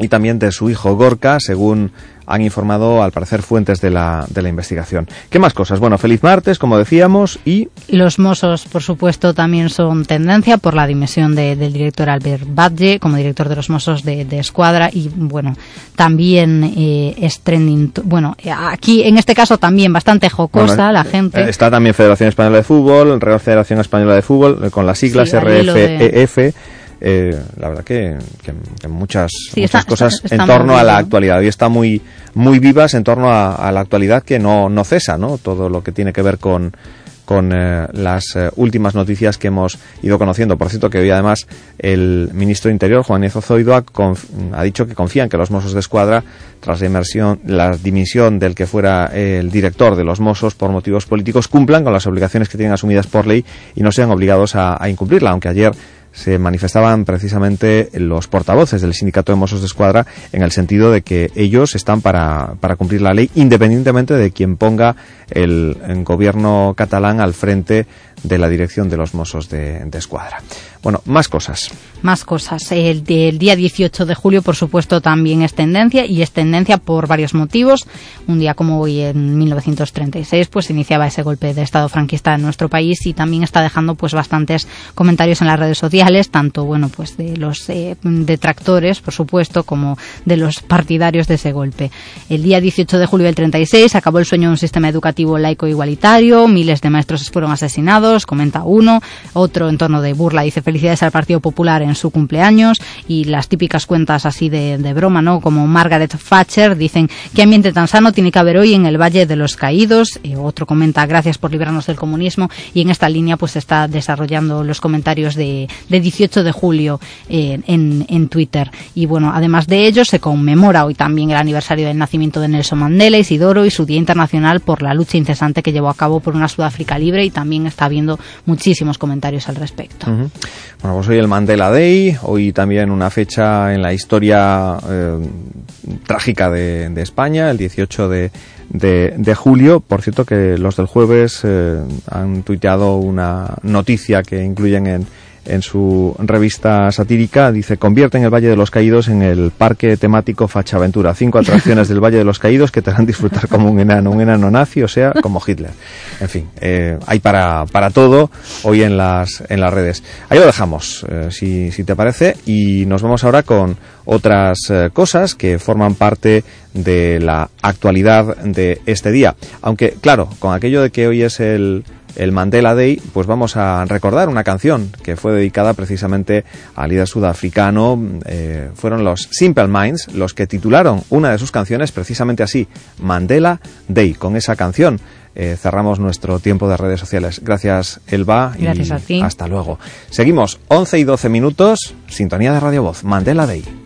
[SPEAKER 3] y también de su hijo Gorka, según han informado al parecer fuentes de la, de la investigación. ¿Qué más cosas? Bueno, feliz martes, como decíamos, y
[SPEAKER 86] Los Mossos, por supuesto, también son tendencia por la dimisión de- del director Albert Badge como director de los Mossos de, de Escuadra y, bueno, también eh, es trending. Bueno, eh, aquí en este caso también bastante jocosa
[SPEAKER 3] Bueno,
[SPEAKER 86] la
[SPEAKER 3] eh,
[SPEAKER 86] gente.
[SPEAKER 3] Está también Federación Española de Fútbol, Real Federación Española de Fútbol, eh, con las siglas
[SPEAKER 86] Sí,
[SPEAKER 3] RFEF. Eh, la verdad que, que- que muchas,
[SPEAKER 86] Sí,
[SPEAKER 3] muchas
[SPEAKER 86] está-
[SPEAKER 3] cosas
[SPEAKER 86] está-
[SPEAKER 3] en torno a la actualidad y está muy muy vivas en torno a, a la actualidad que no, no cesa, ¿no? Todo lo que tiene que ver con con eh, las eh, últimas noticias que hemos ido conociendo. Por cierto, que hoy además el ministro de Interior, Juan Niezo Zoido, ha, ha dicho que confía en que los Mossos de Escuadra, tras la, inmersión, la dimisión del que fuera el director de los Mossos por motivos políticos, cumplan con las obligaciones que tienen asumidas por ley y no sean obligados a, a incumplirla, aunque ayer se manifestaban precisamente los portavoces del sindicato de Mossos de Escuadra en el sentido de que ellos están para, para cumplir la ley independientemente de quien ponga el, gobierno catalán al frente de la dirección de los Mossos de Escuadra. Bueno, más cosas.
[SPEAKER 86] Más cosas. El, día 18 de julio, por supuesto, también es tendencia y es tendencia por varios motivos. Un día como hoy, en 1936, pues iniciaba ese golpe de Estado franquista en nuestro país y también está dejando pues bastantes comentarios en las redes sociales, tanto bueno pues de los eh, detractores, por supuesto, como de los partidarios de ese golpe. El día 18 de julio del 36 acabó el sueño de un sistema educativo laico igualitario, miles de maestros fueron asesinados, comenta uno, otro en torno de burla dice felicidades al Partido Popular en su cumpleaños y las típicas cuentas así de, broma, ¿no? Como Margaret Thatcher dicen qué ambiente tan sano tiene que haber hoy en el Valle de los Caídos. Eh, otro comenta gracias por librarnos del comunismo y en esta línea pues está desarrollando los comentarios de, de 18 de julio eh, en, en Twitter. Y bueno, además de ello se conmemora hoy también el aniversario del nacimiento de Nelson Mandela, Isidoro y su Día Internacional por la lucha incesante que llevó a cabo por una Sudáfrica libre y también está habiendo muchísimos comentarios al respecto.
[SPEAKER 3] Bueno, pues hoy el Mandela Day, hoy también una fecha en la historia eh, trágica de, España, el 18 de, de, de julio. Por cierto que los del jueves eh, han tuiteado una noticia que incluyen en, en su revista satírica. Dice, convierten el Valle de los Caídos en el parque temático Fachaventura. Cinco atracciones del Valle de los Caídos que te harán disfrutar como un enano, un enano nazi, o sea, como Hitler. En fin, eh, hay para, para todo hoy en las, en las redes. Ahí lo dejamos, eh, si, si te parece, y nos vamos ahora con otras eh, cosas que forman parte de la actualidad de este día. Aunque, claro, con aquello de que hoy es el
[SPEAKER 115] el Mandela Day, pues vamos a recordar una canción que fue dedicada precisamente al líder sudafricano. Eh, fueron los Simple Minds los que titularon una de sus canciones precisamente así, Mandela Day. Con esa canción eh, cerramos nuestro tiempo de redes sociales. Gracias, Elba.
[SPEAKER 3] Gracias a ti.
[SPEAKER 115] Hasta luego. Seguimos 11 y 12 minutos, sintonía de Radio Voz, Mandela Day.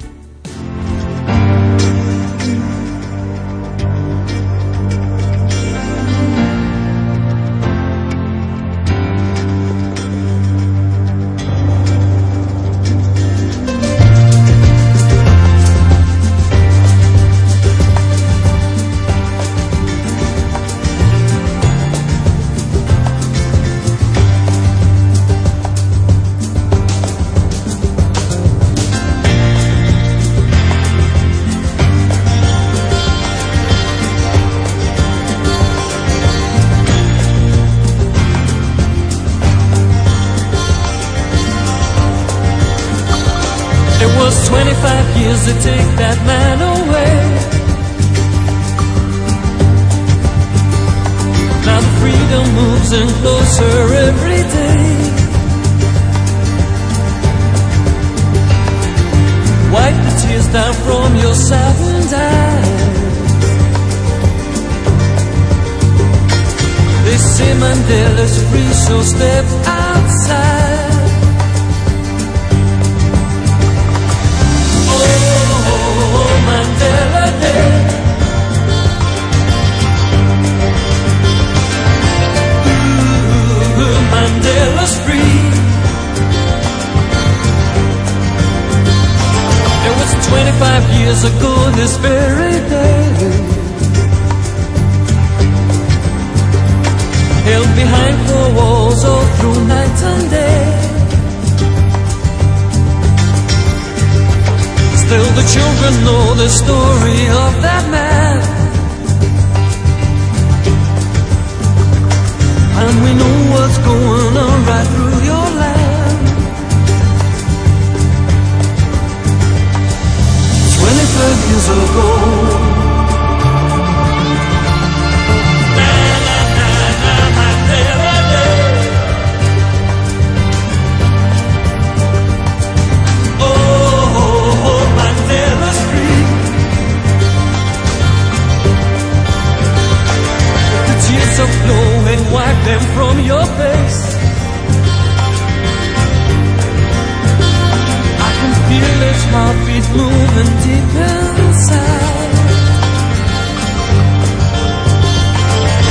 [SPEAKER 115] I can feel its heartbeat moving deep inside.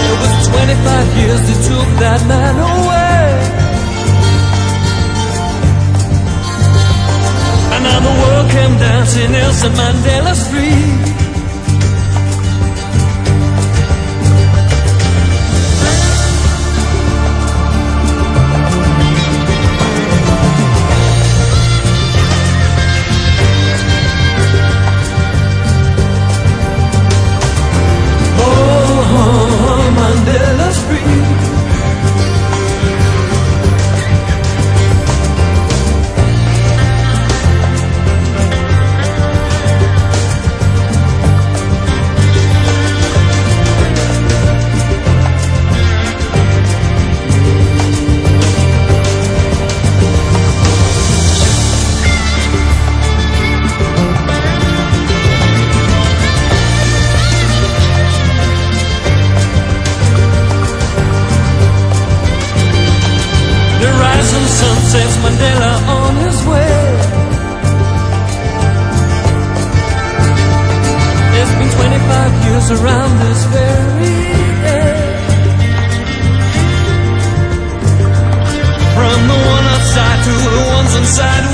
[SPEAKER 115] It was 25 years that took that man away. And now the world came dancing Nelson Mandela's free. us around this very edge. From the one outside to the ones inside.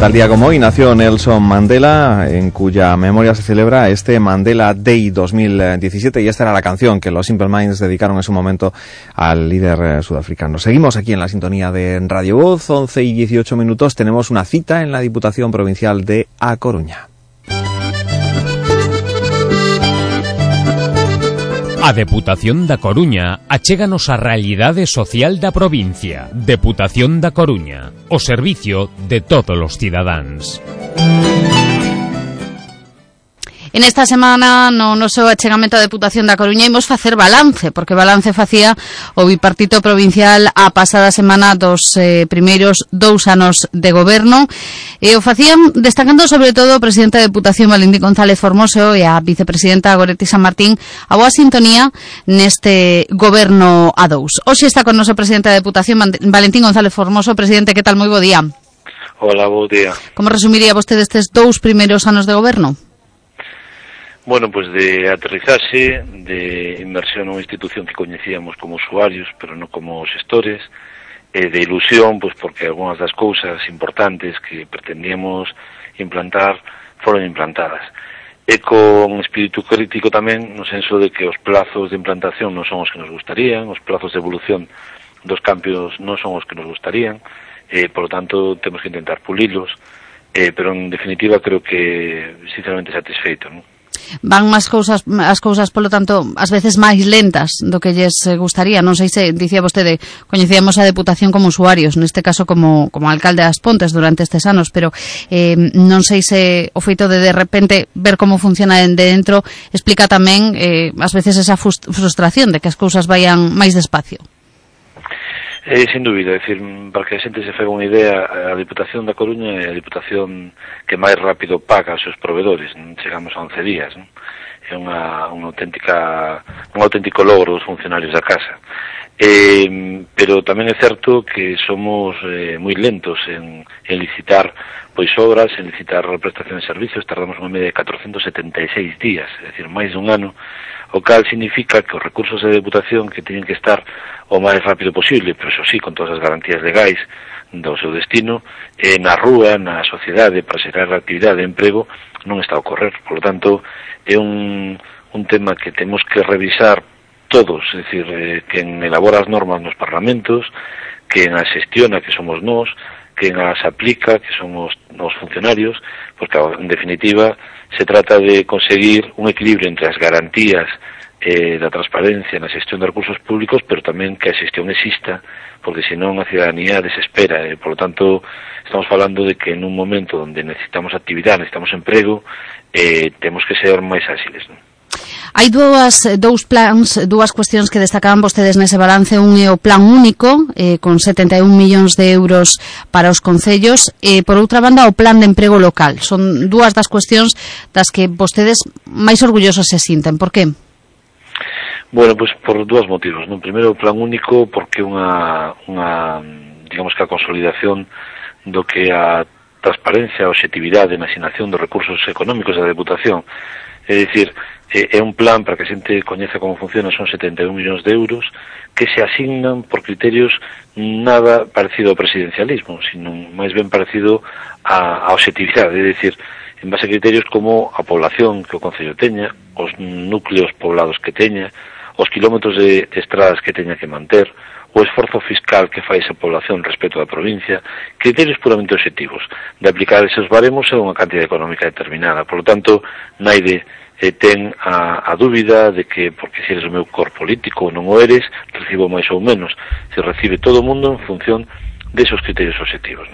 [SPEAKER 3] Tal día como hoy nació Nelson Mandela, en cuya memoria se celebra este Mandela Day 2017 y esta era la canción que los Simple Minds dedicaron en su momento al líder eh, sudafricano. Seguimos aquí en la sintonía de Radio Voz, 11 y 18 minutos. Tenemos una cita en la Diputación Provincial de A Coruña.
[SPEAKER 116] A Deputación da Coruña achéganos a realidade social da provincia. Deputación da Coruña, o servicio de todos os cidadáns.
[SPEAKER 117] En esta semana no noso achegamento da Deputación da Coruña imos facer balance, porque balance facía o bipartito provincial a pasada semana dos eh, primeiros dous anos de goberno e o facían destacando sobre todo o presidente da Deputación Valentín González Formoso e a vicepresidenta Goretti San Martín a boa sintonía neste goberno a dous. Hoxe está con noso presidente da Deputación Valentín González Formoso. Presidente, que tal? Moi bo día.
[SPEAKER 118] Ola, bo día.
[SPEAKER 117] Como resumiría vostede estes dous primeiros anos de goberno?
[SPEAKER 118] Bueno, pues de aterrizaxe, de inmersión nunha institución que coñecíamos como usuarios, pero non como xestores, e eh, de ilusión, pois porque algunhas das cousas importantes que pretendíamos implantar foron implantadas. E con espírito crítico tamén, no senso de que os plazos de implantación non son os que nos gustarían, os plazos de evolución dos cambios non son os que nos gustarían, e, por lo tanto, temos que intentar pulilos, eh, pero en definitiva creo que sinceramente satisfeito, non?
[SPEAKER 117] van máis cousas as cousas, polo tanto, ás veces máis lentas do que lles eh, gustaría. Non sei se dicía vostede, coñecíamos a deputación como usuarios, neste caso como como alcalde das Pontes durante estes anos, pero eh non sei se o feito de de repente ver como funciona de dentro explica tamén eh ás veces esa frustración de que as cousas vayan máis despacio.
[SPEAKER 118] Eh, sin dúbida, é dicir, para que a xente se fega unha idea, a Diputación da Coruña é a Diputación que máis rápido paga os seus proveedores, chegamos a 11 días, non? é auténtica, un auténtico logro dos funcionarios da casa. Eh, pero tamén é certo que somos eh, moi lentos en, licitar pois obras, en licitar prestación de servicios, tardamos unha media de 476 días, é dicir, máis dun ano, o cal significa que os recursos de deputación que teñen que estar o máis rápido posible, pero eso sí, con todas as garantías legais do seu destino, eh, na rúa, na sociedade, para xerar actividade de emprego, non está a ocorrer. Por lo tanto, é un, tema que temos que revisar todos, é dicir, eh, elabora as normas nos parlamentos, quen as xestiona, que somos nós, quen as aplica, que somos os funcionarios, porque en definitiva se trata de conseguir un equilibrio entre as garantías eh, da transparencia na xestión de recursos públicos, pero tamén que a xestión exista, porque senón a cidadanía desespera. E, por lo tanto, estamos falando de que en un momento onde necesitamos actividade, necesitamos emprego, eh, temos que ser máis ágiles. Non?
[SPEAKER 117] Hai dúas, dous plans, dúas cuestións que destacaban vostedes nese balance. Un é o plan único, eh, con 71 millóns de euros para os concellos. E, eh, por outra banda, o plan de emprego local. Son dúas das cuestións das que vostedes máis orgullosos se sinten. Por que?
[SPEAKER 118] Bueno, pois pues, por dúas motivos. Non? Primeiro, o plan único, porque unha, unha digamos que a consolidación do que a transparencia, a objetividade na asignación dos recursos económicos da Deputación. É dicir, é un plan para que a xente coñeza como funciona, son 71 millóns de euros que se asignan por criterios nada parecido ao presidencialismo, sino máis ben parecido a, a objetividade, é dicir, en base a criterios como a población que o Concello teña, os núcleos poblados que teña, os kilómetros de, estradas que teña que manter, o esforzo fiscal que fai esa población respecto da provincia, criterios puramente objetivos de aplicar esos baremos a unha cantidad económica determinada. Por lo tanto, naide eh, ten a, a dúbida de que porque si eres o meu cor político ou non o eres, recibo máis ou menos. Se recibe todo o mundo en función desos criterios objetivos.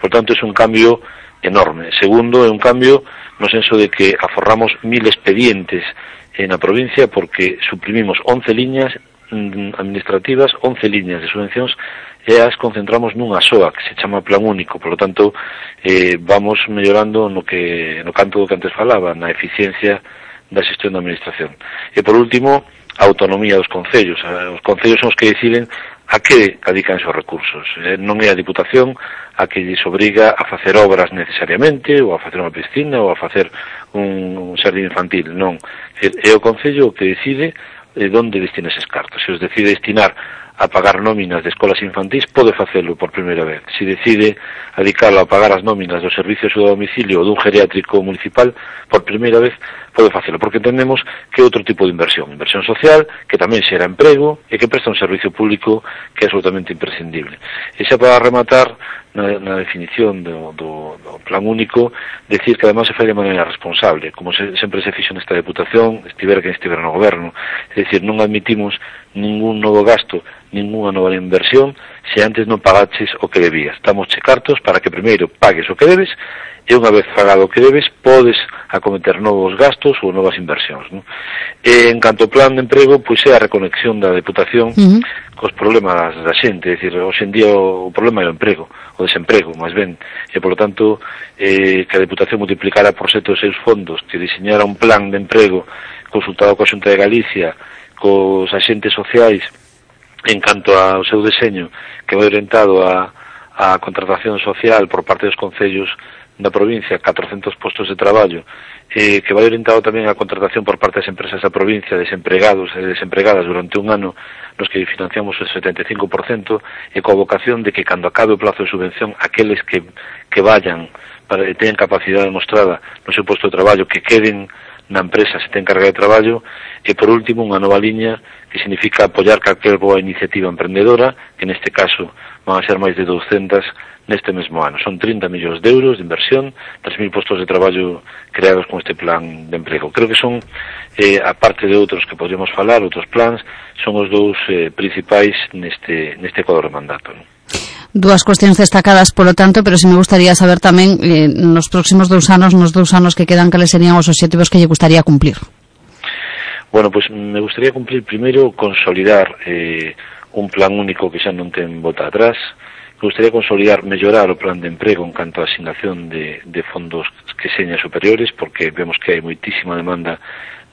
[SPEAKER 118] Por tanto, é un cambio enorme. Segundo, é un cambio no senso de que aforramos mil expedientes na provincia porque suprimimos 11 liñas mm, administrativas, 11 liñas de subvencións e as concentramos nunha soa que se chama plan único, por lo tanto eh, vamos mellorando no que no canto que antes falaba, na eficiencia da xestión da administración. E por último, a autonomía dos concellos. Eh, os concellos son os que deciden a que adican os recursos. Eh, non é a Diputación a que lles obriga a facer obras necesariamente, ou a facer unha piscina, ou a facer un, un xardín infantil, non. É o Concello que decide eh, onde destina eses cartos. Se os decide destinar a pagar nóminas de escolas infantís pode facelo por primeira vez. Si decide adicalo a pagar as nóminas do servicio de domicilio ou dun geriátrico municipal, por primeira vez pode facelo, porque entendemos que é outro tipo de inversión, inversión social, que tamén xera emprego e que presta un servicio público que é absolutamente imprescindible. E xa para rematar, na, na definición do, do, do plan único, decir que además se fai de maneira responsable, como se, sempre se fixo nesta deputación, estivera que estivera no goberno, é dicir, non admitimos ningún novo gasto ninguna nova inversión se antes non pagaches o que debías. Estamos che cartos para que primeiro pagues o que debes e unha vez pagado o que debes podes acometer novos gastos ou novas inversións. Non? E en canto ao plan de emprego, pois é a reconexión da Deputación uh -huh. cos problemas da xente, é dicir, hoxe en día o problema é o emprego, o desemprego, máis ben, e polo tanto eh, que a Deputación multiplicara por sete os seus fondos, que diseñara un plan de emprego consultado coa Xunta de Galicia, cos agentes sociais en canto ao seu deseño que vai orientado a, a contratación social por parte dos concellos da provincia, 400 postos de traballo, eh, que vai orientado tamén a contratación por parte das empresas da provincia, desempregados e desempregadas durante un ano, nos que financiamos o 75%, e coa vocación de que cando acabe o plazo de subvención, aqueles que, que vayan, para, que teñen capacidade demostrada no seu posto de traballo, que queden na empresa se ten carga de traballo, e por último unha nova liña que significa apoiar calquer boa iniciativa emprendedora, que neste caso van a ser máis de 200 neste mesmo ano. Son 30 millóns de euros de inversión, 3.000 postos de traballo creados con este plan de emprego. Creo que son, eh, a de outros que podríamos falar, outros plans, son os dous eh, principais neste, neste cuadro de mandato.
[SPEAKER 117] Dúas cuestións destacadas, polo tanto, pero si me gustaría saber tamén eh, nos próximos dous anos, nos dous anos que quedan, cales serían os obxectivos que lle gustaría cumplir.
[SPEAKER 118] Bueno, pues me gustaría cumplir primeiro consolidar eh, un plan único que xa non ten bota atrás. Me gustaría consolidar, mellorar o plan de emprego en canto a asignación de, de fondos que seña superiores, porque vemos que hai moitísima demanda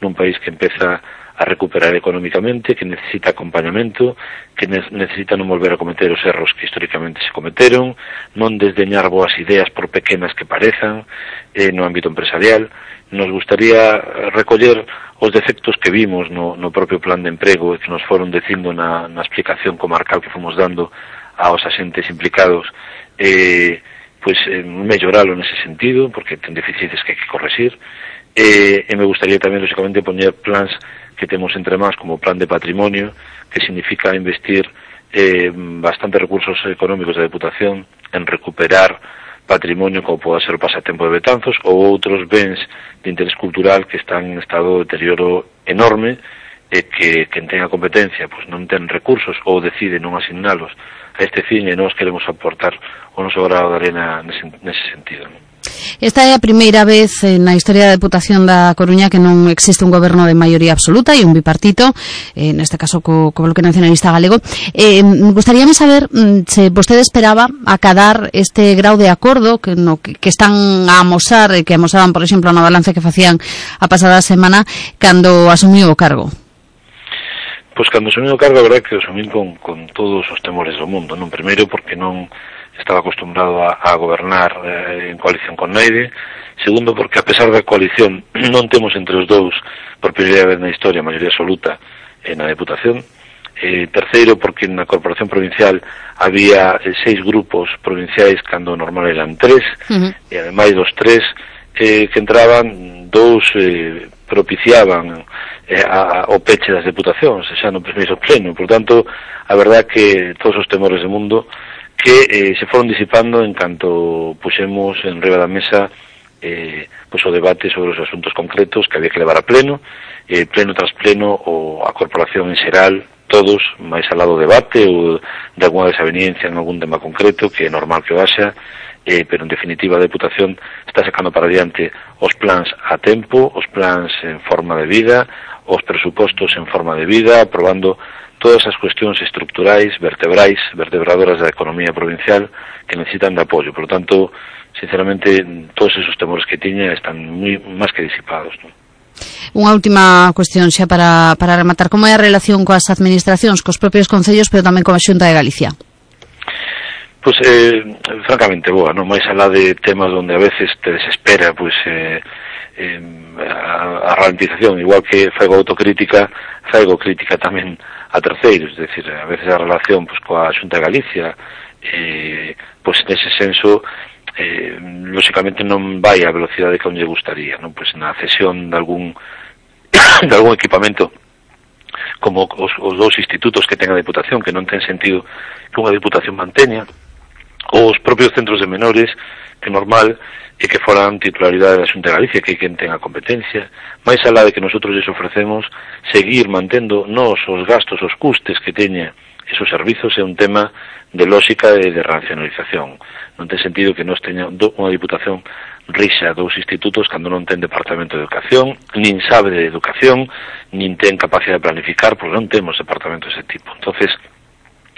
[SPEAKER 118] nun país que empeza a recuperar económicamente, que necesita acompañamento, que ne necesita non volver a cometer os erros que históricamente se cometeron, non desdeñar boas ideas por pequenas que parezan eh, no ámbito empresarial. Nos gustaría recoller os defectos que vimos no, no propio plan de emprego e que nos foron dicindo na, na explicación comarcal que fomos dando aos asentes implicados eh, pois eh, melloralo nese sentido porque ten deficiencias que hai que corregir eh, e me gustaría tamén lógicamente poñer plans que temos entre más como plan de patrimonio que significa investir eh, bastante recursos económicos da Deputación en recuperar patrimonio como pode ser o pasatempo de Betanzos ou outros bens de interés cultural que están en estado de deterioro enorme e que quen tenga competencia pois non ten recursos ou decide non asignalos a este fin e nós queremos aportar o noso grado de arena nese, nese sentido.
[SPEAKER 117] Esta é a primeira vez eh, na historia da Deputación da Coruña que non existe un goberno de maioría absoluta e un bipartito, eh, neste caso co, co Bloque Nacionalista Galego. Eh, gustaríame saber mm, se vostede esperaba acadar este grau de acordo que, no, que, que están a amosar, eh, que amosaban, por exemplo, na balance que facían a pasada semana cando asumiu o cargo.
[SPEAKER 118] Pois cando asumiu o cargo, a verdad que asumiu con, con todos os temores do mundo, non? Primeiro porque non estaba acostumbrado a, a gobernar eh, en coalición con Neide, segundo porque a pesar da coalición non temos entre os dous por primeira vez na historia a maioría absoluta eh, na Deputación, eh, terceiro porque na Corporación Provincial había eh, seis grupos provinciais cando normal eran tres, uh -huh. e ademais dos tres eh, que entraban, dous eh, propiciaban eh, a, o peche das deputacións, xa no primeiro pleno. Por tanto, a verdad que todos os temores do mundo que eh, se foron disipando en canto puxemos en riba da mesa eh, pues o debate sobre os asuntos concretos que había que levar a pleno, eh, pleno tras pleno o a corporación en xeral, todos máis al lado do debate ou de alguna desaveniencia en algún tema concreto que é normal que o eh, pero en definitiva a Deputación está sacando para diante os plans a tempo, os plans en forma de vida, os presupostos en forma de vida, aprobando todas as cuestións estructurais, vertebrais, vertebradoras da economía provincial que necesitan de apoio. Por lo tanto, sinceramente, todos esos temores que tiña están moi máis que disipados. Non?
[SPEAKER 117] Unha última cuestión xa para, para rematar. Como é a relación coas administracións, cos propios concellos, pero tamén coa Xunta de Galicia?
[SPEAKER 118] Pois, pues, eh, francamente, boa, non máis alá de temas onde a veces te desespera, pois, pues, eh, eh, a, a ralentización, igual que faigo autocrítica, faigo crítica tamén a terceiros, é dicir, a veces a relación pois, coa Xunta de Galicia, eh, pois nese senso, eh, lógicamente non vai a velocidade que onde gustaría, non? Pois na cesión de algún de algún equipamento como os, os dous institutos que ten a Diputación, que non ten sentido que unha Diputación manteña, os propios centros de menores, que normal é que foran titularidade da Xunta de Galicia, que é quen ten a competencia, máis alá de que nosotros lles ofrecemos seguir mantendo nos os gastos, os custes que teña esos servizos é un tema de lógica e de racionalización. Non ten sentido que nos teña unha diputación rixa dous institutos cando non ten departamento de educación, nin sabe de educación, nin ten capacidade de planificar, porque non temos departamento dese tipo. entonces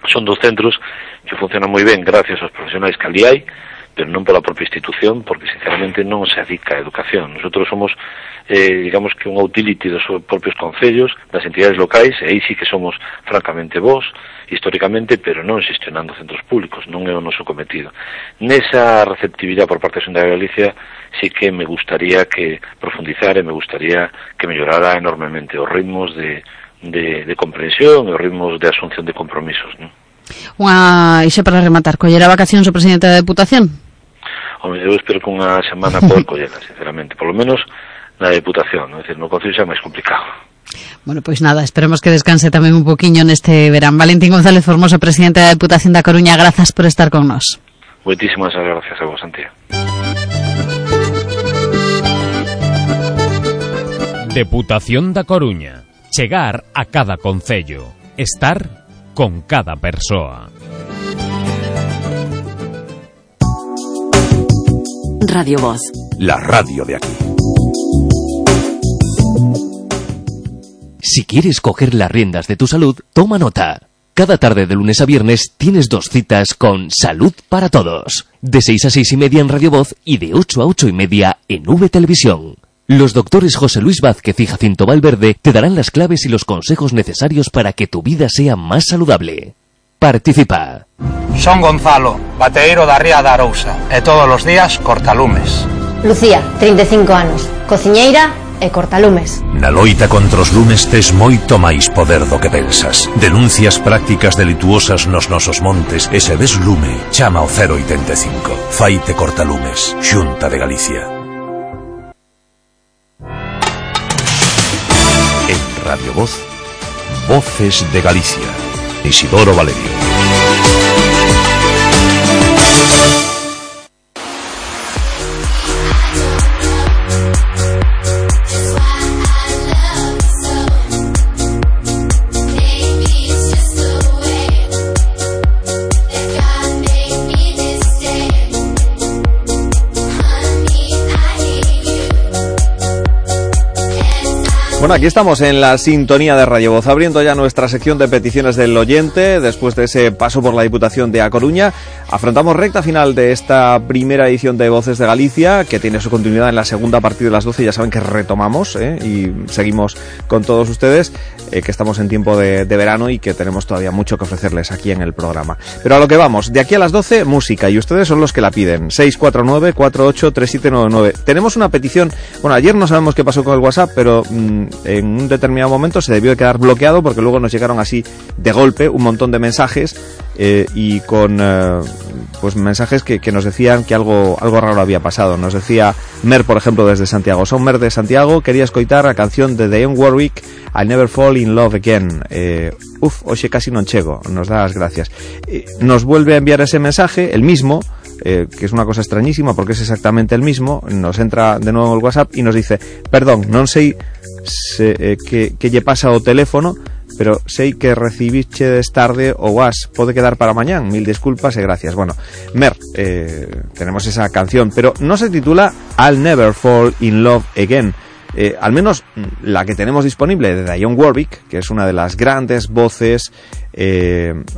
[SPEAKER 118] son dos centros que funcionan moi ben gracias aos profesionais que ali hai, pero non pola propia institución, porque sinceramente non se adica a educación. Nosotros somos, eh, digamos que un utility dos propios concellos, das entidades locais, e sí que somos francamente vos, históricamente, pero non xestionando centros públicos, non é o noso cometido. Nesa receptividade por parte da Xunta de Galicia, sí que me gustaría que profundizara e me gustaría que mellorara enormemente os ritmos de, de, de comprensión e os ritmos de asunción de compromisos, non?
[SPEAKER 117] Unha, ixe para rematar, collera vacacións o presidente da Deputación?
[SPEAKER 118] Home, eu espero que unha semana poder collela, sinceramente, por lo menos na Deputación, ¿no? decir, no Concello xa é máis complicado.
[SPEAKER 117] Bueno, pois nada, esperemos que descanse tamén un poquinho neste verán. Valentín González Formoso, presidente da Deputación da Coruña, grazas por estar con nós.
[SPEAKER 118] Moitísimas gracias a vos, Santiago.
[SPEAKER 116] Deputación da Coruña. Chegar a cada concello. Estar con cada persoa.
[SPEAKER 119] Radio Voz.
[SPEAKER 5] La radio de aquí.
[SPEAKER 120] Si quieres coger las riendas de tu salud, toma nota. Cada tarde de lunes a viernes tienes dos citas con Salud para Todos. De 6 a 6 y media en Radio Voz y de 8 a 8 y media en V Televisión. Los doctores José Luis Vázquez y Jacinto Valverde te darán las claves y los consejos necesarios para que tu vida sea más saludable. Participa.
[SPEAKER 121] Son Gonzalo, bateiro da Ría da Arousa, e todos os días cortalumes.
[SPEAKER 84] Lucía, 35 anos, cociñeira e cortalumes.
[SPEAKER 5] Na loita contra os lumes tes moito máis poder do que pensas. Denuncias prácticas delituosas nos nosos montes e se ves lume, chama o 085. Faite cortalumes, Xunta de Galicia. Radio Voz, Voces de Galicia. Isidoro Valerio.
[SPEAKER 3] Bueno, aquí estamos en la sintonía de Radio Voz, abriendo ya nuestra sección de peticiones del oyente. Después de ese paso por la Diputación de A Coruña, afrontamos recta final de esta primera edición de Voces de Galicia, que tiene su continuidad en la segunda a partir de las 12. Ya saben que retomamos ¿eh? y seguimos con todos ustedes, eh, que estamos en tiempo de, verano y que tenemos todavía mucho que ofrecerles aquí en el programa. Pero a lo que vamos, de aquí a las 12, música, y ustedes son los que la piden. 649-483799. Tenemos una petición, bueno, ayer no sabemos qué pasó con el WhatsApp, pero... Mmm, en un determinado momento se debió de quedar bloqueado porque luego nos llegaron así de golpe un montón de mensajes eh, y con eh, pues mensajes que, nos decían que algo, algo raro había pasado. Nos decía Mer, por ejemplo, desde Santiago. Son Mer de Santiago, quería escoitar a canción de Dionne Warwick, I Never Fall in Love Again. Eh, uf, oxe, casi non chego. Nos da las gracias. Nos vuelve a enviar ese mensaje, el mismo, que es una cosa extrañísima porque es exactamente el mismo, nos entra de nuevo el WhatsApp y nos dice, perdón, non sei eh, que, que lle pasa o teléfono, pero sei que recibiches tarde o was, pode quedar para mañán, mil disculpas e gracias. Bueno, Mer, eh, tenemos esa canción, pero no se titula I'll Never Fall in Love Again. Eh, al menos la que tenemos disponible de Dionne Warwick, que es una de las grandes voces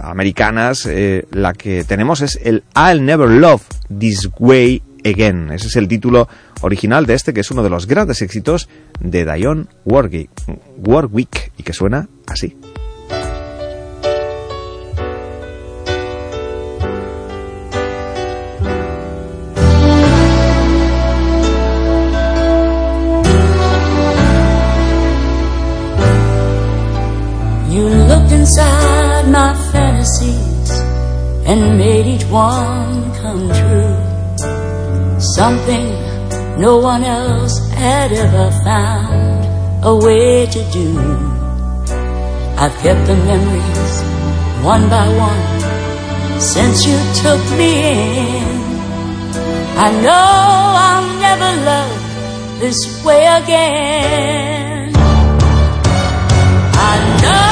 [SPEAKER 3] americanas, la que tenemos es el I'll Never Love This Way Again. Ese es el título original de este que es uno de los grandes éxitos de Dionne Warwick, Warwick y que suena así.
[SPEAKER 119] inside my fantasies and made each one come true. Something no one else had ever found a way to do. I've kept the memories one by one since you took me in. I know I'll never love this way again. I know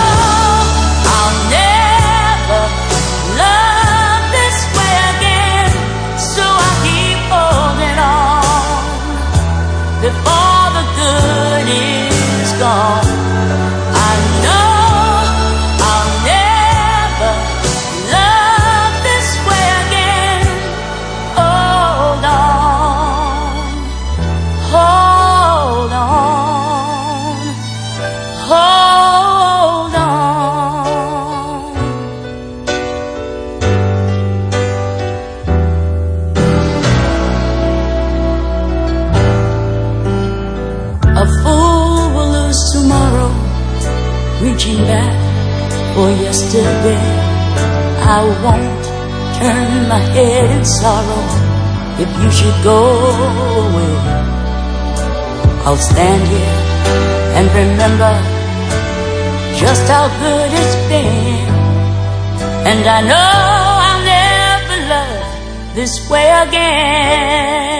[SPEAKER 119] yesterday. I won't turn my head in sorrow if you should go away. I'll stand here and remember just how good it's been. And I know I'll never love this way again.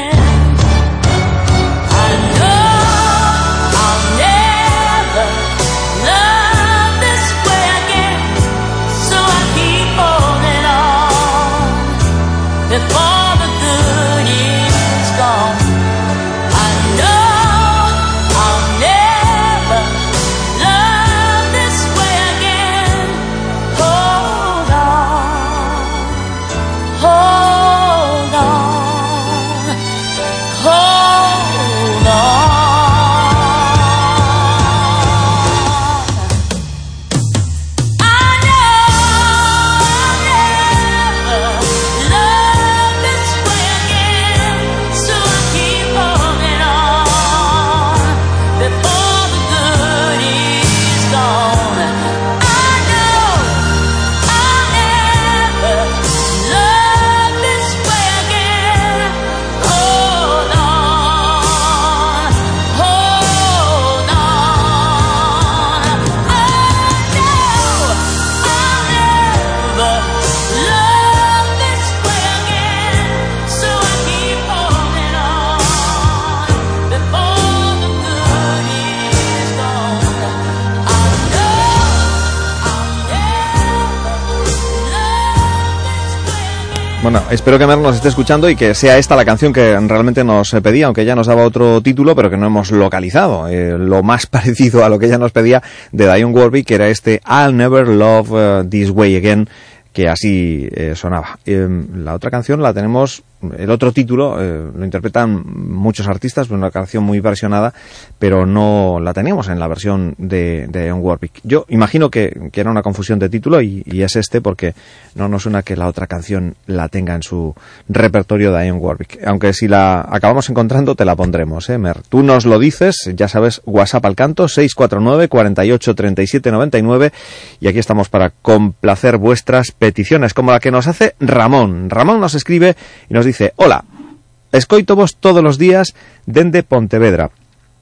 [SPEAKER 3] Bueno, espero que Mer nos esté escuchando y que sea esta la canción que realmente nos eh, pedía, aunque ella nos daba otro título, pero que no hemos localizado. Eh, lo más parecido a lo que ella nos pedía de Dion Warwick, que era este I'll Never Love eh, This Way Again, que así eh, sonaba. Eh, la otra canción la tenemos, el otro título, eh, lo interpretan muchos artistas, una canción muy versionada, pero no la teníamos en la versión de, de Dion Warwick. Yo imagino que, que era una confusión de título y, es este porque no nos suena que la otra canción la tenga en su repertorio de Dion Warwick. Aunque si la acabamos encontrando te la pondremos, ¿eh, Mer? Tú nos lo dices, ya sabes, WhatsApp al canto, 649 48 37 99 y aquí estamos para complacer vuestras peticiones, como la que nos hace Ramón. Ramón nos escribe y nos dice, dice hola, escoito vos todos os días dende Pontevedra.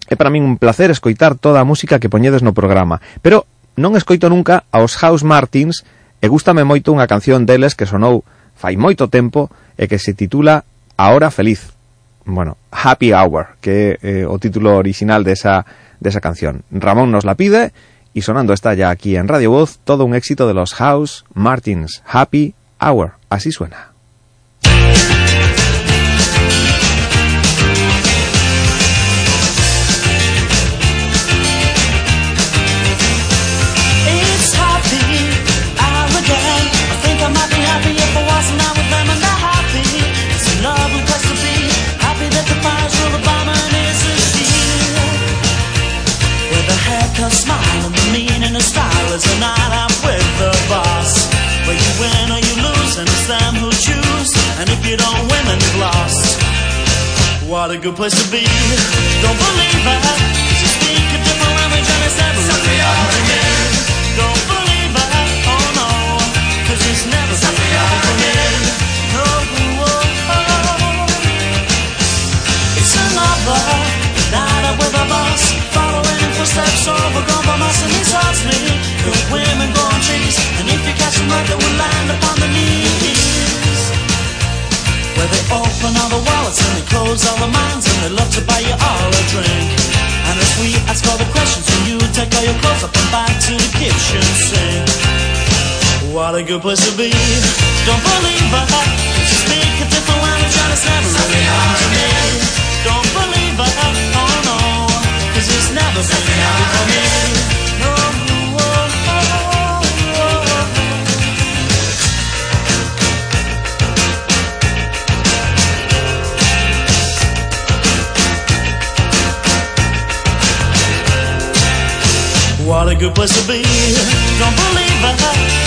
[SPEAKER 3] É para min un placer escoitar toda a música que poñedes no programa, pero non escoito nunca aos House Martins e gustame moito unha canción deles que sonou fai moito tempo e que se titula A Hora Feliz. Bueno, Happy Hour, que é eh, o título original desa, desa canción. Ramón nos la pide y sonando está ya aquí en Radio Voz todo un éxito de los House Martins, Happy Hour, así suena.
[SPEAKER 76] good place to be. Don't believe I should speak a different language and it's never something I again. Don't believe I, oh no, cause it's never something I again. Oh, oh, oh, It's another night out with a boss, following in footsteps overgrown by moss and his arms. Good women growing trees, and if you catch them right, they will land upon the knees. Where they open all the wallets and they close all the minds and they love to buy you all a drink. And as we ask all the questions, when you take all your clothes up and back to the kitchen sink. What a good place to be. Don't believe I speak a different language and it's never really happened to me. Don't believe I, oh no, cause it's never been happened for me. What a good place to be. Don't believe I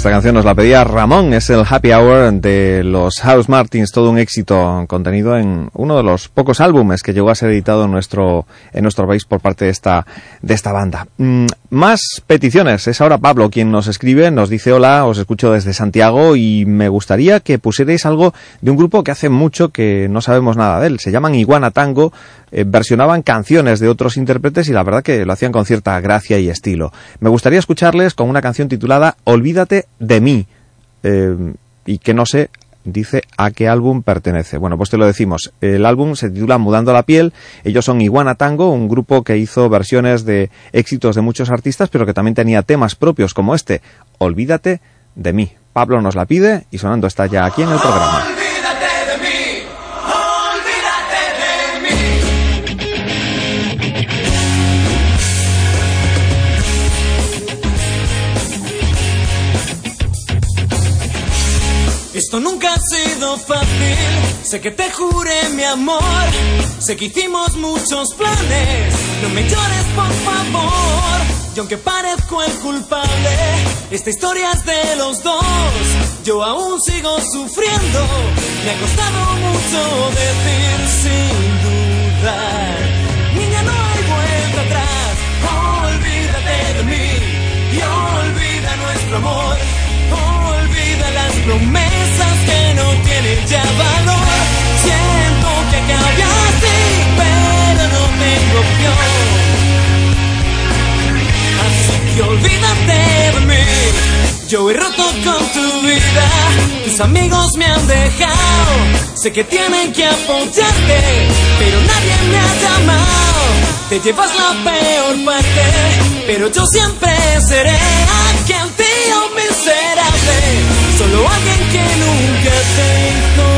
[SPEAKER 3] Esta canción nos la pedía Ramón, es el Happy Hour de los House Martins, todo un éxito contenido en uno de los pocos álbumes que llegó a ser editado en nuestro, en nuestro país por parte de esta, de esta banda. Mm, más peticiones, es ahora Pablo quien nos escribe, nos dice hola, os escucho desde Santiago y me gustaría que pusierais algo de un grupo que hace mucho que no sabemos nada de él, se llaman Iguana Tango, eh, versionaban canciones de otros intérpretes y la verdad que lo hacían con cierta gracia y estilo. Me gustaría escucharles con una canción titulada Olvídate de mí eh, y que no sé dice a qué álbum pertenece. Bueno, pues te lo decimos. El álbum se titula Mudando la piel. Ellos son Iguana Tango, un grupo que hizo versiones de éxitos de muchos artistas, pero que también tenía temas propios como este, Olvídate de mí. Pablo nos la pide y sonando está ya aquí en el programa.
[SPEAKER 76] Fácil, sé que te juré mi amor, sé que hicimos muchos planes, no me llores por favor, y aunque parezco el culpable, esta historia es de los dos, yo aún sigo sufriendo, me ha costado mucho decir sin dudar, niña no hay vuelta atrás, olvídate de mí, y olvida nuestro amor, olvida las promesas Siento que acabe así, pero no tengo opción. Así que olvídate de mí. Yo he roto con tu vida, tus amigos me han dejado. Sé que tienen que apoyarte, pero nadie me ha llamado. Te llevas la peor parte, pero yo siempre seré aquel tío miserable. Solo alguien que nunca te hizo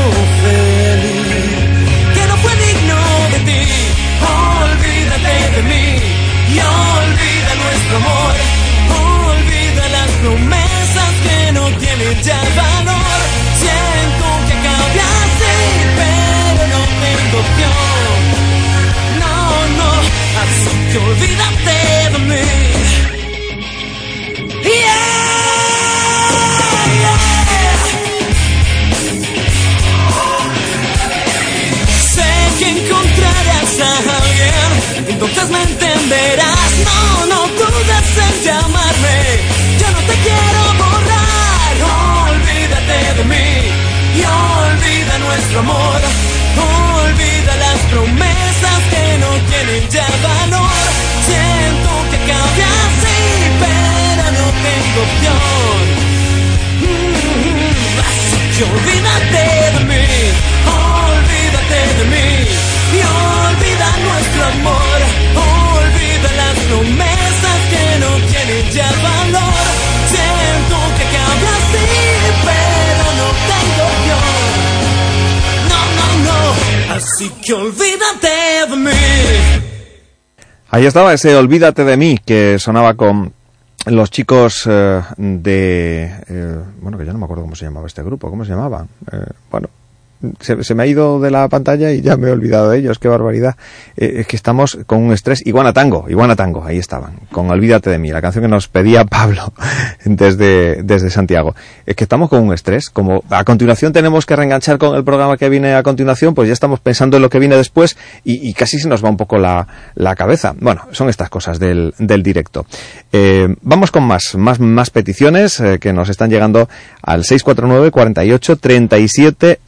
[SPEAKER 76] feliz, que no fue digno de ti. Olvídate de mí y olvida nuestro amor. Olvida las promesas que no tienen ya valor. Siento que así, pero no tengo opción. No, no, así que olvídate de mí. No, no dudes en llamarme, yo no te quiero borrar. Olvídate de mí y olvida nuestro amor. Olvida las promesas que no tienen ya valor. Siento que acabe así, pero no tengo opción. Mm, Así que olvídate de mí, olvídate de mí y olvida nuestro amor. Las promesas que no tienen ya valor. Siento que acabe así, pero no tengo opción. No, no, no, así que olvídate de mí.
[SPEAKER 3] Ahí estaba ese Olvídate de mí que sonaba con los chicos eh, de... eh, bueno, que ya no me acuerdo cómo se llamaba este grupo. ¿Cómo se llamaba? Eh, bueno, se, me ha ido de la pantalla y ya me he olvidado de ellos, qué barbaridad. Eh, es que estamos con un estrés. Iguana Tango, Iguana Tango, ahí estaban, con Olvídate de mí, la canción que nos pedía Pablo desde, desde Santiago. Es que estamos con un estrés, como a continuación tenemos que reenganchar con el programa que viene a continuación, pues ya estamos pensando en lo que viene después y, casi se nos va un poco la, la cabeza. Bueno, son estas cosas del, del directo. Eh, vamos con más, más, más peticiones eh, que nos están llegando al 649 48 37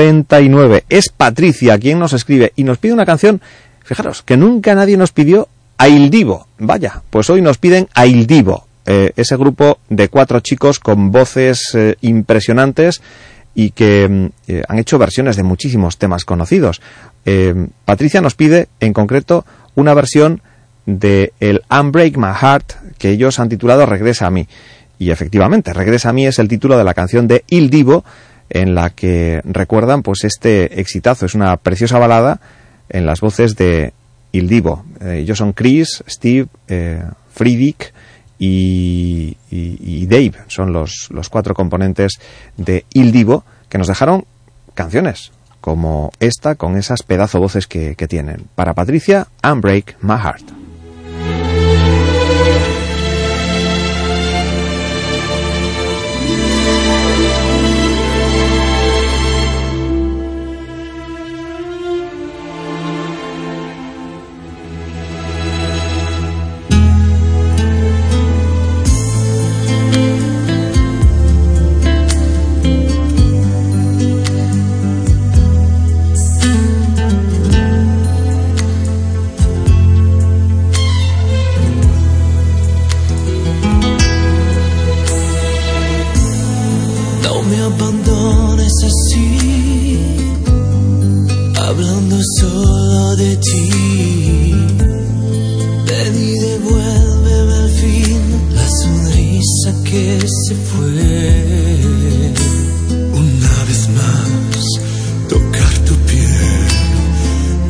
[SPEAKER 3] 99. Es Patricia quien nos escribe y nos pide una canción, fijaros, que nunca nadie nos pidió a Il Divo. Vaya, pues hoy nos piden a Il Divo, eh, ese grupo de cuatro chicos con voces eh, impresionantes y que mm, eh, han hecho versiones de muchísimos temas conocidos. Patricia nos pide, en concreto, una versión de el Unbreak My Heart que ellos han titulado Regresa a mí. Y efectivamente, Regresa a mí es el título de la canción de Il Divo en la que recuerdan pues este exitazo. Es una preciosa balada en las voces de Il Divo. Eh, ellos son Chris, Steve, eh, Friedrich y, Dave. Son los, los cuatro componentes de Il Divo que nos dejaron canciones como esta con esas pedazo voces que, que tienen. Para Patricia, Unbreak My Heart.
[SPEAKER 76] Abandones así, hablando solo de ti. Ven y devuélveme al fin la sonrisa que se fue.
[SPEAKER 122] Una vez más, tocar tu piel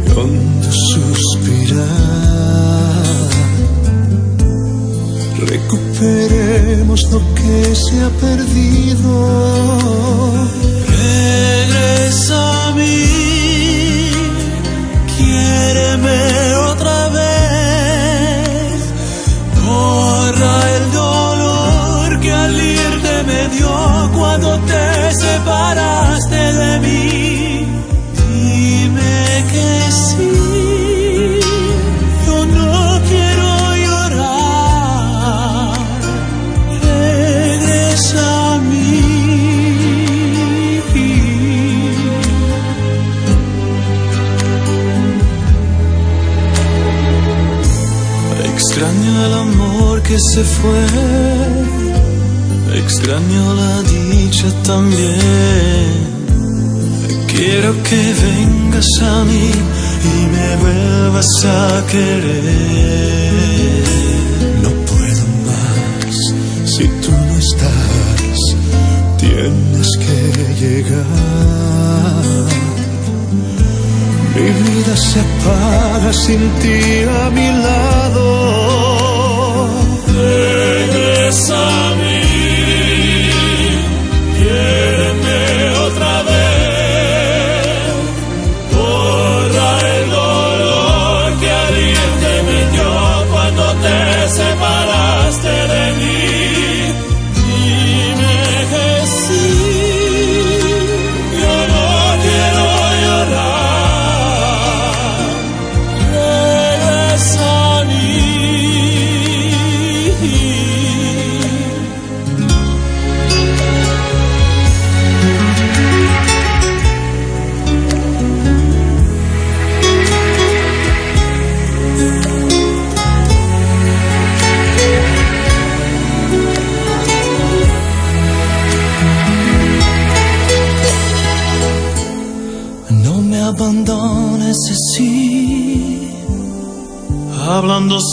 [SPEAKER 122] y hondo suspirar. Recuperemos lo que se ha perdido.
[SPEAKER 76] Regresa a mí, quiéreme otra vez. Borra el dolor que al irte me dio cuando te separaste que se fue, extraño la dicha también. Quiero que vengas a mí y me vuelvas a querer.
[SPEAKER 122] No puedo más si tú no estás. Tienes que llegar. Mi vida se apaga sin ti a mi lado.
[SPEAKER 76] Regresa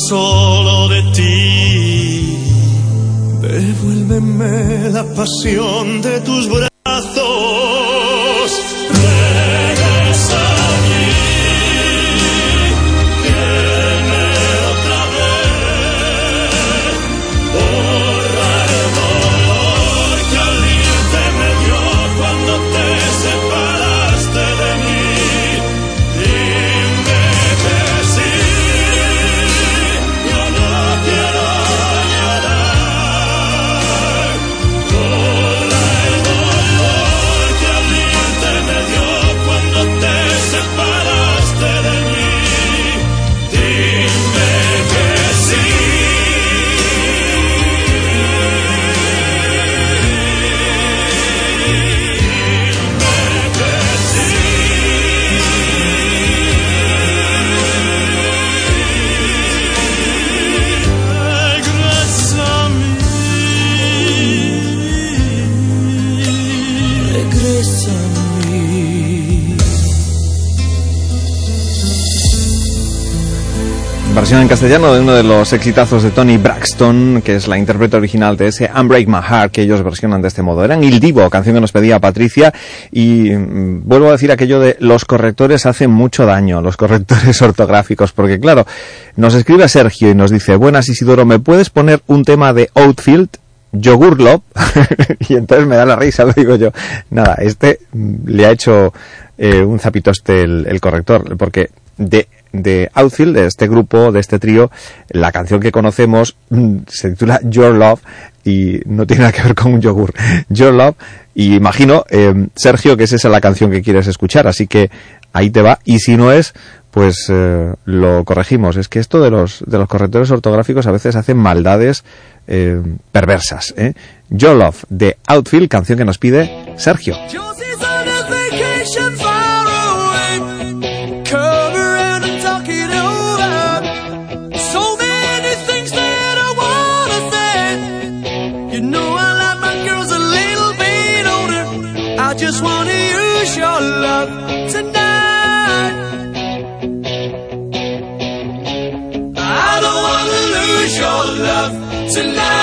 [SPEAKER 76] solo de ti.
[SPEAKER 122] Devuélveme la pasión de tus brazos.
[SPEAKER 3] En castellano de uno de los exitazos de Tony Braxton, que es la intérprete original de ese Unbreak My Heart, que ellos versionan de este modo. Eran Il Divo, canción que nos pedía Patricia, y mm, vuelvo a decir aquello de los correctores hacen mucho daño, los correctores ortográficos, porque claro, nos escribe Sergio y nos dice, buenas Isidoro, ¿me puedes poner un tema de Outfield? Yogur Love, y entonces me da la risa, lo digo yo. Nada, este mm, le ha hecho eh, un zapitoste el corrector, porque de, de Outfield, de este grupo, de este trío, la canción que conocemos mm, se titula Your Love y no tiene nada que ver con un yogur. Your Love, y imagino, eh, Sergio, que es esa la canción que quieres escuchar, así que ahí te va, y si no es, pues eh, lo corregimos. Es que esto de los, de los correctores ortográficos a veces hacen maldades eh, perversas. Your Love, de Outfield, canción que nos pide Sergio.
[SPEAKER 76] Love tonight.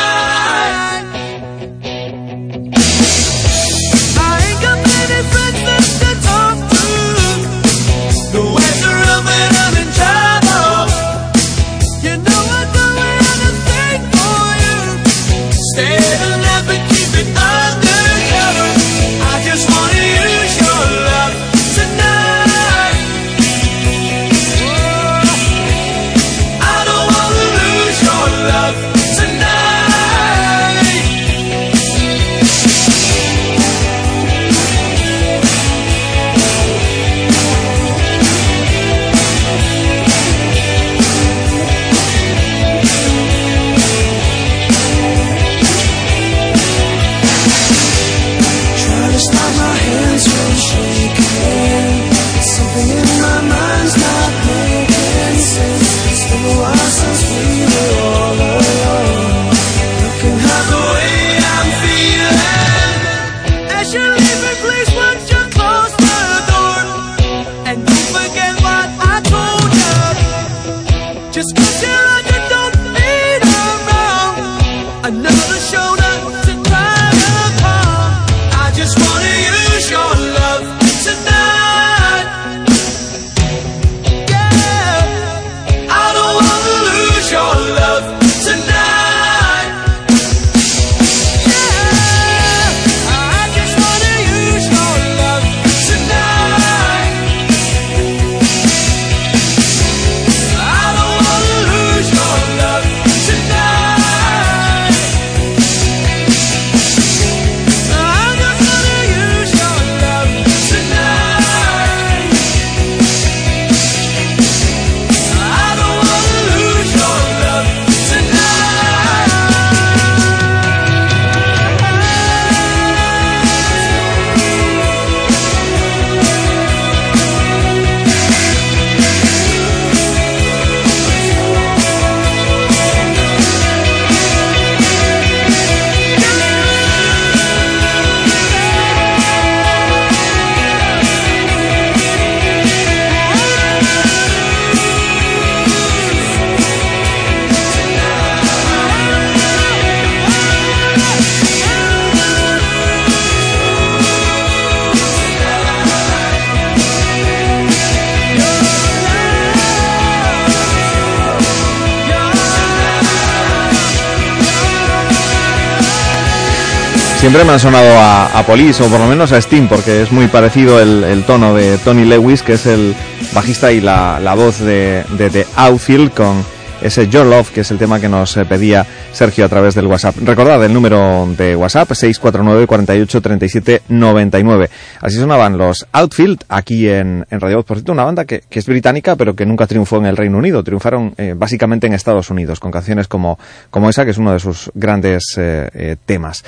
[SPEAKER 3] Siempre me han sonado a, a Police o por lo menos a Steam porque es muy parecido el, tono de Tony Lewis, que es el bajista y la, voz de, de Outfield con ese Your Love, que es el tema que nos eh, pedía Sergio a través del WhatsApp. Recordad el número de WhatsApp 649 48 37 99. Así sonaban los Outfield aquí en, Radio Voz. Por cierto, una banda que, es británica pero que nunca triunfó en el Reino Unido. Triunfaron eh, básicamente en Estados Unidos con canciones como, como esa, que es uno de sus grandes eh, temas.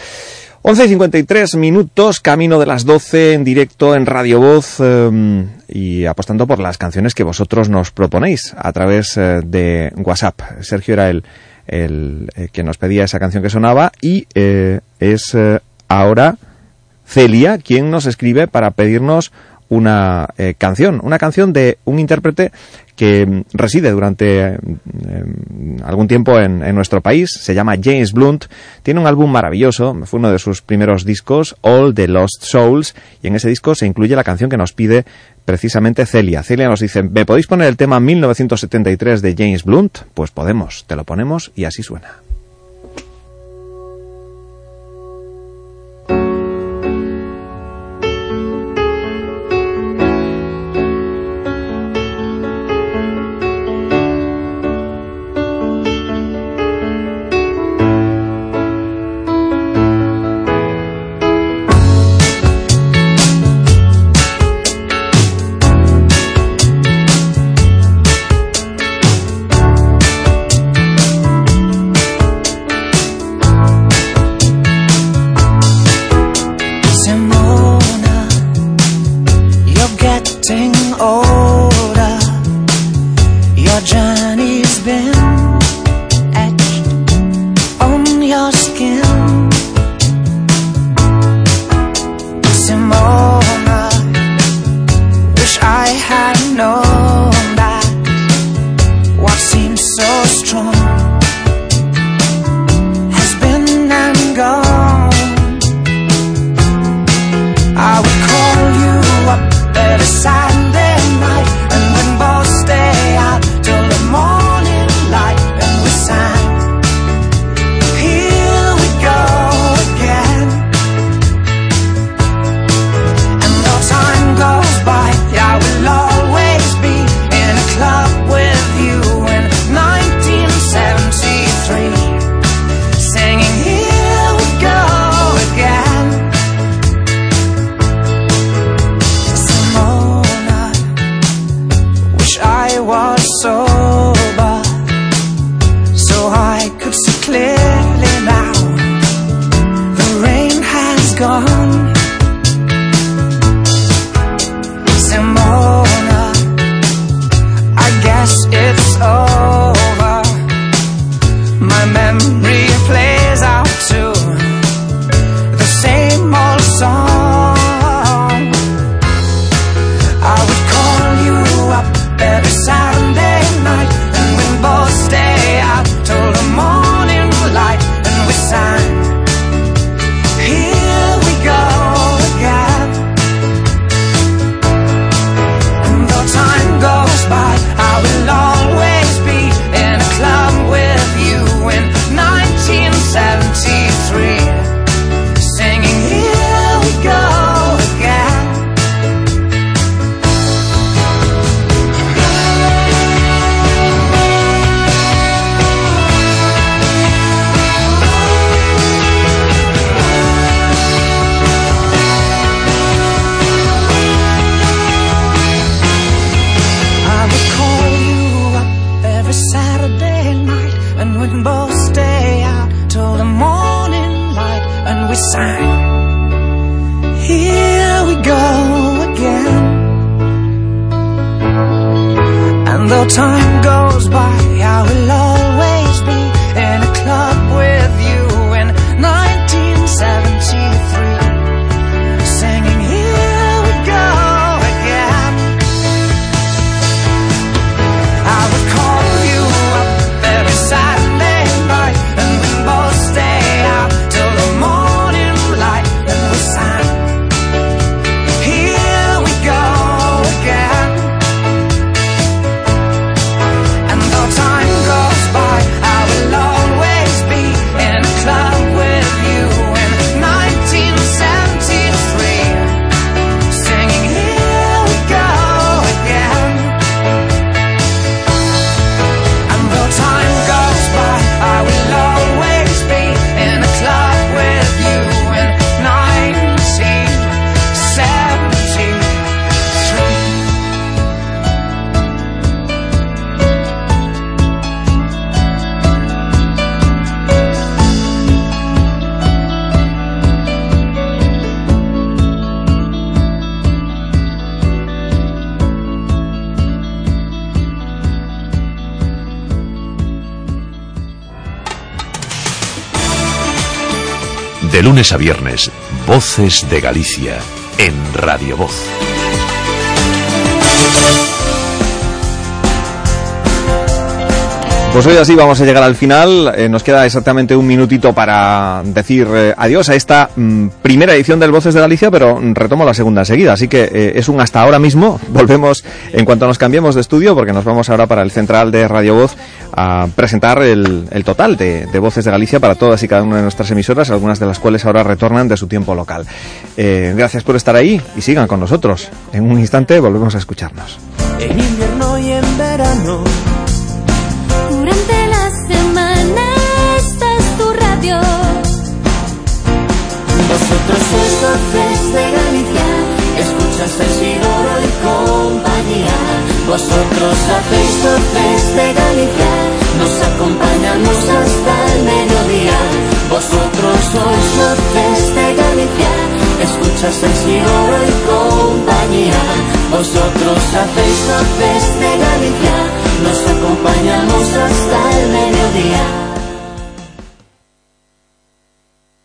[SPEAKER 3] 11 y 53 minutos, camino de las 12 en directo en radiovoz em, y apostando por las canciones que vosotros nos proponéis a través eh, de WhatsApp. Sergio era el, el eh, que nos pedía esa canción que sonaba y eh, es ahora
[SPEAKER 61] Celia quien nos escribe para pedirnos una canción, una canción de un intérprete que reside durante eh, em, algún tiempo en, en, nuestro país. Se llama James Blunt. Tiene un álbum maravilloso. Fue uno de sus primeros discos, All the Lost Souls. Y en ese disco se incluye la canción que nos pide precisamente Celia. Celia nos dice, ¿me podéis poner el tema 1973 de James Blunt? Pues podemos, te lo ponemos y así suena.
[SPEAKER 5] Lunes a viernes, Voces de Galicia, en Radio Voz.
[SPEAKER 3] Pues hoy así vamos a llegar al final. Eh, nos queda exactamente un minutito para decir eh, adiós a esta mm, primera edición del Voces de Galicia, pero retomo la segunda seguida. Así que eh, es un hasta ahora mismo. Volvemos en cuanto nos cambiemos de estudio, porque nos vamos ahora para el central de Radio Voz a presentar el, el total de, de Voces de Galicia para todas y cada una de nuestras emisoras, algunas de las cuales ahora retornan de su tiempo local. Eh, gracias por estar ahí y sigan con nosotros. En un instante volvemos a escucharnos.
[SPEAKER 122] En invierno y en verano.
[SPEAKER 123] Durante la semana esta es tu radio.
[SPEAKER 122] Vosotros sois voces de Galicia, escuchas el y compañía. Vosotros hacéis voces de Galicia, nos acompañamos hasta el mediodía. Vosotros sois voces de Galicia, escuchas el Sigoro y compañía. Vosotros hacéis voces de Galicia, nos acompañamos hasta el mediodía.